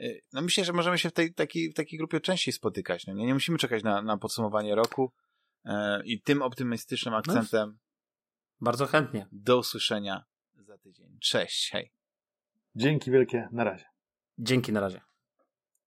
Y, no myślę, że możemy się w tej takiej, w takiej grupie częściej spotykać. No nie, nie musimy czekać na, na podsumowanie roku e, i tym optymistycznym no akcentem. No, bardzo chętnie. Do usłyszenia za tydzień. Cześć, hej. Dzięki wielkie, na razie. Dzięki, na razie.